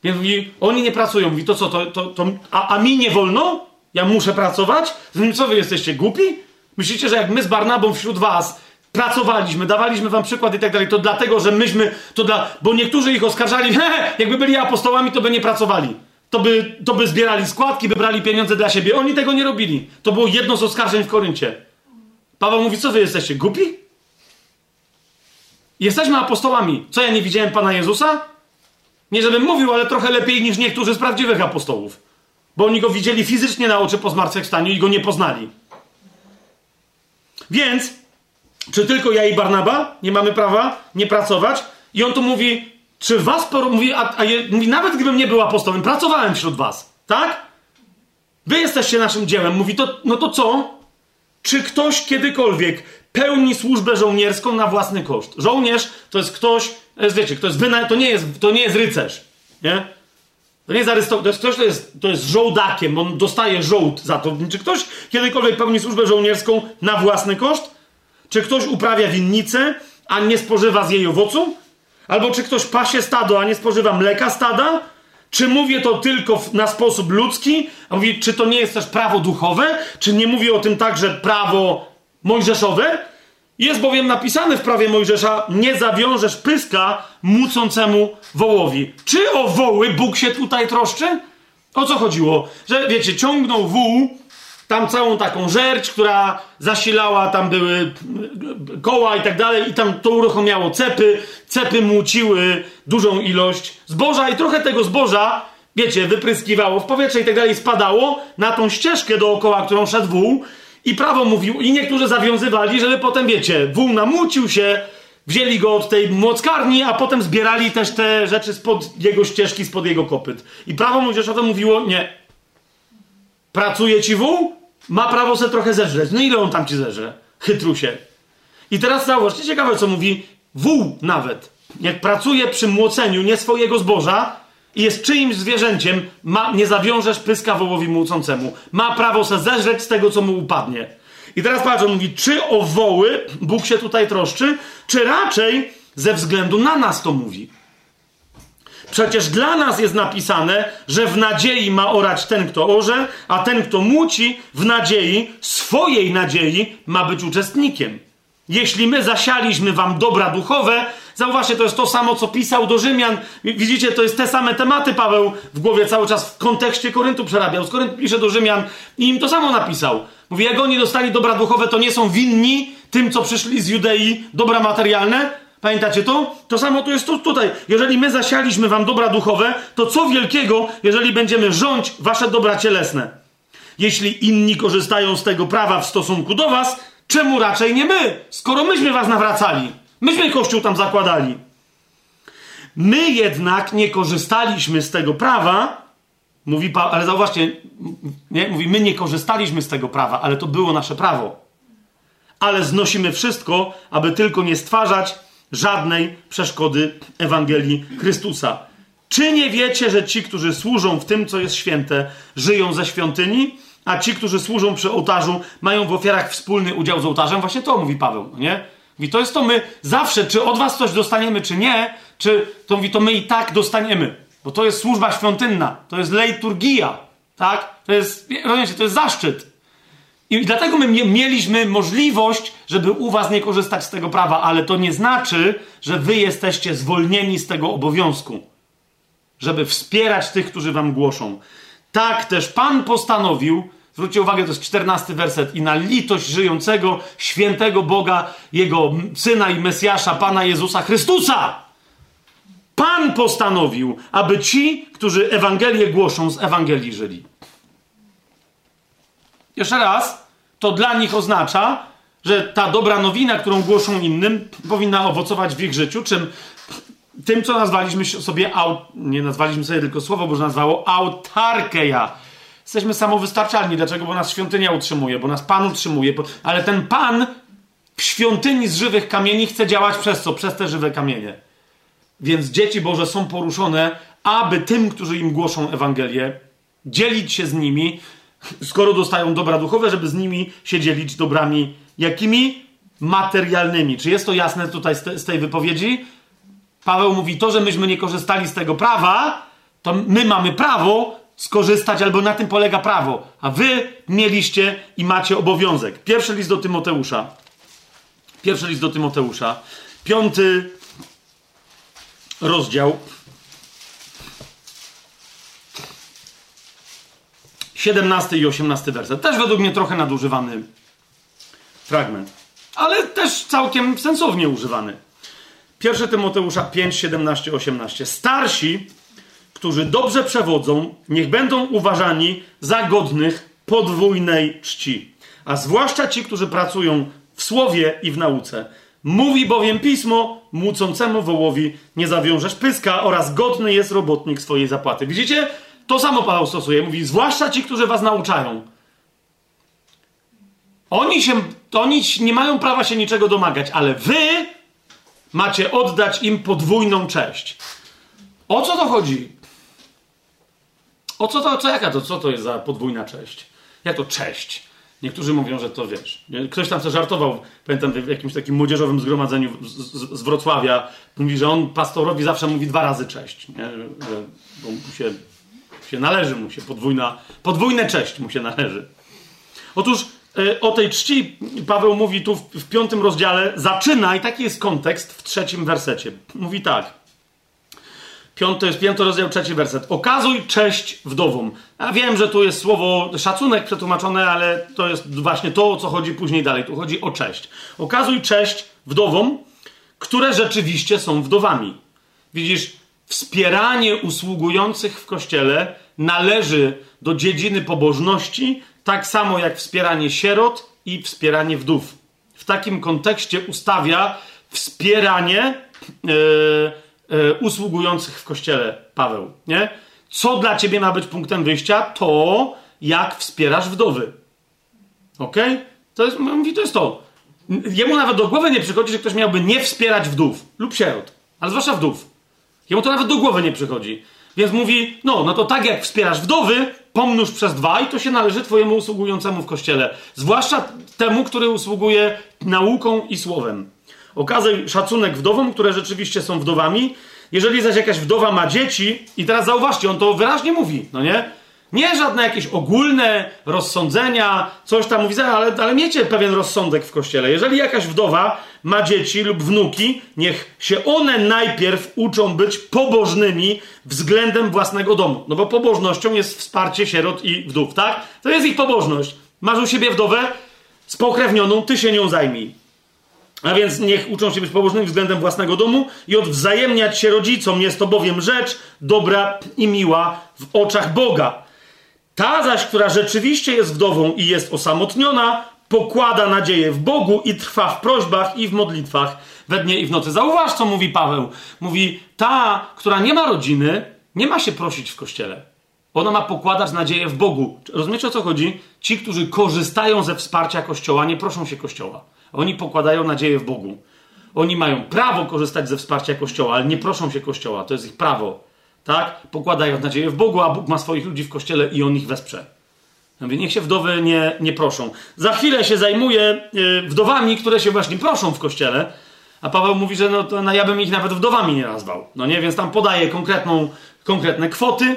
Więc mówi, oni nie pracują. Mówi, to co, to, to, to a, a mi nie wolno? Ja muszę pracować? Co wy jesteście, głupi? Myślicie, że jak my z Barnabą wśród was pracowaliśmy, dawaliśmy wam przykład i tak dalej, to dlatego, że myśmy, to dla, bo niektórzy ich oskarżali, jakby byli apostołami, to by nie pracowali to by, to by zbierali składki, by brali pieniądze dla siebie. Oni tego nie robili. To było jedno z oskarżeń w Koryncie. Paweł mówi, co wy jesteście, głupi? Jesteśmy apostołami. Co, ja nie widziałem Pana Jezusa? Nie żebym mówił, ale trochę lepiej niż niektórzy z prawdziwych apostołów. Bo oni go widzieli fizycznie na oczy po zmartwychwstaniu i go nie poznali. Więc, czy tylko ja i Barnaba nie mamy prawa nie pracować? I on tu mówi, czy was, mówi, a, a je, mówi, nawet gdybym nie był apostołem, pracowałem wśród was, tak? Wy jesteście naszym dziełem. Mówi, to, no to co? Czy ktoś kiedykolwiek pełni służbę żołnierską na własny koszt? Żołnierz to jest ktoś, wiecie, kto jest wyna... to, nie jest, to nie jest rycerz, nie? To nie jest to jest ktoś, kto jest, to jest żołdakiem, on dostaje żołd za to. Czy ktoś kiedykolwiek pełni służbę żołnierską na własny koszt? Czy ktoś uprawia winnicę, a nie spożywa z jej owocu? Albo czy ktoś pasie stado, a nie spożywa mleka stada? Czy mówię to tylko na sposób ludzki? A mówię, czy to nie jest też prawo duchowe? Czy nie mówię o tym także prawo mojżeszowe? Jest bowiem napisane w prawie Mojżesza, nie zawiążesz pyska mucącemu wołowi. Czy o woły Bóg się tutaj troszczy? O co chodziło? Że wiecie, ciągnął wół tam całą taką żerć, która zasilała, tam były koła i tak dalej, i tam to uruchomiało cepy, cepy muciły dużą ilość zboża i trochę tego zboża, wiecie, wypryskiwało w powietrze i tak dalej, spadało na tą ścieżkę dookoła, którą szedł wół. I prawo mówił, i niektórzy zawiązywali, żeby potem, wiecie, wół namucił się, wzięli go od tej młockarni, a potem zbierali też te rzeczy spod jego ścieżki, spod jego kopyt. I prawo młodzieżowe mówiło, nie, Pracuje ci wół? Ma prawo se trochę zeżreć. No ile on tam ci zeżre? Chytrusie. I teraz zauważcie, ciekawe co mówi wół nawet. Jak pracuje przy młoceniu nie swojego zboża i jest czyimś zwierzęciem, ma, nie zawiążesz pyska wołowi młócącemu. Ma prawo se zeżreć z tego, co mu upadnie. I teraz patrz, on mówi, czy o woły Bóg się tutaj troszczy, czy raczej ze względu na nas to mówi. Przecież dla nas jest napisane, że w nadziei ma orać ten, kto orze, a ten, kto muci, w nadziei, swojej nadziei, ma być uczestnikiem. Jeśli my zasialiśmy wam dobra duchowe, zauważcie, to jest to samo, co pisał do Rzymian. Widzicie, to jest te same tematy Paweł w głowie cały czas w kontekście Koryntu przerabiał. Z Koryntu pisze do Rzymian i im to samo napisał. Mówi, jak oni dostali dobra duchowe, to nie są winni tym, co przyszli z Judei, dobra materialne, Pamiętacie to? To samo tu jest tu, tutaj. Jeżeli my zasialiśmy wam dobra duchowe, to co wielkiego, jeżeli będziemy rządź wasze dobra cielesne? Jeśli inni korzystają z tego prawa w stosunku do was, czemu raczej nie my? Skoro myśmy was nawracali. Myśmy kościół tam zakładali. My jednak nie korzystaliśmy z tego prawa, mówi Paweł, ale zauważcie, nie? mówi, my nie korzystaliśmy z tego prawa, ale to było nasze prawo. Ale znosimy wszystko, aby tylko nie stwarzać żadnej przeszkody Ewangelii Chrystusa. Czy nie wiecie, że ci, którzy służą w tym, co jest święte, żyją ze świątyni, a ci, którzy służą przy ołtarzu, mają w ofiarach wspólny udział z ołtarzem? Właśnie to mówi Paweł, nie? Mówi, to jest to my zawsze, czy od was coś dostaniemy, czy nie, czy to mówi, to my i tak dostaniemy. Bo to jest służba świątynna, to jest liturgia, tak? To jest, rozumiecie, to jest zaszczyt. I dlatego my mieliśmy możliwość, żeby u was nie korzystać z tego prawa, ale to nie znaczy, że wy jesteście zwolnieni z tego obowiązku, żeby wspierać tych, którzy wam głoszą. Tak też Pan postanowił, zwróćcie uwagę, to jest czternasty werset, i na litość żyjącego, świętego Boga, Jego Syna i Mesjasza, Pana Jezusa Chrystusa. Pan postanowił, aby ci, którzy Ewangelię głoszą, z Ewangelii żyli. Jeszcze raz, to dla nich oznacza, że ta dobra nowina, którą głoszą innym, powinna owocować w ich życiu, czym tym, co nazwaliśmy sobie, nie nazwaliśmy sobie tylko słowo, bo nazwało autarkeja. Jesteśmy samowystarczalni. Dlaczego? Bo nas świątynia utrzymuje, bo nas Pan utrzymuje. Ale ten Pan w świątyni z żywych kamieni chce działać przez co? Przez te żywe kamienie. Więc dzieci Boże są poruszone, aby tym, którzy im głoszą Ewangelię, dzielić się z nimi, skoro dostają dobra duchowe, żeby z nimi się dzielić dobrami jakimi? Materialnymi. Czy jest to jasne tutaj z, tej wypowiedzi? Paweł mówi, to, że myśmy nie korzystali z tego prawa, to my mamy prawo skorzystać, albo na tym polega prawo, a wy mieliście i macie obowiązek. Pierwszy list do Tymoteusza. Pierwszy list do Tymoteusza. Piąty rozdział. 17 i 18 werset. Też według mnie trochę nadużywany fragment, ale też całkiem sensownie używany. 1 Tymoteusza 5, 17, 18. Starsi, którzy dobrze przewodzą, niech będą uważani za godnych podwójnej czci. A zwłaszcza ci, którzy pracują w słowie i w nauce. Mówi bowiem pismo, młócącemu wołowi nie zawiążesz pyska oraz godny jest robotnik swojej zapłaty. Widzicie? To samo Paweł stosuje. Mówi, zwłaszcza ci, którzy was nauczają. Oni, się, oni nie mają prawa się niczego domagać, ale wy macie oddać im podwójną cześć. O co to chodzi? O co to, co jaka to, co to jest za podwójna cześć? Jak to cześć? Niektórzy mówią, że to wiesz. Ktoś tam co żartował, pamiętam w jakimś takim młodzieżowym zgromadzeniu z, z, z Wrocławia, mówi, że on pastorowi zawsze mówi dwa razy cześć. Nie? Że, bo mu się, się należy mu się podwójna, podwójne cześć mu się należy. Otóż E, o tej czci Paweł mówi tu w, piątym rozdziale, zaczyna, i taki jest kontekst w trzecim wersecie. Mówi tak. Piąty, piąty rozdział, trzeci werset. Okazuj cześć wdowom. Ja wiem, że tu jest słowo szacunek przetłumaczone, ale to jest właśnie to, o co chodzi później dalej. Tu chodzi o cześć. Okazuj cześć wdowom, które rzeczywiście są wdowami. Widzisz, wspieranie usługujących w kościele należy do dziedziny pobożności, tak samo jak wspieranie sierot i wspieranie wdów. W takim kontekście ustawia wspieranie yy, yy, usługujących w kościele Paweł. Nie? Co dla ciebie ma być punktem wyjścia? To, jak wspierasz wdowy. Ok? To jest, mówi, to jest to. Jemu nawet do głowy nie przychodzi, że ktoś miałby nie wspierać wdów lub sierot, ale zwłaszcza wdów. Jemu to nawet do głowy nie przychodzi. Więc mówi, no, no to tak jak wspierasz wdowy, pomnóż przez dwa i to się należy twojemu usługującemu w kościele. Zwłaszcza temu, który usługuje nauką i słowem. Okazaj szacunek wdowom, które rzeczywiście są wdowami. Jeżeli zaś jakaś wdowa ma dzieci, i teraz zauważcie, on to wyraźnie mówi, no nie? Nie żadne jakieś ogólne rozsądzenia, coś tam mówi, ale, ale miecie pewien rozsądek w kościele. Jeżeli jakaś wdowa ma dzieci lub wnuki, niech się one najpierw uczą być pobożnymi względem własnego domu. No bo pobożnością jest wsparcie sierot i wdów, tak? To jest ich pobożność. Masz u siebie wdowę spokrewnioną, ty się nią zajmij. A więc niech uczą się być pobożnymi względem własnego domu i odwzajemniać się rodzicom. Jest to bowiem rzecz dobra i miła w oczach Boga. Ta zaś, która rzeczywiście jest wdową i jest osamotniona, pokłada nadzieję w Bogu i trwa w prośbach i w modlitwach we dnie i w nocy. Zauważ, co mówi Paweł. Mówi, ta, która nie ma rodziny, nie ma się prosić w kościele. Ona ma pokładać nadzieję w Bogu. Rozumiecie o co chodzi? Ci, którzy korzystają ze wsparcia Kościoła, nie proszą się Kościoła. Oni pokładają nadzieję w Bogu. Oni mają prawo korzystać ze wsparcia Kościoła, ale nie proszą się Kościoła. To jest ich prawo tak? Pokładają nadzieję w Bogu, a Bóg ma swoich ludzi w kościele i on ich wesprze. Mówię, niech się wdowy nie, nie proszą. Za chwilę się zajmuję yy, wdowami, które się właśnie proszą w kościele. A Paweł mówi, że no, to, ja bym ich nawet wdowami nie nazwał. No nie, więc tam podaje konkretną, konkretne kwoty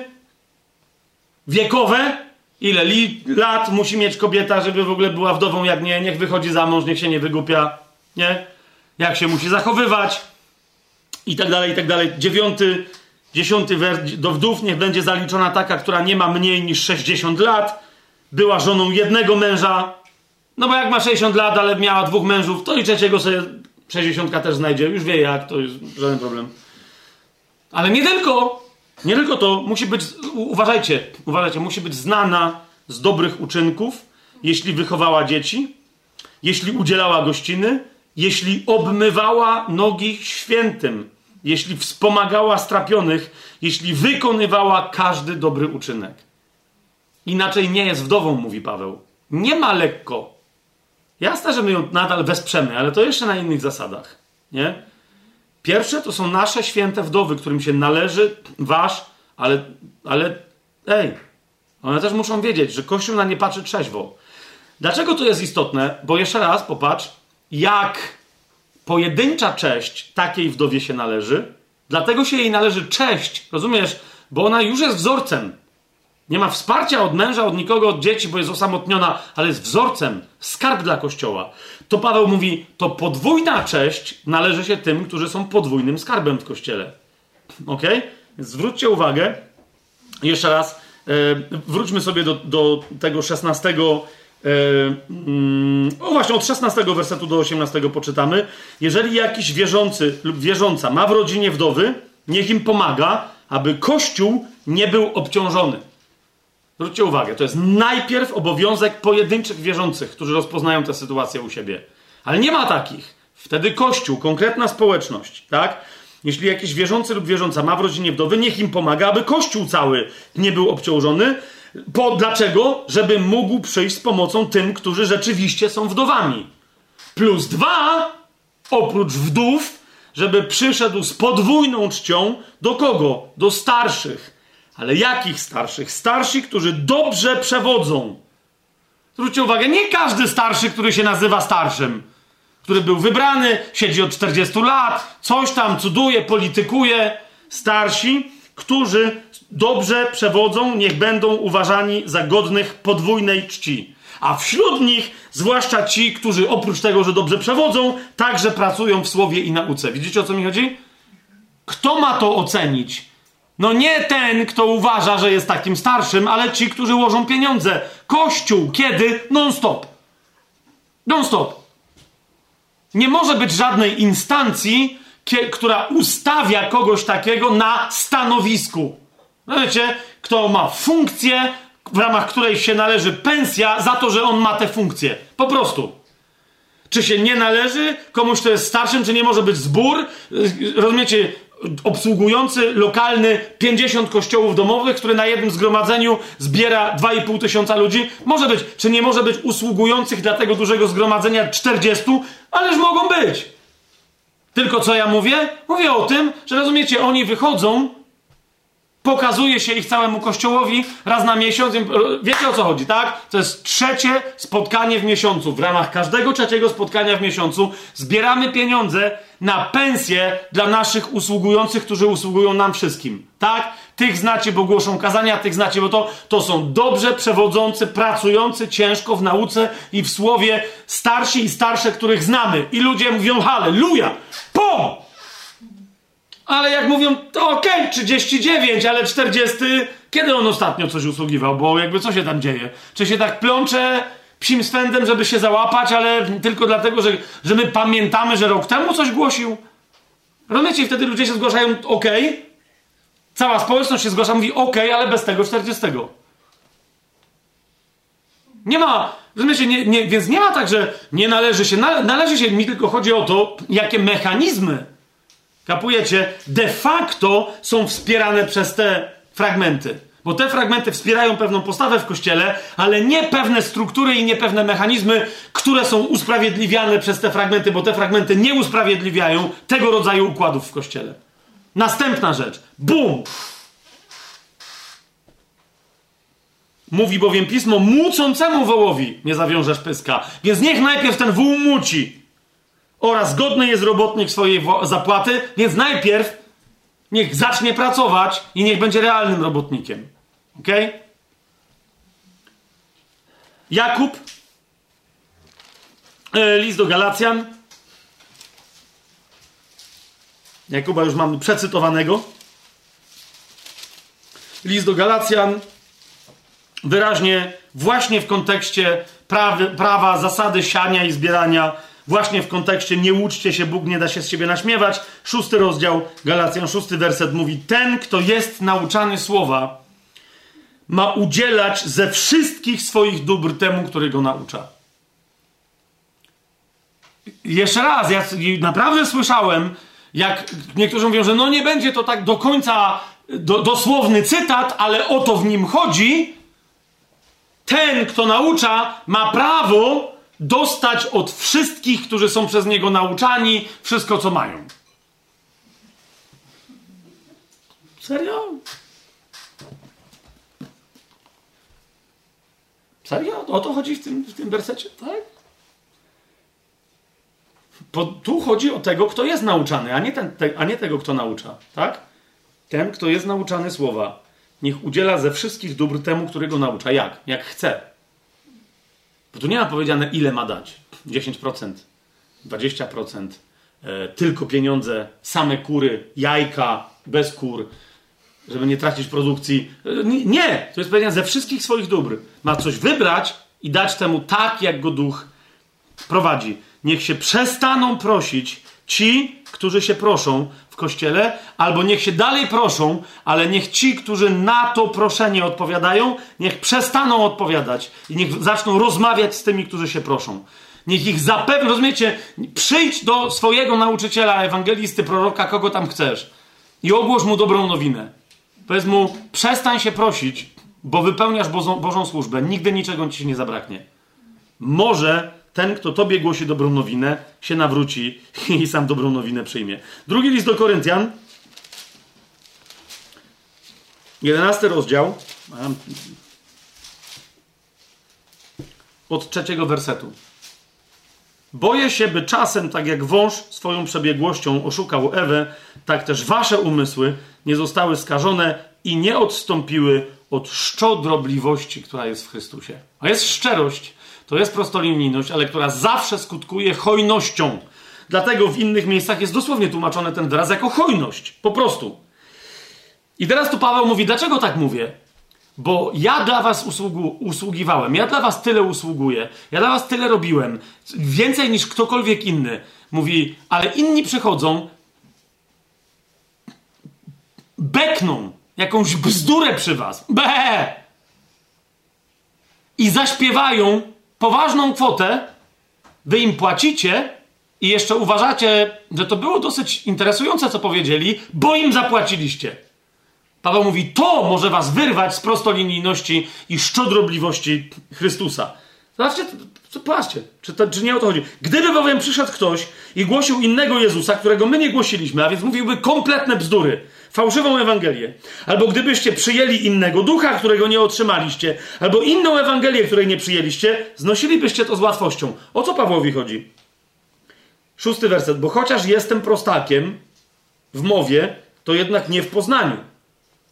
wiekowe, ile li, lat musi mieć kobieta, żeby w ogóle była wdową, jak nie, niech wychodzi za mąż, niech się nie wygłupia, nie? Jak się musi zachowywać i tak dalej, i tak dalej. Dziewiąty, dziesiąty wers do wdów niech będzie zaliczona taka, która nie ma mniej niż 60 lat, była żoną jednego męża, no bo jak ma 60 lat, ale miała dwóch mężów, to i trzeciego sobie 60 też znajdzie. Już wie jak, to jest żaden problem. Ale nie tylko. Nie tylko to. Musi być, uważajcie, uważajcie, musi być znana z dobrych uczynków, jeśli wychowała dzieci, jeśli udzielała gościny, jeśli obmywała nogi świętym, jeśli wspomagała strapionych, jeśli wykonywała każdy dobry uczynek. Inaczej nie jest wdową, mówi Paweł. Nie ma lekko. Jasne, że my ją nadal wesprzemy, ale to jeszcze na innych zasadach. Nie? Pierwsze to są nasze święte wdowy, którym się należy wasz, ale, ale ej, one też muszą wiedzieć, że Kościół na nie patrzy trzeźwo. Dlaczego to jest istotne? Bo jeszcze raz popatrz, jak pojedyncza cześć takiej wdowie się należy, dlatego się jej należy cześć, rozumiesz? Bo ona już jest wzorcem. Nie ma wsparcia od męża, od nikogo, od dzieci, bo jest osamotniona, ale jest wzorcem, skarb dla kościoła. To Paweł mówi, to podwójna cześć należy się tym, którzy są podwójnym skarbem w kościele. Ok? Zwróćcie uwagę, jeszcze raz, e, wróćmy sobie do, do tego 16. E, mm, o właśnie, od 16 wersetu do 18 poczytamy. Jeżeli jakiś wierzący lub wierząca ma w rodzinie wdowy, niech im pomaga, aby Kościół nie był obciążony. Zwróćcie uwagę, to jest najpierw obowiązek pojedynczych wierzących, którzy rozpoznają tę sytuację u siebie. Ale nie ma takich. Wtedy Kościół, konkretna społeczność, tak? Jeśli jakiś wierzący lub wierząca ma w rodzinie wdowy, niech im pomaga, aby Kościół cały nie był obciążony. Po, dlaczego? Żeby mógł przyjść z pomocą tym, którzy rzeczywiście są wdowami. Plus dwa, oprócz wdów, żeby przyszedł z podwójną czcią do kogo? Do starszych ale jakich starszych? Starsi, którzy dobrze przewodzą. Zwróćcie uwagę, nie każdy starszy, który się nazywa starszym, który był wybrany, siedzi od 40 lat, coś tam cuduje, politykuje. Starsi, którzy dobrze przewodzą, niech będą uważani za godnych podwójnej czci. A wśród nich, zwłaszcza ci, którzy oprócz tego, że dobrze przewodzą, także pracują w słowie i nauce. Widzicie o co mi chodzi? Kto ma to ocenić? No nie ten, kto uważa, że jest takim starszym, ale ci, którzy łożą pieniądze. Kościół, kiedy? Non-stop. Non-stop. Nie może być żadnej instancji, która ustawia kogoś takiego na stanowisku. No wiecie, kto ma funkcję, w ramach której się należy pensja za to, że on ma tę funkcję. Po prostu. Czy się nie należy komuś, kto jest starszym, czy nie może być zbór? Rozumiecie, obsługujący lokalny 50 kościołów domowych, który na jednym zgromadzeniu zbiera 2,5 tysiąca ludzi. Może być, czy nie może być usługujących dla tego dużego zgromadzenia 40, ależ mogą być. Tylko co ja mówię? Mówię o tym, że rozumiecie, oni wychodzą pokazuje się ich całemu kościołowi raz na miesiąc. Wiecie o co chodzi, tak? To jest trzecie spotkanie w miesiącu. W ramach każdego trzeciego spotkania w miesiącu zbieramy pieniądze na pensje dla naszych usługujących, którzy usługują nam wszystkim. Tak? Tych znacie, bo głoszą kazania, tych znacie, bo to, to są dobrze przewodzący, pracujący ciężko w nauce i w słowie starsi i starsze, których znamy. I ludzie mówią halleluja! Po! Ale jak mówią, to okej, okay, 39, ale 40, kiedy on ostatnio coś usługiwał? Bo jakby co się tam dzieje? Czy się tak plącze psim swędem, żeby się załapać, ale tylko dlatego, że, że my pamiętamy, że rok temu coś głosił? Rozumiecie? Wtedy ludzie się zgłaszają, okej, okay. cała społeczność się zgłasza, mówi okej, okay, ale bez tego 40. Nie ma, rozumiecie, nie, nie, więc nie ma tak, że nie należy się, należy się, mi tylko chodzi o to, jakie mechanizmy Kapujecie? De facto są wspierane przez te fragmenty. Bo te fragmenty wspierają pewną postawę w kościele, ale nie pewne struktury i nie pewne mechanizmy, które są usprawiedliwiane przez te fragmenty, bo te fragmenty nie usprawiedliwiają tego rodzaju układów w kościele. Następna rzecz. Bum! Mówi bowiem pismo, mucącemu wołowi nie zawiążesz pyska. Więc niech najpierw ten wół muci. Oraz godny jest robotnik swojej zapłaty, więc najpierw niech zacznie pracować i niech będzie realnym robotnikiem. Ok? Jakub, e, list do Galacjan. Jakuba już mamy przecytowanego. List do Galacjan wyraźnie właśnie w kontekście prawy, prawa, zasady siania i zbierania, właśnie w kontekście nie łuczcie się, Bóg nie da się z siebie naśmiewać. Szósty rozdział Galacjan, szósty werset mówi: Ten, kto jest nauczany słowa, ma udzielać ze wszystkich swoich dóbr temu, który go naucza. Jeszcze raz, ja naprawdę słyszałem, jak niektórzy mówią, że no nie będzie to tak do końca do, dosłowny cytat, ale o to w nim chodzi. Ten, kto naucza, ma prawo dostać od wszystkich, którzy są przez niego nauczani, wszystko, co mają. Serio? Serio? O to chodzi w tym, w tym wersecie? Tak? Po, tu chodzi o tego, kto jest nauczany, a nie, ten, te, a nie tego, kto naucza. Tak? Ten, kto jest nauczany słowa, niech udziela ze wszystkich dóbr temu, którego naucza. Jak? Jak chce. Bo tu nie ma powiedziane, ile ma dać. 10%, 20%, e, tylko pieniądze, same kury, jajka, bez kur, żeby nie tracić produkcji. E, nie! To jest powiedziane ze wszystkich swoich dóbr. Ma coś wybrać i dać temu tak, jak go duch prowadzi. Niech się przestaną prosić ci, którzy się proszą w kościele, albo niech się dalej proszą, ale niech ci, którzy na to proszenie odpowiadają, niech przestaną odpowiadać i niech zaczną rozmawiać z tymi, którzy się proszą. Niech ich zapewni, rozumiecie, przyjdź do swojego nauczyciela, ewangelisty, proroka, kogo tam chcesz i ogłosz mu dobrą nowinę. Powiedz mu, przestań się prosić, bo wypełniasz Bożą, Bożą służbę, nigdy niczego ci nie zabraknie. Może ten, kto tobie głosi dobrą nowinę, się nawróci i sam dobrą nowinę przyjmie. Drugi list do Koryntian, jedenasty rozdział, od trzeciego wersetu. Boję się, by czasem, tak jak wąż swoją przebiegłością oszukał Ewę, tak też wasze umysły nie zostały skażone i nie odstąpiły od szczodrobliwości, która jest w Chrystusie. A jest szczerość, to jest prostolinijność, ale która zawsze skutkuje hojnością. Dlatego w innych miejscach jest dosłownie tłumaczony ten wyraz jako hojność. Po prostu. I teraz tu Paweł mówi, dlaczego tak mówię? Bo ja dla was usługu, usługiwałem, ja dla was tyle usługuję, ja dla was tyle robiłem, więcej niż ktokolwiek inny. Mówi, ale inni przychodzą, bekną jakąś bzdurę przy was, be, i zaśpiewają poważną kwotę, wy im płacicie i jeszcze uważacie, że to było dosyć interesujące, co powiedzieli, bo im zapłaciliście. Paweł mówi, to może was wyrwać z prostolinijności i szczodrobliwości Chrystusa. Zobaczcie, patrzcie, czy, to, czy nie o to chodzi. Gdyby bowiem przyszedł ktoś i głosił innego Jezusa, którego my nie głosiliśmy, a więc mówiłby kompletne bzdury, fałszywą Ewangelię, albo gdybyście przyjęli innego ducha, którego nie otrzymaliście, albo inną Ewangelię, której nie przyjęliście, znosilibyście to z łatwością. O co Pawłowi chodzi? Szósty werset. Bo chociaż jestem prostakiem w mowie, to jednak nie w poznaniu.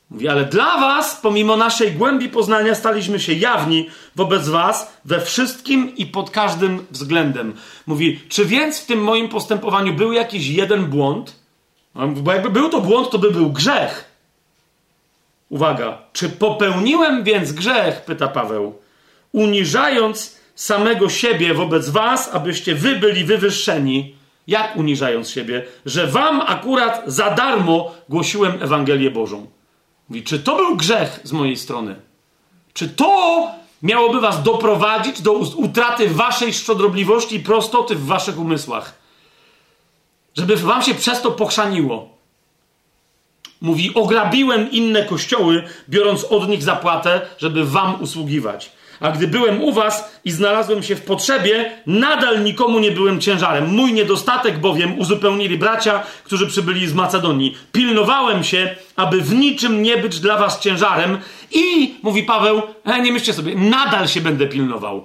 Mówi, ale dla was, pomimo naszej głębi poznania, staliśmy się jawni wobec was we wszystkim i pod każdym względem. Mówi, czy więc w tym moim postępowaniu był jakiś jeden błąd? Bo jakby był to błąd, to by był grzech. Uwaga, czy popełniłem więc grzech, pyta Paweł, uniżając samego siebie wobec was, abyście wy byli wywyższeni? Jak uniżając siebie? Że wam akurat za darmo głosiłem Ewangelię Bożą. Mówi, czy to był grzech z mojej strony? Czy to miałoby was doprowadzić do utraty waszej szczodrobliwości i prostoty w waszych umysłach? Żeby wam się przez to pochrzaniło. Mówi, ograbiłem inne kościoły, biorąc od nich zapłatę, żeby wam usługiwać. A gdy byłem u was i znalazłem się w potrzebie, nadal nikomu nie byłem ciężarem. Mój niedostatek bowiem uzupełnili bracia, którzy przybyli z Macedonii. Pilnowałem się, aby w niczym nie być dla was ciężarem i, mówi Paweł, e, nie myślcie sobie, nadal się będę pilnował.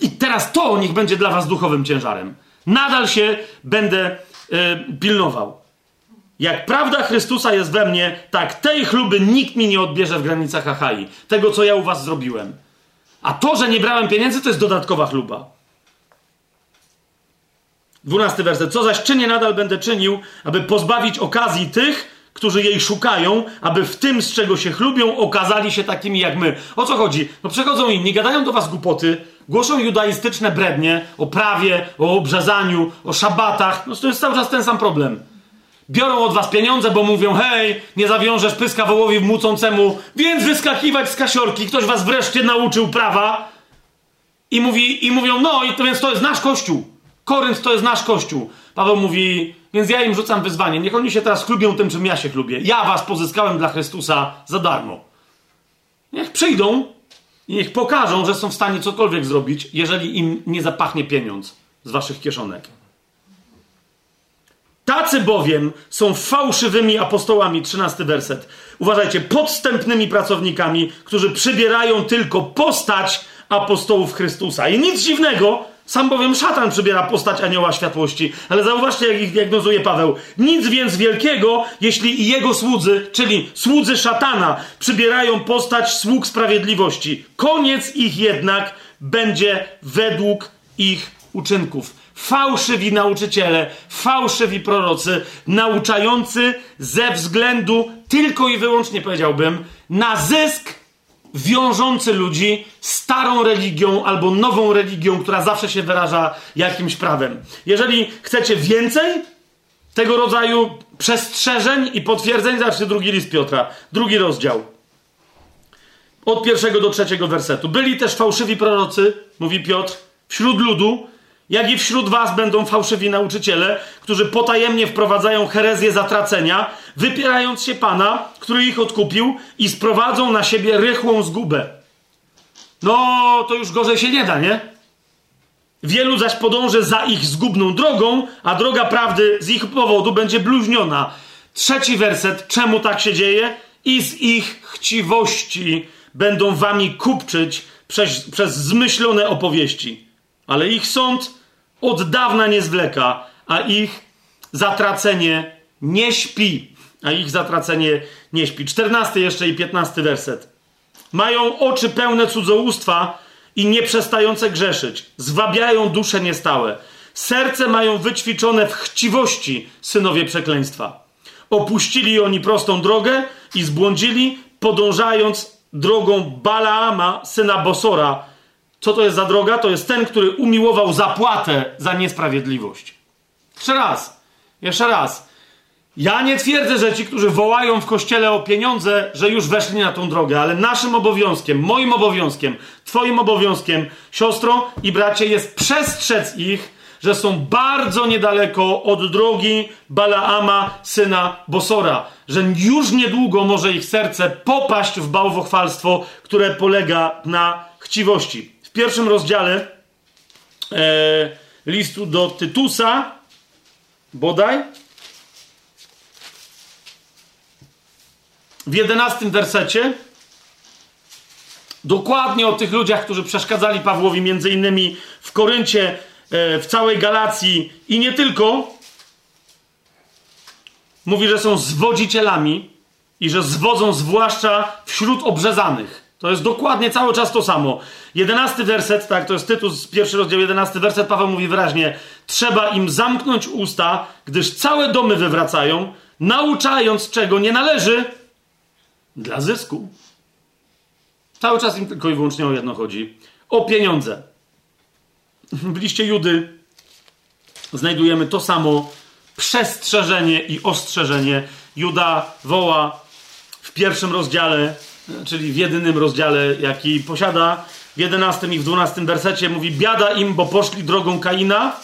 I teraz to niech będzie dla was duchowym ciężarem. Nadal się będę y, pilnował. Jak prawda Chrystusa jest we mnie, tak tej chluby nikt mi nie odbierze w granicach Achai. Tego, co ja u was zrobiłem. A to, że nie brałem pieniędzy, to jest dodatkowa chluba. Dwunasty werset. Co zaś czynię, nadal będę czynił, aby pozbawić okazji tych, którzy jej szukają, aby w tym, z czego się chlubią, okazali się takimi jak my. O co chodzi? No przychodzą inni, gadają do was głupoty, głoszą judaistyczne brednie o prawie, o obrzezaniu, o szabatach. No to jest cały czas ten sam problem. Biorą od was pieniądze, bo mówią, hej, nie zawiążesz pyska wołowi mucącemu, więc wyskakiwać z kasiorki. Ktoś was wreszcie nauczył prawa. I, mówi, I mówią, no i to więc to jest nasz kościół. Korynt to jest nasz kościół. Paweł mówi, więc ja im rzucam wyzwanie. Niech oni się teraz chlubią tym, czym ja się chlubię. Ja was pozyskałem dla Chrystusa za darmo. Niech przyjdą i niech pokażą, że są w stanie cokolwiek zrobić, jeżeli im nie zapachnie pieniądz z waszych kieszonek. Tacy bowiem są fałszywymi apostołami, 13 werset. Uważajcie, podstępnymi pracownikami, którzy przybierają tylko postać apostołów Chrystusa. I nic dziwnego, sam bowiem szatan przybiera postać anioła światłości. Ale zauważcie, jak ich diagnozuje Paweł. Nic więc wielkiego, jeśli jego słudzy, czyli słudzy szatana, przybierają postać sług sprawiedliwości. Koniec ich jednak będzie według ich uczynków. Fałszywi nauczyciele, fałszywi prorocy, nauczający ze względu tylko i wyłącznie, powiedziałbym, na zysk wiążący ludzi starą religią albo nową religią, która zawsze się wyraża jakimś prawem. Jeżeli chcecie więcej tego rodzaju przestrzeżeń i potwierdzeń, zobaczcie drugi list Piotra, drugi rozdział. Od pierwszego do trzeciego wersetu. Byli też fałszywi prorocy, mówi Piotr, wśród ludu, jak i wśród was będą fałszywi nauczyciele, którzy potajemnie wprowadzają herezję zatracenia, wypierając się Pana, który ich odkupił i sprowadzą na siebie rychłą zgubę. No, to już gorzej się nie da, nie? Wielu zaś podąży za ich zgubną drogą, a droga prawdy z ich powodu będzie bluźniona. Trzeci werset. Czemu tak się dzieje? I z ich chciwości będą wami kupczyć przez, przez zmyślone opowieści. Ale ich sąd od dawna nie zwleka, a ich zatracenie nie śpi. A ich zatracenie nie śpi. Czternasty jeszcze i piętnasty werset. Mają oczy pełne cudzołóstwa i nieprzestające grzeszyć. Zwabiają dusze niestałe. Serce mają wyćwiczone w chciwości synowie przekleństwa. Opuścili oni prostą drogę i zbłądzili, podążając drogą Balaama, syna Bosora, co to jest za droga? To jest ten, który umiłował zapłatę za niesprawiedliwość. Jeszcze raz, jeszcze raz. Ja nie twierdzę, że ci, którzy wołają w kościele o pieniądze, że już weszli na tą drogę, ale naszym obowiązkiem, moim obowiązkiem, Twoim obowiązkiem, siostro i bracie, jest przestrzec ich, że są bardzo niedaleko od drogi Balaama, syna Bosora, że już niedługo może ich serce popaść w bałwochwalstwo, które polega na chciwości w pierwszym rozdziale e, listu do Tytusa, bodaj, w jedenastym wersecie, dokładnie o tych ludziach, którzy przeszkadzali Pawłowi, między innymi w Koryncie, e, w całej Galacji i nie tylko, mówi, że są zwodzicielami i że zwodzą zwłaszcza wśród obrzezanych. To jest dokładnie cały czas to samo. Jedenasty werset, tak, to jest tytuł z pierwszy rozdział, jedenasty werset, Paweł mówi wyraźnie, trzeba im zamknąć usta, gdyż całe domy wywracają, nauczając czego nie należy dla zysku. Cały czas im tylko i wyłącznie o jedno chodzi. O pieniądze. W liście Judy znajdujemy to samo przestrzeżenie i ostrzeżenie. Juda woła w pierwszym rozdziale czyli w jedynym rozdziale, jaki posiada, w jedenastym i w dwunastym wersecie mówi: Biada im, bo poszli drogą Kaina,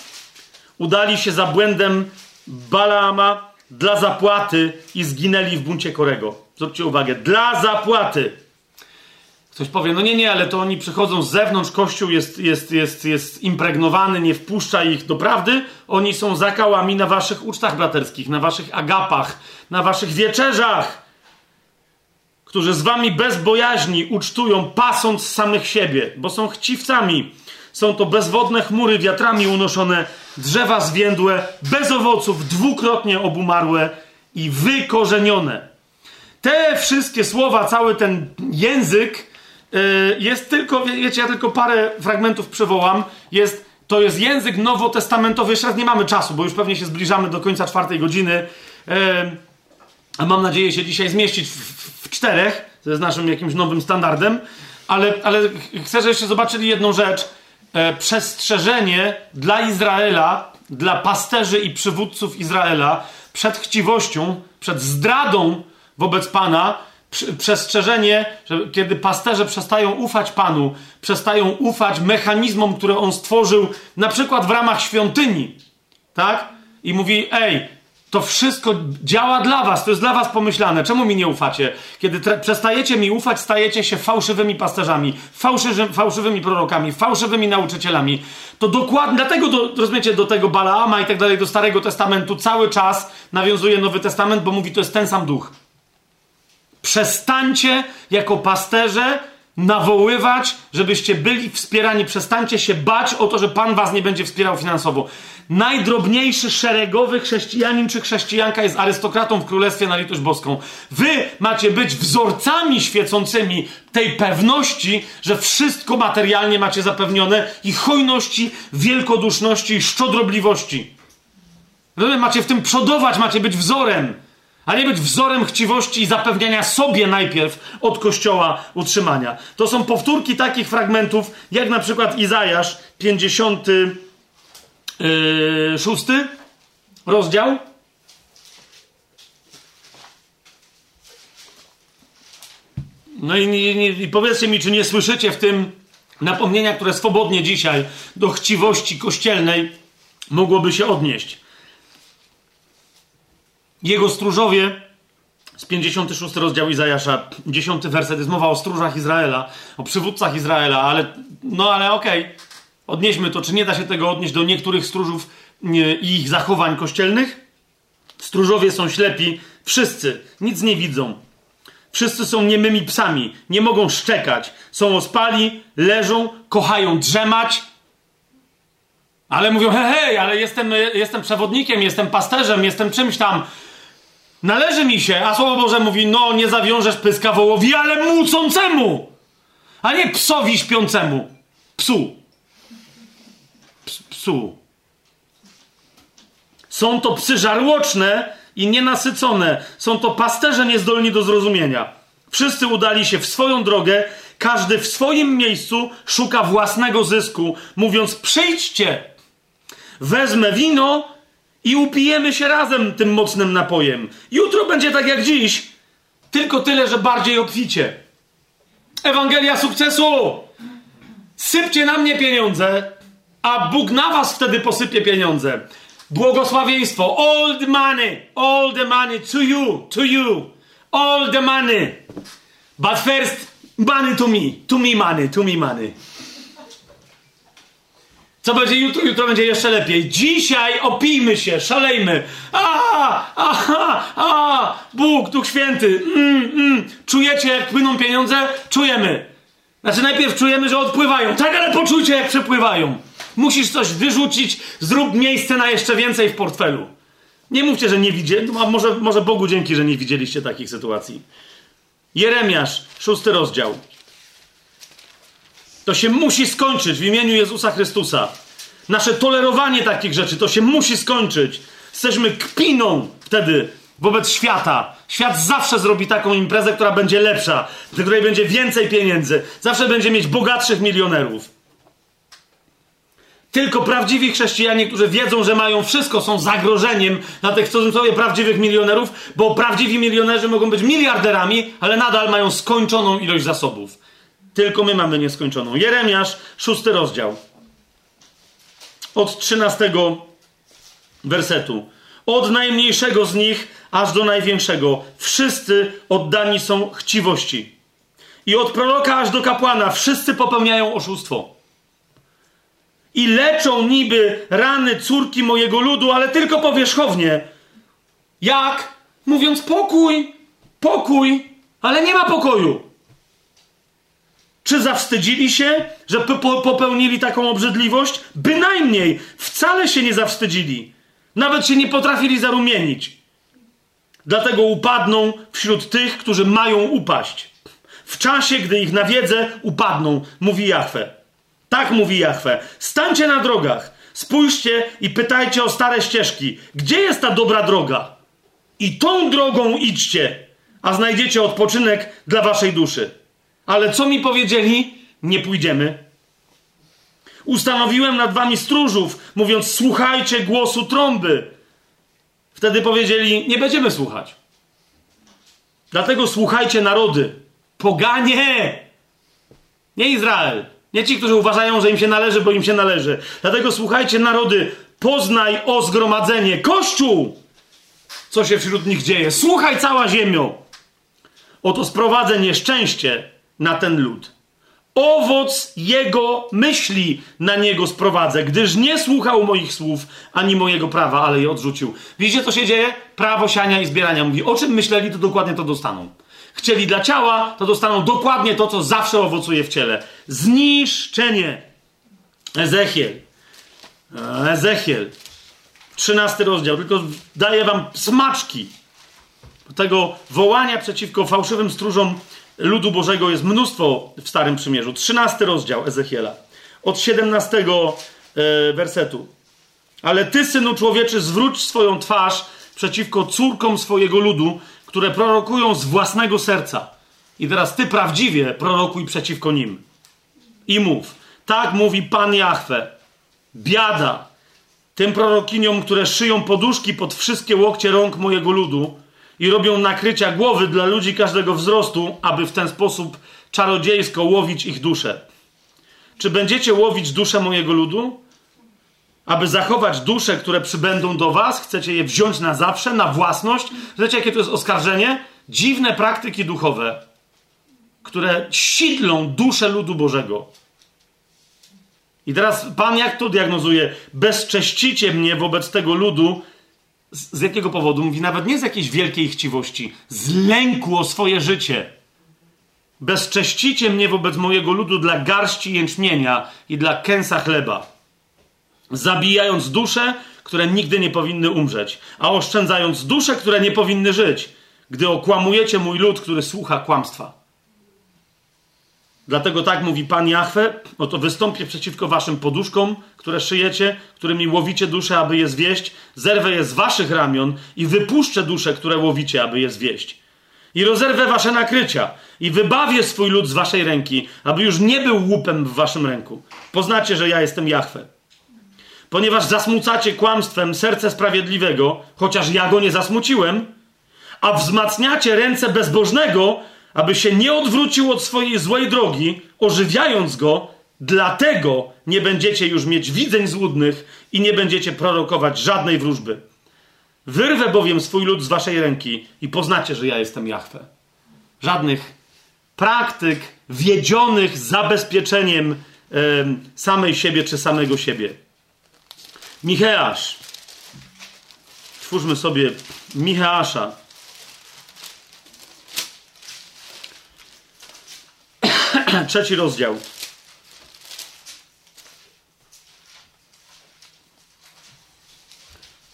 udali się za błędem Balaama dla zapłaty i zginęli w buncie Korego. Zwróćcie uwagę, dla zapłaty. Ktoś powie, no nie, nie, ale to oni przychodzą z zewnątrz, Kościół jest, jest, jest, jest impregnowany, nie wpuszcza ich do prawdy. Oni są zakałami na waszych ucztach braterskich, na waszych agapach, na waszych wieczerzach którzy z wami bez bojaźni ucztują, pasąc samych siebie, bo są chciwcami. Są to bezwodne chmury wiatrami unoszone, drzewa zwiędłe, bez owoców, dwukrotnie obumarłe i wykorzenione. Te wszystkie słowa, cały ten język yy, jest tylko, wiecie, ja tylko parę fragmentów przywołam. Jest, to jest język nowotestamentowy. Jeszcze raz nie mamy czasu, bo już pewnie się zbliżamy do końca czwartej godziny. Yy, a mam nadzieję się dzisiaj zmieścić w czterech, to jest naszym jakimś nowym standardem. Ale, ale chcę, żebyście zobaczyli jedną rzecz. E, przestrzeżenie dla Izraela, dla pasterzy i przywódców Izraela przed chciwością, przed zdradą wobec Pana, przestrzeżenie, że kiedy pasterze przestają ufać Panu, przestają ufać mechanizmom, które On stworzył, na przykład w ramach świątyni, tak? I mówi, ej, to wszystko działa dla was, to jest dla was pomyślane. Czemu mi nie ufacie? Kiedy przestajecie mi ufać, stajecie się fałszywymi pasterzami, fałszywy, fałszywymi prorokami, fałszywymi nauczycielami. To dokładnie, dlatego, do, rozumiecie, do tego Balaama i tak dalej, do Starego Testamentu cały czas nawiązuje Nowy Testament, bo mówi, to jest ten sam duch. Przestańcie jako pasterze nawoływać, żebyście byli wspierani. Przestańcie się bać o to, że Pan was nie będzie wspierał finansowo. Najdrobniejszy szeregowy chrześcijanin czy chrześcijanka jest arystokratą w Królestwie na litość boską. Wy macie być wzorcami świecącymi tej pewności, że wszystko materialnie macie zapewnione i hojności, wielkoduszności i szczodrobliwości. Macie w tym przodować, macie być wzorem a nie być wzorem chciwości i zapewniania sobie najpierw od Kościoła utrzymania. To są powtórki takich fragmentów, jak na przykład Izajasz 56 yy, rozdział. No i, i powiedzcie mi, czy nie słyszycie w tym napomnienia, które swobodnie dzisiaj do chciwości kościelnej mogłoby się odnieść. Jego stróżowie z 56 rozdział Izajasza, 10 werset, jest mowa o stróżach Izraela, o przywódcach Izraela, ale no ale okej, okay. odnieśmy to. Czy nie da się tego odnieść do niektórych stróżów i ich zachowań kościelnych? Stróżowie są ślepi, wszyscy, nic nie widzą. Wszyscy są niemymi psami, nie mogą szczekać, są ospali, leżą, kochają drzemać, ale mówią, hej, hej, ale jestem, jestem przewodnikiem, jestem pasterzem, jestem czymś tam. Należy mi się, a Słowo Boże mówi, no nie zawiążesz pyska wołowi, ale mucącemu, a nie psowi śpiącemu. Psu. Ps, psu. Są to psy żarłoczne i nienasycone. Są to pasterze niezdolni do zrozumienia. Wszyscy udali się w swoją drogę, każdy w swoim miejscu szuka własnego zysku, mówiąc: Przyjdźcie, wezmę wino i upijemy się razem tym mocnym napojem. Jutro będzie tak jak dziś, tylko tyle, że bardziej obficie. Ewangelia sukcesu! Sypcie na mnie pieniądze, a Bóg na was wtedy posypie pieniądze. Błogosławieństwo. All the money, all the money to you, to you. All the money. But first, money to me, to me money, to me money. Co będzie jutro? Jutro będzie jeszcze lepiej. Dzisiaj opijmy się, szalejmy. A, aha, a, Bóg, Duch Święty. Mm, mm. Czujecie, jak płyną pieniądze? Czujemy. Znaczy, najpierw czujemy, że odpływają. Tak, ale poczujcie, jak przepływają. Musisz coś wyrzucić, zrób miejsce na jeszcze więcej w portfelu. Nie mówcie, że nie widzieliście. No, może, może Bogu dzięki, że nie widzieliście takich sytuacji. Jeremiasz, szósty rozdział. To się musi skończyć w imieniu Jezusa Chrystusa. Nasze tolerowanie takich rzeczy to się musi skończyć. Jesteśmy kpiną wtedy wobec świata. Świat zawsze zrobi taką imprezę, która będzie lepsza, w której będzie więcej pieniędzy, zawsze będzie mieć bogatszych milionerów. Tylko prawdziwi chrześcijanie, którzy wiedzą, że mają wszystko, są zagrożeniem dla tych w cudzysłowie prawdziwych milionerów, bo prawdziwi milionerzy mogą być miliarderami, ale nadal mają skończoną ilość zasobów. Tylko my mamy nieskończoną. Jeremiasz, szósty rozdział. Od trzynastego wersetu. Od najmniejszego z nich aż do największego. Wszyscy oddani są chciwości. I od proroka aż do kapłana wszyscy popełniają oszustwo. I leczą niby rany córki mojego ludu, ale tylko powierzchownie. Jak? Mówiąc pokój, pokój, ale nie ma pokoju. Czy zawstydzili się, że popełnili taką obrzydliwość? Bynajmniej, wcale się nie zawstydzili. Nawet się nie potrafili zarumienić. Dlatego upadną wśród tych, którzy mają upaść. W czasie, gdy ich nawiedzę, upadną, mówi Jahwe. Tak mówi Jahwe. Stańcie na drogach, spójrzcie i pytajcie o stare ścieżki. Gdzie jest ta dobra droga? I tą drogą idźcie, a znajdziecie odpoczynek dla waszej duszy. Ale co mi powiedzieli? Nie pójdziemy. Ustanowiłem nad wami stróżów, mówiąc: Słuchajcie głosu trąby. Wtedy powiedzieli: Nie będziemy słuchać. Dlatego słuchajcie narody. Poganie! Nie Izrael. Nie ci, którzy uważają, że im się należy, bo im się należy. Dlatego słuchajcie narody. Poznaj o zgromadzenie. Kościół! Co się wśród nich dzieje? Słuchaj cała ziemią. Oto sprowadzę nieszczęście na ten lud. Owoc jego myśli na niego sprowadzę, gdyż nie słuchał moich słów ani mojego prawa, ale je odrzucił. Widzicie, co się dzieje? Prawo siania i zbierania mówi. O czym myśleli, to dokładnie to dostaną. Chcieli dla ciała, to dostaną dokładnie to, co zawsze owocuje w ciele. Zniszczenie. Ezechiel. Ezechiel. Trzynasty rozdział. Tylko daję wam smaczki tego wołania przeciwko fałszywym stróżom ludu Bożego jest mnóstwo w Starym Przymierzu. 13 rozdział Ezechiela. Od 17 e, wersetu. Ale ty, synu człowieczy, zwróć swoją twarz przeciwko córkom swojego ludu, które prorokują z własnego serca. I teraz ty prawdziwie prorokuj przeciwko nim. I mów. Tak mówi Pan Jahwe. Biada tym prorokiniom, które szyją poduszki pod wszystkie łokcie rąk mojego ludu, i robią nakrycia głowy dla ludzi każdego wzrostu, aby w ten sposób czarodziejsko łowić ich duszę. Czy będziecie łowić duszę mojego ludu? Aby zachować dusze, które przybędą do was, chcecie je wziąć na zawsze, na własność? Wiecie, jakie to jest oskarżenie? Dziwne praktyki duchowe, które sidlą duszę ludu Bożego. I teraz Pan jak to diagnozuje? Bezcześcicie mnie wobec tego ludu, z, z jakiego powodu? Mówi nawet nie z jakiejś wielkiej chciwości, z lęku o swoje życie. Bezcześcicie mnie wobec mojego ludu dla garści jęczmienia i dla kęsa chleba, zabijając dusze, które nigdy nie powinny umrzeć, a oszczędzając dusze, które nie powinny żyć, gdy okłamujecie mój lud, który słucha kłamstwa. Dlatego tak mówi Pan Jahwe, oto wystąpię przeciwko waszym poduszkom, które szyjecie, którymi łowicie dusze, aby je zwieść, zerwę je z waszych ramion i wypuszczę dusze, które łowicie, aby je zwieść. I rozerwę wasze nakrycia i wybawię swój lud z waszej ręki, aby już nie był łupem w waszym ręku. Poznacie, że ja jestem Jahwe. Ponieważ zasmucacie kłamstwem serce sprawiedliwego, chociaż ja go nie zasmuciłem, a wzmacniacie ręce bezbożnego, aby się nie odwrócił od swojej złej drogi, ożywiając go, dlatego nie będziecie już mieć widzeń złudnych i nie będziecie prorokować żadnej wróżby. Wyrwę bowiem swój lud z waszej ręki i poznacie, że ja jestem Jahwe. Żadnych praktyk wiedzionych zabezpieczeniem samej siebie czy samego siebie. Micheasz. Twórzmy sobie Micheasza. Trzeci rozdział.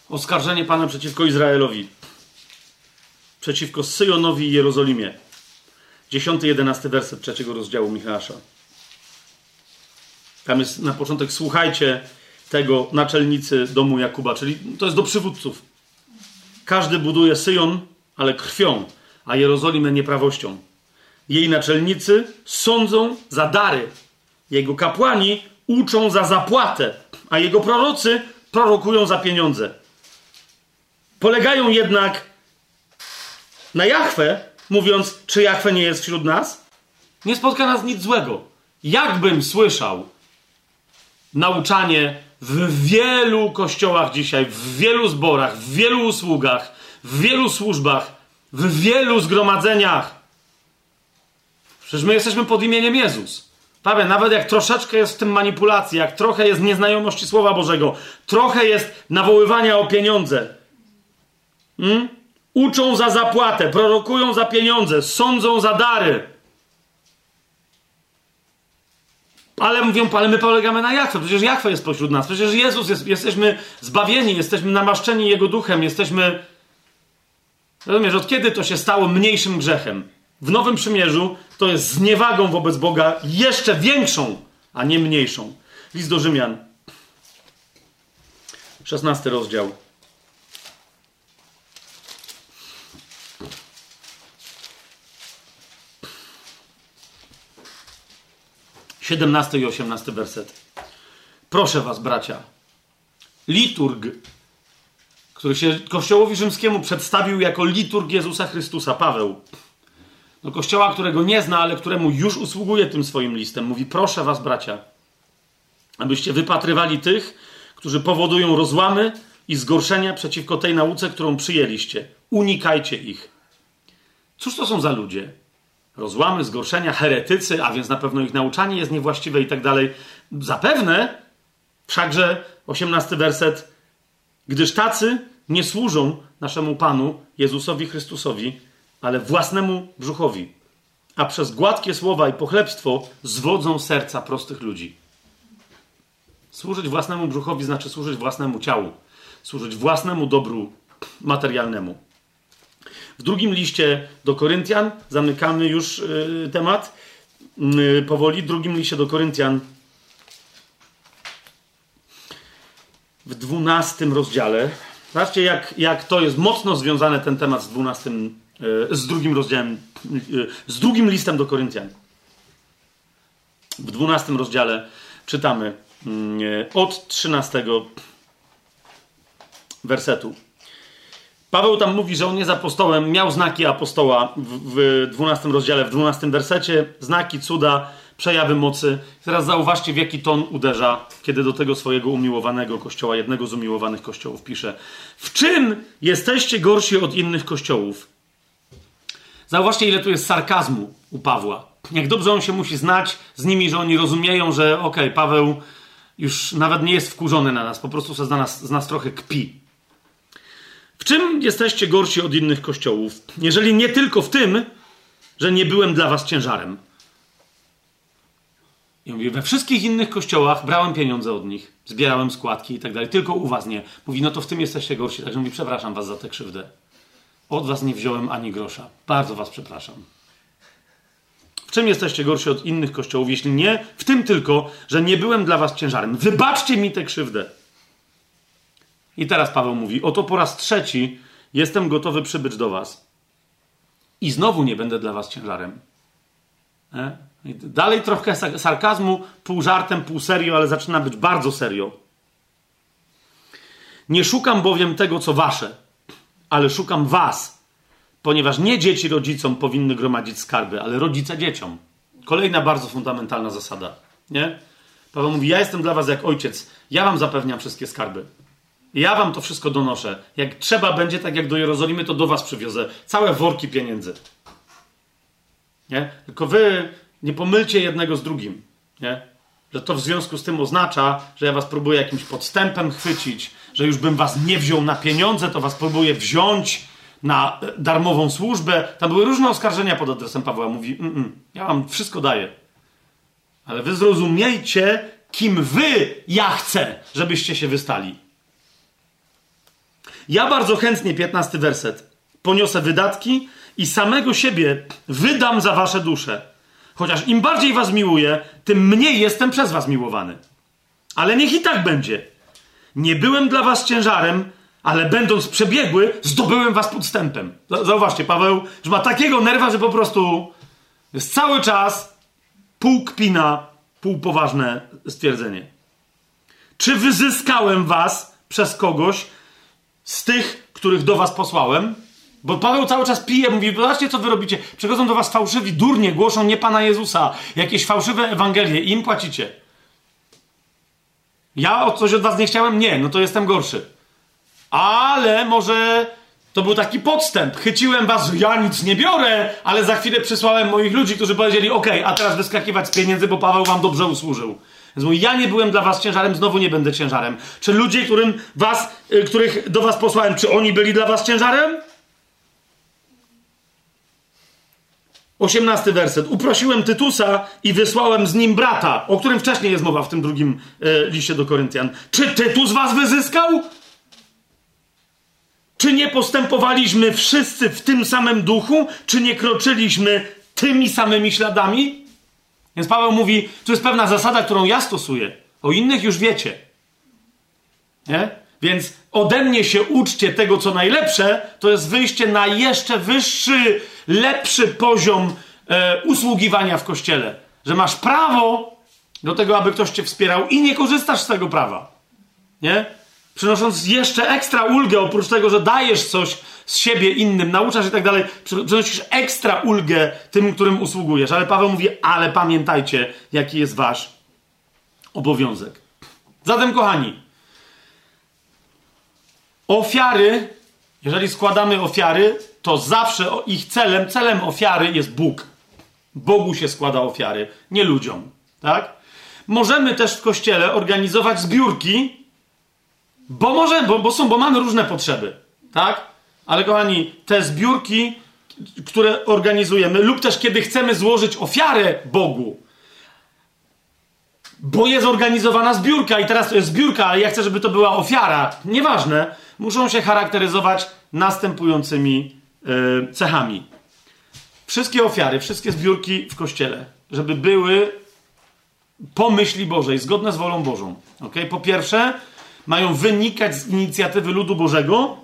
Oskarżenie Pana przeciwko Izraelowi. Przeciwko Syjonowi i Jerozolimie. 10-11 werset trzeciego rozdziału Michała. Tam jest na początek słuchajcie tego naczelnicy domu Jakuba, czyli to jest do przywódców. Każdy buduje Syjon, ale krwią, a Jerozolimę nieprawością. Jej naczelnicy sądzą za dary. Jego kapłani uczą za zapłatę, a jego prorocy prorokują za pieniądze. Polegają jednak na Jachwę, mówiąc, czy Jachwę nie jest wśród nas? Nie spotka nas nic złego. Jakbym słyszał nauczanie w wielu kościołach dzisiaj, w wielu zborach, w wielu usługach, w wielu służbach, w wielu zgromadzeniach, Przecież my jesteśmy pod imieniem Jezus. Prawie, nawet jak troszeczkę jest w tym manipulacji, jak trochę jest nieznajomości Słowa Bożego, trochę jest nawoływania o pieniądze. Hmm? Uczą za zapłatę, prorokują za pieniądze, sądzą za dary. Ale mówią, ale my polegamy na Jachwę. Przecież Jachwę jest pośród nas. Przecież Jezus jest, jesteśmy zbawieni, jesteśmy namaszczeni Jego duchem, jesteśmy. Rozumiesz, od kiedy to się stało mniejszym grzechem? W Nowym Przymierzu to jest zniewagą wobec Boga jeszcze większą, a nie mniejszą. List do Rzymian. 16 rozdział. 17 i 18 werset. Proszę was, bracia, liturg, który się Kościołowi Rzymskiemu przedstawił jako liturg Jezusa Chrystusa, Paweł, do kościoła, którego nie zna, ale któremu już usługuje tym swoim listem, mówi: Proszę was, bracia, abyście wypatrywali tych, którzy powodują rozłamy i zgorszenia przeciwko tej nauce, którą przyjęliście. Unikajcie ich. Cóż to są za ludzie? rozłamy, zgorszenia, heretycy, a więc na pewno ich nauczanie jest niewłaściwe i tak dalej. Zapewne, wszakże 18 werset, gdyż tacy nie służą naszemu Panu Jezusowi Chrystusowi, ale własnemu brzuchowi, a przez gładkie słowa i pochlebstwo zwodzą serca prostych ludzi. Służyć własnemu brzuchowi znaczy służyć własnemu ciału, służyć własnemu dobru materialnemu. W drugim liście do Koryntian, zamykamy już y, temat y, powoli, w drugim liście do Koryntian w dwunastym rozdziale. Zobaczcie, jak, jak to jest mocno związane ten temat z dwunastym, z drugim rozdziałem, z drugim listem do Koryntian. W dwunastym rozdziale czytamy od trzynastego wersetu. Paweł tam mówi, że on jest apostołem, miał znaki apostoła w, 12 rozdziale, w 12 wersecie, znaki, cuda, przejawy mocy. Teraz zauważcie, w jaki ton uderza, kiedy do tego swojego umiłowanego kościoła, jednego z umiłowanych kościołów pisze. W czym jesteście gorsi od innych kościołów? Zauważcie, ile tu jest sarkazmu u Pawła. Jak dobrze on się musi znać z nimi, że oni rozumieją, że okej, okay, Paweł już nawet nie jest wkurzony na nas, po prostu z nas, z nas trochę kpi. W czym jesteście gorsi od innych kościołów? Jeżeli nie tylko w tym, że nie byłem dla was ciężarem. I mówię, we wszystkich innych kościołach brałem pieniądze od nich, zbierałem składki i tak dalej, tylko u was nie. Mówi, no to w tym jesteście gorsi. Takže mówi, przepraszam was za tę krzywdę. Od was nie wziąłem ani grosza. Bardzo was przepraszam. W czym jesteście gorsi od innych kościołów, jeśli nie w tym tylko, że nie byłem dla was ciężarem? Wybaczcie mi tę krzywdę. I teraz Paweł mówi: Oto po raz trzeci jestem gotowy przybyć do Was. I znowu nie będę dla Was ciężarem. E? Dalej trochę sarkazmu, pół żartem, pół serio, ale zaczyna być bardzo serio. Nie szukam bowiem tego, co wasze, ale szukam was, ponieważ nie dzieci rodzicom powinny gromadzić skarby, ale rodzice dzieciom. Kolejna bardzo fundamentalna zasada. Nie? Paweł mówi: Ja jestem dla was jak ojciec, ja wam zapewniam wszystkie skarby. Ja wam to wszystko donoszę. Jak trzeba będzie, tak jak do Jerozolimy, to do was przywiozę. Całe worki pieniędzy. Nie? Tylko wy nie pomylcie jednego z drugim. Nie? Że to w związku z tym oznacza, że ja was próbuję jakimś podstępem chwycić, że już bym was nie wziął na pieniądze, to was próbuję wziąć na e, darmową służbę. Tam były różne oskarżenia pod adresem Pawła. Mówi, mm, mm, ja wam wszystko daję. Ale wy zrozumiejcie, kim wy ja chcę, żebyście się wystali. Ja bardzo chętnie, 15 werset, poniosę wydatki i samego siebie wydam za wasze dusze. Chociaż im bardziej was miłuję, tym mniej jestem przez was miłowany. Ale niech i tak będzie. Nie byłem dla was ciężarem, ale będąc przebiegły, zdobyłem was podstępem. Zauważcie, Paweł że ma takiego nerwa, że po prostu jest cały czas pół kpina, pół poważne stwierdzenie. Czy wyzyskałem was przez kogoś, z tych, których do was posłałem, bo Paweł cały czas pije, mówi, zobaczcie co wy robicie. Przychodzą do was fałszywi, durnie, głoszą nie Pana Jezusa, jakieś fałszywe Ewangelie i im płacicie. Ja o coś od was nie chciałem? Nie, no to jestem gorszy. Ale może to był taki podstęp. Chyciłem was, ja nic nie biorę, ale za chwilę przysłałem moich ludzi, którzy powiedzieli, ok, a teraz wyskakiwać z pieniędzy, bo Paweł wam dobrze usłużył. Więc ja nie byłem dla was ciężarem, znowu nie będę ciężarem. Czy ludzie, którym was, y, których do was posłałem, czy oni byli dla was ciężarem? 18 werset. Uprosiłem Tytusa i wysłałem z nim brata, o którym wcześniej jest mowa w tym drugim e, liście do Koryntian. Czy Tytus was wyzyskał? Czy nie postępowaliśmy wszyscy w tym samym duchu? Czy nie kroczyliśmy tymi samymi śladami? Więc Paweł mówi, to jest pewna zasada, którą ja stosuję. O innych już wiecie. Nie? Więc ode mnie się uczcie tego, co najlepsze, to jest wyjście na jeszcze wyższy, lepszy poziom e, usługiwania w kościele. Że masz prawo do tego, aby ktoś cię wspierał i nie korzystasz z tego prawa. Nie? Przynosząc jeszcze ekstra ulgę, oprócz tego, że dajesz coś z siebie innym, nauczasz i tak dalej, przynosisz ekstra ulgę tym, którym usługujesz. Ale Paweł mówi, ale pamiętajcie, jaki jest wasz obowiązek. Zatem, kochani, ofiary, jeżeli składamy ofiary, to zawsze ich celem, celem ofiary jest Bóg. Bogu się składa ofiary, nie ludziom. Tak? Możemy też w kościele organizować zbiórki, bo może, bo, bo są, bo mamy różne potrzeby. Tak? Ale kochani, te zbiórki, które organizujemy, lub też kiedy chcemy złożyć ofiarę Bogu, bo jest organizowana zbiórka i teraz to jest zbiórka, ale ja chcę, żeby to była ofiara. Nieważne, muszą się charakteryzować następującymi yy, cechami. Wszystkie ofiary, wszystkie zbiórki w kościele, żeby były po myśli Bożej, zgodne z wolą Bożą. Okay? Po pierwsze, mają wynikać z inicjatywy ludu Bożego,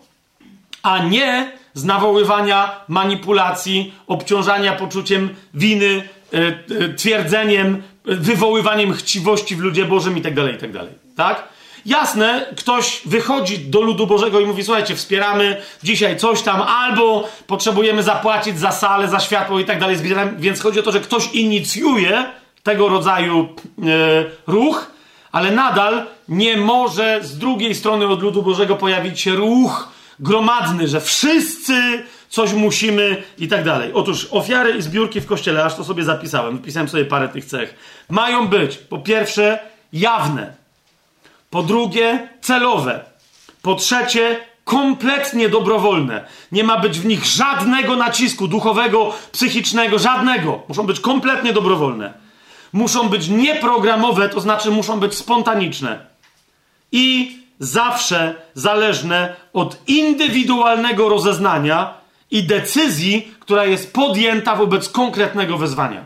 a nie z nawoływania, manipulacji, obciążania poczuciem winy, yy, twierdzeniem, wywoływaniem chciwości w ludzie Bożym i tak dalej, i tak dalej. Tak? Jasne, ktoś wychodzi do ludu Bożego i mówi: Słuchajcie, wspieramy dzisiaj coś tam, albo potrzebujemy zapłacić za salę, za światło i tak dalej. Więc chodzi o to, że ktoś inicjuje tego rodzaju e, ruch, ale nadal nie może z drugiej strony od ludu Bożego pojawić się ruch gromadny, że wszyscy coś musimy i tak dalej. Otóż ofiary i zbiórki w kościele, aż to sobie zapisałem, wypisałem sobie parę tych cech, mają być po pierwsze jawne, po drugie celowe, po trzecie kompletnie dobrowolne. Nie ma być w nich żadnego nacisku duchowego, psychicznego, żadnego. Muszą być kompletnie dobrowolne. Muszą być nieprogramowe, to znaczy muszą być spontaniczne. I zawsze zależne od indywidualnego rozeznania i decyzji, która jest podjęta wobec konkretnego wezwania.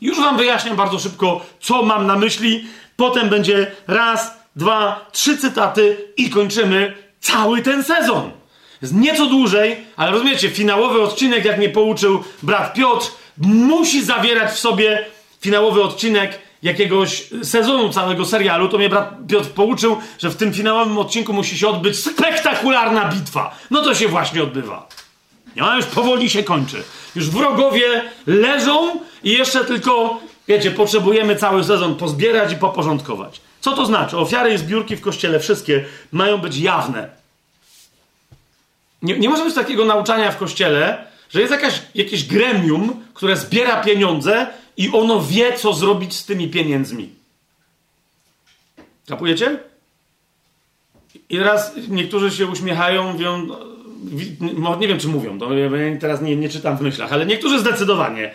Już Wam wyjaśniam bardzo szybko, co mam na myśli. Potem będzie raz, dwa, trzy cytaty i kończymy cały ten sezon. Jest nieco dłużej, ale rozumiecie, finałowy odcinek, jak mnie pouczył brat Piotr, musi zawierać w sobie finałowy odcinek jakiegoś sezonu całego serialu, to mnie brat Piotr pouczył, że w tym finałowym odcinku musi się odbyć spektakularna bitwa. No to się właśnie odbywa. No już powoli się kończy. Już wrogowie leżą i jeszcze tylko, wiecie, potrzebujemy cały sezon pozbierać i poporządkować. Co to znaczy? Ofiary i zbiórki w kościele, wszystkie mają być jawne. Nie, nie może być takiego nauczania w kościele, że jest jakaś, jakieś gremium, które zbiera pieniądze i ono wie, co zrobić z tymi pieniędzmi. Kapujecie? I teraz niektórzy się uśmiechają, mówią, nie wiem, czy mówią, to teraz nie, nie czytam w myślach, ale niektórzy zdecydowanie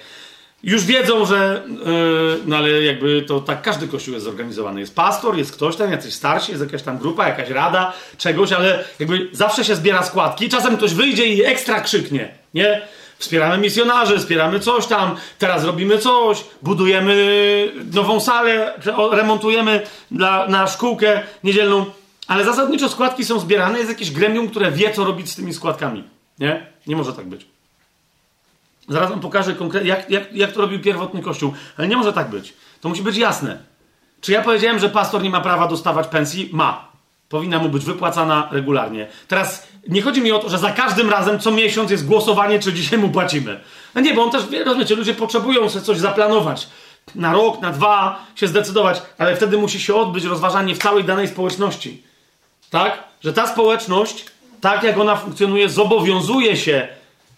już wiedzą, że yy, no ale jakby to tak każdy kościół jest zorganizowany. Jest pastor, jest ktoś tam, jacyś starsi, jest jakaś tam grupa, jakaś rada, czegoś, ale jakby zawsze się zbiera składki. Czasem ktoś wyjdzie i ekstra krzyknie, nie? Wspieramy misjonarzy, wspieramy coś tam, teraz robimy coś, budujemy nową salę, remontujemy dla, na szkółkę niedzielną. Ale zasadniczo składki są zbierane, jest jakieś gremium, które wie, co robić z tymi składkami. Nie? Nie może tak być. Zaraz wam pokażę konkretnie, jak, jak, jak to robił pierwotny kościół. Ale nie może tak być. To musi być jasne. Czy ja powiedziałem, że pastor nie ma prawa dostawać pensji? Ma. Powinna mu być wypłacana regularnie. Teraz nie chodzi mi o to, że za każdym razem co miesiąc jest głosowanie, czy dzisiaj mu płacimy. No nie, bo on też, rozumiecie, ludzie potrzebują sobie coś zaplanować. Na rok, na dwa się zdecydować, ale wtedy musi się odbyć rozważanie w całej danej społeczności. Tak? Że ta społeczność, tak jak ona funkcjonuje, zobowiązuje się.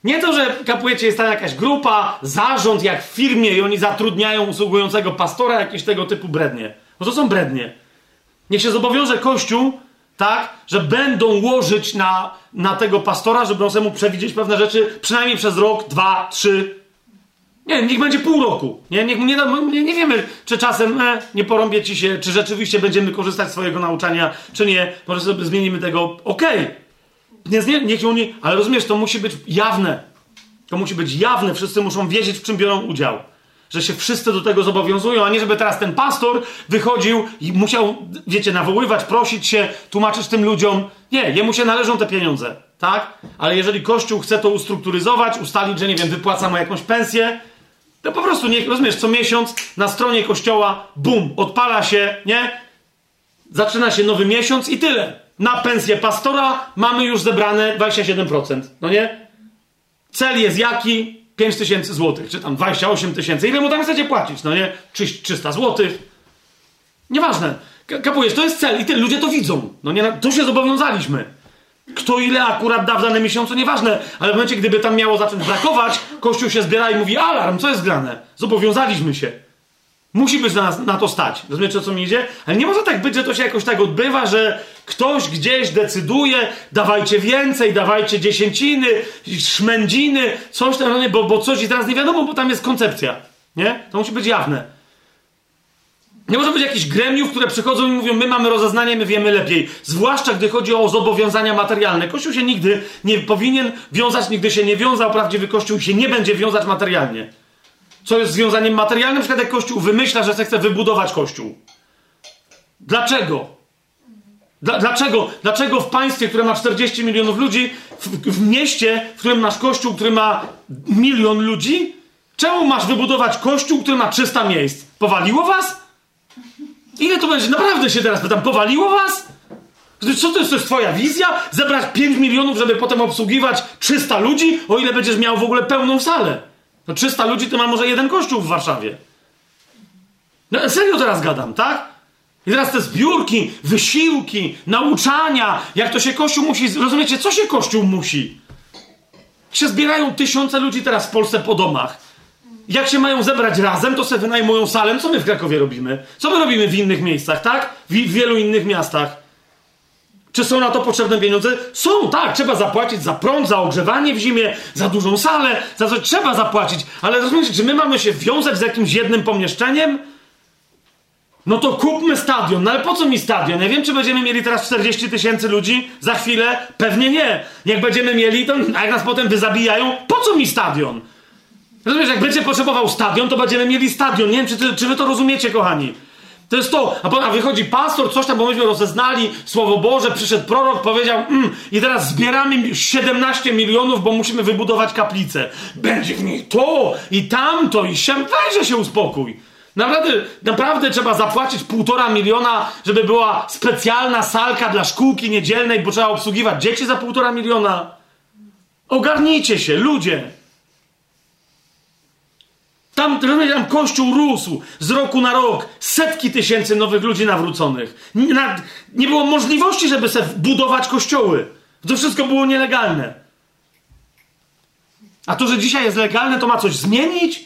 Nie to, że kapujecie, jest tam jakaś grupa, zarząd jak w firmie i oni zatrudniają usługującego pastora, jakieś tego typu brednie. Bo to są brednie. Niech się zobowiąże Kościół, tak, że będą łożyć na, na tego pastora, żeby on mu przewidzieć pewne rzeczy, przynajmniej przez rok, dwa, trzy. Nie, niech będzie pół roku. Nie, niech, nie, nie, nie wiemy, czy czasem e, nie porąbie ci się, czy rzeczywiście będziemy korzystać z swojego nauczania, czy nie. Może sobie zmienimy tego. Okej. Okay. Nie, niech ją nie. Ale rozumiesz, to musi być jawne. To musi być jawne. Wszyscy muszą wiedzieć, w czym biorą udział. Że się wszyscy do tego zobowiązują, a nie żeby teraz ten pastor wychodził i musiał, wiecie, nawoływać, prosić się, tłumaczyć tym ludziom. Nie, jemu się należą te pieniądze, tak? Ale jeżeli Kościół chce to ustrukturyzować, ustalić, że nie wiem, wypłaca mu jakąś pensję, to po prostu niech, rozumiesz, co miesiąc na stronie kościoła, bum, odpala się, nie? Zaczyna się nowy miesiąc i tyle. Na pensję pastora mamy już zebrane 27%, no nie? Cel jest jaki? 5 tysięcy złotych, czy tam 28 tysięcy. Ile mu tam chcecie płacić, no nie? 300 złotych. Nieważne. Kapujesz, to jest cel i tyle. Ludzie to widzą. No nie, to się zobowiązaliśmy. Kto ile akurat da w danym miesiącu, nieważne, ale w momencie, gdyby tam miało zacząć brakować, Kościół się zbiera i mówi: Alarm, co jest grane? Zobowiązaliśmy się. Musi być na, nas, na to stać. Rozumiecie, o co mi idzie? Ale nie może tak być, że to się jakoś tak odbywa, że ktoś gdzieś decyduje, dawajcie więcej, dawajcie dziesięciny, szmędziny, coś tam, no bo, bo coś i teraz nie wiadomo, bo tam jest koncepcja. Nie? To musi być jawne. Nie może być jakichś gremiów, które przychodzą i mówią, my mamy rozeznanie, my wiemy lepiej. Zwłaszcza gdy chodzi o zobowiązania materialne. Kościół się nigdy nie powinien wiązać, nigdy się nie wiązał. Prawdziwy Kościół się nie będzie wiązać materialnie. Co jest związaniem materialnym? Na przykład jak Kościół wymyśla, że chce wybudować Kościół. Dlaczego? Dla, dlaczego? Dlaczego w państwie, które ma 40 milionów ludzi, w, w mieście, w którym masz Kościół, który ma milion ludzi, czemu masz wybudować Kościół, który ma 300 miejsc? Powaliło was? Ile to będzie? Naprawdę się teraz pytam, powaliło was? Co to jest, to jest twoja wizja? Zebrać 5 milionów, żeby potem obsługiwać 300 ludzi, o ile będziesz miał w ogóle pełną salę. No 300 ludzi to ma może jeden kościół w Warszawie. No serio teraz gadam, tak? I teraz te zbiórki, wysiłki, nauczania, jak to się kościół musi... Rozumiecie, co się kościół musi? Się zbierają tysiące ludzi teraz w Polsce po domach jak się mają zebrać razem, to sobie wynajmują salę. Co my w Krakowie robimy? Co my robimy w innych miejscach, tak? W, w wielu innych miastach. Czy są na to potrzebne pieniądze? Są, tak. Trzeba zapłacić za prąd, za ogrzewanie w zimie, za dużą salę, za coś trzeba zapłacić. Ale rozumiecie, czy my mamy się wiązać z jakimś jednym pomieszczeniem? No to kupmy stadion. No ale po co mi stadion? Ja wiem, czy będziemy mieli teraz 40 tysięcy ludzi za chwilę. Pewnie nie. Jak będziemy mieli, to jak nas potem wyzabijają, po co mi stadion? Rozumiesz, jak będzie potrzebował stadion, to będziemy mieli stadion. Nie wiem, czy, ty, czy wy to rozumiecie, kochani. To jest to. A, a wychodzi pastor, coś tam, bo myśmy rozeznali, Słowo Boże, przyszedł prorok, powiedział, mm, i teraz zbieramy 17 milionów, bo musimy wybudować kaplicę. Będzie w niej to i tamto i siam. Weźże się uspokój. Naprawdę, naprawdę trzeba zapłacić półtora miliona, żeby była specjalna salka dla szkółki niedzielnej, bo trzeba obsługiwać dzieci za półtora miliona. Ogarnijcie się, ludzie. Tam, tam kościół rósł z roku na rok. Setki tysięcy nowych ludzi nawróconych. Nie, na, nie było możliwości, żeby sobie budować kościoły. To wszystko było nielegalne. A to, że dzisiaj jest legalne, to ma coś zmienić?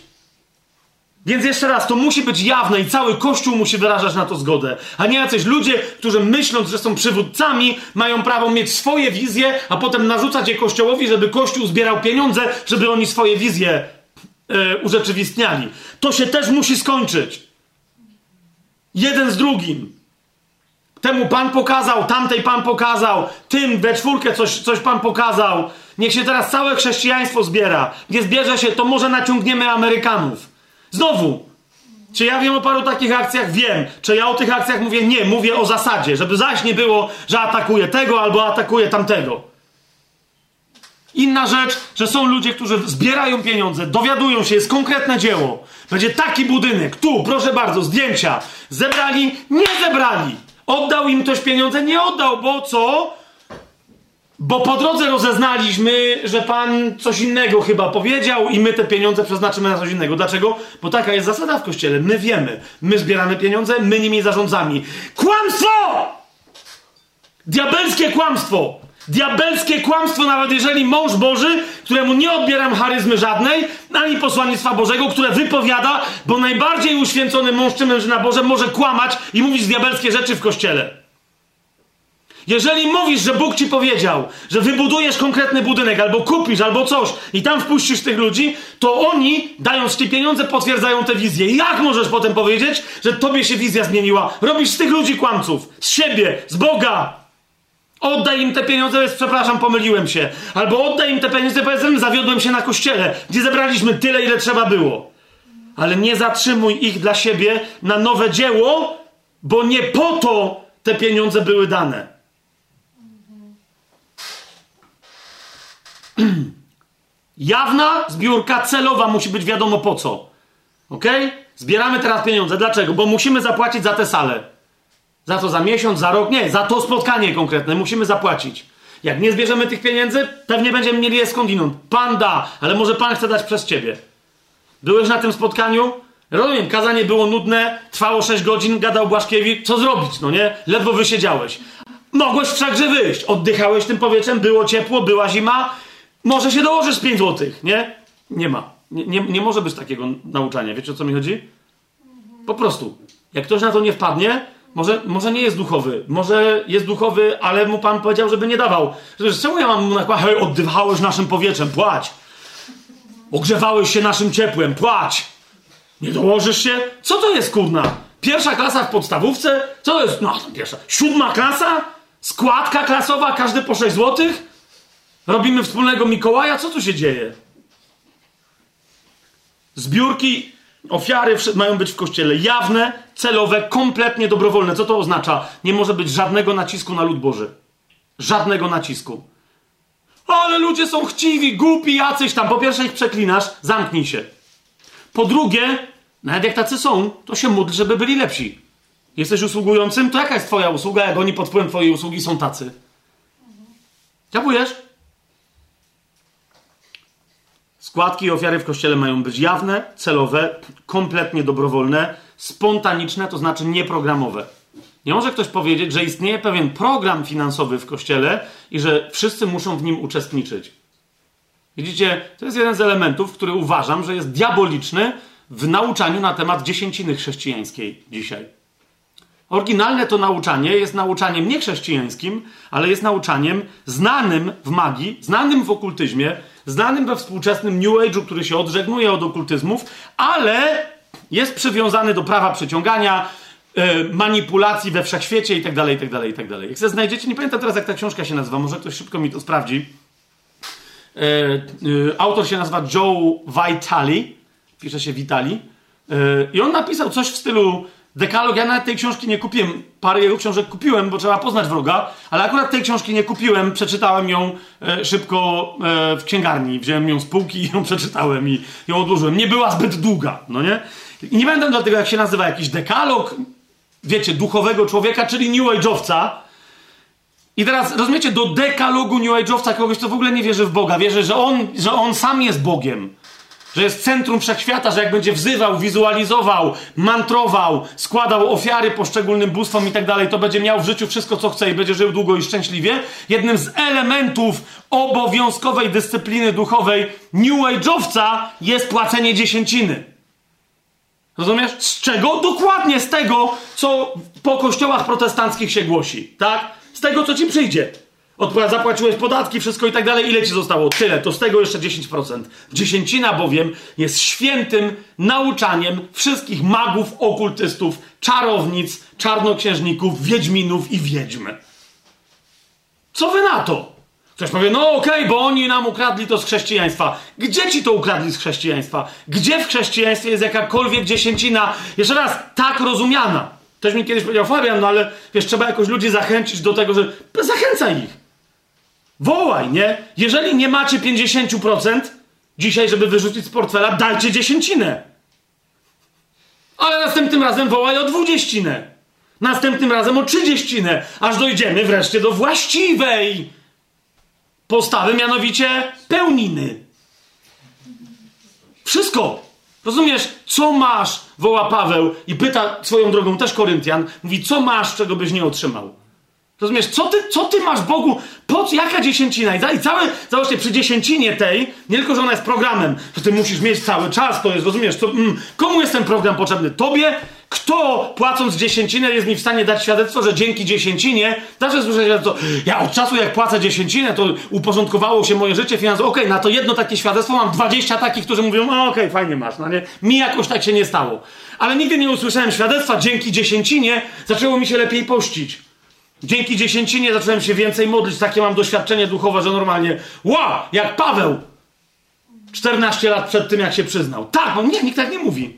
Więc jeszcze raz, to musi być jawne i cały Kościół musi wyrażać na to zgodę. A nie jacyś ludzie, którzy myśląc, że są przywódcami, mają prawo mieć swoje wizje, a potem narzucać je Kościołowi, żeby Kościół zbierał pieniądze, żeby oni swoje wizje e, urzeczywistniali. To się też musi skończyć. Jeden z drugim. Temu Pan pokazał, tamtej Pan pokazał, tym we czwórkę coś, coś Pan pokazał. Niech się teraz całe chrześcijaństwo zbiera. Nie zbierze się, to może naciągniemy Amerykanów. Znowu, czy ja wiem o paru takich akcjach? Wiem. Czy ja o tych akcjach mówię? Nie, mówię o zasadzie, żeby zaś nie było, że atakuje tego albo atakuje tamtego. Inna rzecz, że są ludzie, którzy zbierają pieniądze, dowiadują się, jest konkretne dzieło. Będzie taki budynek, tu, proszę bardzo, zdjęcia. Zebrali, nie zebrali. Oddał im ktoś pieniądze? Nie oddał, bo co? Bo po drodze rozeznaliśmy, że pan coś innego chyba powiedział i my te pieniądze przeznaczymy na coś innego. Dlaczego? Bo taka jest zasada w kościele. My wiemy. My zbieramy pieniądze, my nimi zarządzamy. Kłamstwo! Diabelskie kłamstwo! Diabelskie kłamstwo, nawet jeżeli mąż Boży, któremu nie odbieram charyzmy żadnej, ani posłannictwa Bożego, które wypowiada, bo najbardziej uświęcony mąż czy mężczyzna Boże może kłamać i mówić diabelskie rzeczy w kościele. Jeżeli mówisz, że Bóg ci powiedział, że wybudujesz konkretny budynek, albo kupisz, albo coś i tam wpuścisz tych ludzi, to oni, dając ci pieniądze, potwierdzają tę wizję. Jak możesz potem powiedzieć, że tobie się wizja zmieniła? Robisz z tych ludzi kłamców, z siebie, z Boga. Oddaj im te pieniądze, więc przepraszam, pomyliłem się. Albo oddaj im te pieniądze, powiedzmy, zawiodłem się na kościele, gdzie zebraliśmy tyle, ile trzeba było. Ale nie zatrzymuj ich dla siebie na nowe dzieło, bo nie po to te pieniądze były dane. Jawna zbiórka celowa musi być wiadomo po co. Ok? Zbieramy teraz pieniądze. Dlaczego? Bo musimy zapłacić za tę salę. Za to za miesiąc, za rok, nie, za to spotkanie konkretne musimy zapłacić. Jak nie zbierzemy tych pieniędzy, pewnie będziemy mieli je skądinąd. Pan da, ale może pan chce dać przez ciebie. Byłeś na tym spotkaniu? Rozumiem, kazanie było nudne, trwało 6 godzin, gadał Błaszkiewicz. Co zrobić, no nie? Ledwo wysiedziałeś. Mogłeś wszakże wyjść. Oddychałeś tym powietrzem, było ciepło, była zima. Może się dołożysz 5 złotych, nie? Nie ma. Nie, nie, nie może być takiego nauczania. Wiecie o co mi chodzi? Po prostu. Jak ktoś na to nie wpadnie, może, może nie jest duchowy, może jest duchowy, ale mu pan powiedział, żeby nie dawał. Że, czemu ja mam mu nakładać, hej, oddychałeś naszym powietrzem, płać. Ogrzewałeś się naszym ciepłem, płać. Nie dołożysz się? Co to jest, kurna? Pierwsza klasa w podstawówce? Co to jest? No, pierwsza. Siódma klasa? Składka klasowa, każdy po 6 złotych? Robimy wspólnego Mikołaja? Co tu się dzieje? Zbiórki, ofiary mają być w kościele jawne, celowe, kompletnie dobrowolne. Co to oznacza? Nie może być żadnego nacisku na lud Boży. Żadnego nacisku. Ale ludzie są chciwi, głupi, jacyś tam. Po pierwsze ich przeklinasz, zamknij się. Po drugie, nawet jak tacy są, to się módl, żeby byli lepsi. Jesteś usługującym, to jaka jest twoja usługa, jak oni pod wpływem twojej usługi są tacy? Dziękujesz? Składki i ofiary w kościele mają być jawne, celowe, kompletnie dobrowolne, spontaniczne, to znaczy nieprogramowe. Nie może ktoś powiedzieć, że istnieje pewien program finansowy w kościele i że wszyscy muszą w nim uczestniczyć. Widzicie, to jest jeden z elementów, który uważam, że jest diaboliczny w nauczaniu na temat dziesięciny chrześcijańskiej dzisiaj. Oryginalne to nauczanie jest nauczaniem niechrześcijańskim, ale jest nauczaniem znanym w magii, znanym w okultyzmie, znanym we współczesnym New Age'u, który się odżegnuje od okultyzmów, ale jest przywiązany do prawa przyciągania, yy, manipulacji we wszechświecie itd., itd., itd. Jak sobie znajdziecie, nie pamiętam teraz jak ta książka się nazywa, może ktoś szybko mi to sprawdzi. Yy, yy, autor się nazywa Joe Vitali, pisze się Vitali. I on napisał coś w stylu Dekalog, ja nawet tej książki nie kupiłem. Parę jego książek kupiłem, bo trzeba poznać wroga, ale akurat tej książki nie kupiłem. Przeczytałem ją e, szybko e, w księgarni. Wziąłem ją z półki i ją przeczytałem i ją odłożyłem. Nie była zbyt długa, no nie? I nie będę dlatego, jak się nazywa jakiś dekalog, wiecie, duchowego człowieka, czyli New Age'owca. I teraz rozumiecie, do dekalogu New Age'owca kogoś, kto w ogóle nie wierzy w Boga, wierzy, że on, że on sam jest Bogiem że jest centrum wszechświata, że jak będzie wzywał, wizualizował, mantrował, składał ofiary poszczególnym bóstwom i tak dalej, to będzie miał w życiu wszystko, co chce i będzie żył długo i szczęśliwie. Jednym z elementów obowiązkowej dyscypliny duchowej New Age'owca jest płacenie dziesięciny. Rozumiesz? Z czego? Dokładnie z tego, co po kościołach protestanckich się głosi, tak? Z tego, co ci przyjdzie. Odpła zapłaciłeś podatki, wszystko i tak dalej. Ile ci zostało? Tyle. To z tego jeszcze 10%. Dziesięcina bowiem jest świętym nauczaniem wszystkich magów, okultystów, czarownic, czarnoksiężników, wiedźminów i wiedźmy. Co wy na to? Ktoś powie, no okej, okay, bo oni nam ukradli to z chrześcijaństwa. Gdzie ci to ukradli z chrześcijaństwa? Gdzie w chrześcijaństwie jest jakakolwiek dziesięcina, jeszcze raz, tak rozumiana? Ktoś mi kiedyś powiedział, Fabian, no ale wiesz, trzeba jakoś ludzi zachęcić do tego, że zachęcaj ich. Wołaj, nie? Jeżeli nie macie 50% dzisiaj, żeby wyrzucić z portfela, dajcie dziesięcinę. Ale następnym razem wołaj o dwudzieścinę. Następnym razem o trzydzieścinę. Aż dojdziemy wreszcie do właściwej postawy, mianowicie pełniny. Wszystko. Rozumiesz, co masz, woła Paweł i pyta swoją drogą też Koryntian, mówi, co masz, czego byś nie otrzymał. Rozumiesz, co ty, co ty masz Bogu, po co, jaka dziesięcina? I cały, zobaczcie, przy dziesięcinie tej, nie tylko, że ona jest programem, że ty musisz mieć cały czas, to jest, rozumiesz, to, mm, komu jest ten program potrzebny? Tobie? Kto, płacąc dziesięcinę, jest mi w stanie dać świadectwo, że dzięki dziesięcinie, zawsze słyszę, to, ja od czasu, jak płacę dziesięcinę, to uporządkowało się moje życie finansowe. Okej, okay, na to jedno takie świadectwo mam 20 takich, którzy mówią, okej, okay, fajnie masz, no nie? Mi jakoś tak się nie stało. Ale nigdy nie usłyszałem świadectwa, dzięki dziesięcinie zaczęło mi się lepiej pościć. Dzięki dziesięcinie zacząłem się więcej modlić. Takie mam doświadczenie duchowe, że normalnie, ła, jak Paweł 14 lat przed tym, jak się przyznał. Tak, no nie, nikt tak nie mówi.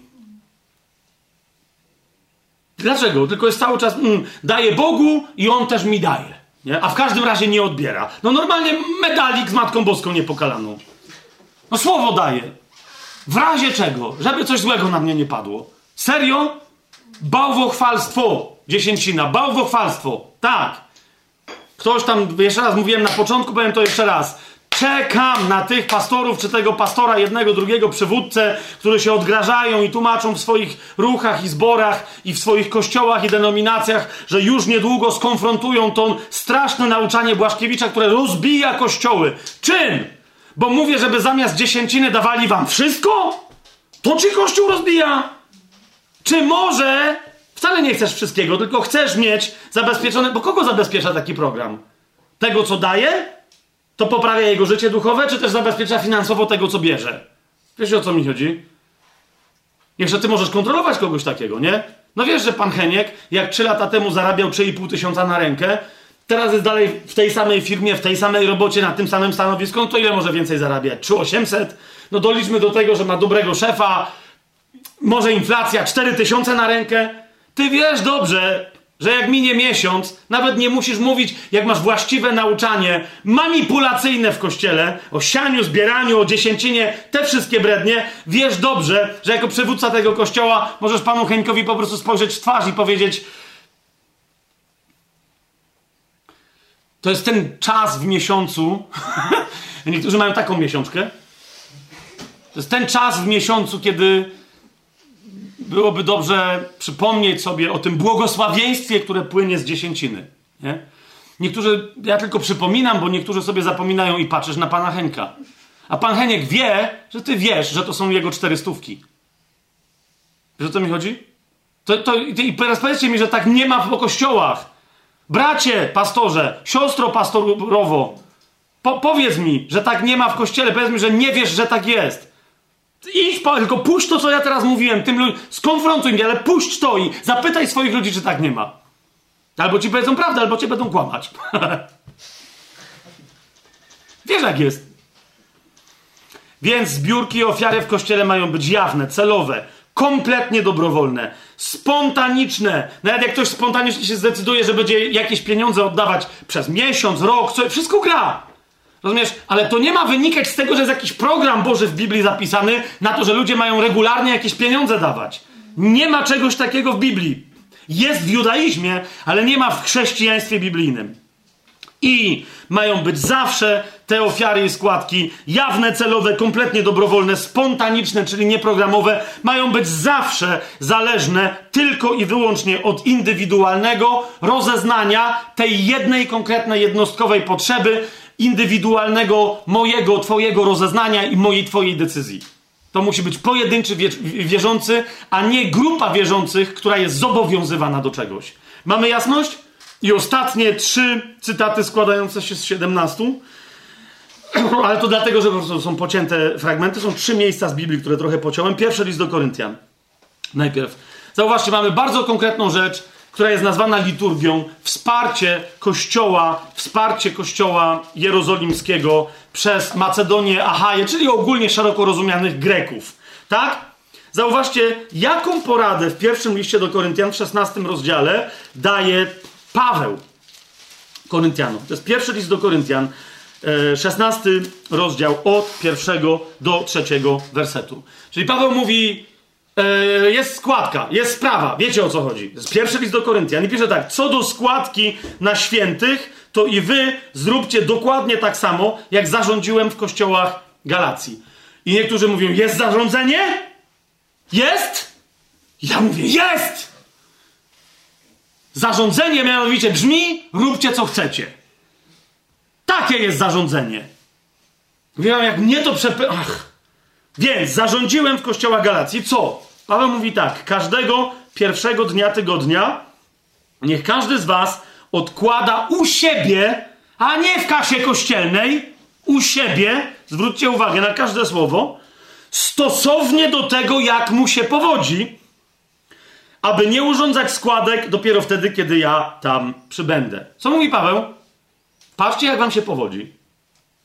Dlaczego? Tylko jest cały czas, mm, daje Bogu i On też mi daje. Nie? A w każdym razie nie odbiera. No normalnie medalik z Matką Boską niepokalaną. No słowo daje. W razie czego? Żeby coś złego na mnie nie padło. Serio? Bałwochwalstwo. Dziesięcina. Bałwochwalstwo. Tak. Ktoś tam, jeszcze raz mówiłem na początku, powiem to jeszcze raz. Czekam na tych pastorów, czy tego pastora, jednego, drugiego przywódcę, którzy się odgrażają i tłumaczą w swoich ruchach i zborach i w swoich kościołach i denominacjach, że już niedługo skonfrontują to straszne nauczanie Błaszkiewicza, które rozbija kościoły. Czym? Bo mówię, żeby zamiast dziesięciny dawali wam wszystko? To czy kościół rozbija? Czy może wcale nie chcesz wszystkiego, tylko chcesz mieć zabezpieczone. Bo kogo zabezpiecza taki program? Tego, co daje? To poprawia jego życie duchowe, czy też zabezpiecza finansowo tego, co bierze? Wiesz o co mi chodzi? Jeszcze ty możesz kontrolować kogoś takiego, nie? No wiesz, że pan Heniek, jak 3 lata temu zarabiał 3,5 tysiąca na rękę, teraz jest dalej w tej samej firmie, w tej samej robocie, na tym samym stanowisku, no to ile może więcej zarabiać? 3,800? No doliczmy do tego, że ma dobrego szefa, może inflacja 4 tysiące na rękę. Ty wiesz dobrze, że jak minie miesiąc, nawet nie musisz mówić, jak masz właściwe nauczanie manipulacyjne w kościele, o sianiu, zbieraniu, o dziesięcinie, te wszystkie brednie, wiesz dobrze, że jako przywódca tego kościoła możesz panu Henkowi po prostu spojrzeć w twarz i powiedzieć to jest ten czas w miesiącu, niektórzy mają taką miesiączkę, to jest ten czas w miesiącu, kiedy byłoby dobrze przypomnieć sobie o tym błogosławieństwie, które płynie z dziesięciny. Nie? Niektórzy, ja tylko przypominam, bo niektórzy sobie zapominają i patrzysz na pana Henka. A pan Heniek wie, że ty wiesz, że to są jego cztery stówki. Wiesz o co mi chodzi? To, to, I teraz powiedzcie mi, że tak nie ma po kościołach. Bracie, pastorze, siostro pastorowo, po, powiedz mi, że tak nie ma w kościele. Powiedz mi, że nie wiesz, że tak jest. Idź, tylko puść to, co ja teraz mówiłem, tym ludziom, skonfrontuj mnie, ale puść to i zapytaj swoich ludzi, czy tak nie ma. Albo ci powiedzą prawdę, albo cię będą kłamać. Wiesz, jak jest. Więc zbiórki i ofiary w kościele mają być jawne, celowe, kompletnie dobrowolne, spontaniczne. Nawet jak ktoś spontanicznie się zdecyduje, że będzie jakieś pieniądze oddawać przez miesiąc, rok, co, wszystko gra. Rozumiesz? Ale to nie ma wynikać z tego, że jest jakiś program Boży w Biblii zapisany na to, że ludzie mają regularnie jakieś pieniądze dawać. Nie ma czegoś takiego w Biblii. Jest w judaizmie, ale nie ma w chrześcijaństwie biblijnym. I mają być zawsze te ofiary i składki jawne, celowe, kompletnie dobrowolne, spontaniczne, czyli nieprogramowe, mają być zawsze zależne tylko i wyłącznie od indywidualnego rozeznania tej jednej konkretnej jednostkowej potrzeby, indywidualnego mojego, twojego rozeznania i mojej, twojej decyzji. To musi być pojedynczy wierzący, a nie grupa wierzących, która jest zobowiązywana do czegoś. Mamy jasność? I ostatnie trzy cytaty składające się z 17. Ale to dlatego, że są pocięte fragmenty. Są trzy miejsca z Biblii, które trochę pociąłem. Pierwszy list do Koryntian. Najpierw. Zauważcie, mamy bardzo konkretną rzecz, która jest nazwana liturgią, wsparcie Kościoła, wsparcie Kościoła jerozolimskiego przez Macedonię, Achaję, czyli ogólnie szeroko rozumianych Greków. Tak? Zauważcie, jaką poradę w pierwszym liście do Koryntian w 16 rozdziale daje Paweł Koryntianom. To jest pierwszy list do Koryntian, 16 e, rozdział od pierwszego do trzeciego wersetu. Czyli Paweł mówi, E, jest składka, jest sprawa. Wiecie o co chodzi. Pierwszy list do Koryntian i pisze tak. Co do składki na świętych, to i wy zróbcie dokładnie tak samo, jak zarządziłem w kościołach Galacji. I niektórzy mówią, jest zarządzenie? Jest? Ja mówię, jest! Zarządzenie mianowicie brzmi: róbcie co chcecie. Takie jest zarządzenie. Wiem, jak mnie to przepy... Ach. Więc zarządziłem w kościoła Galacji co? Paweł mówi tak: każdego pierwszego dnia tygodnia niech każdy z was odkłada u siebie, a nie w kasie kościelnej, u siebie, zwróćcie uwagę na każde słowo, stosownie do tego, jak mu się powodzi, aby nie urządzać składek dopiero wtedy, kiedy ja tam przybędę. Co mówi Paweł? Patrzcie, jak wam się powodzi.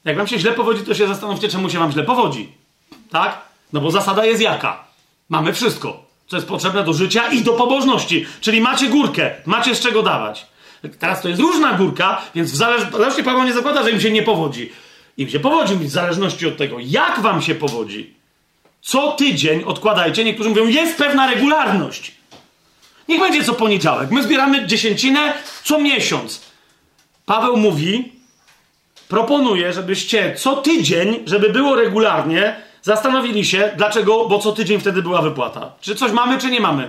Jak wam się źle powodzi, to się zastanówcie, czemu się wam źle powodzi. Tak? No bo zasada jest jaka? Mamy wszystko, co jest potrzebne do życia i do pobożności. Czyli macie górkę, macie z czego dawać. Teraz to jest różna górka, więc w zależności Paweł nie zakłada, że im się nie powodzi. Im się powodzi w zależności od tego, jak wam się powodzi. Co tydzień odkładajcie. Niektórzy mówią, jest pewna regularność. Niech będzie co poniedziałek. My zbieramy dziesięcinę co miesiąc. Paweł mówi, proponuje, żebyście co tydzień, żeby było regularnie, zastanowili się, dlaczego, bo co tydzień wtedy była wypłata. Czy coś mamy, czy nie mamy?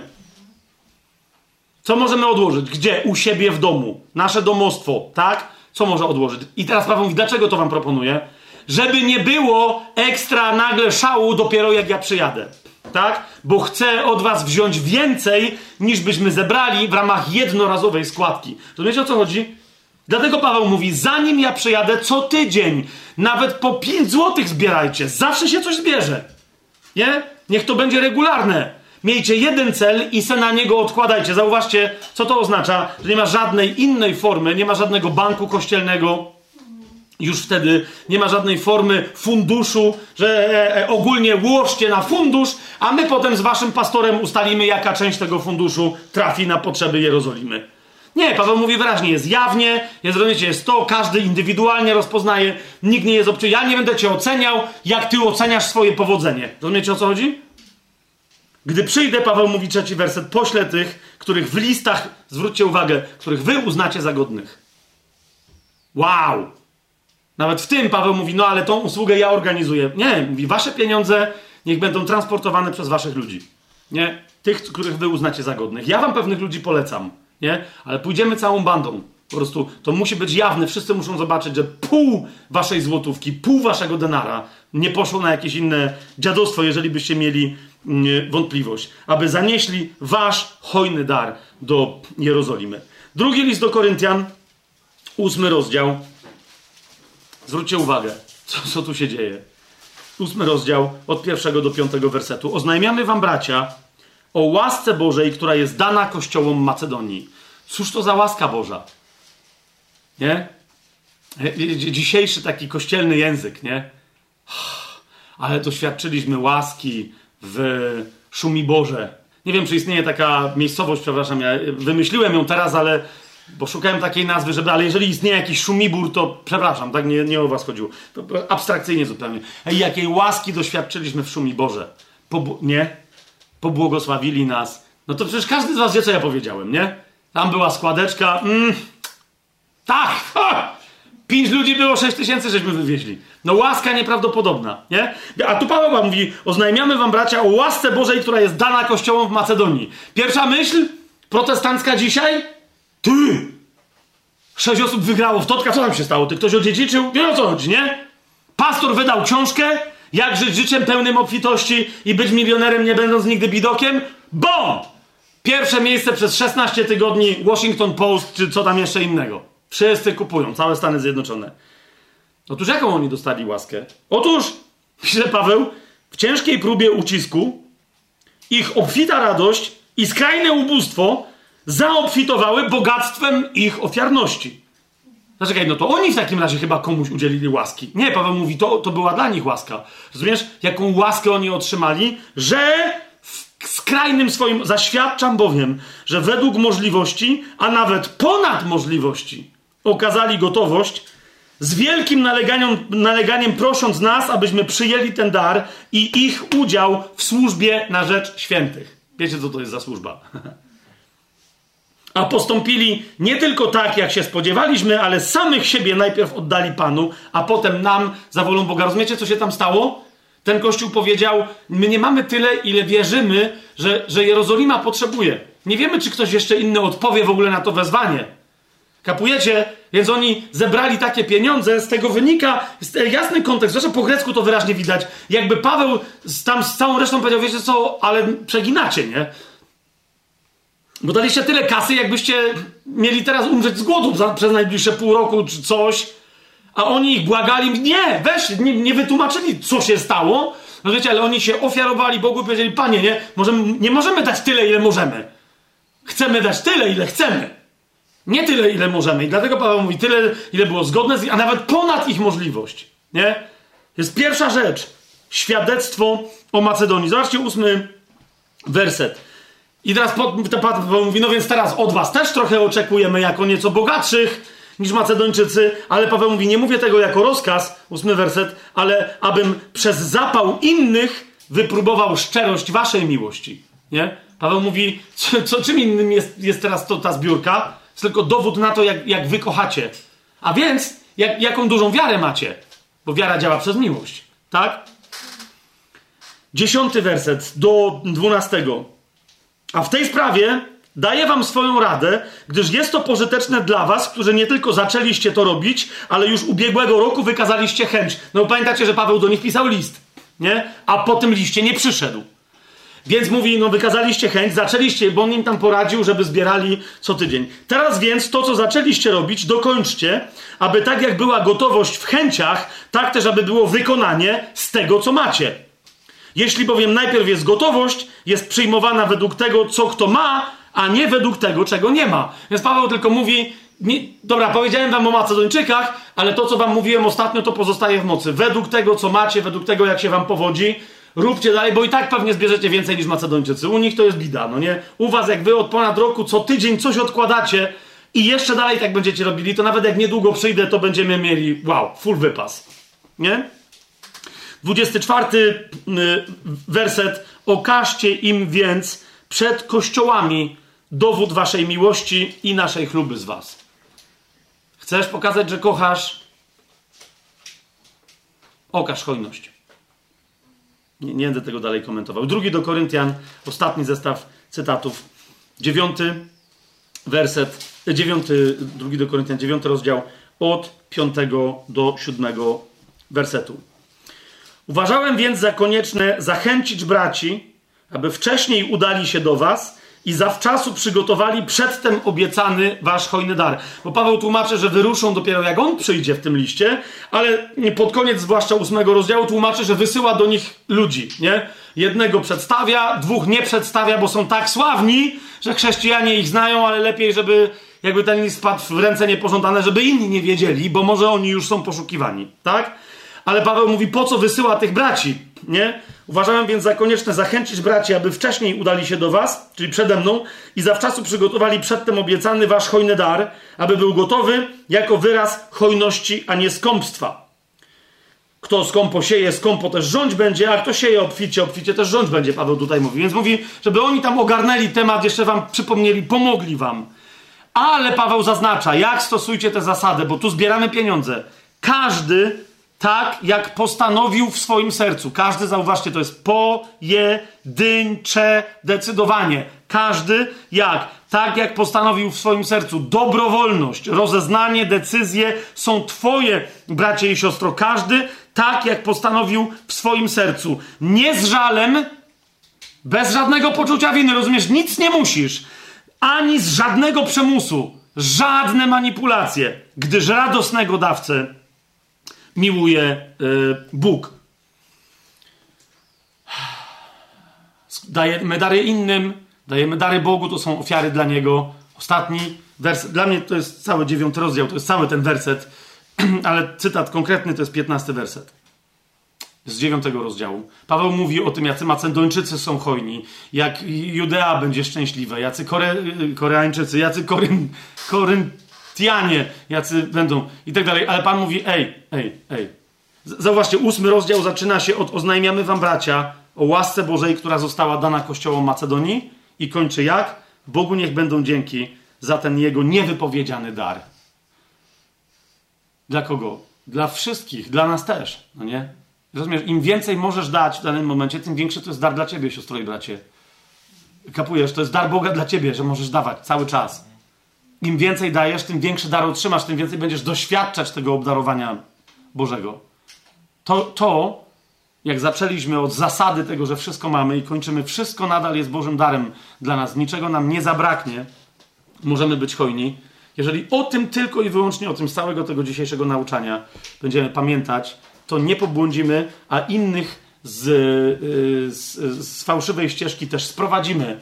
Co możemy odłożyć? Gdzie? U siebie w domu. Nasze domostwo, tak? Co może odłożyć? I teraz Paweł mówi, dlaczego to wam proponuję? Żeby nie było ekstra nagle szału dopiero jak ja przyjadę. Tak? Bo chcę od was wziąć więcej, niż byśmy zebrali w ramach jednorazowej składki. Rozumiecie o co chodzi? Dlatego Paweł mówi, zanim ja przyjadę co tydzień, nawet po 5 złotych zbierajcie. Zawsze się coś zbierze. Nie? Niech to będzie regularne. Miejcie jeden cel i se na niego odkładajcie. Zauważcie, co to oznacza, że nie ma żadnej innej formy, nie ma żadnego banku kościelnego, już wtedy nie ma żadnej formy funduszu, że e, e, ogólnie łożcie na fundusz, a my potem z waszym pastorem ustalimy, jaka część tego funduszu trafi na potrzeby Jerozolimy. Nie, Paweł mówi wyraźnie, jest jawnie, jest, rozumiecie, jest to, każdy indywidualnie rozpoznaje, nikt nie jest obcy. Ja nie będę cię oceniał, jak ty oceniasz swoje powodzenie. Rozumiecie o co chodzi? Gdy przyjdę, Paweł mówi trzeci werset, poślę tych, których w listach, zwróćcie uwagę, których wy uznacie za godnych. Wow! Nawet w tym Paweł mówi, no ale tą usługę ja organizuję. Nie, mówi, wasze pieniądze niech będą transportowane przez waszych ludzi. Nie? Tych, których wy uznacie za godnych. Ja wam pewnych ludzi polecam nie? Ale pójdziemy całą bandą. Po prostu to musi być jawne. Wszyscy muszą zobaczyć, że pół waszej złotówki, pół waszego denara nie poszło na jakieś inne dziadostwo, jeżeli byście mieli mm, wątpliwość. Aby zanieśli wasz hojny dar do Jerozolimy. Drugi list do Koryntian, ósmy rozdział. Zwróćcie uwagę, co, co tu się dzieje. Ósmy rozdział, od pierwszego do piątego wersetu. Oznajmiamy wam, bracia, o łasce Bożej, która jest dana kościołom Macedonii. Cóż to za łaska Boża? Nie? Dzisiejszy taki kościelny język, nie? Ale doświadczyliśmy łaski w Szumi Boże. Nie wiem, czy istnieje taka miejscowość, przepraszam, ja wymyśliłem ją teraz, ale bo szukałem takiej nazwy, żeby, ale jeżeli istnieje jakiś szumibór, to przepraszam, tak nie, nie o was chodziło. To abstrakcyjnie zupełnie. Ej, jakiej łaski doświadczyliśmy w Szumi Boże. nie? Pobłogosławili nas. No to przecież każdy z was wie, co ja powiedziałem, nie? Tam była składeczka. Mm, tak! Ha! Pięć ludzi było, sześć tysięcy żeśmy wywieźli. No łaska nieprawdopodobna, nie? A tu Paweł mówi, oznajmiamy wam bracia o łasce Bożej, która jest dana kościołom w Macedonii. Pierwsza myśl protestancka dzisiaj? Ty! Sześć osób wygrało w Totka, co tam się stało? Ty ktoś odziedziczył? Nie o co chodzi, nie? Pastor wydał książkę, jak żyć życiem pełnym obfitości i być milionerem, nie będąc nigdy bidokiem? Bom! Pierwsze miejsce przez 16 tygodni Washington Post, czy co tam jeszcze innego. Wszyscy kupują, całe Stany Zjednoczone. Otóż jaką oni dostali łaskę? Otóż, pisze Paweł, w ciężkiej próbie ucisku ich obfita radość i skrajne ubóstwo zaobfitowały bogactwem ich ofiarności. Zaczekaj, no to oni w takim razie chyba komuś udzielili łaski. Nie, Paweł mówi, to, to była dla nich łaska. Rozumiesz, jaką łaskę oni otrzymali? Że w skrajnym swoim, zaświadczam bowiem, że według możliwości, a nawet ponad możliwości, okazali gotowość, z wielkim naleganiem, naleganiem prosząc nas, abyśmy przyjęli ten dar i ich udział w służbie na rzecz świętych. Wiecie, co to jest za służba? A postąpili nie tylko tak, jak się spodziewaliśmy, ale samych siebie najpierw oddali Panu, a potem nam za wolą Boga. Rozumiecie, co się tam stało? Ten kościół powiedział: My nie mamy tyle, ile wierzymy, że, że Jerozolima potrzebuje. Nie wiemy, czy ktoś jeszcze inny odpowie w ogóle na to wezwanie. Kapujecie? Więc oni zebrali takie pieniądze, z tego wynika jasny kontekst, zresztą po grecku to wyraźnie widać. Jakby Paweł z, tam z całą resztą powiedział, wiecie co, ale przeginacie, nie? Bo daliście tyle kasy, jakbyście mieli teraz umrzeć z głodu za, przez najbliższe pół roku czy coś, a oni ich błagali, nie, weź, nie, nie wytłumaczyli, co się stało. No wiecie, ale oni się ofiarowali Bogu i powiedzieli, panie, nie, możemy, nie możemy dać tyle, ile możemy. Chcemy dać tyle, ile chcemy. Nie tyle, ile możemy. I dlatego Paweł mówi tyle, ile było zgodne, z, a nawet ponad ich możliwość. Nie? Jest pierwsza rzecz. Świadectwo o Macedonii. Zobaczcie ósmy werset. I teraz Paweł mówi, no więc teraz od was też trochę oczekujemy jako nieco bogatszych niż Macedończycy, ale Paweł mówi, nie mówię tego jako rozkaz, ósmy werset, ale abym przez zapał innych wypróbował szczerość waszej miłości. Nie? Paweł mówi, co, co czym innym jest, jest teraz to, ta zbiórka? Jest tylko dowód na to, jak, jak wy kochacie. A więc, jak, jaką dużą wiarę macie. Bo wiara działa przez miłość. Tak? Dziesiąty werset do dwunastego. A w tej sprawie daję wam swoją radę, gdyż jest to pożyteczne dla was, którzy nie tylko zaczęliście to robić, ale już ubiegłego roku wykazaliście chęć. No pamiętacie, że Paweł do nich pisał list, nie? A po tym liście nie przyszedł. Więc mówi, no wykazaliście chęć, zaczęliście, bo on im tam poradził, żeby zbierali co tydzień. Teraz więc to, co zaczęliście robić, dokończcie, aby tak jak była gotowość w chęciach, tak też, aby było wykonanie z tego, co macie. Jeśli bowiem najpierw jest gotowość, jest przyjmowana według tego, co kto ma, a nie według tego, czego nie ma. Więc Paweł tylko mówi, nie, dobra, powiedziałem wam o Macedończykach, ale to, co wam mówiłem ostatnio, to pozostaje w mocy. Według tego, co macie, według tego, jak się wam powodzi, róbcie dalej, bo i tak pewnie zbierzecie więcej niż Macedończycy. U nich to jest bida, no nie? U was, jak wy od ponad roku co tydzień coś odkładacie i jeszcze dalej tak będziecie robili, to nawet jak niedługo przyjdę, to będziemy mieli, wow, full wypas. Nie? 24 y, werset. Okażcie im więc przed kościołami dowód waszej miłości i naszej chluby z was. Chcesz pokazać, że kochasz? Okaż hojność. Nie, nie, będę tego dalej komentował. Drugi do Koryntian, ostatni zestaw cytatów. Dziewiąty werset, dziewiąty, drugi do Koryntian, dziewiąty rozdział, od piątego do siódmego wersetu. Uważałem więc za konieczne zachęcić braci, aby wcześniej udali się do was i zawczasu przygotowali przedtem obiecany wasz hojny dar. Bo Paweł tłumaczy, że wyruszą dopiero jak on przyjdzie w tym liście, ale pod koniec zwłaszcza ósmego rozdziału tłumaczy, że wysyła do nich ludzi, nie? Jednego przedstawia, dwóch nie przedstawia, bo są tak sławni, że chrześcijanie ich znają, ale lepiej, żeby jakby ten list spadł w ręce niepożądane, żeby inni nie wiedzieli, bo może oni już są poszukiwani, tak? Ale Paweł mówi, po co wysyła tych braci, nie? Uważałem więc za konieczne zachęcić braci, aby wcześniej udali się do was, czyli przede mną, i zawczasu przygotowali przedtem obiecany wasz hojny dar, aby był gotowy jako wyraz hojności, a nie skąpstwa. Kto skąpo sieje, skąpo też rządź będzie, a kto sieje obficie, obficie też rządź będzie, Paweł tutaj mówi. Więc mówi, żeby oni tam ogarnęli temat, jeszcze wam przypomnieli, pomogli wam. Ale Paweł zaznacza, jak stosujcie te zasady, bo tu zbieramy pieniądze. Każdy tak jak postanowił w swoim sercu. Każdy, zauważcie, to jest pojedyncze decydowanie. Każdy jak? Tak jak postanowił w swoim sercu. Dobrowolność, rozeznanie, decyzje są Twoje, bracie i siostro. Każdy tak jak postanowił w swoim sercu. Nie z żalem, bez żadnego poczucia winy, rozumiesz? Nic nie musisz. Ani z żadnego przymusu. Żadne manipulacje. Gdyż radosnego dawcę miłuje y, Bóg. Dajemy dary innym, dajemy dary Bogu, to są ofiary dla Niego. Ostatni werset, dla mnie to jest cały dziewiąty rozdział, to jest cały ten werset, ale cytat konkretny to jest piętnasty werset z dziewiątego rozdziału. Paweł mówi o tym, jacy Macedończycy są hojni, jak Judea będzie szczęśliwa, jacy Kore, Koreańczycy, jacy Koryn, Koryn, Tianie, jacy będą i tak dalej. Ale Pan mówi, ej, ej, ej. Zauważcie, ósmy rozdział zaczyna się od oznajmiamy wam bracia o łasce Bożej, która została dana kościołom Macedonii i kończy jak? Bogu niech będą dzięki za ten jego niewypowiedziany dar. Dla kogo? Dla wszystkich, dla nas też, no nie? Rozumiesz, im więcej możesz dać w danym momencie, tym większy to jest dar dla ciebie, siostro i bracie. Kapujesz? To jest dar Boga dla ciebie, że możesz dawać cały czas. Im więcej dajesz, tym większy dar otrzymasz, tym więcej będziesz doświadczać tego obdarowania Bożego. To, to jak zaczęliśmy od zasady tego, że wszystko mamy i kończymy, wszystko nadal jest Bożym darem dla nas, niczego nam nie zabraknie, możemy być hojni. Jeżeli o tym tylko i wyłącznie, o tym z całego tego dzisiejszego nauczania będziemy pamiętać, to nie pobłądzimy, a innych z, y, z, z fałszywej ścieżki też sprowadzimy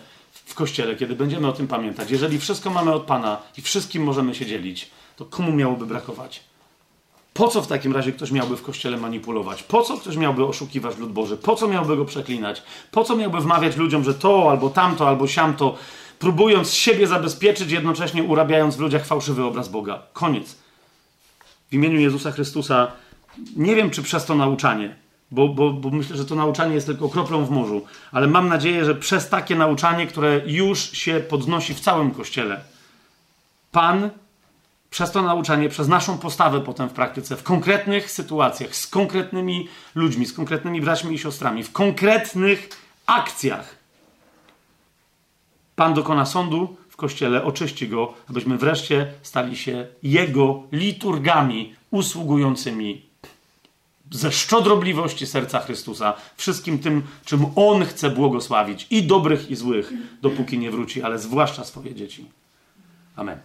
w kościele, kiedy będziemy o tym pamiętać. Jeżeli wszystko mamy od Pana i wszystkim możemy się dzielić, to komu miałoby brakować? Po co w takim razie ktoś miałby w kościele manipulować? Po co ktoś miałby oszukiwać lud Boży? Po co miałby go przeklinać? Po co miałby wmawiać ludziom, że to, albo tamto, albo siamto, próbując siebie zabezpieczyć, jednocześnie urabiając w ludziach fałszywy obraz Boga? Koniec. W imieniu Jezusa Chrystusa nie wiem, czy przez to nauczanie, bo, bo, bo myślę, że to nauczanie jest tylko kroplą w morzu, ale mam nadzieję, że przez takie nauczanie, które już się podnosi w całym kościele, Pan przez to nauczanie, przez naszą postawę potem w praktyce, w konkretnych sytuacjach, z konkretnymi ludźmi, z konkretnymi braćmi i siostrami, w konkretnych akcjach. Pan dokona sądu w kościele, oczyści go, abyśmy wreszcie stali się jego liturgami usługującymi ze szczodrobliwości serca Chrystusa wszystkim tym, czym On chce błogosławić i dobrych, i złych, dopóki nie wróci, ale zwłaszcza swoje dzieci. Amen.